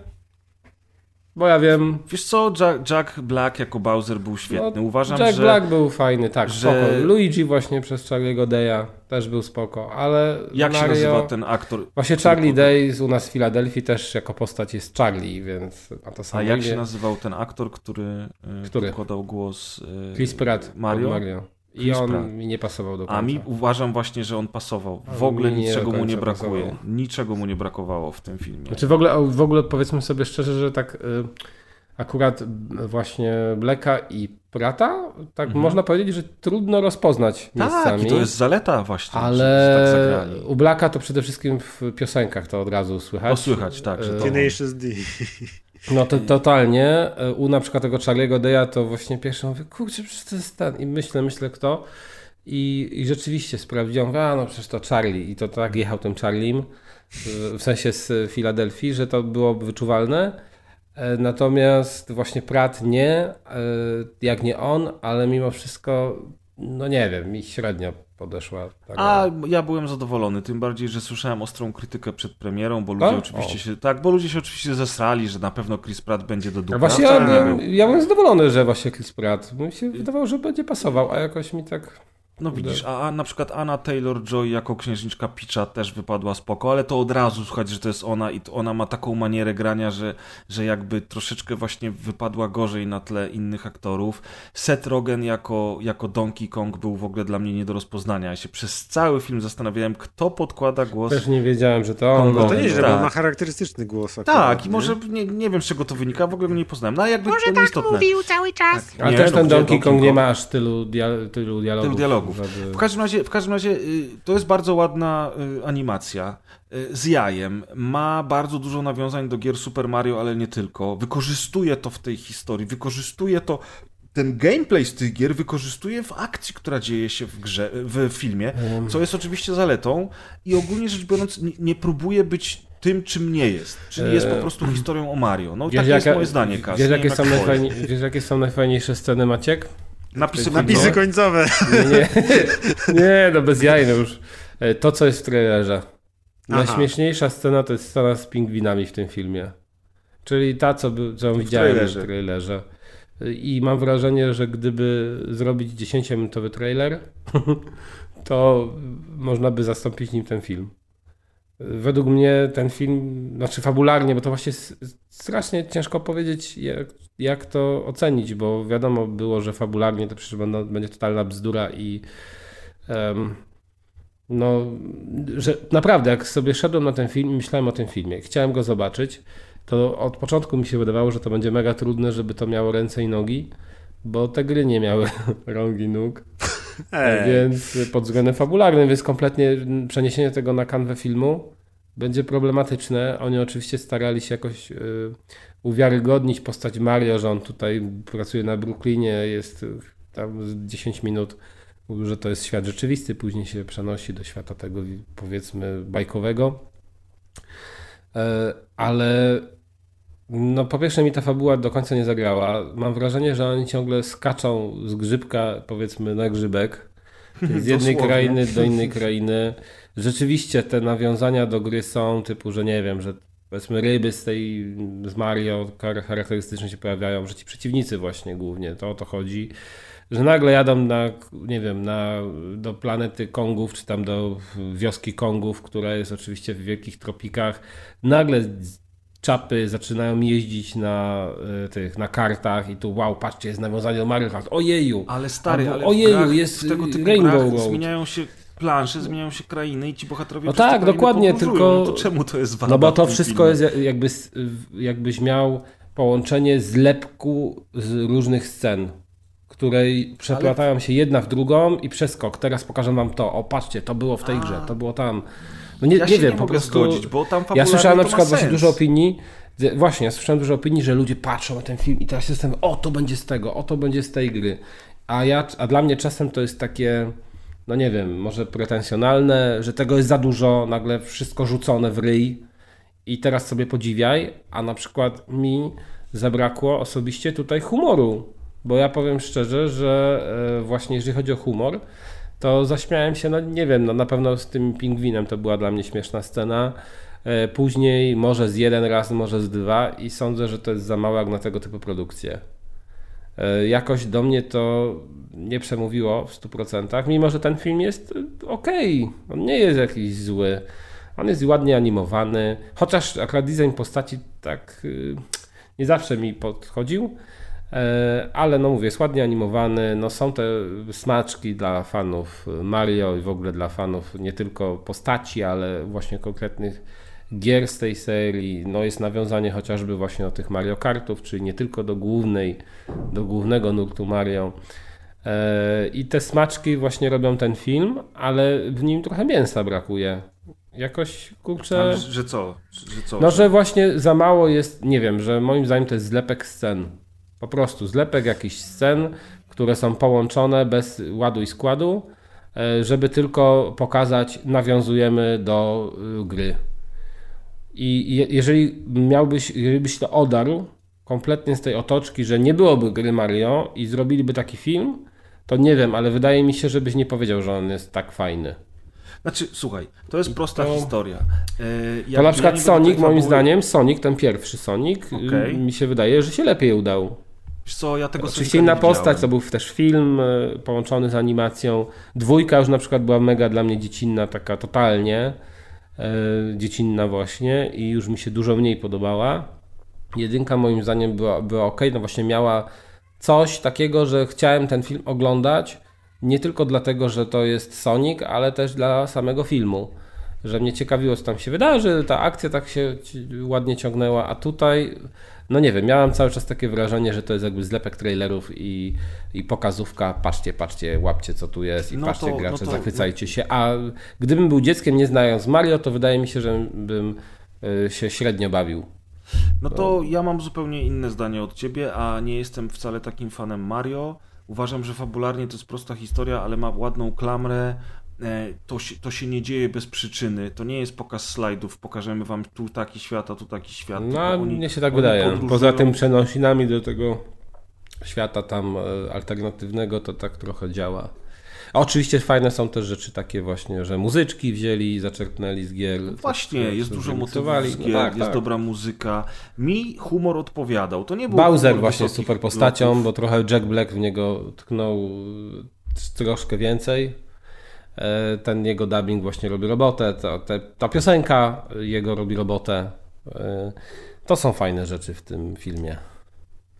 Bo ja wiem, Wiesz co, Jack, Jack Black jako Bowser był świetny. No, Uważam, Jack że Black był fajny, tak, że- spoko. Luigi właśnie przez Charlie'ego Day'a też był spoko, ale jak się Mario... nazywa ten aktor? Właśnie Charlie Day u nas w Filadelfii też jako postać jest Charlie, więc a to samo A jak imię. się nazywał ten aktor, który, e, Który? podkładał głos e, Chris Pratt. Mario? od Mario. I Chris on Pratt. mi nie pasował do końca. A mi uważam właśnie, że on pasował. W ogóle niczego mu nie brakuje. pasował. Niczego mu nie brakowało w tym filmie. Znaczy w ogóle, w ogóle powiedzmy sobie szczerze, że tak y, akurat y, właśnie Blacka i Prata, tak można powiedzieć, że trudno rozpoznać Mhm. tak, miejscami. i to jest zaleta właśnie, ale tak u Blacka to przede wszystkim w piosenkach to od razu słychać. To słychać, tak, że to- Tenacious D. [LAUGHS] No to totalnie. U na przykład tego Charlie'ego Day'a to właśnie pierwszy mówię, kurczę, przecież to jest ten. I myślę, myślę kto. I, I rzeczywiście sprawdziłem, a no przecież to Charlie. I to tak jechał tym Charliem, w- sensie z Filadelfii, że to było wyczuwalne. E, Natomiast właśnie Pratt nie, e, jak nie on, ale mimo wszystko, no nie wiem, mi średnio podeszła. ta A ja byłem zadowolony, tym bardziej, że słyszałem ostrą krytykę przed premierą, bo ludzie A? oczywiście O. się, tak, bo ludzie się oczywiście zesrali, że na pewno Chris Pratt będzie do dupy. A właśnie a ja ja byłem zadowolony, że właśnie Chris Pratt. Mi się wydawało, że będzie pasował, a jakoś mi tak No widzisz, a, a na przykład Anna Taylor-Joy jako księżniczka Peacha też wypadła spoko, ale to od razu słuchać, że to jest ona i to ona ma taką manierę grania, że, że jakby troszeczkę właśnie wypadła gorzej na tle innych aktorów. Seth Rogen jako, jako Donkey Kong był w ogóle dla mnie nie do rozpoznania. Ja się przez cały film zastanawiałem, kto podkłada głos. Też nie wiedziałem, że to on. No to nieźle, bo Tak. ma charakterystyczny głos. Tak, akurat, i nie? może nie, nie wiem z czego to wynika, w ogóle mnie nie poznałem. No jakby Może to tak nieistotne. mówił cały czas. Ale Nie, też no ten Donkey Kong nie Kong? ma aż tylu, dia tylu dialogów. tylu dialogów. Żeby- W każdym razie, w każdym razie y, to jest bardzo ładna y, animacja y, z jajem. Ma bardzo dużo nawiązań do gier Super Mario, ale nie tylko. Wykorzystuje to w tej historii, wykorzystuje to. Ten gameplay z tych gier wykorzystuje w akcji, która dzieje się w grze, w filmie, co jest oczywiście zaletą i ogólnie rzecz biorąc nie, nie próbuje być tym, czym nie jest. Czyli jest po prostu historią o Mario. No takie jest jaka- moje zdanie, Kas. Wiesz wiesz, jakie są najfajniejsze sceny, Maciek? Napisy, Napisy końcowe. Nie, nie, nie no bez jaj, no już. E, To, co jest w trailerze. Aha. Najśmieszniejsza scena to jest scena z pingwinami w tym filmie. Czyli ta, co, by, co widziałem trailerze. w trailerze. I mam wrażenie, że gdyby zrobić 10-minutowy trailer, [LAUGHS] to można by zastąpić nim ten film. Według mnie ten film, znaczy fabularnie, bo to właśnie strasznie ciężko powiedzieć, jak, jak to ocenić, bo wiadomo było, że fabularnie to przecież będą, będzie totalna bzdura i em, no, że naprawdę, jak sobie szedłem na ten film i myślałem o tym filmie, chciałem go zobaczyć, to od początku mi się wydawało, że to będzie mega trudne, żeby to miało ręce i nogi, bo te gry nie miały [LAUGHS] rąk i nóg. Ej. Więc pod względem fabularnym, więc kompletnie przeniesienie tego na kanwę filmu będzie problematyczne. Oni oczywiście starali się jakoś y, uwiarygodnić postać Mario, że on tutaj pracuje na Brooklynie, jest y, tam z 10 minut, że to jest świat rzeczywisty, później się przenosi do świata tego powiedzmy bajkowego. E, ale no po pierwsze mi ta fabuła do końca nie zagrała. Mam wrażenie, że oni ciągle skaczą z grzybka powiedzmy na grzybek. [LAUGHS] Z jednej Dosłownie. krainy do innej krainy. Rzeczywiście te nawiązania do gry są typu, że nie wiem, że powiedzmy ryby z tej z Mario char- charakterystycznie się pojawiają, że ci przeciwnicy właśnie głównie, to o to chodzi. Że nagle jadą na, nie wiem, na, do planety Kongów, czy tam do wioski Kongów, która jest oczywiście w wielkich tropikach. Nagle czapy zaczynają jeździć na y, tych, na kartach i tu wow, patrzcie, jest nawiązanie do Mario Kart. Ojeju! Ale stary, Albo, ale ojeju, grach, jest w tego typu Rainbow Road. zmieniają się plansze, zmieniają się krainy i ci bohaterowie No tak, dokładnie, podróżują. tylko- No to czemu to jest wada No bo to wszystko filmie? jest ja- jakby, jakbyś miał połączenie zlepku z różnych scen, które przeplatają się jedna w drugą i przeskok. Teraz pokażę wam to. O, patrzcie, to było w tej grze, to było tam. No nie, Ja nie wiem, nie po mogę prostu. zgodzić, bo tam ja słyszałem na przykład właśnie dużo opinii. Właśnie, ja słyszałem dużo opinii, że ludzie patrzą na ten film i teraz jestem, o to będzie z tego, o to będzie z tej gry. A ja, a dla mnie czasem to jest takie, no nie wiem, może pretensjonalne, że tego jest za dużo, nagle wszystko rzucone w ryj i teraz sobie podziwiaj, a na przykład mi zabrakło osobiście tutaj humoru, bo ja powiem szczerze, że e, właśnie jeżeli chodzi o humor, to zaśmiałem się, no nie wiem, no na pewno z tym pingwinem to była dla mnie śmieszna scena. E, Później może z jeden raz, może z dwa i sądzę, że to jest za mało jak na tego typu produkcje. E, Jakoś do mnie to nie przemówiło w 100%, mimo że ten film jest e, okej, on nie jest jakiś zły. On jest ładnie animowany, chociaż akurat design postaci tak y, nie zawsze mi podchodził, e, ale no mówię, jest ładnie animowany, no są te smaczki dla fanów Mario i w ogóle dla fanów nie tylko postaci, ale właśnie konkretnych gier z tej serii. No jest nawiązanie chociażby właśnie do tych Mario Kartów, czyli nie tylko do głównej, do głównego nurtu Mario. E, I te smaczki właśnie robią ten film, ale w nim trochę mięsa brakuje. Jakoś kurczę. Ale, że co? Że co? No, że właśnie za mało jest, nie wiem, że moim zdaniem to jest zlepek scen. Po prostu zlepek jakichś scen, które są połączone bez ładu i składu, e, żeby tylko pokazać, nawiązujemy do y, gry. I je- jeżeli miałbyś, jeżeli byś to odarł kompletnie z tej otoczki, że nie byłoby gry Mario i zrobiliby taki film, to nie wiem, ale wydaje mi się, żebyś nie powiedział, że on jest tak fajny. Znaczy, słuchaj, to jest prosta to- historia. Jak To na przykład Sonic, tej moim fabuły- zdaniem, Sonic, ten pierwszy Sonic, y, Okej. mi się wydaje, że się lepiej udał. Wiesz co, ja tego Oczywiście inna postać, to był też film e, połączony z animacją. Dwójka już na przykład była mega dla mnie dziecinna, taka totalnie dziecinna właśnie i już mi się dużo mniej podobała. Jedynka moim zdaniem była, była ok, no właśnie miała coś takiego, że chciałem ten film oglądać nie tylko dlatego, że to jest Sonic, ale też dla samego filmu. Że mnie ciekawiło, co tam się wydarzy, ta akcja tak się ładnie ciągnęła, a tutaj, no nie wiem, miałem cały czas takie wrażenie, że to jest jakby zlepek trailerów i, i pokazówka, patrzcie, patrzcie, łapcie co tu jest i No patrzcie to- gracze, no to- zachwycajcie się. A gdybym był dzieckiem nie znając Mario, to wydaje mi się, że bym y, się średnio bawił. No to ja mam zupełnie inne zdanie od ciebie, a nie jestem wcale takim fanem Mario. Uważam, że fabularnie to jest prosta historia, ale ma ładną klamrę. E, To się, to się nie dzieje bez przyczyny. To nie jest pokaz slajdów. Pokażemy wam tu taki świat, a tu taki świat. No, oni- mnie się tak wydaje. podróżują. Poza tym przenosinami do tego świata tam e, alternatywnego to tak trochę działa. A oczywiście fajne są też rzeczy takie właśnie, że muzyczki wzięli zaczerpnęli z gier. Właśnie, tak, jest dużo motywów No tak, jest tak. dobra muzyka. Mi humor odpowiadał. To nie był Bowser właśnie super postacią, bo trochę Jack Black w niego tknął e, troszkę więcej. E, Ten jego dubbing właśnie robi robotę, ta, ta, ta piosenka jego robi robotę. E, To są fajne rzeczy w tym filmie.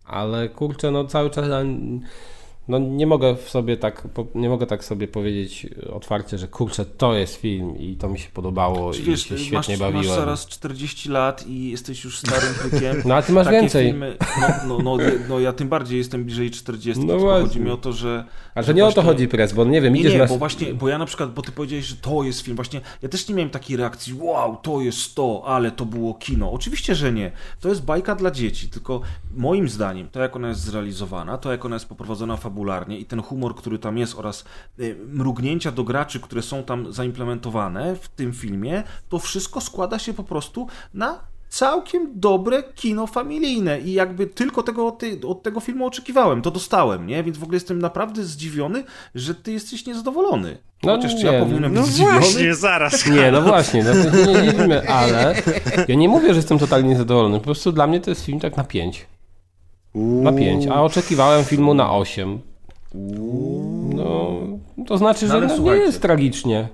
Ale kurczę, no cały czas no nie mogę w sobie tak nie mogę tak sobie powiedzieć otwarcie, że kurczę, to jest film i to mi się podobało Czy i wiesz, się masz, świetnie masz bawiłem. zaraz 40 lat i jesteś już starym krykiem. [LAUGHS] No a ty masz Takie więcej. Filmy, no, no, no, no ja tym bardziej jestem bliżej 40. No tylko właśnie. chodzi mi o to, że. A że nie o to właśnie- chodzi, Pres, bo nie wiem, Nie, idziesz nie, na... bo właśnie, bo ja na przykład, bo ty powiedziałeś, że to jest film, właśnie ja też nie miałem takiej reakcji, wow, to jest to, ale to było kino. Oczywiście, że nie. To jest bajka dla dzieci, tylko moim zdaniem, to jak ona jest zrealizowana, to jak ona jest poprowadzona fabularnie i ten humor, który tam jest oraz y, mrugnięcia do graczy, które są tam zaimplementowane w tym filmie, to wszystko składa się po prostu na całkiem dobre kino familijne i jakby tylko tego od, tej, od tego filmu oczekiwałem, to dostałem, nie? Więc w ogóle jestem naprawdę zdziwiony, że ty jesteś niezadowolony. No Chociaż czy nie, ja powinienem No być zdziwiony? właśnie, [LAUGHS] zaraz. Nie, no właśnie, no nie dziwimy, ale ja nie mówię, że jestem totalnie niezadowolony. Po prostu dla mnie to jest film tak na 5. Na 5, a oczekiwałem filmu na 8. No, to znaczy, No że no, nie jest tragicznie.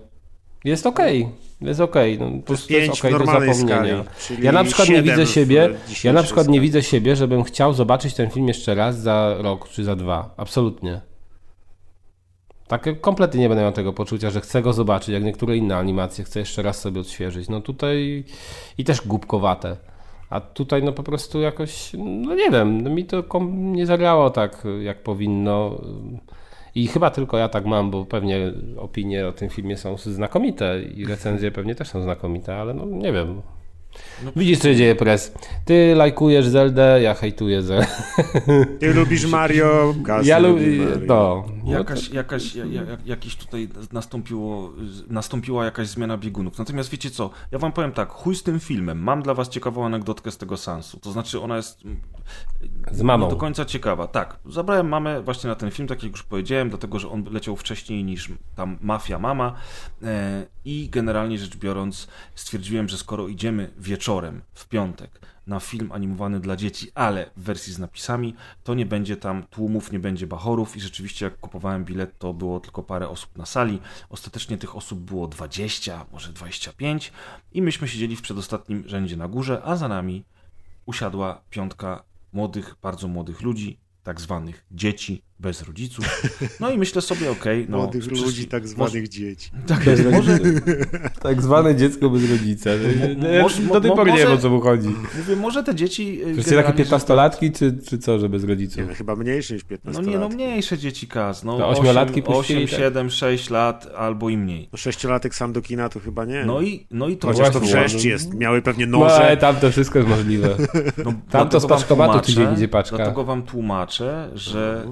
Jest okej. Jest okej. No, po prostu pięć jest okej do zapomnienia. skali, ja na przykład nie widzę siebie, ja na przykład nie widzę siebie, żebym chciał zobaczyć ten film jeszcze raz za rok czy za dwa. Absolutnie. Tak kompletnie nie będę miał tego poczucia, że chcę go zobaczyć, jak niektóre inne animacje chcę jeszcze raz sobie odświeżyć. No tutaj i też głupkowate. A tutaj no po prostu jakoś, no nie wiem, no mi to nie zagrało tak jak powinno. I chyba tylko ja tak mam, bo pewnie opinie o tym filmie są znakomite i recenzje pewnie też są znakomite, ale no nie wiem. Widzisz, co się dzieje, Pres. Ty lajkujesz Zeldę, ja hejtuję Zeldę. [LAUGHS] Ty lubisz Mario, Gaz Ja lubi lubię, no. Jakaś, jakaś, ja, ja, jakiś tutaj nastąpiło, nastąpiła jakaś zmiana biegunów. Natomiast wiecie co, ja wam powiem tak, chuj z tym filmem. Mam dla was ciekawą anegdotkę z tego sensu. To znaczy ona jest Z mamą. nie do końca ciekawa. Tak, zabrałem mamę właśnie na ten film, tak jak już powiedziałem, dlatego że on leciał wcześniej niż tam Mafia Mama e, i generalnie rzecz biorąc stwierdziłem, że skoro idziemy wieczorem w piątek na film animowany dla dzieci, ale w wersji z napisami, to nie będzie tam tłumów, nie będzie bachorów. I rzeczywiście jak kupowałem bilet, to było tylko parę osób na sali. Ostatecznie tych osób było 20, może 25 i myśmy siedzieli w przedostatnim rzędzie na górze, a za nami usiadła piątka młodych, bardzo młodych ludzi, tak zwanych dzieci bez rodziców. No i myślę sobie, okej, no... Młodych przecież- ludzi, tak zwanych dzieci. Tak, może, Tak zwane dziecko bez rodzica. Mo- do tej pory nie wiem, może- o co mu chodzi. mówię, może te dzieci... y, Czy takie generalnie, że- 15-latki, czy, czy co, że bez rodziców? Nie, no, chyba mniejszy niż 15 No nie, no mniejsze dzieci kaz, no To 8, ośmiolatki 8, puścili, tak? 7, 6 lat albo i mniej. No sześciolatek sam do kina to chyba nie. No i, no i to... Chociaż to właśnie, wrzeszcz no. jest. Miały pewnie No, ale noże. tam to wszystko jest możliwe. No, Tam to z paczkomatu tydzień idzie paczka. Dlatego wam tłumaczę, że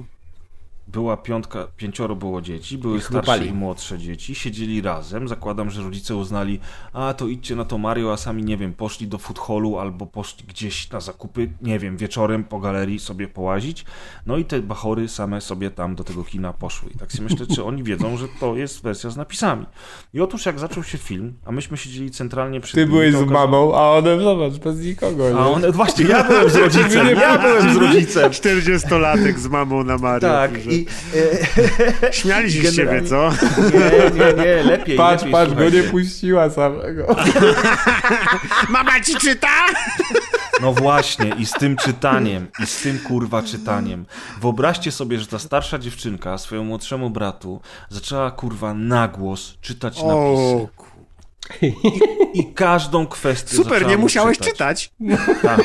była piątka, pięcioro było dzieci, były I starsze chlupali. i młodsze dzieci, siedzieli razem. Zakładam, że rodzice uznali, a to idźcie na to Mario, a sami, nie wiem, poszli do food hallu albo poszli gdzieś na zakupy, nie wiem, wieczorem po galerii sobie połazić. No i te bachory same sobie tam do tego kina poszły. I tak sobie myślę, czy oni wiedzą, że to jest wersja z napisami. I otóż jak zaczął się film, a myśmy siedzieli centralnie przy Ty byłeś z mamą, a one, zobacz, bez nikogo. A one, właśnie, ja byłem z [LAUGHS] rodzicem, ja byłem z rodzicem. 40-latek z mamą na Mario. Tak, że- [LAUGHS] i Śmiali się z ciebie, co? nie, nie, nie, lepiej, Patrz, lepiej, patrz, go nie puściła samego. [LAUGHS] Mama ci czyta? No właśnie, i z tym czytaniem, i z tym kurwa czytaniem. Wyobraźcie sobie, że ta starsza dziewczynka swojemu młodszemu bratu zaczęła kurwa na głos czytać napisy. O, ku- I każdą kwestię super, nie mu musiałeś czytać. czytać. Tak.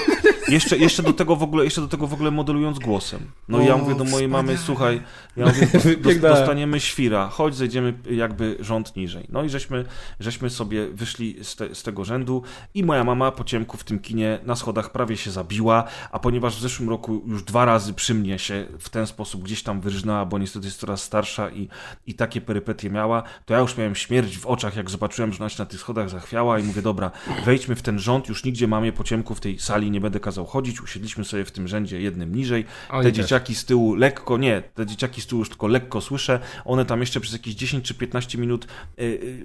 Jeszcze, jeszcze, do tego w ogóle, jeszcze do tego w ogóle modelując głosem. No i ja O, mówię do mojej mamy, wspaniale. słuchaj, ja mówię, [LAUGHS] dos- dostaniemy świra, chodź, zejdziemy jakby rząd niżej. No i żeśmy, żeśmy sobie wyszli z, te, z tego rzędu i moja mama po ciemku w tym kinie na schodach prawie się zabiła, a ponieważ w zeszłym roku już dwa razy przy mnie się w ten sposób gdzieś tam wyrżnęła, bo niestety jest coraz starsza i, i takie perypetie miała, to ja już miałem śmierć w oczach, jak zobaczyłem, że ona się na tych schodach zachwiała i mówię, dobra, wejdźmy w ten rząd, już nigdzie mamie po ciemku w tej sali nie będę kazał chodzić, usiedliśmy sobie w tym rzędzie jednym niżej, Oni te też. dzieciaki z tyłu lekko, nie, te dzieciaki z tyłu już tylko lekko słyszę, one tam jeszcze przez jakieś 10 czy 15 minut y, y,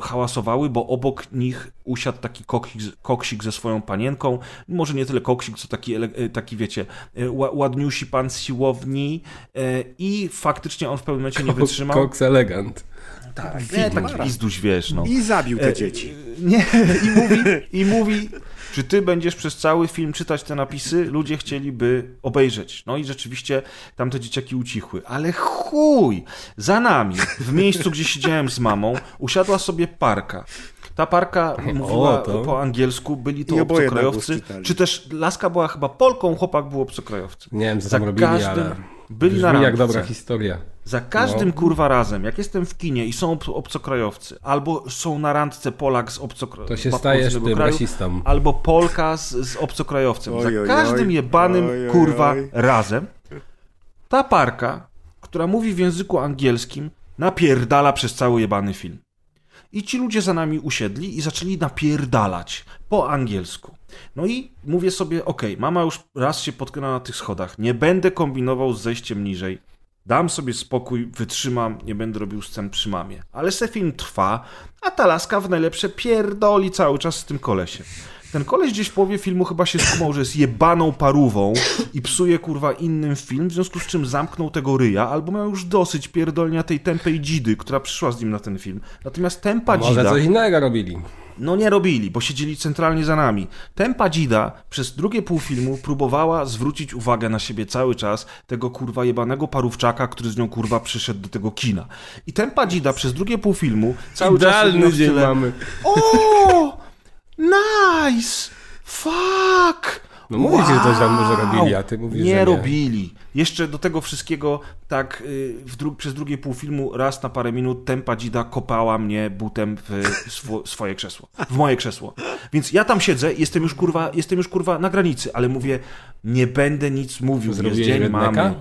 hałasowały, bo obok nich usiadł taki koksik, koksik ze swoją panienką, może nie tyle koksik, co taki, y, taki wiecie, y, ła- ładniusi pan z siłowni i faktycznie on w pewnym momencie nie wytrzymał. Cox elegant. Tak, nie, taki pizduś, wiesz, no. I zabił te E, dzieci. Nie, [LAUGHS] i mówi, i mówi, czy ty będziesz przez cały film czytać te napisy? Ludzie chcieliby obejrzeć. No i rzeczywiście tamte dzieciaki ucichły. Ale chuj! Za nami, w miejscu, gdzie siedziałem z mamą, usiadła sobie parka. Ta parka mówiła to- po angielsku, byli to I na obcokrajowcy. Czy też laska była chyba Polką, chłopak był obcokrajowcy. Nie wiem, co Za tam robili, każdym ale byli na brzmi jak randce. dobra historia. Za każdym No. kurwa razem, jak jestem w kinie i są ob- obcokrajowcy, albo są na randce Polak z obcokrajowcem, To się stajesz tym rasistą. albo Polka z, z obcokrajowcem. Oj, Za każdym oj. jebanym Oj, oj, kurwa oj. razem ta parka, która mówi w języku angielskim, napierdala przez cały jebany film. I ci ludzie za nami usiedli i zaczęli napierdalać po angielsku. No i mówię sobie, okej, mama już raz się potknęła na tych schodach, nie będę kombinował z zejściem niżej, dam sobie spokój, wytrzymam, nie będę robił scen przy mamie. Ale se film trwa, a ta laska w najlepsze pierdoli cały czas z tym kolesiem. Ten koleś gdzieś w połowie filmu chyba się skumał, że jest jebaną parówą i psuje kurwa innym film, w związku z czym zamknął tego ryja, albo miał już dosyć pierdolnia tej tępej dzidy, która przyszła z nim na ten film. Natomiast tempa Może dzida... coś innego robili. No nie robili, bo siedzieli centralnie za nami. Tempa Dzida przez drugie pół filmu próbowała zwrócić uwagę na siebie cały czas tego kurwa jebanego parówczaka, który z nią kurwa przyszedł do tego kina. I Tempa Dzida przez drugie pół filmu cały czas robiła Idealny dzień mamy. O! Nice! Fuck! No mówię ci, że coś tam może robili, a ty mówisz, nie że nie. robili. Jeszcze do tego wszystkiego, tak y, dru- przez drugie pół filmu, raz na parę minut tempa dzida kopała mnie butem w swo- swoje krzesło. W moje krzesło. Więc ja tam siedzę, jestem już kurwa, jestem już kurwa na granicy, ale mówię, nie będę nic mówił, jest Zrobiłeś dzień redneka? mamy.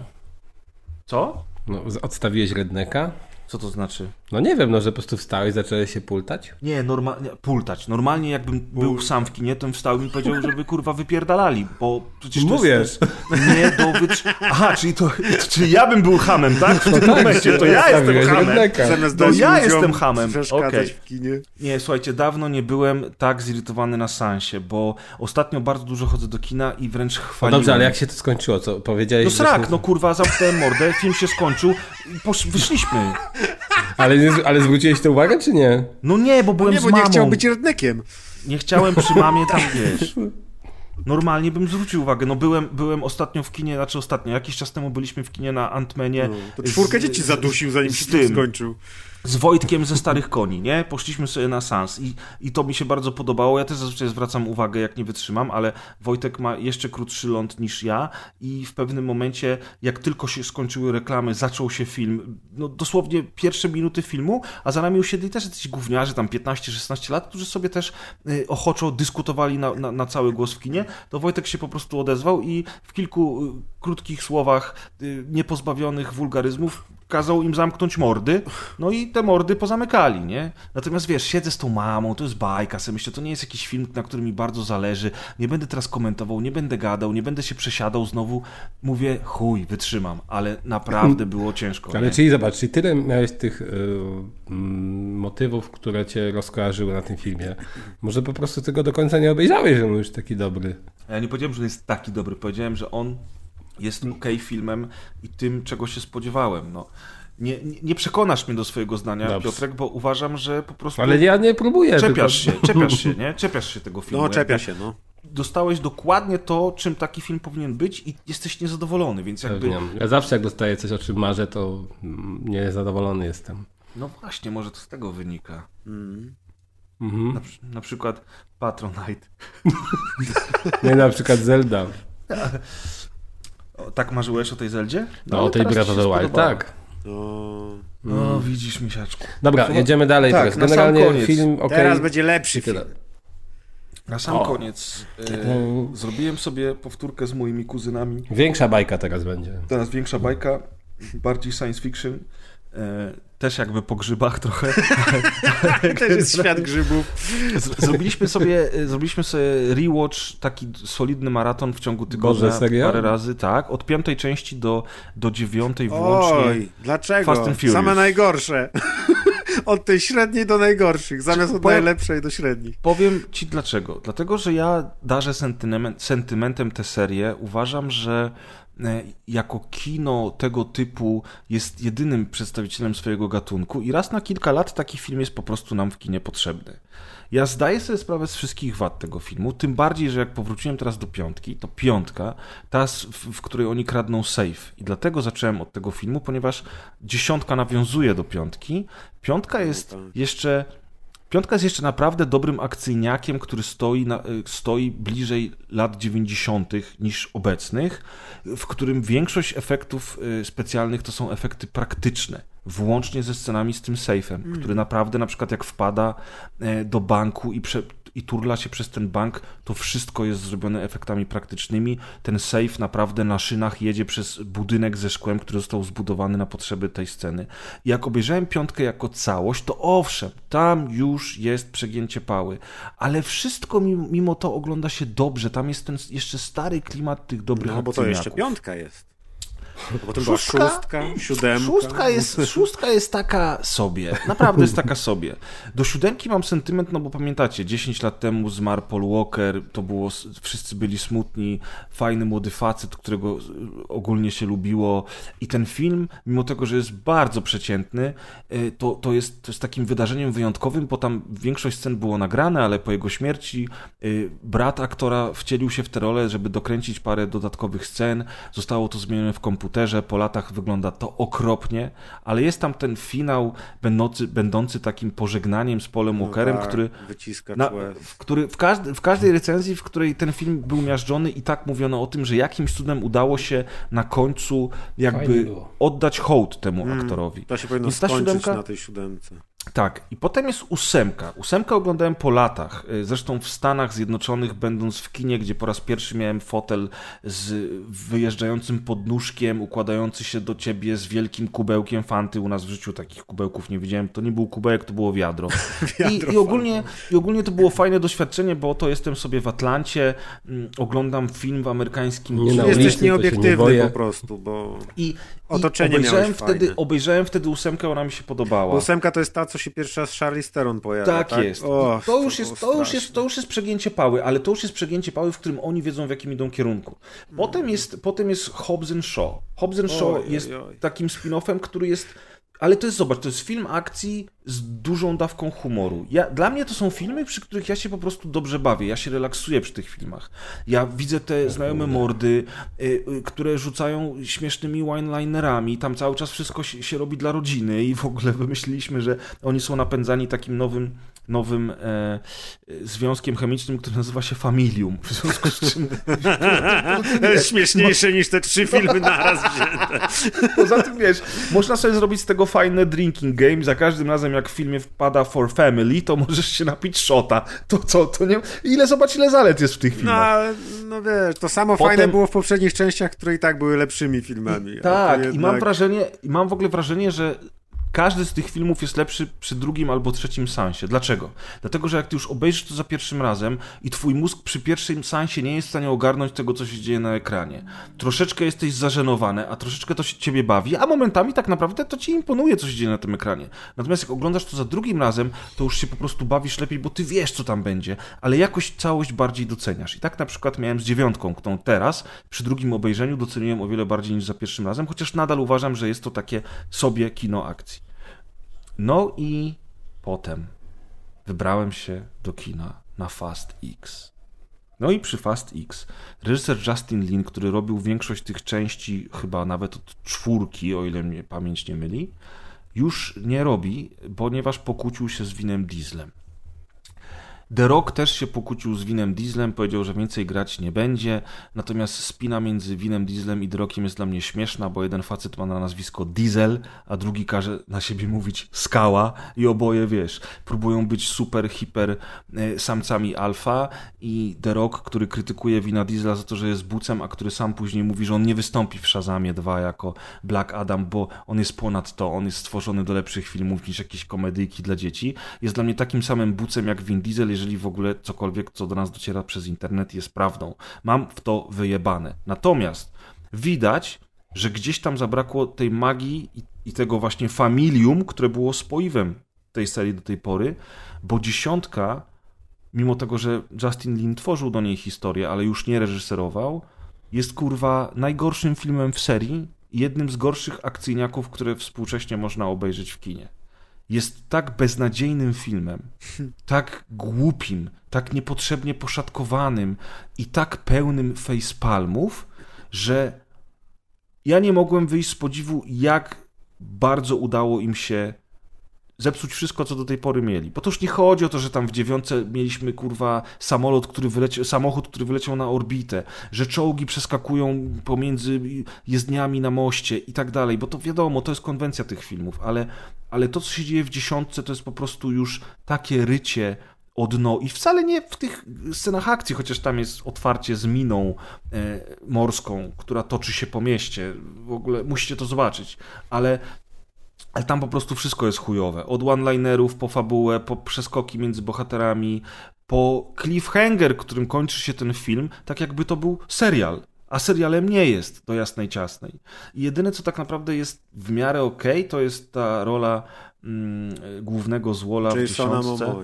Co? No, odstawiłeś redneka? Co to znaczy? No nie wiem, no, że po prostu wstałeś, zacząłeś się pultać? Nie, normalnie, pultać. Normalnie jakbym był sam w kinie, to bym wstał i mi powiedział, żeby kurwa wypierdalali, bo przecież to Mówię. jest nie do wytr... Aha, czyli to, czyli ja bym był hamem, tak? W tym tak, momencie, to ja jestem hamem. Zamiast No ja jestem hamem. Okej. w kinie. Nie, słuchajcie, dawno nie byłem tak zirytowany na sansie, bo ostatnio bardzo dużo chodzę do kina i wręcz No chwaliłem. dobrze, ale jak się to skończyło? Co powiedziałeś? No srak, no kurwa, zamknąłem mordę, film się skończył posz... wyszliśmy. Ale, nie, ale zwróciłeś tę uwagę, czy nie? No nie, bo byłem Nie, z bo mamą. nie chciał być rednekiem. Nie chciałem przy mamie tam, [LAUGHS] wiesz. Normalnie bym zwrócił uwagę. No byłem, byłem ostatnio w kinie, znaczy ostatnio, jakiś czas temu byliśmy w kinie na Antmenie. To czwórkę dzieci zadusił, zanim z się tym. skończył. Z Wojtkiem ze Starych Koni, nie? Poszliśmy sobie na sans i, i to mi się bardzo podobało. Ja też zazwyczaj zwracam uwagę, jak nie wytrzymam, ale Wojtek ma jeszcze krótszy ląd niż ja i w pewnym momencie, jak tylko się skończyły reklamy, zaczął się film, no dosłownie pierwsze minuty filmu, a za nami usiedli też jacyś gówniarze, tam 15-16 lat, którzy sobie też y, ochoczo dyskutowali na, na, na, cały głos w kinie, to Wojtek się po prostu odezwał i w kilku y, krótkich słowach, y, niepozbawionych wulgaryzmów, kazał im zamknąć mordy, no i te mordy pozamykali, nie? Natomiast wiesz, siedzę z tą mamą, to jest bajka, sobie myślę, to nie jest jakiś film, na którym mi bardzo zależy, nie będę teraz komentował, nie będę gadał, nie będę się przesiadał znowu, mówię, chuj, wytrzymam, ale naprawdę było ciężko. Ale nie? czyli zobacz, czyli tyle miałeś tych y, motywów, które cię rozkojarzyły na tym filmie. Może po prostu tego do końca nie obejrzałeś, że on już taki dobry. Ja nie powiedziałem, że jest taki dobry, powiedziałem, że on jest ok filmem i tym, czego się spodziewałem. No. Nie, nie, przekonasz mnie do swojego zdania, Dobrze. Piotrek, bo uważam, że po prostu. Ale ja nie próbuję. Czepiasz tylko... się, czepiasz się, nie? [LAUGHS] Czepiasz się tego filmu. No, czepia się, no. Dostałeś dokładnie to, czym taki film powinien być i jesteś niezadowolony, więc jakby... Ja zawsze jak dostaję coś, o czym marzę, to niezadowolony jestem. No właśnie, może to z tego wynika. Mm. Mhm. Na, na, przykład Patronite. [LAUGHS] nie, na przykład Zelda. [LAUGHS] O, tak marzyłeś o tej Zeldzie? No, no o tej Breath of the Wild, tak. O, no, widzisz, misiaczku. Dobra, jedziemy dalej tak, teraz. Generalnie film okay. Teraz będzie lepszy film. Na sam o. koniec e, zrobiłem sobie powtórkę z moimi kuzynami. Większa bajka teraz będzie. Teraz większa bajka, bardziej science fiction. E, też jakby po grzybach trochę. [LAUGHS] też jest świat grzybów. Zrobiliśmy sobie, zrobiliśmy sobie rewatch, taki solidny maraton w ciągu tygodnia Boże, serio? parę razy, tak. Od piątej części do, do dziewiątej włącznie. Oj, dlaczego? Same najgorsze. [LAUGHS] od tej średniej do najgorszych, zamiast od powiem, najlepszej do średnich. Powiem ci dlaczego. Dlatego, że ja darzę sentyment, sentymentem tę serię. Uważam, że E, jako kino tego typu jest jedynym przedstawicielem swojego gatunku i raz na kilka lat taki film jest po prostu nam w kinie potrzebny. Ja zdaję sobie sprawę z wszystkich wad tego filmu, tym bardziej, że jak powróciłem teraz do piątki, to piątka, ta, w, której oni kradną safe. I dlatego zacząłem od tego filmu, ponieważ dziesiątka nawiązuje do piątki. Piątka jest no tak. jeszcze Piątka jest jeszcze naprawdę dobrym akcyjniakiem, który stoi, na, y, stoi bliżej lat 90. niż obecnych, w którym większość efektów y, specjalnych to są efekty praktyczne, włącznie ze scenami z tym sejfem, mm. który naprawdę na przykład jak wpada e, do banku i prze, i turla się przez ten bank, to wszystko jest zrobione efektami praktycznymi. Ten safe naprawdę na szynach jedzie przez budynek ze szkłem, który został zbudowany na potrzeby tej sceny. I jak obejrzałem piątkę jako całość, to owszem, tam już jest przegięcie pały, ale wszystko mimo to ogląda się dobrze. Tam jest ten jeszcze stary klimat tych dobrych No bo to jeszcze piątka jest. Potem szóstka, była szóstka, siódemka. Szóstka jest, szóstka jest taka sobie. Naprawdę jest taka sobie. Do siódemki mam sentyment, no bo pamiętacie, 10 lat temu zmarł Paul Walker, to było, wszyscy byli smutni, fajny młody facet, którego ogólnie się lubiło i ten film, mimo tego, że jest bardzo przeciętny, y, to, to, jest, to jest takim wydarzeniem wyjątkowym, bo tam większość scen było nagrane, ale po jego śmierci y, brat aktora wcielił się w tę rolę, żeby dokręcić parę dodatkowych scen, zostało to zmienione w komputerze komputerze po latach wygląda to okropnie, ale jest tam ten finał będący, będący takim pożegnaniem z Polem no Walkerem, tak, który, na, w, który w, każdy, w każdej recenzji, w której ten film był miażdżony i tak mówiono o tym, że jakimś cudem udało się na końcu jakby oddać hołd temu hmm, aktorowi. To się powinno skończyć siódemka, na tej siódemce. Tak, i potem jest ósemka. Ósemkę oglądałem po latach. Y, zresztą w Stanach Zjednoczonych, będąc w kinie, gdzie po raz pierwszy miałem fotel z wyjeżdżającym podnóżkiem, układający się do ciebie z wielkim kubełkiem fanty. U nas w życiu takich kubełków nie widziałem. To nie był kubełek, to było wiadro. [LAUGHS] wiadro I, i, ogólnie, I ogólnie to było fajne doświadczenie, bo oto jestem sobie w Atlancie, mm, oglądam film w amerykańskim nie kinie. Jesteś nieobiektywny nie po prostu, bo I, otoczenie obejrzałem wtedy, obejrzałem wtedy ósemkę, ona mi się podobała. Bo ósemka to jest ta, co się pierwszy raz Charlie Steron pojawia. Tak, tak? jest. O, to, już jest to, już jest. to już jest przegięcie pały, ale to już jest przegięcie pały, w którym oni wiedzą, w jakim idą kierunku. Potem jest, potem jest Hobbs Shaw. Hobbs Shaw oj, jest oj, oj. takim spin-offem, który jest ale to jest, zobacz, to jest film akcji z dużą dawką humoru. Ja, dla mnie to są filmy, przy których ja się po prostu dobrze bawię, ja się relaksuję przy tych filmach. Ja widzę te znajome mordy, y, y, które rzucają śmiesznymi one-linerami, tam cały czas wszystko się, się robi dla rodziny i w ogóle wymyśliliśmy, że oni są napędzani takim nowym nowym e, e, związkiem chemicznym, który nazywa się Familium. W związku z czym... [LAUGHS] Śmieszniejsze niż te trzy filmy naraz wzięte. [LAUGHS] Poza tym, wiesz, można sobie zrobić z tego fajne drinking game. Za każdym razem, jak w filmie wpada For Family, to możesz się napić shota. To co, to nie... Ile, zobacz, ile zalet jest w tych filmach. No, no wiesz, to samo Potem... fajne było w poprzednich częściach, które i tak były lepszymi filmami. Tak, jednak... i mam wrażenie, i mam w ogóle wrażenie, że każdy z tych filmów jest lepszy przy drugim albo trzecim sansie. Dlaczego? Dlatego, że jak ty już obejrzysz to za pierwszym razem i twój mózg przy pierwszym sansie nie jest w stanie ogarnąć tego, co się dzieje na ekranie. Troszeczkę jesteś zażenowany, a troszeczkę to się ciebie bawi, a momentami tak naprawdę to ci imponuje, co się dzieje na tym ekranie. Natomiast jak oglądasz to za drugim razem, to już się po prostu bawisz lepiej, bo ty wiesz, co tam będzie, ale jakoś całość bardziej doceniasz. I tak na przykład miałem z dziewiątką, którą teraz przy drugim obejrzeniu doceniłem o wiele bardziej niż za pierwszym razem, chociaż nadal uważam, że jest to takie sobie kino akcji. No i potem wybrałem się do kina na Fast X. No i przy Fast X reżyser Justin Lin, który robił większość tych części, chyba nawet od czwórki, o ile mnie pamięć nie myli, już nie robi, ponieważ pokłócił się z Winem Dieslem. The Rock też się pokłócił z Winem Dieslem, powiedział, że więcej grać nie będzie, natomiast spina między Winem Dieslem i The Rockiem jest dla mnie śmieszna, bo jeden facet ma na nazwisko Diesel, a drugi każe na siebie mówić Skała. I oboje, wiesz, próbują być super, hiper e, samcami alfa. I The Rock, który krytykuje Wina Diesla za to, że jest bucem, a który sam później mówi, że on nie wystąpi w Shazamie 2 jako Black Adam, bo on jest ponad to, on jest stworzony do lepszych filmów niż jakieś komedyjki dla dzieci, jest dla mnie takim samym bucem jak Vin Diesel, jeżeli w ogóle cokolwiek, co do nas dociera przez internet, jest prawdą. Mam w to wyjebane. Natomiast widać, że gdzieś tam zabrakło tej magii i, tego właśnie familium, które było spoiwem tej serii do tej pory, bo dziesiątka, mimo tego, że Justin Lin tworzył do niej historię, ale już nie reżyserował, jest kurwa najgorszym filmem w serii i jednym z gorszych akcyjniaków, które współcześnie można obejrzeć w kinie jest tak beznadziejnym filmem, tak głupim, tak niepotrzebnie poszatkowanym i tak pełnym facepalmów, że ja nie mogłem wyjść z podziwu, jak bardzo udało im się zepsuć wszystko, co do tej pory mieli. Bo to już nie chodzi o to, że tam w dziewiątce mieliśmy, kurwa, samolot, który wyleciał, samochód, który wyleciał na orbitę, że czołgi przeskakują pomiędzy jezdniami na moście i tak dalej, bo to wiadomo, to jest konwencja tych filmów, ale, ale to, co się dzieje w dziesiątce, to jest po prostu już takie rycie o dno i wcale nie w tych scenach akcji, chociaż tam jest otwarcie z miną e, morską, która toczy się po mieście. W ogóle musicie to zobaczyć, ale ale tam po prostu wszystko jest chujowe. Od one-linerów po fabułę, po przeskoki między bohaterami, po cliffhanger, którym kończy się ten film, tak jakby to był serial. A serialem nie jest, do jasnej ciasnej. I jedyne, co tak naprawdę jest w miarę okej, okay, to jest ta rola mm, głównego złola Jasona w dziesiątce.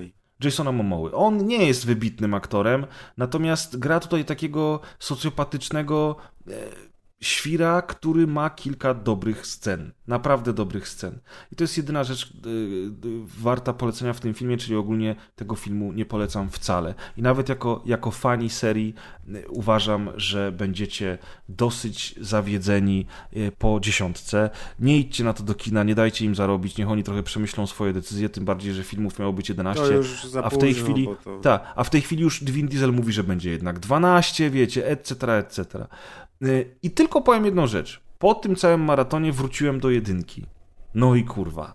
Jasona Momoły. On nie jest wybitnym aktorem, natomiast gra tutaj takiego socjopatycznego e, świra, który ma kilka dobrych scen. Naprawdę dobrych scen. I to jest jedyna rzecz yy, warta polecenia w tym filmie, czyli ogólnie tego filmu nie polecam wcale. I nawet jako, jako fani serii yy, uważam, że będziecie dosyć zawiedzeni yy, po dziesiątce. Nie idźcie na to do kina, nie dajcie im zarobić, niech oni trochę przemyślą swoje decyzje, tym bardziej, że filmów miało być 11. a w tej chwili to... ta, a w tej chwili już Vin Diesel mówi, że będzie jednak 12, wiecie, etc., etc. I tylko powiem jedną rzecz. Po tym całym maratonie wróciłem do jedynki. No i kurwa.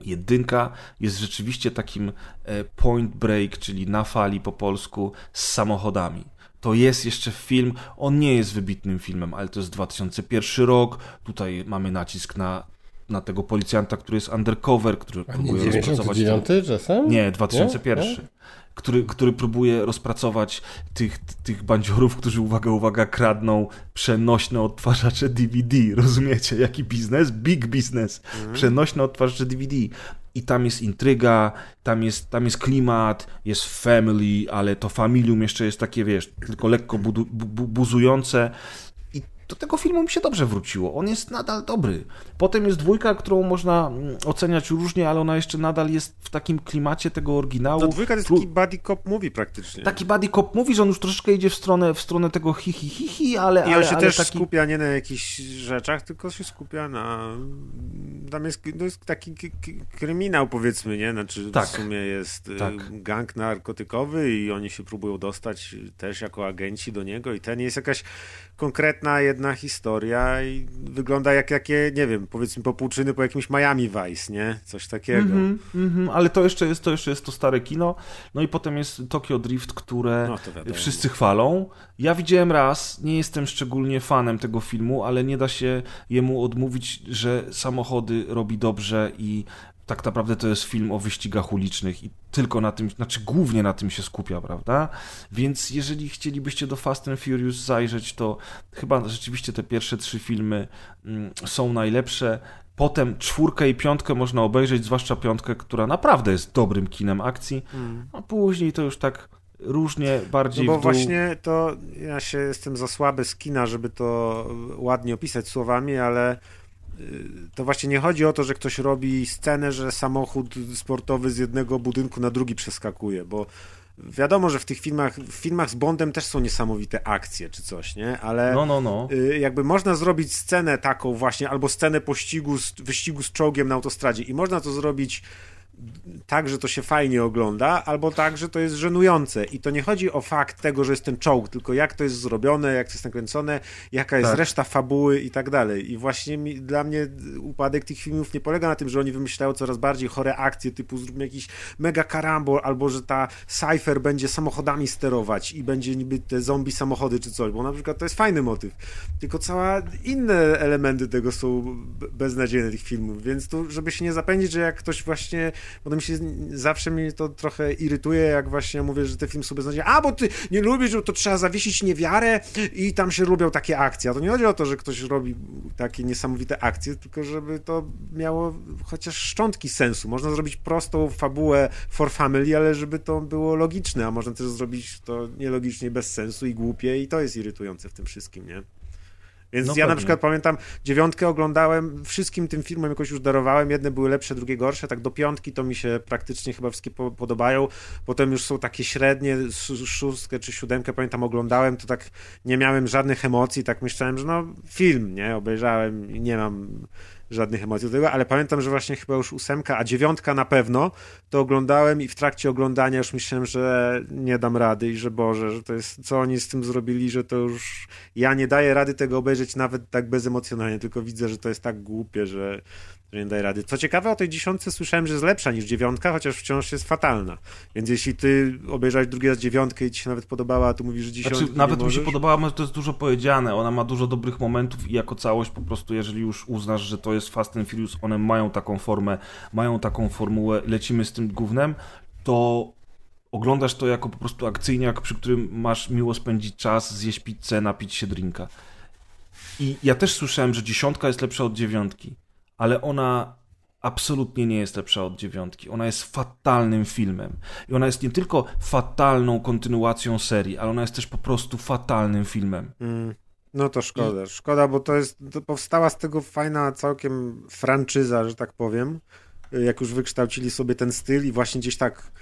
Jedynka jest rzeczywiście takim e, point break, czyli na fali po polsku z samochodami. To jest jeszcze film, on nie jest wybitnym filmem, ale to jest 2001 rok. Tutaj mamy nacisk na, na tego policjanta, który jest undercover, który A próbuje nie 99 czasem? Nie, 2001. Nie? Który, który próbuje rozpracować tych, tych bandziorów, którzy, uwaga, uwaga, kradną przenośne odtwarzacze DVD. Rozumiecie? Jaki biznes? Big business. Mhm. Przenośne odtwarzacze DVD. I tam jest intryga, tam jest, tam jest klimat, jest family, ale to familium jeszcze jest takie, wiesz, tylko lekko budu, bu, buzujące do tego filmu mi się dobrze wróciło. On jest nadal dobry. Potem jest dwójka, którą można mm, oceniać różnie, ale ona jeszcze nadal jest w takim klimacie tego oryginału. No dwójka to jest taki buddy cop movie praktycznie. Taki buddy cop mówi, że on już troszeczkę idzie w stronę, w stronę tego hi hi hi, hi ale... I on ale, się ale też taki... skupia nie na jakichś rzeczach, tylko się skupia na... Tam jest, to jest taki kryminał powiedzmy, nie? Znaczy Tak. w sumie jest y, Tak. gang narkotykowy i oni się próbują dostać też jako agenci do niego i ten jest jakaś konkretna jedna historia i wygląda jak jakie, nie wiem, powiedzmy popłuczyny po jakimś Miami Vice, nie? Coś takiego. Mhm, mhm, ale to jeszcze, jest, to jeszcze jest to stare kino. No i potem jest Tokyo Drift, które No wszyscy chwalą. Ja widziałem raz, nie jestem szczególnie fanem tego filmu, ale nie da się jemu odmówić, że samochody robi dobrze i tak naprawdę to jest film o wyścigach ulicznych i tylko na tym, znaczy głównie na tym się skupia, prawda? Więc jeżeli chcielibyście do Fast and Furious zajrzeć, to chyba rzeczywiście te pierwsze trzy filmy mm, są najlepsze. Potem czwórkę i piątkę można obejrzeć, zwłaszcza piątkę, która naprawdę jest dobrym kinem akcji, a później to już tak różnie, bardziej No bo właśnie to ja się jestem za słaby z kina, żeby to ładnie opisać słowami, ale to właśnie nie chodzi o to, że ktoś robi scenę, że samochód sportowy z jednego budynku na drugi przeskakuje, bo wiadomo, że w tych filmach, w filmach z Bondem też są niesamowite akcje czy coś, nie? Ale No, no, no. y, jakby można zrobić scenę taką właśnie, albo scenę pościgu, z, wyścigu z czołgiem na autostradzie i można to zrobić tak, że to się fajnie ogląda, albo tak, że to jest żenujące. I to nie chodzi o fakt tego, że jest ten czołg, tylko jak to jest zrobione, jak to jest nakręcone, jaka jest Tak. reszta fabuły i tak dalej. I właśnie mi, dla mnie upadek tych filmów nie polega na tym, że oni wymyślają coraz bardziej chore akcje, typu zróbmy jakiś mega karambol, albo że ta Cypher będzie samochodami sterować i będzie niby te zombie samochody czy coś, bo na przykład to jest fajny motyw. Tylko cała inne elementy tego są be- beznadziejne tych filmów, więc tu, żeby się nie zapędzić, że jak ktoś właśnie Potem się zawsze mnie to trochę irytuje, jak właśnie mówię, że te filmy są beznadziejne. A, bo ty nie lubisz, to trzeba zawiesić niewiarę i tam się lubią takie akcje. A to nie chodzi o to, że ktoś robi takie niesamowite akcje, tylko żeby to miało chociaż szczątki sensu. Można zrobić prostą fabułę for family, ale żeby to było logiczne, a można też zrobić to nielogicznie, bez sensu i głupie i to jest irytujące w tym wszystkim, nie? Więc No ja na pewnie. przykład pamiętam, dziewiątkę oglądałem, wszystkim tym filmom jakoś już darowałem, jedne były lepsze, drugie gorsze, tak do piątki to mi się praktycznie chyba wszystkie po, podobają, potem już są takie średnie, sz- szóstkę czy siódemkę pamiętam oglądałem, to tak nie miałem żadnych emocji, tak myślałem, że no film, nie, obejrzałem i nie mam żadnych emocji. Do tego, ale pamiętam, że właśnie chyba już ósemka, a dziewiątka na pewno, to oglądałem i w trakcie oglądania już myślałem, że nie dam rady i że Boże, że to jest, co oni z tym zrobili, że to już ja nie daję rady tego obejrzeć nawet tak bezemocjonalnie, tylko widzę, że to jest tak głupie, że, że nie daję rady. Co ciekawe, o tej dziesiątce słyszałem, że jest lepsza niż dziewiątka, chociaż wciąż jest fatalna. Więc jeśli ty obejrzałeś drugi raz dziewiątkę i ci się nawet podobała, a tu mówisz, że dziesiątka Znaczy, nawet mi się możesz? podobała, może to jest dużo powiedziane. Ona ma dużo dobrych momentów i jako całość po prostu, jeżeli już uznasz, że to jest Fast and Furious, one mają taką formę, mają taką formułę, lecimy z tym gównem, to oglądasz to jako po prostu akcyjniak, przy którym masz miło spędzić czas, zjeść pizzę, napić się drinka. I ja też słyszałem, że dziesiątka jest lepsza od dziewiątki, ale ona absolutnie nie jest lepsza od dziewiątki. Ona jest fatalnym filmem. I ona jest nie tylko fatalną kontynuacją serii, ale ona jest też po prostu fatalnym filmem. Mm, No to szkoda, szkoda, bo to jest, to powstała z tego fajna całkiem franczyza, że tak powiem, jak już wykształcili sobie ten styl i właśnie gdzieś tak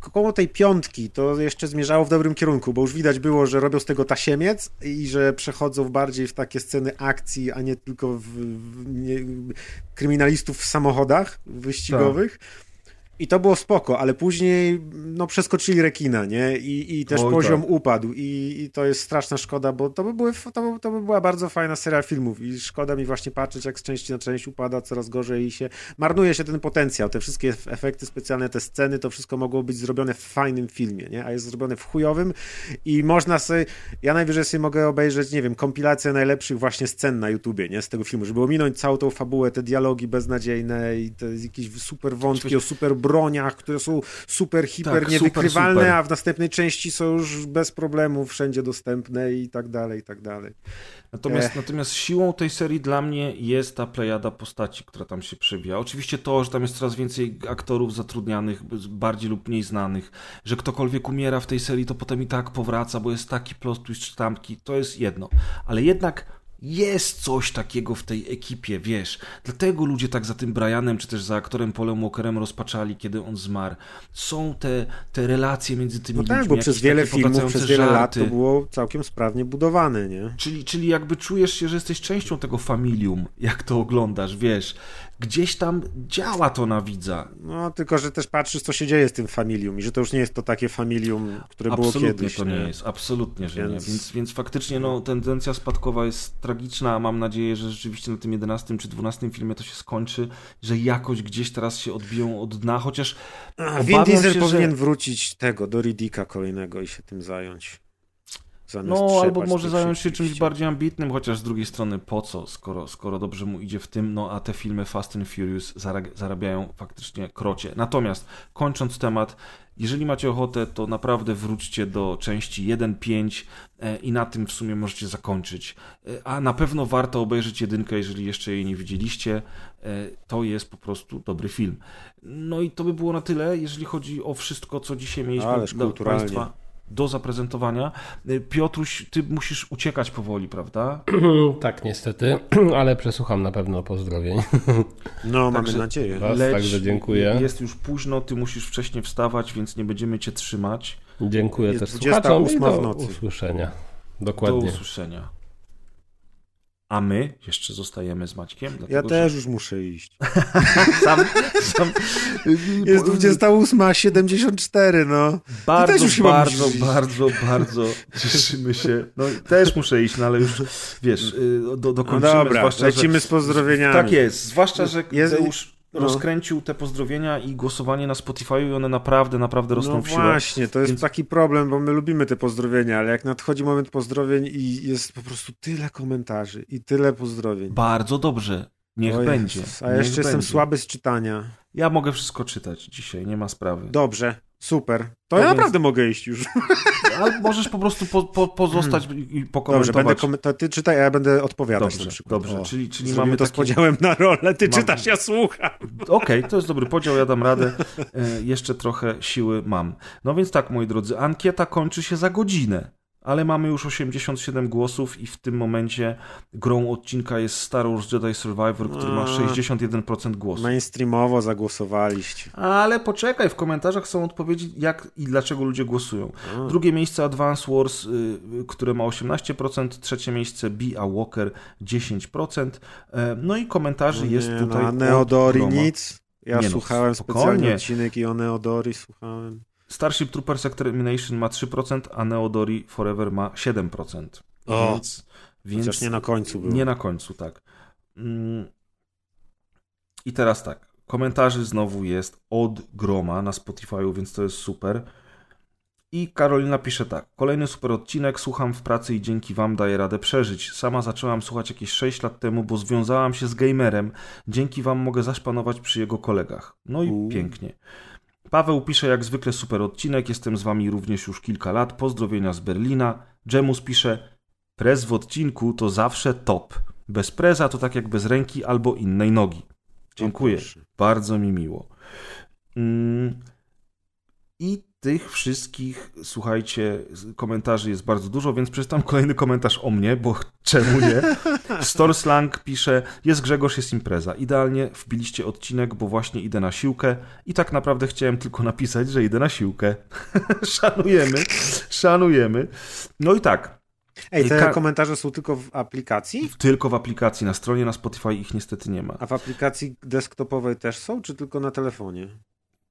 koło tej piątki to jeszcze zmierzało w dobrym kierunku, bo już widać było, że robią z tego tasiemiec i że przechodzą bardziej w takie sceny akcji, a nie tylko w, w nie, kryminalistów w samochodach wyścigowych. I to było spoko, ale później no, przeskoczyli rekina, nie? I, i też Oj, poziom tak. upadł. I, I to jest straszna szkoda, bo to by, były, to, by, to by była bardzo fajna seria filmów. I szkoda mi właśnie patrzeć, jak z części na część upada coraz gorzej i się marnuje się ten potencjał. Te wszystkie ef- efekty specjalne, te sceny, to wszystko mogło być zrobione w fajnym filmie, nie? A jest zrobione w chujowym i można sobie. Ja najwyżej sobie mogę obejrzeć, nie wiem, kompilację najlepszych właśnie scen na YouTubie, nie? Z tego filmu, żeby ominąć całą tą fabułę, te dialogi beznadziejne i te jakieś super wątki o super broniach, które są super, hiper Tak, super, niewykrywalne, super. a w następnej części są już bez problemu wszędzie dostępne i tak dalej, i tak dalej. Natomiast, Ech. natomiast siłą tej serii dla mnie jest ta plejada postaci, która tam się przewija. Oczywiście to, że tam jest coraz więcej aktorów zatrudnianych, bardziej lub mniej znanych, że ktokolwiek umiera w tej serii, to potem i tak powraca, bo jest taki plot twist czy tamki, to jest jedno. Ale jednak jest coś takiego w tej ekipie, wiesz. Dlatego ludzie tak za tym Brianem, czy też za aktorem Polem Walkerem rozpaczali, kiedy on zmarł. Są te, te relacje między tymi No ludźmi. tak, bo przez wiele filmów, przez wiele lat żarty. to było całkiem sprawnie budowane, nie? Czyli, czyli jakby czujesz się, że jesteś częścią tego familium, jak to oglądasz, wiesz. Gdzieś tam działa to na widza. No, tylko, że też patrzysz, co się dzieje z tym familium i że to już nie jest to takie familium, które było Absolutnie kiedyś. to nie jest, absolutnie, że Więc- nie. Więc, więc faktycznie no, tendencja spadkowa jest tragiczna, a mam nadzieję, że rzeczywiście na tym 11 czy 12 filmie to się skończy, że jakoś gdzieś teraz się odbiją od dna, chociaż A, Vin Diesel powinien że... wrócić tego, do Riddicka kolejnego i się tym zająć. Zamiast No, albo może zająć się czymś bardziej ambitnym, chociaż z drugiej strony po co, skoro, skoro dobrze mu idzie w tym, no a te filmy Fast and Furious zara- zarabiają faktycznie krocie. Natomiast kończąc temat, jeżeli macie ochotę, to naprawdę wróćcie do części 1.5 e, i na tym w sumie możecie zakończyć. E, A na pewno warto obejrzeć jedynkę, jeżeli jeszcze jej nie widzieliście. E, To jest po prostu dobry film. No i to by było na tyle, jeżeli chodzi o wszystko, co dzisiaj mieliśmy Ależ dla kulturalnie. Państwa do zaprezentowania. Y, Piotruś, ty musisz uciekać powoli, prawda? [CLEARS THROAT] tak, niestety, [CLEARS THROAT] ale przesłucham na pewno pozdrowień. No, mamy Także- nadzieję. Was także dziękuję. Jest już późno, ty musisz wcześniej wstawać, więc nie będziemy cię trzymać. Dziękuję Jest też 28 słuchaczom i do w nocy. usłyszenia. Do Dokładnie. usłyszenia. A my jeszcze zostajemy z Maćkiem. Ja dlatego, też już muszę iść. Że [LAUGHS] sam, sam, Jest 28, a 74, no. Bardzo, już bardzo, bardzo, bardzo cieszymy się. No też muszę iść, no ale już wiesz, y, do, No dokończymy. dobra, zwłaszcza, lecimy że, z pozdrowieniami. Tak jest, zwłaszcza, że Jest- Deusz no. rozkręcił te pozdrowienia i głosowanie na Spotify i one naprawdę, naprawdę rosną No w siłę. właśnie, to jest Więc- taki problem, bo my lubimy te pozdrowienia, ale jak nadchodzi moment pozdrowień i jest po prostu tyle komentarzy i tyle pozdrowień. Bardzo dobrze. Niech O będzie. Jezus, A Niech jeszcze jestem będzie. słaby z czytania. Ja mogę wszystko czytać dzisiaj, nie ma sprawy. Dobrze, super. To ja naprawdę mogę iść już. Ale możesz po prostu po, po, pozostać i- i Dobrze, pokomentować. będę kom- to ty czytaj, a ja będę odpowiadać Dobrze, na przykład. dobrze. O, Czyli- czyli mamy to z takie- podziałem na rolę, ty Mam- czytasz, ja słucham. Okej, to jest dobry podział, ja dam radę. E, jeszcze trochę siły mam. No więc tak, moi drodzy, ankieta kończy się za godzinę. Ale mamy już 87 głosów i w tym momencie grą odcinka jest Star Wars Jedi Survivor, który ma A. 61% głosów. Mainstreamowo zagłosowaliście. Ale poczekaj, w komentarzach są odpowiedzi, jak i dlaczego ludzie głosują. A. Drugie miejsce Advance Wars, y, które ma 18%, trzecie miejsce B. A Walker 10%. E, No i komentarzy jest Nie, tutaj. no, Neodori nic. Ja Nie no, słuchałem spokojnie. specjalnie odcinek i o Neodori słuchałem. Starship Troopers Extermination ma 3%, a Neodori Forever ma 7%. O, więc, więc nie na końcu było. Nie na końcu, tak. Mm. I teraz tak. Komentarzy znowu jest od groma na Spotify'u, więc to jest super. I Karolina pisze tak. Kolejny super odcinek, słucham w pracy i dzięki wam daję radę przeżyć. Sama zaczęłam słuchać jakieś 6 lat temu, bo związałam się z gamerem. Dzięki wam mogę zaszpanować przy jego kolegach. No i U. pięknie. Paweł pisze jak zwykle super odcinek, jestem z wami również już kilka lat. Pozdrowienia z Berlina. Jemus pisze prez w odcinku to zawsze top. Bez preza to tak jak bez ręki albo innej nogi. Dziękuję. Bardzo mi miło. Mm. I tych wszystkich, słuchajcie, komentarzy jest bardzo dużo, więc przeczytam kolejny komentarz o mnie, bo [LAUGHS] czemu nie? Storslang pisze, jest Grzegorz, jest impreza. Idealnie wbiliście odcinek, bo właśnie idę na siłkę i tak naprawdę chciałem tylko napisać, że idę na siłkę. [LAUGHS] szanujemy, szanujemy. No i tak, Ej, te Ka- komentarze są tylko w aplikacji? tylko w aplikacji, na stronie, na Spotify ich niestety nie ma. A w aplikacji desktopowej też są, czy tylko na telefonie?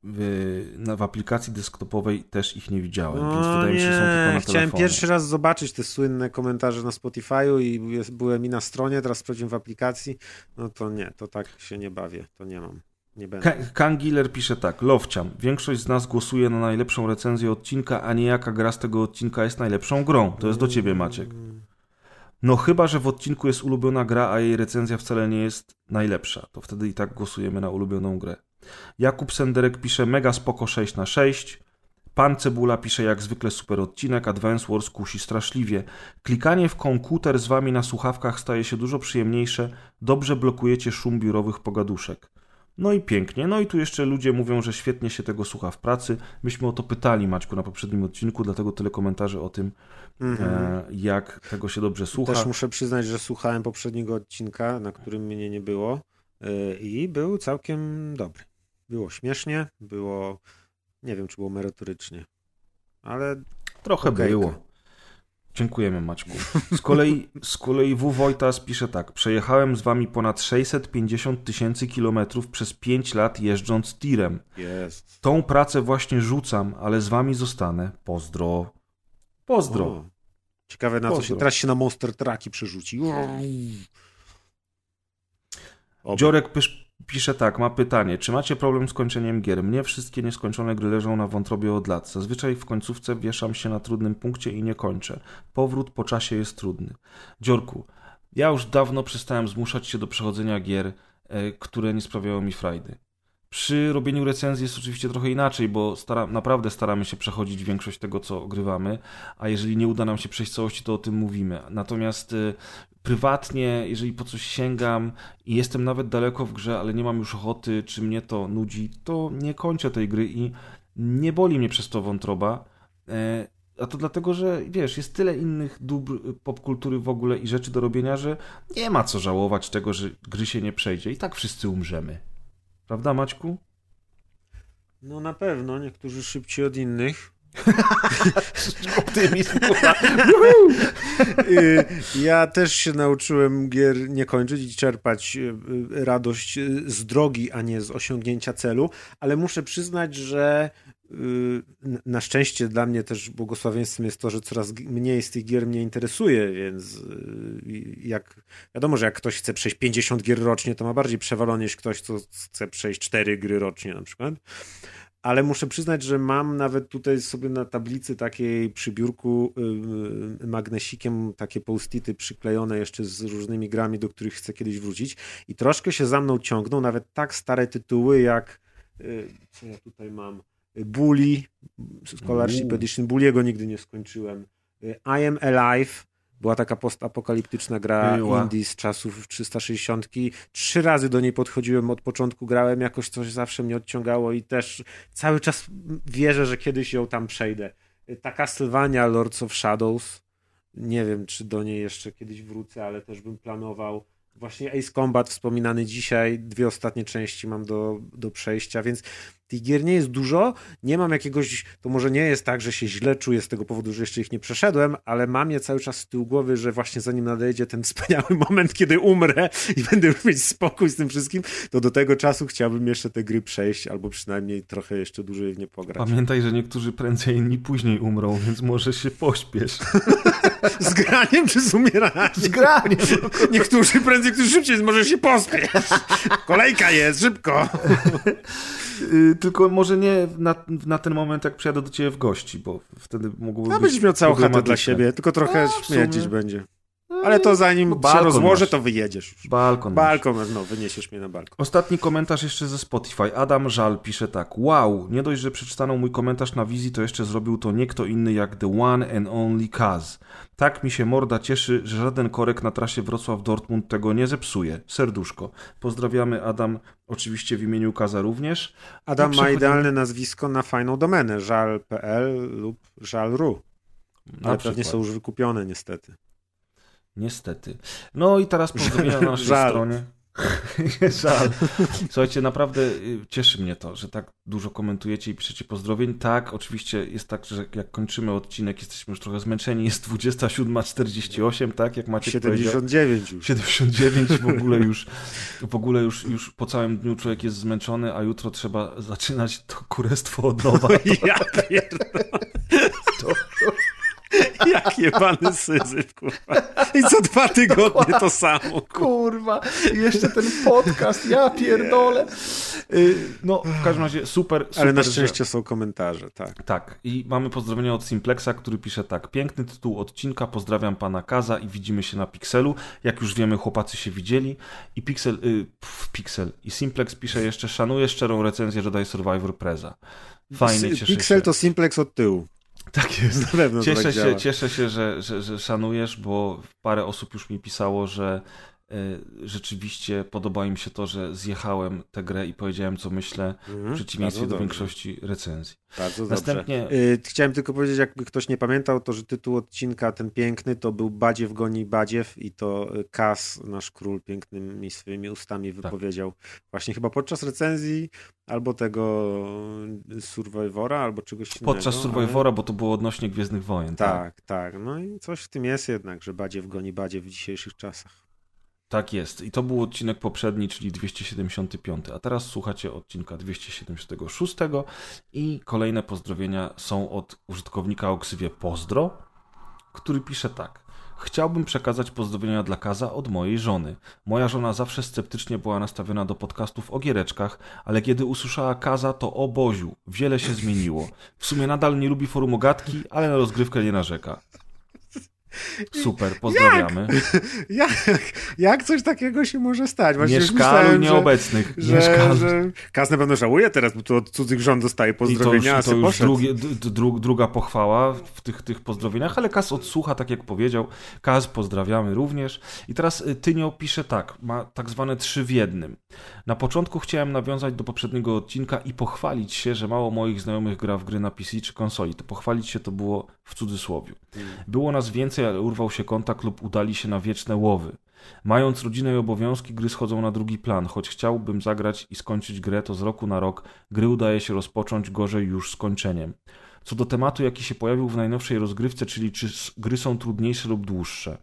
W, na, w aplikacji desktopowej też ich nie widziałem, więc O wydaje mi się, że są tylko na chciałem pierwszy raz zobaczyć te słynne komentarze na Spotify'u i jest, byłem i na stronie, teraz sprawdziłem w aplikacji. No to nie, to tak się nie bawię, to nie mam. Nie będę. Ka- Kangiller pisze tak, Lowciam, większość z nas głosuje na najlepszą recenzję odcinka, a nie jaka gra z tego odcinka jest najlepszą grą. To jest do ciebie, Maciek. No chyba, że w odcinku jest ulubiona gra, a jej recenzja wcale nie jest najlepsza. To wtedy i tak głosujemy na ulubioną grę. Jakub Senderek pisze mega spoko 6 na 6. Pan Cebula pisze jak zwykle super odcinek, Advance Wars kusi straszliwie. Klikanie w komputer z wami na słuchawkach staje się dużo przyjemniejsze, dobrze blokujecie szum biurowych pogaduszek. No i pięknie. No i tu jeszcze ludzie mówią, że świetnie się tego słucha w pracy. Myśmy o to pytali, Maćku, na poprzednim odcinku, dlatego tyle komentarzy o tym, e, jak tego się dobrze słucha. Też muszę przyznać, że słuchałem poprzedniego odcinka, na którym mnie nie było y, i był całkiem dobry. Było śmiesznie, było, nie wiem, czy było merytorycznie, ale Trochę Okejka. było. Dziękujemy Maćku. Z kolei, z kolei W. Wojtas pisze tak. Przejechałem z wami ponad 650 tysięcy kilometrów przez 5 lat jeżdżąc tirem. jest. Tą pracę właśnie rzucam, ale z wami zostanę. Pozdro. Pozdro. O. Ciekawe na co się, Pozdro. teraz się na Monster Trucki przerzuci. Dziorek pysz, pisze tak, ma pytanie. Czy macie problem z kończeniem gier? Mnie wszystkie nieskończone gry leżą na wątrobie od lat. Zazwyczaj w końcówce wieszam się na trudnym punkcie i nie kończę. Powrót po czasie jest trudny. Dziorku, ja już dawno przestałem zmuszać się do przechodzenia gier, e, które nie sprawiają mi frajdy. Przy robieniu recenzji jest oczywiście trochę inaczej, bo stara, naprawdę staramy się przechodzić większość tego, co ogrywamy, a jeżeli nie uda nam się przejść całości, to o tym mówimy. Natomiast e, prywatnie, jeżeli po coś sięgam i jestem nawet daleko w grze, ale nie mam już ochoty, czy mnie to nudzi, to nie kończę tej gry i nie boli mnie przez to wątroba. E, A to dlatego, że wiesz, jest tyle innych dóbr popkultury w ogóle i rzeczy do robienia, że nie ma co żałować tego, że gry się nie przejdzie. I tak wszyscy umrzemy. Prawda, Maćku? No na pewno, niektórzy szybciej od innych. Optymizm. [LAUGHS] Y, Ja też się nauczyłem gier nie kończyć i czerpać y, y, radość z drogi, a nie z osiągnięcia celu, ale muszę przyznać, że na szczęście dla mnie też błogosławieństwem jest to, że coraz mniej z tych gier mnie interesuje, więc y, jak wiadomo, że jak ktoś chce przejść 50 gier rocznie, to ma bardziej przewalone niż ktoś, co chce przejść 4 gry rocznie na przykład. Ale muszę przyznać, że mam nawet tutaj sobie na tablicy takiej przy biurku yy, magnesikiem takie post-ity przyklejone jeszcze z różnymi grami, do których chcę kiedyś wrócić i troszkę się za mną ciągną nawet tak stare tytuły jak yy, co ja tutaj mam Bully, Scholarship Uuu. Edition Bulliego nigdy nie skończyłem Yy, I Am Alive była taka postapokaliptyczna gra Była. indie z czasów 360. Trzy razy do niej podchodziłem od początku, grałem, jakoś coś zawsze mnie odciągało i też cały czas wierzę, że kiedyś ją tam przejdę. Ta Castlevania Lords of Shadows, nie wiem, czy do niej jeszcze kiedyś wrócę, ale też bym planował. Właśnie Ace Combat wspominany dzisiaj, dwie ostatnie części mam do, do przejścia, więc tych gier nie jest dużo, nie mam jakiegoś, to może nie jest tak, że się źle czuję z tego powodu, że jeszcze ich nie przeszedłem, ale mam je cały czas z tyłu głowy, że właśnie zanim nadejdzie ten [LAUGHS] wspaniały moment, kiedy umrę i będę już mieć spokój z tym wszystkim, to do tego czasu chciałbym jeszcze te gry przejść, albo przynajmniej trochę jeszcze dłużej w nie pograć. Pamiętaj, że niektórzy prędzej, inni później umrą, więc może się pośpiesz. [LAUGHS] Z graniem czy z umieraniem? Z graniem. [LAUGHS] Niektórzy prędzej, którzy szybciej, może się pospiesz. Kolejka jest, szybko. Tylko może nie na, na ten moment, jak przyjadę do ciebie w gości, bo wtedy mogłoby A być będziesz miał całą chatę dla siebie, tylko trochę w śmierdzić będzie. Ale to zanim No, się balkon rozłożę, masz. to wyjedziesz już. Balkon. masz. Balkon, no, wyniesiesz mnie na balkon. Ostatni komentarz jeszcze ze Spotify. Adam Żal pisze tak. Wow, nie dość, że przeczytano mój komentarz na wizji, to jeszcze zrobił to nie kto inny jak The One and Only Kaz. Tak mi się morda cieszy, że żaden korek na trasie Wrocław-Dortmund tego nie zepsuje. Serduszko. Pozdrawiamy Adam, oczywiście w imieniu Kaza również. Adam ma idealne nazwisko na fajną domenę, żal.pl lub żal.ru. Ale pewnie są już wykupione niestety. Niestety. No i teraz pozdrowienia na naszej Żal. stronie. [LAUGHS] Żal. Słuchajcie, naprawdę y, cieszy mnie to, że tak dużo komentujecie i piszecie pozdrowień. Tak, oczywiście jest tak, że jak kończymy odcinek, jesteśmy już trochę zmęczeni. Jest 27.48, tak? Jak macie 79 już. 79 w ogóle [LAUGHS] już w ogóle już, już po całym dniu człowiek jest zmęczony, a jutro trzeba zaczynać to kurestwo od nowa. [LAUGHS] Ja pierdolę. [LAUGHS] Jak jebany syzyf, kurwa. I co dwa tygodnie to samo. Kurwa, jeszcze ten podcast, ja [LAUGHS] pierdolę. Y, No, w każdym razie super, super Ale na szczęście są komentarze, tak. Tak, i mamy pozdrowienia od Simplexa, który pisze tak. Piękny tytuł odcinka, pozdrawiam pana Kaza i widzimy się na Pixelu. Jak już wiemy, chłopacy się widzieli. I Pixel, y, pff, Pixel. I Simplex pisze jeszcze, szanuję szczerą recenzję Jedi Survivor Preza. Fajnie, cieszę Pixel się. to simplex od tyłu. [LAUGHS] Tak jest. Na pewno Cieszę tak się, działa. cieszę się że, że, że szanujesz, bo parę osób już mi pisało, że rzeczywiście podoba im się to, że zjechałem tę grę i powiedziałem, co myślę, Mhm, w przeciwieństwie do dobrze. większości recenzji. Bardzo Następnie- dobrze. Y, Chciałem tylko powiedzieć, jakby ktoś nie pamiętał, to że tytuł odcinka ten piękny to był Badziew goni Badziew i to y, Kas, nasz król, pięknymi swoimi ustami Tak. wypowiedział właśnie chyba podczas recenzji albo tego y, Survivora, albo czegoś innego. Podczas ale- Survivora, bo to było odnośnie Gwiezdnych Wojen. Tak. Tak, tak. No i coś w tym jest jednak, że Badziew goni Badziew w dzisiejszych czasach. Tak jest. I to był odcinek poprzedni, czyli 275. A teraz słuchacie odcinka 276 i kolejne pozdrowienia są od użytkownika o ksywie Pozdro, który pisze tak. Chciałbym przekazać pozdrowienia dla Kaza od mojej żony. Moja żona zawsze sceptycznie była nastawiona do podcastów o giereczkach, ale kiedy usłyszała Kaza, to o Boziu, wiele się zmieniło. W sumie nadal nie lubi forum ogatki, ale na rozgrywkę nie narzeka. Super, pozdrawiamy. [LAUGHS] Jak, jak coś takiego się może stać? Właśnie Nie szkaluj że- nieobecnych. nie Że, szkaluj. że Kaz na pewno żałuje teraz, bo tu od cudzych żon dostaje I to już, pozdrowienia, to już drugie, dru, druga pochwała w tych, tych pozdrowieniach, ale Kaz odsłucha, tak jak powiedział. Kaz pozdrawiamy również. I teraz y, Tynio pisze tak, ma tak zwane trzy w jednym. Na początku chciałem nawiązać do poprzedniego odcinka i pochwalić się, że mało moich znajomych gra w gry na PC czy konsoli. To pochwalić się to było w cudzysłowie. Było nas więcej, urwał się kontakt lub udali się na wieczne łowy. Mając rodzinę i obowiązki, gry schodzą na drugi plan. Choć chciałbym zagrać i skończyć grę, to z roku na rok gry udaje się rozpocząć gorzej już skończeniem. Co do tematu, jaki się pojawił w najnowszej rozgrywce, czyli czy gry są trudniejsze lub dłuższe.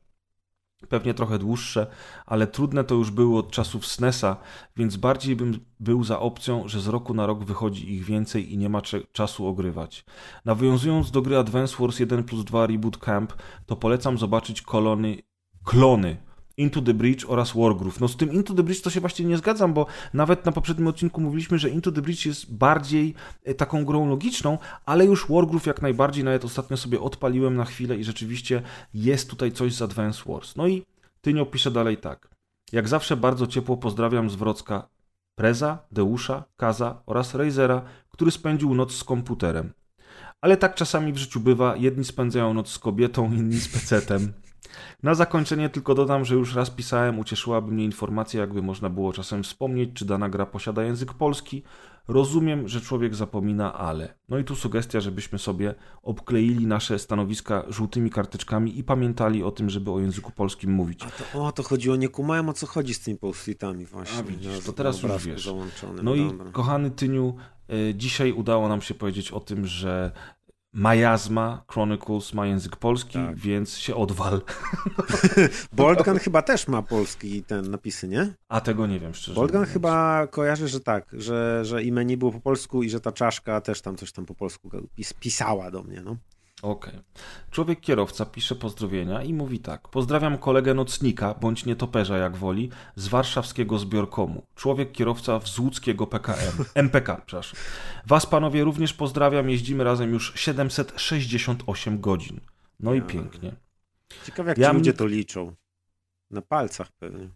Pewnie trochę dłuższe, ale trudne to już były od czasów SNESa, więc bardziej bym był za opcją, że z roku na rok wychodzi ich więcej i nie ma czasu ogrywać. Nawiązując do gry Advance Wars 1 plus 2 Reboot Camp, to polecam zobaczyć kolony, klony Into the Breach oraz Wargroove. No z tym Into the Breach to się właśnie nie zgadzam, bo nawet na poprzednim odcinku mówiliśmy, że Into the Breach jest bardziej e, taką grą logiczną, ale już Wargroove jak najbardziej, nawet ostatnio sobie odpaliłem na chwilę i rzeczywiście jest tutaj coś z Advance Wars. No i Tynio pisze dalej tak. Jak zawsze bardzo ciepło pozdrawiam z Wrocka Preza, Deusza, Kaza oraz Razera, który spędził noc z komputerem. Ale tak czasami w życiu bywa, jedni spędzają noc z kobietą, [LAUGHS] inni z pecetem. Na zakończenie tylko dodam, że już raz pisałem, ucieszyłaby mnie informacja, jakby można było czasem wspomnieć, czy dana gra posiada język polski. Rozumiem, że człowiek zapomina, ale. No i tu sugestia, żebyśmy sobie obkleili nasze stanowiska żółtymi karteczkami i pamiętali o tym, żeby o języku polskim mówić. A to, o, to chodziło, nie kumałem o co chodzi z tymi post-itami właśnie. A, widzisz, to teraz już wiesz. No i Dobra. kochany Tyniu, y, dzisiaj udało nam się powiedzieć o tym, że Majazma Chronicles ma język polski, Tak. więc się odwal. [LAUGHS] [LAUGHS] Boltgun chyba też ma polski ten napisy, nie? A tego nie wiem szczerze. Mówiąc. chyba kojarzy, że tak, że, że imię nie było po polsku i że ta czaszka też tam coś tam po polsku pis, pisała do mnie, no. Okej. Człowiek kierowca pisze pozdrowienia i mówi tak. Pozdrawiam kolegę nocnika, bądź nietoperza jak woli, z warszawskiego zbiorkomu. Człowiek kierowca z łódzkiego PKM. [LAUGHS] MPK, przepraszam. Was panowie również pozdrawiam, jeździmy razem już 768 godzin. No i Ja. pięknie. Ciekawe jak Ja ci ludzie to liczą. Na palcach pewnie.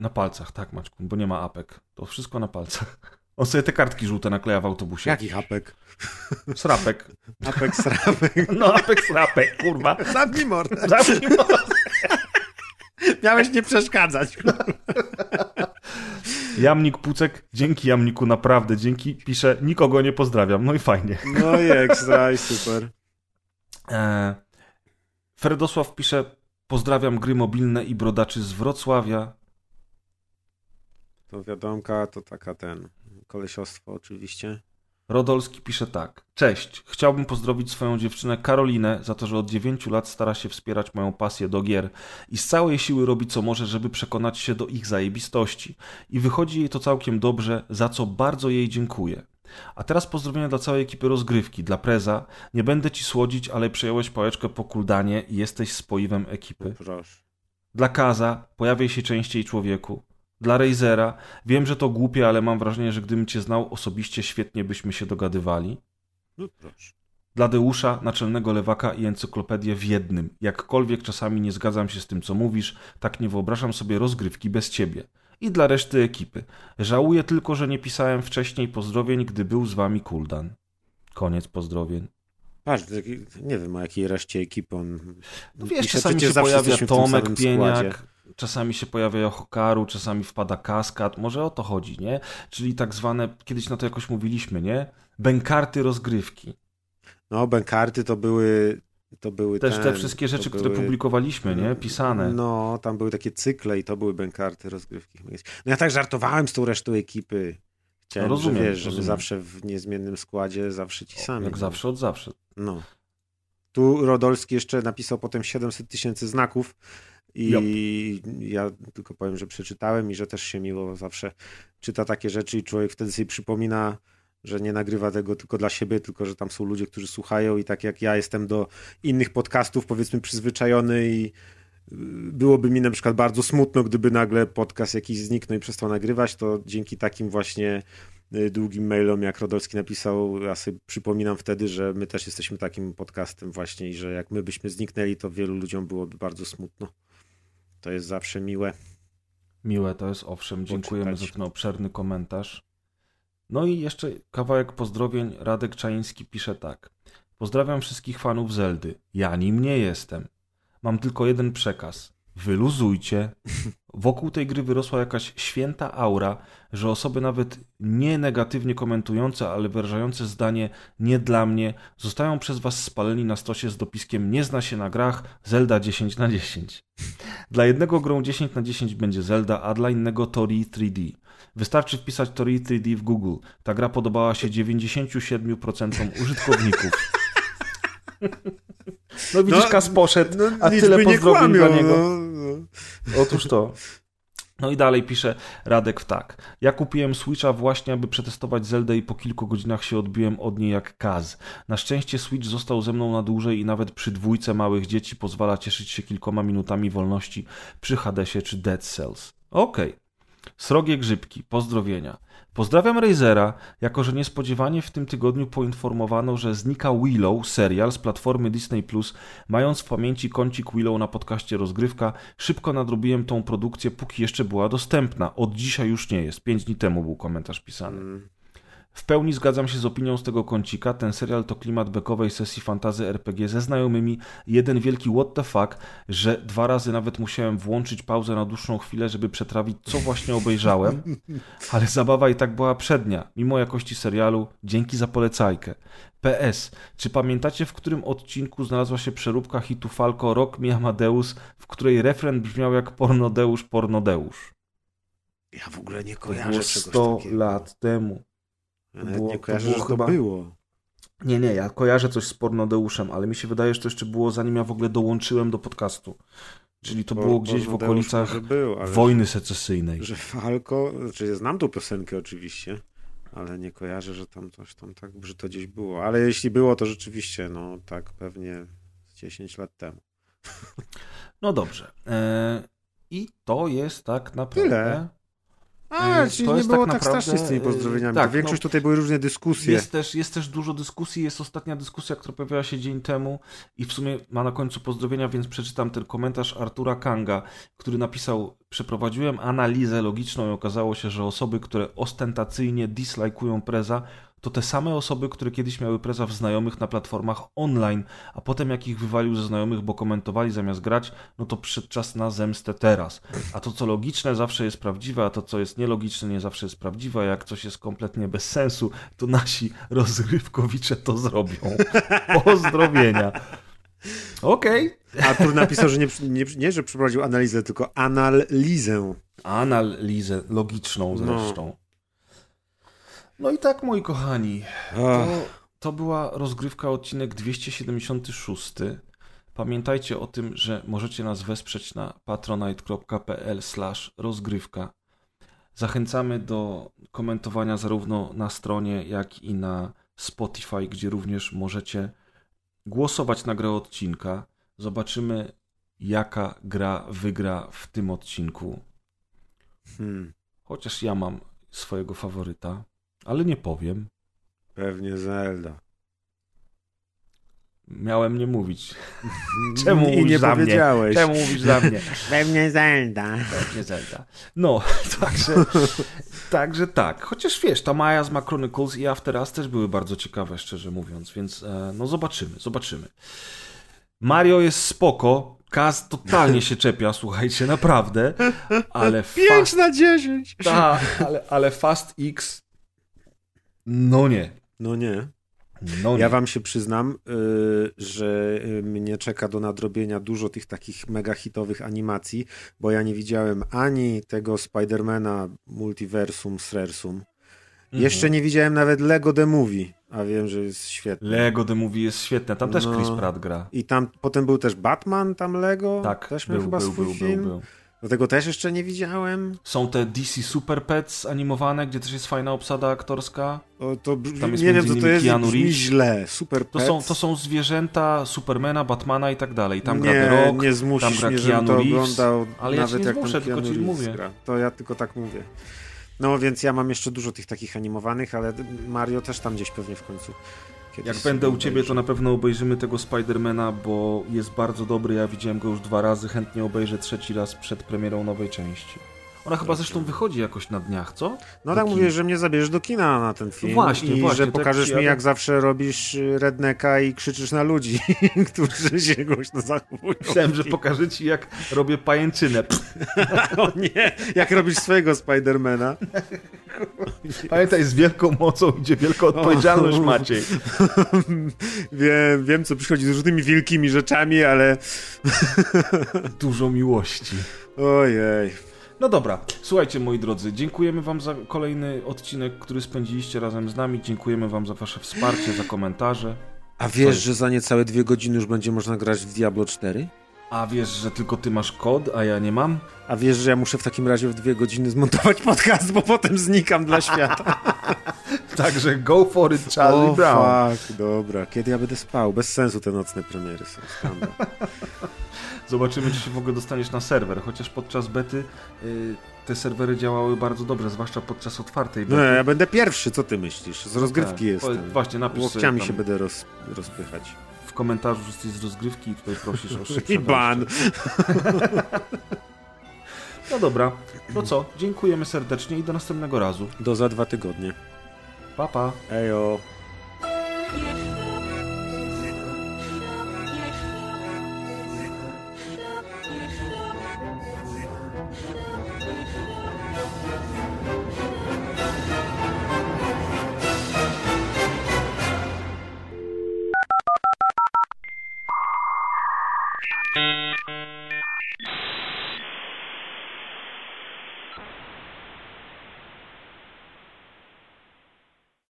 Na palcach, tak Maćku, bo nie ma apek. To wszystko na palcach. On sobie te kartki żółte nakleja w autobusie. Jaki hapek? Srapek. Apek, srapek. [LAUGHS] No apek, srapek, kurwa. Zamknij mordę. Zamknij mordę. Miałeś nie przeszkadzać. Jamnik Pucek, dzięki Jamniku, naprawdę dzięki. Pisze, nikogo nie pozdrawiam. No i fajnie. No i ekstra, i super. E, Fredosław pisze, pozdrawiam gry mobilne i brodaczy z Wrocławia. To wiadomka, to taka ten, kolesiostwo oczywiście. Rodolski pisze tak. Cześć, chciałbym pozdrowić swoją dziewczynę Karolinę za to, że od 9 lat stara się wspierać moją pasję do gier i z całej siły robi co może, żeby przekonać się do ich zajebistości. I wychodzi jej to całkiem dobrze, za co bardzo jej dziękuję. A teraz pozdrowienia dla całej ekipy rozgrywki, dla Preza. Nie będę ci słodzić, ale przejąłeś pałeczkę po kuldanie i jesteś spoiwem ekipy. Proszę. Dla Kaza, pojawiaj się częściej człowieku. Dla Razera, wiem, że to głupie, ale mam wrażenie, że gdybym cię znał osobiście, świetnie byśmy się dogadywali. No proszę. Dla Deusza, naczelnego lewaka i encyklopedię w jednym. Jakkolwiek czasami nie zgadzam się z tym, co mówisz, tak nie wyobrażam sobie rozgrywki bez ciebie. I dla reszty ekipy. Żałuję tylko, że nie pisałem wcześniej pozdrowień, gdy był z wami Kuldan. Koniec pozdrowień. Patrz, nie wiem o jakiej reszcie ekipy on. No wiesz, czasami się pojawia Tomek samym składzie. Czasami się pojawia Hokaru, czasami wpada Kaskad. Może o to chodzi, nie? Czyli tak zwane, kiedyś na to jakoś mówiliśmy, nie? Bękarty rozgrywki. No, bękarty to były. To były Też ten, te wszystkie rzeczy, które były- publikowaliśmy, nie? Pisane. No, tam były takie cykle i to były bękarty rozgrywki. No ja tak żartowałem z tą resztą ekipy. Chciałem, No, rozumiem, że wiesz, rozumiem. zawsze w niezmiennym składzie, zawsze ci sami. Jak no. zawsze, od zawsze. No. Tu Rodolski jeszcze napisał potem 700 tysięcy znaków i ja tylko powiem, że przeczytałem i że też się miło zawsze czyta takie rzeczy i człowiek wtedy sobie przypomina, że nie nagrywa tego tylko dla siebie, tylko że tam są ludzie, którzy słuchają i tak jak ja jestem do innych podcastów powiedzmy przyzwyczajony i y, byłoby mi na przykład bardzo smutno, gdyby nagle podcast jakiś zniknął i przestał nagrywać, to dzięki takim właśnie y, długim mailom, jak Rodolski napisał, ja sobie przypominam wtedy, że my też jesteśmy takim podcastem właśnie i że jak my byśmy zniknęli, to wielu ludziom byłoby bardzo smutno. To jest zawsze miłe. Miłe to jest, owszem. Dziękujemy Poczytać. za ten obszerny komentarz. No i jeszcze kawałek pozdrowień. Radek Czański pisze tak. Pozdrawiam wszystkich fanów Zeldy. Ja nim nie jestem. Mam tylko jeden przekaz. Wyluzujcie. Wokół tej gry wyrosła jakaś święta aura, że osoby nawet nie negatywnie komentujące, ale wyrażające zdanie nie dla mnie, zostają przez was spaleni na stosie z dopiskiem nie zna się na grach Zelda 10 na 10. Dla jednego grą 10 na 10 będzie Zelda, a dla innego Tori 3D. Wystarczy wpisać Tori 3D w Google. Ta gra podobała się 97% użytkowników. No widzisz, No, Kas poszedł, a liczby tyle pozdrowień dla niego. No, no. Otóż to. No i dalej pisze Radek w tak. Ja kupiłem Switcha właśnie, aby przetestować Zeldę i po kilku godzinach się odbiłem od niej jak kaz. Na szczęście Switch został ze mną na dłużej i nawet przy dwójce małych dzieci pozwala cieszyć się kilkoma minutami wolności przy Hadesie czy Dead Cells. Okej. Srogie grzybki, pozdrowienia. Pozdrawiam Razera, jako że niespodziewanie w tym tygodniu poinformowano, że znika Willow, serial z platformy Disney+, mając w pamięci kącik Willow na podcaście Rozgrywka, szybko nadrobiłem tą produkcję, póki jeszcze była dostępna. Od dzisiaj już nie jest. Pięć dni temu był komentarz pisany. Mm. W pełni zgadzam się z opinią z tego kącika. Ten serial to klimat bekowej sesji fantazy RPG ze znajomymi. Jeden wielki what the fuck, że dwa razy nawet musiałem włączyć pauzę na dłuższą chwilę, żeby przetrawić, co właśnie obejrzałem. [LAUGHS] Ale zabawa i tak była przednia, mimo jakości serialu. Dzięki za polecajkę. PS. Czy pamiętacie, w którym odcinku znalazła się przeróbka hitu Falco Rock Mi Amadeus, w której refren brzmiał jak Pornodeusz, Pornodeusz? Ja w ogóle nie To kojarzę było czegoś 100 takiego. lat temu. Ja było- nie to kojarzę, było że to chyba- było. Nie, nie, ja kojarzę coś z Pornodeuszem, ale mi się wydaje, że to jeszcze było zanim ja w ogóle dołączyłem do podcastu. Czyli to Bo- było gdzieś w okolicach był, wojny secesyjnej. Że Falco, znaczy ja znam tą piosenkę oczywiście, ale nie kojarzę, że tam coś tam tak, że to gdzieś było. Ale jeśli było, to rzeczywiście, no tak pewnie z 10 lat temu. No dobrze. E, I to jest tak naprawdę... Tyle. A, Y, czyli to nie jest było tak tak, strasznie z tymi pozdrowieniami. tak, większość no, tutaj były różne dyskusje. Jest też, jest też dużo dyskusji, jest ostatnia dyskusja, która pojawiła się dzień temu i w sumie ma na końcu pozdrowienia, więc przeczytam ten komentarz Artura Kanga, który napisał Przeprowadziłem analizę logiczną i okazało się, że osoby, które ostentacyjnie dislajkują preza, to te same osoby, które kiedyś miały preza w znajomych na platformach online, a potem jak ich wywalił ze znajomych, bo komentowali zamiast grać, no to przyszedł czas na zemstę teraz. A to, co logiczne, zawsze jest prawdziwe, a to, co jest nielogiczne, nie zawsze jest prawdziwe. a Jak coś jest kompletnie bez sensu, to nasi rozgrywkowicze to zrobią. [LAUGHS] Pozdrowienia. Okej. Artur napisał, że nie, nie, nie, że przeprowadził analizę, tylko analizę. Analizę logiczną zresztą. No i tak, moi kochani, to, to była rozgrywka odcinek 276. Pamiętajcie o tym, że możecie nas wesprzeć na patronite.pl rozgrywka. Zachęcamy do komentowania zarówno na stronie, jak i na Spotify, gdzie również możecie głosować na grę odcinka. Zobaczymy, jaka gra wygra w tym odcinku. Hmm, Chociaż ja mam swojego faworyta, ale nie powiem. pewnie Zelda. Miałem nie mówić. [LAUGHS] Czemu I mówisz nie za powiedziałeś. mnie? Czemu mówisz za mnie? [LAUGHS] Pewnie Zelda. Nie Zelda. No, [LAUGHS] także, także tak. Chociaż wiesz, ta Miasma Chronicles i After Us też były bardzo ciekawe, szczerze mówiąc, więc e, no zobaczymy, zobaczymy. Mario jest spoko, Kaz totalnie się czepia, słuchajcie, naprawdę, ale 5 Fast, na 10. ta, ale, ale Fast X, no nie, No nie. no. Ja wam się przyznam, y, że y, mnie czeka do nadrobienia dużo tych takich mega hitowych animacji, bo ja nie widziałem ani tego Spidermana Multiversum Srersum. Mhm. Jeszcze nie widziałem nawet Lego The Movie, a wiem, że jest świetny. Lego The Movie jest świetne, tam też No. Chris Pratt gra. I tam potem był też Batman, tam Lego. Tak, też był, chyba był, swój był, film. był, był. Do tego też jeszcze nie widziałem. Są te DC Super Pets animowane, gdzie też jest fajna obsada aktorska. O, to Tam jest nie wiem, co to jest. Keanu Brzmi Reeves. źle. Super To Pets. są, to są zwierzęta Supermana, Batmana i tak dalej. Tam nie, gra The Rock, nie tam gra mnie, Keanu to Reeves. oglądał, Ale ja nawet cię nie jak zmuszę, tylko ci mówię. Gra. To ja tylko tak mówię. No więc ja mam jeszcze dużo tych takich animowanych, ale Mario też tam gdzieś pewnie w końcu. Kiedyś Jak będę u ciebie, to na pewno obejrzymy tego Spidermana, bo jest bardzo dobry. Ja widziałem go już dwa razy, chętnie obejrzę trzeci raz przed premierą nowej części. Ona chyba zresztą wychodzi jakoś na dniach, co? No Do tak kin. mówię, że mnie zabierzesz do kina na ten film. właśnie, I właśnie, że pokażesz mi, przyjadę- jak zawsze robisz y, redneka i krzyczysz na ludzi, [LAUGHS] którzy się głośno zachowują. Myślałem, że pokażę ci, jak robię pajęczynę. [LAUGHS] O nie, jak robisz swojego Spidermana. [LAUGHS] Pamiętaj, z wielką mocą idzie wielka odpowiedzialność, O. Maciej. wiem, wiem, co przychodzi z różnymi wielkimi rzeczami, ale Dużo miłości. ojej. No dobra, słuchajcie moi drodzy, dziękujemy wam za kolejny odcinek, który spędziliście razem z nami. Dziękujemy wam za wasze wsparcie, za komentarze. A wiesz, że za niecałe dwie godziny już będzie można grać w Diablo 4? A wiesz, że tylko ty masz kod, a ja nie mam? A wiesz, że ja muszę w takim razie w dwie godziny zmontować [LAUGHS] podcast, bo potem znikam dla świata. [LAUGHS] Także go for it, Charlie o, Brown. fuck, dobra. Kiedy ja będę spał? Bez sensu te nocne premiery są. [LAUGHS] Zobaczymy, czy się w ogóle dostaniesz na serwer, chociaż podczas bety y, te serwery działały bardzo dobrze, zwłaszcza podczas otwartej No, bety. ja będę pierwszy, co ty myślisz? Z rozgrywki Tak. jestem. Właśnie, napisz sobie Łokciami się będę roz, rozpychać. w komentarzu, że jesteś z rozgrywki i tutaj prosisz o [LAUGHS] szybsze I ban. No dobra, no co, dziękujemy serdecznie i do następnego razu. Do za dwa tygodnie. Pa, pa. Ejo.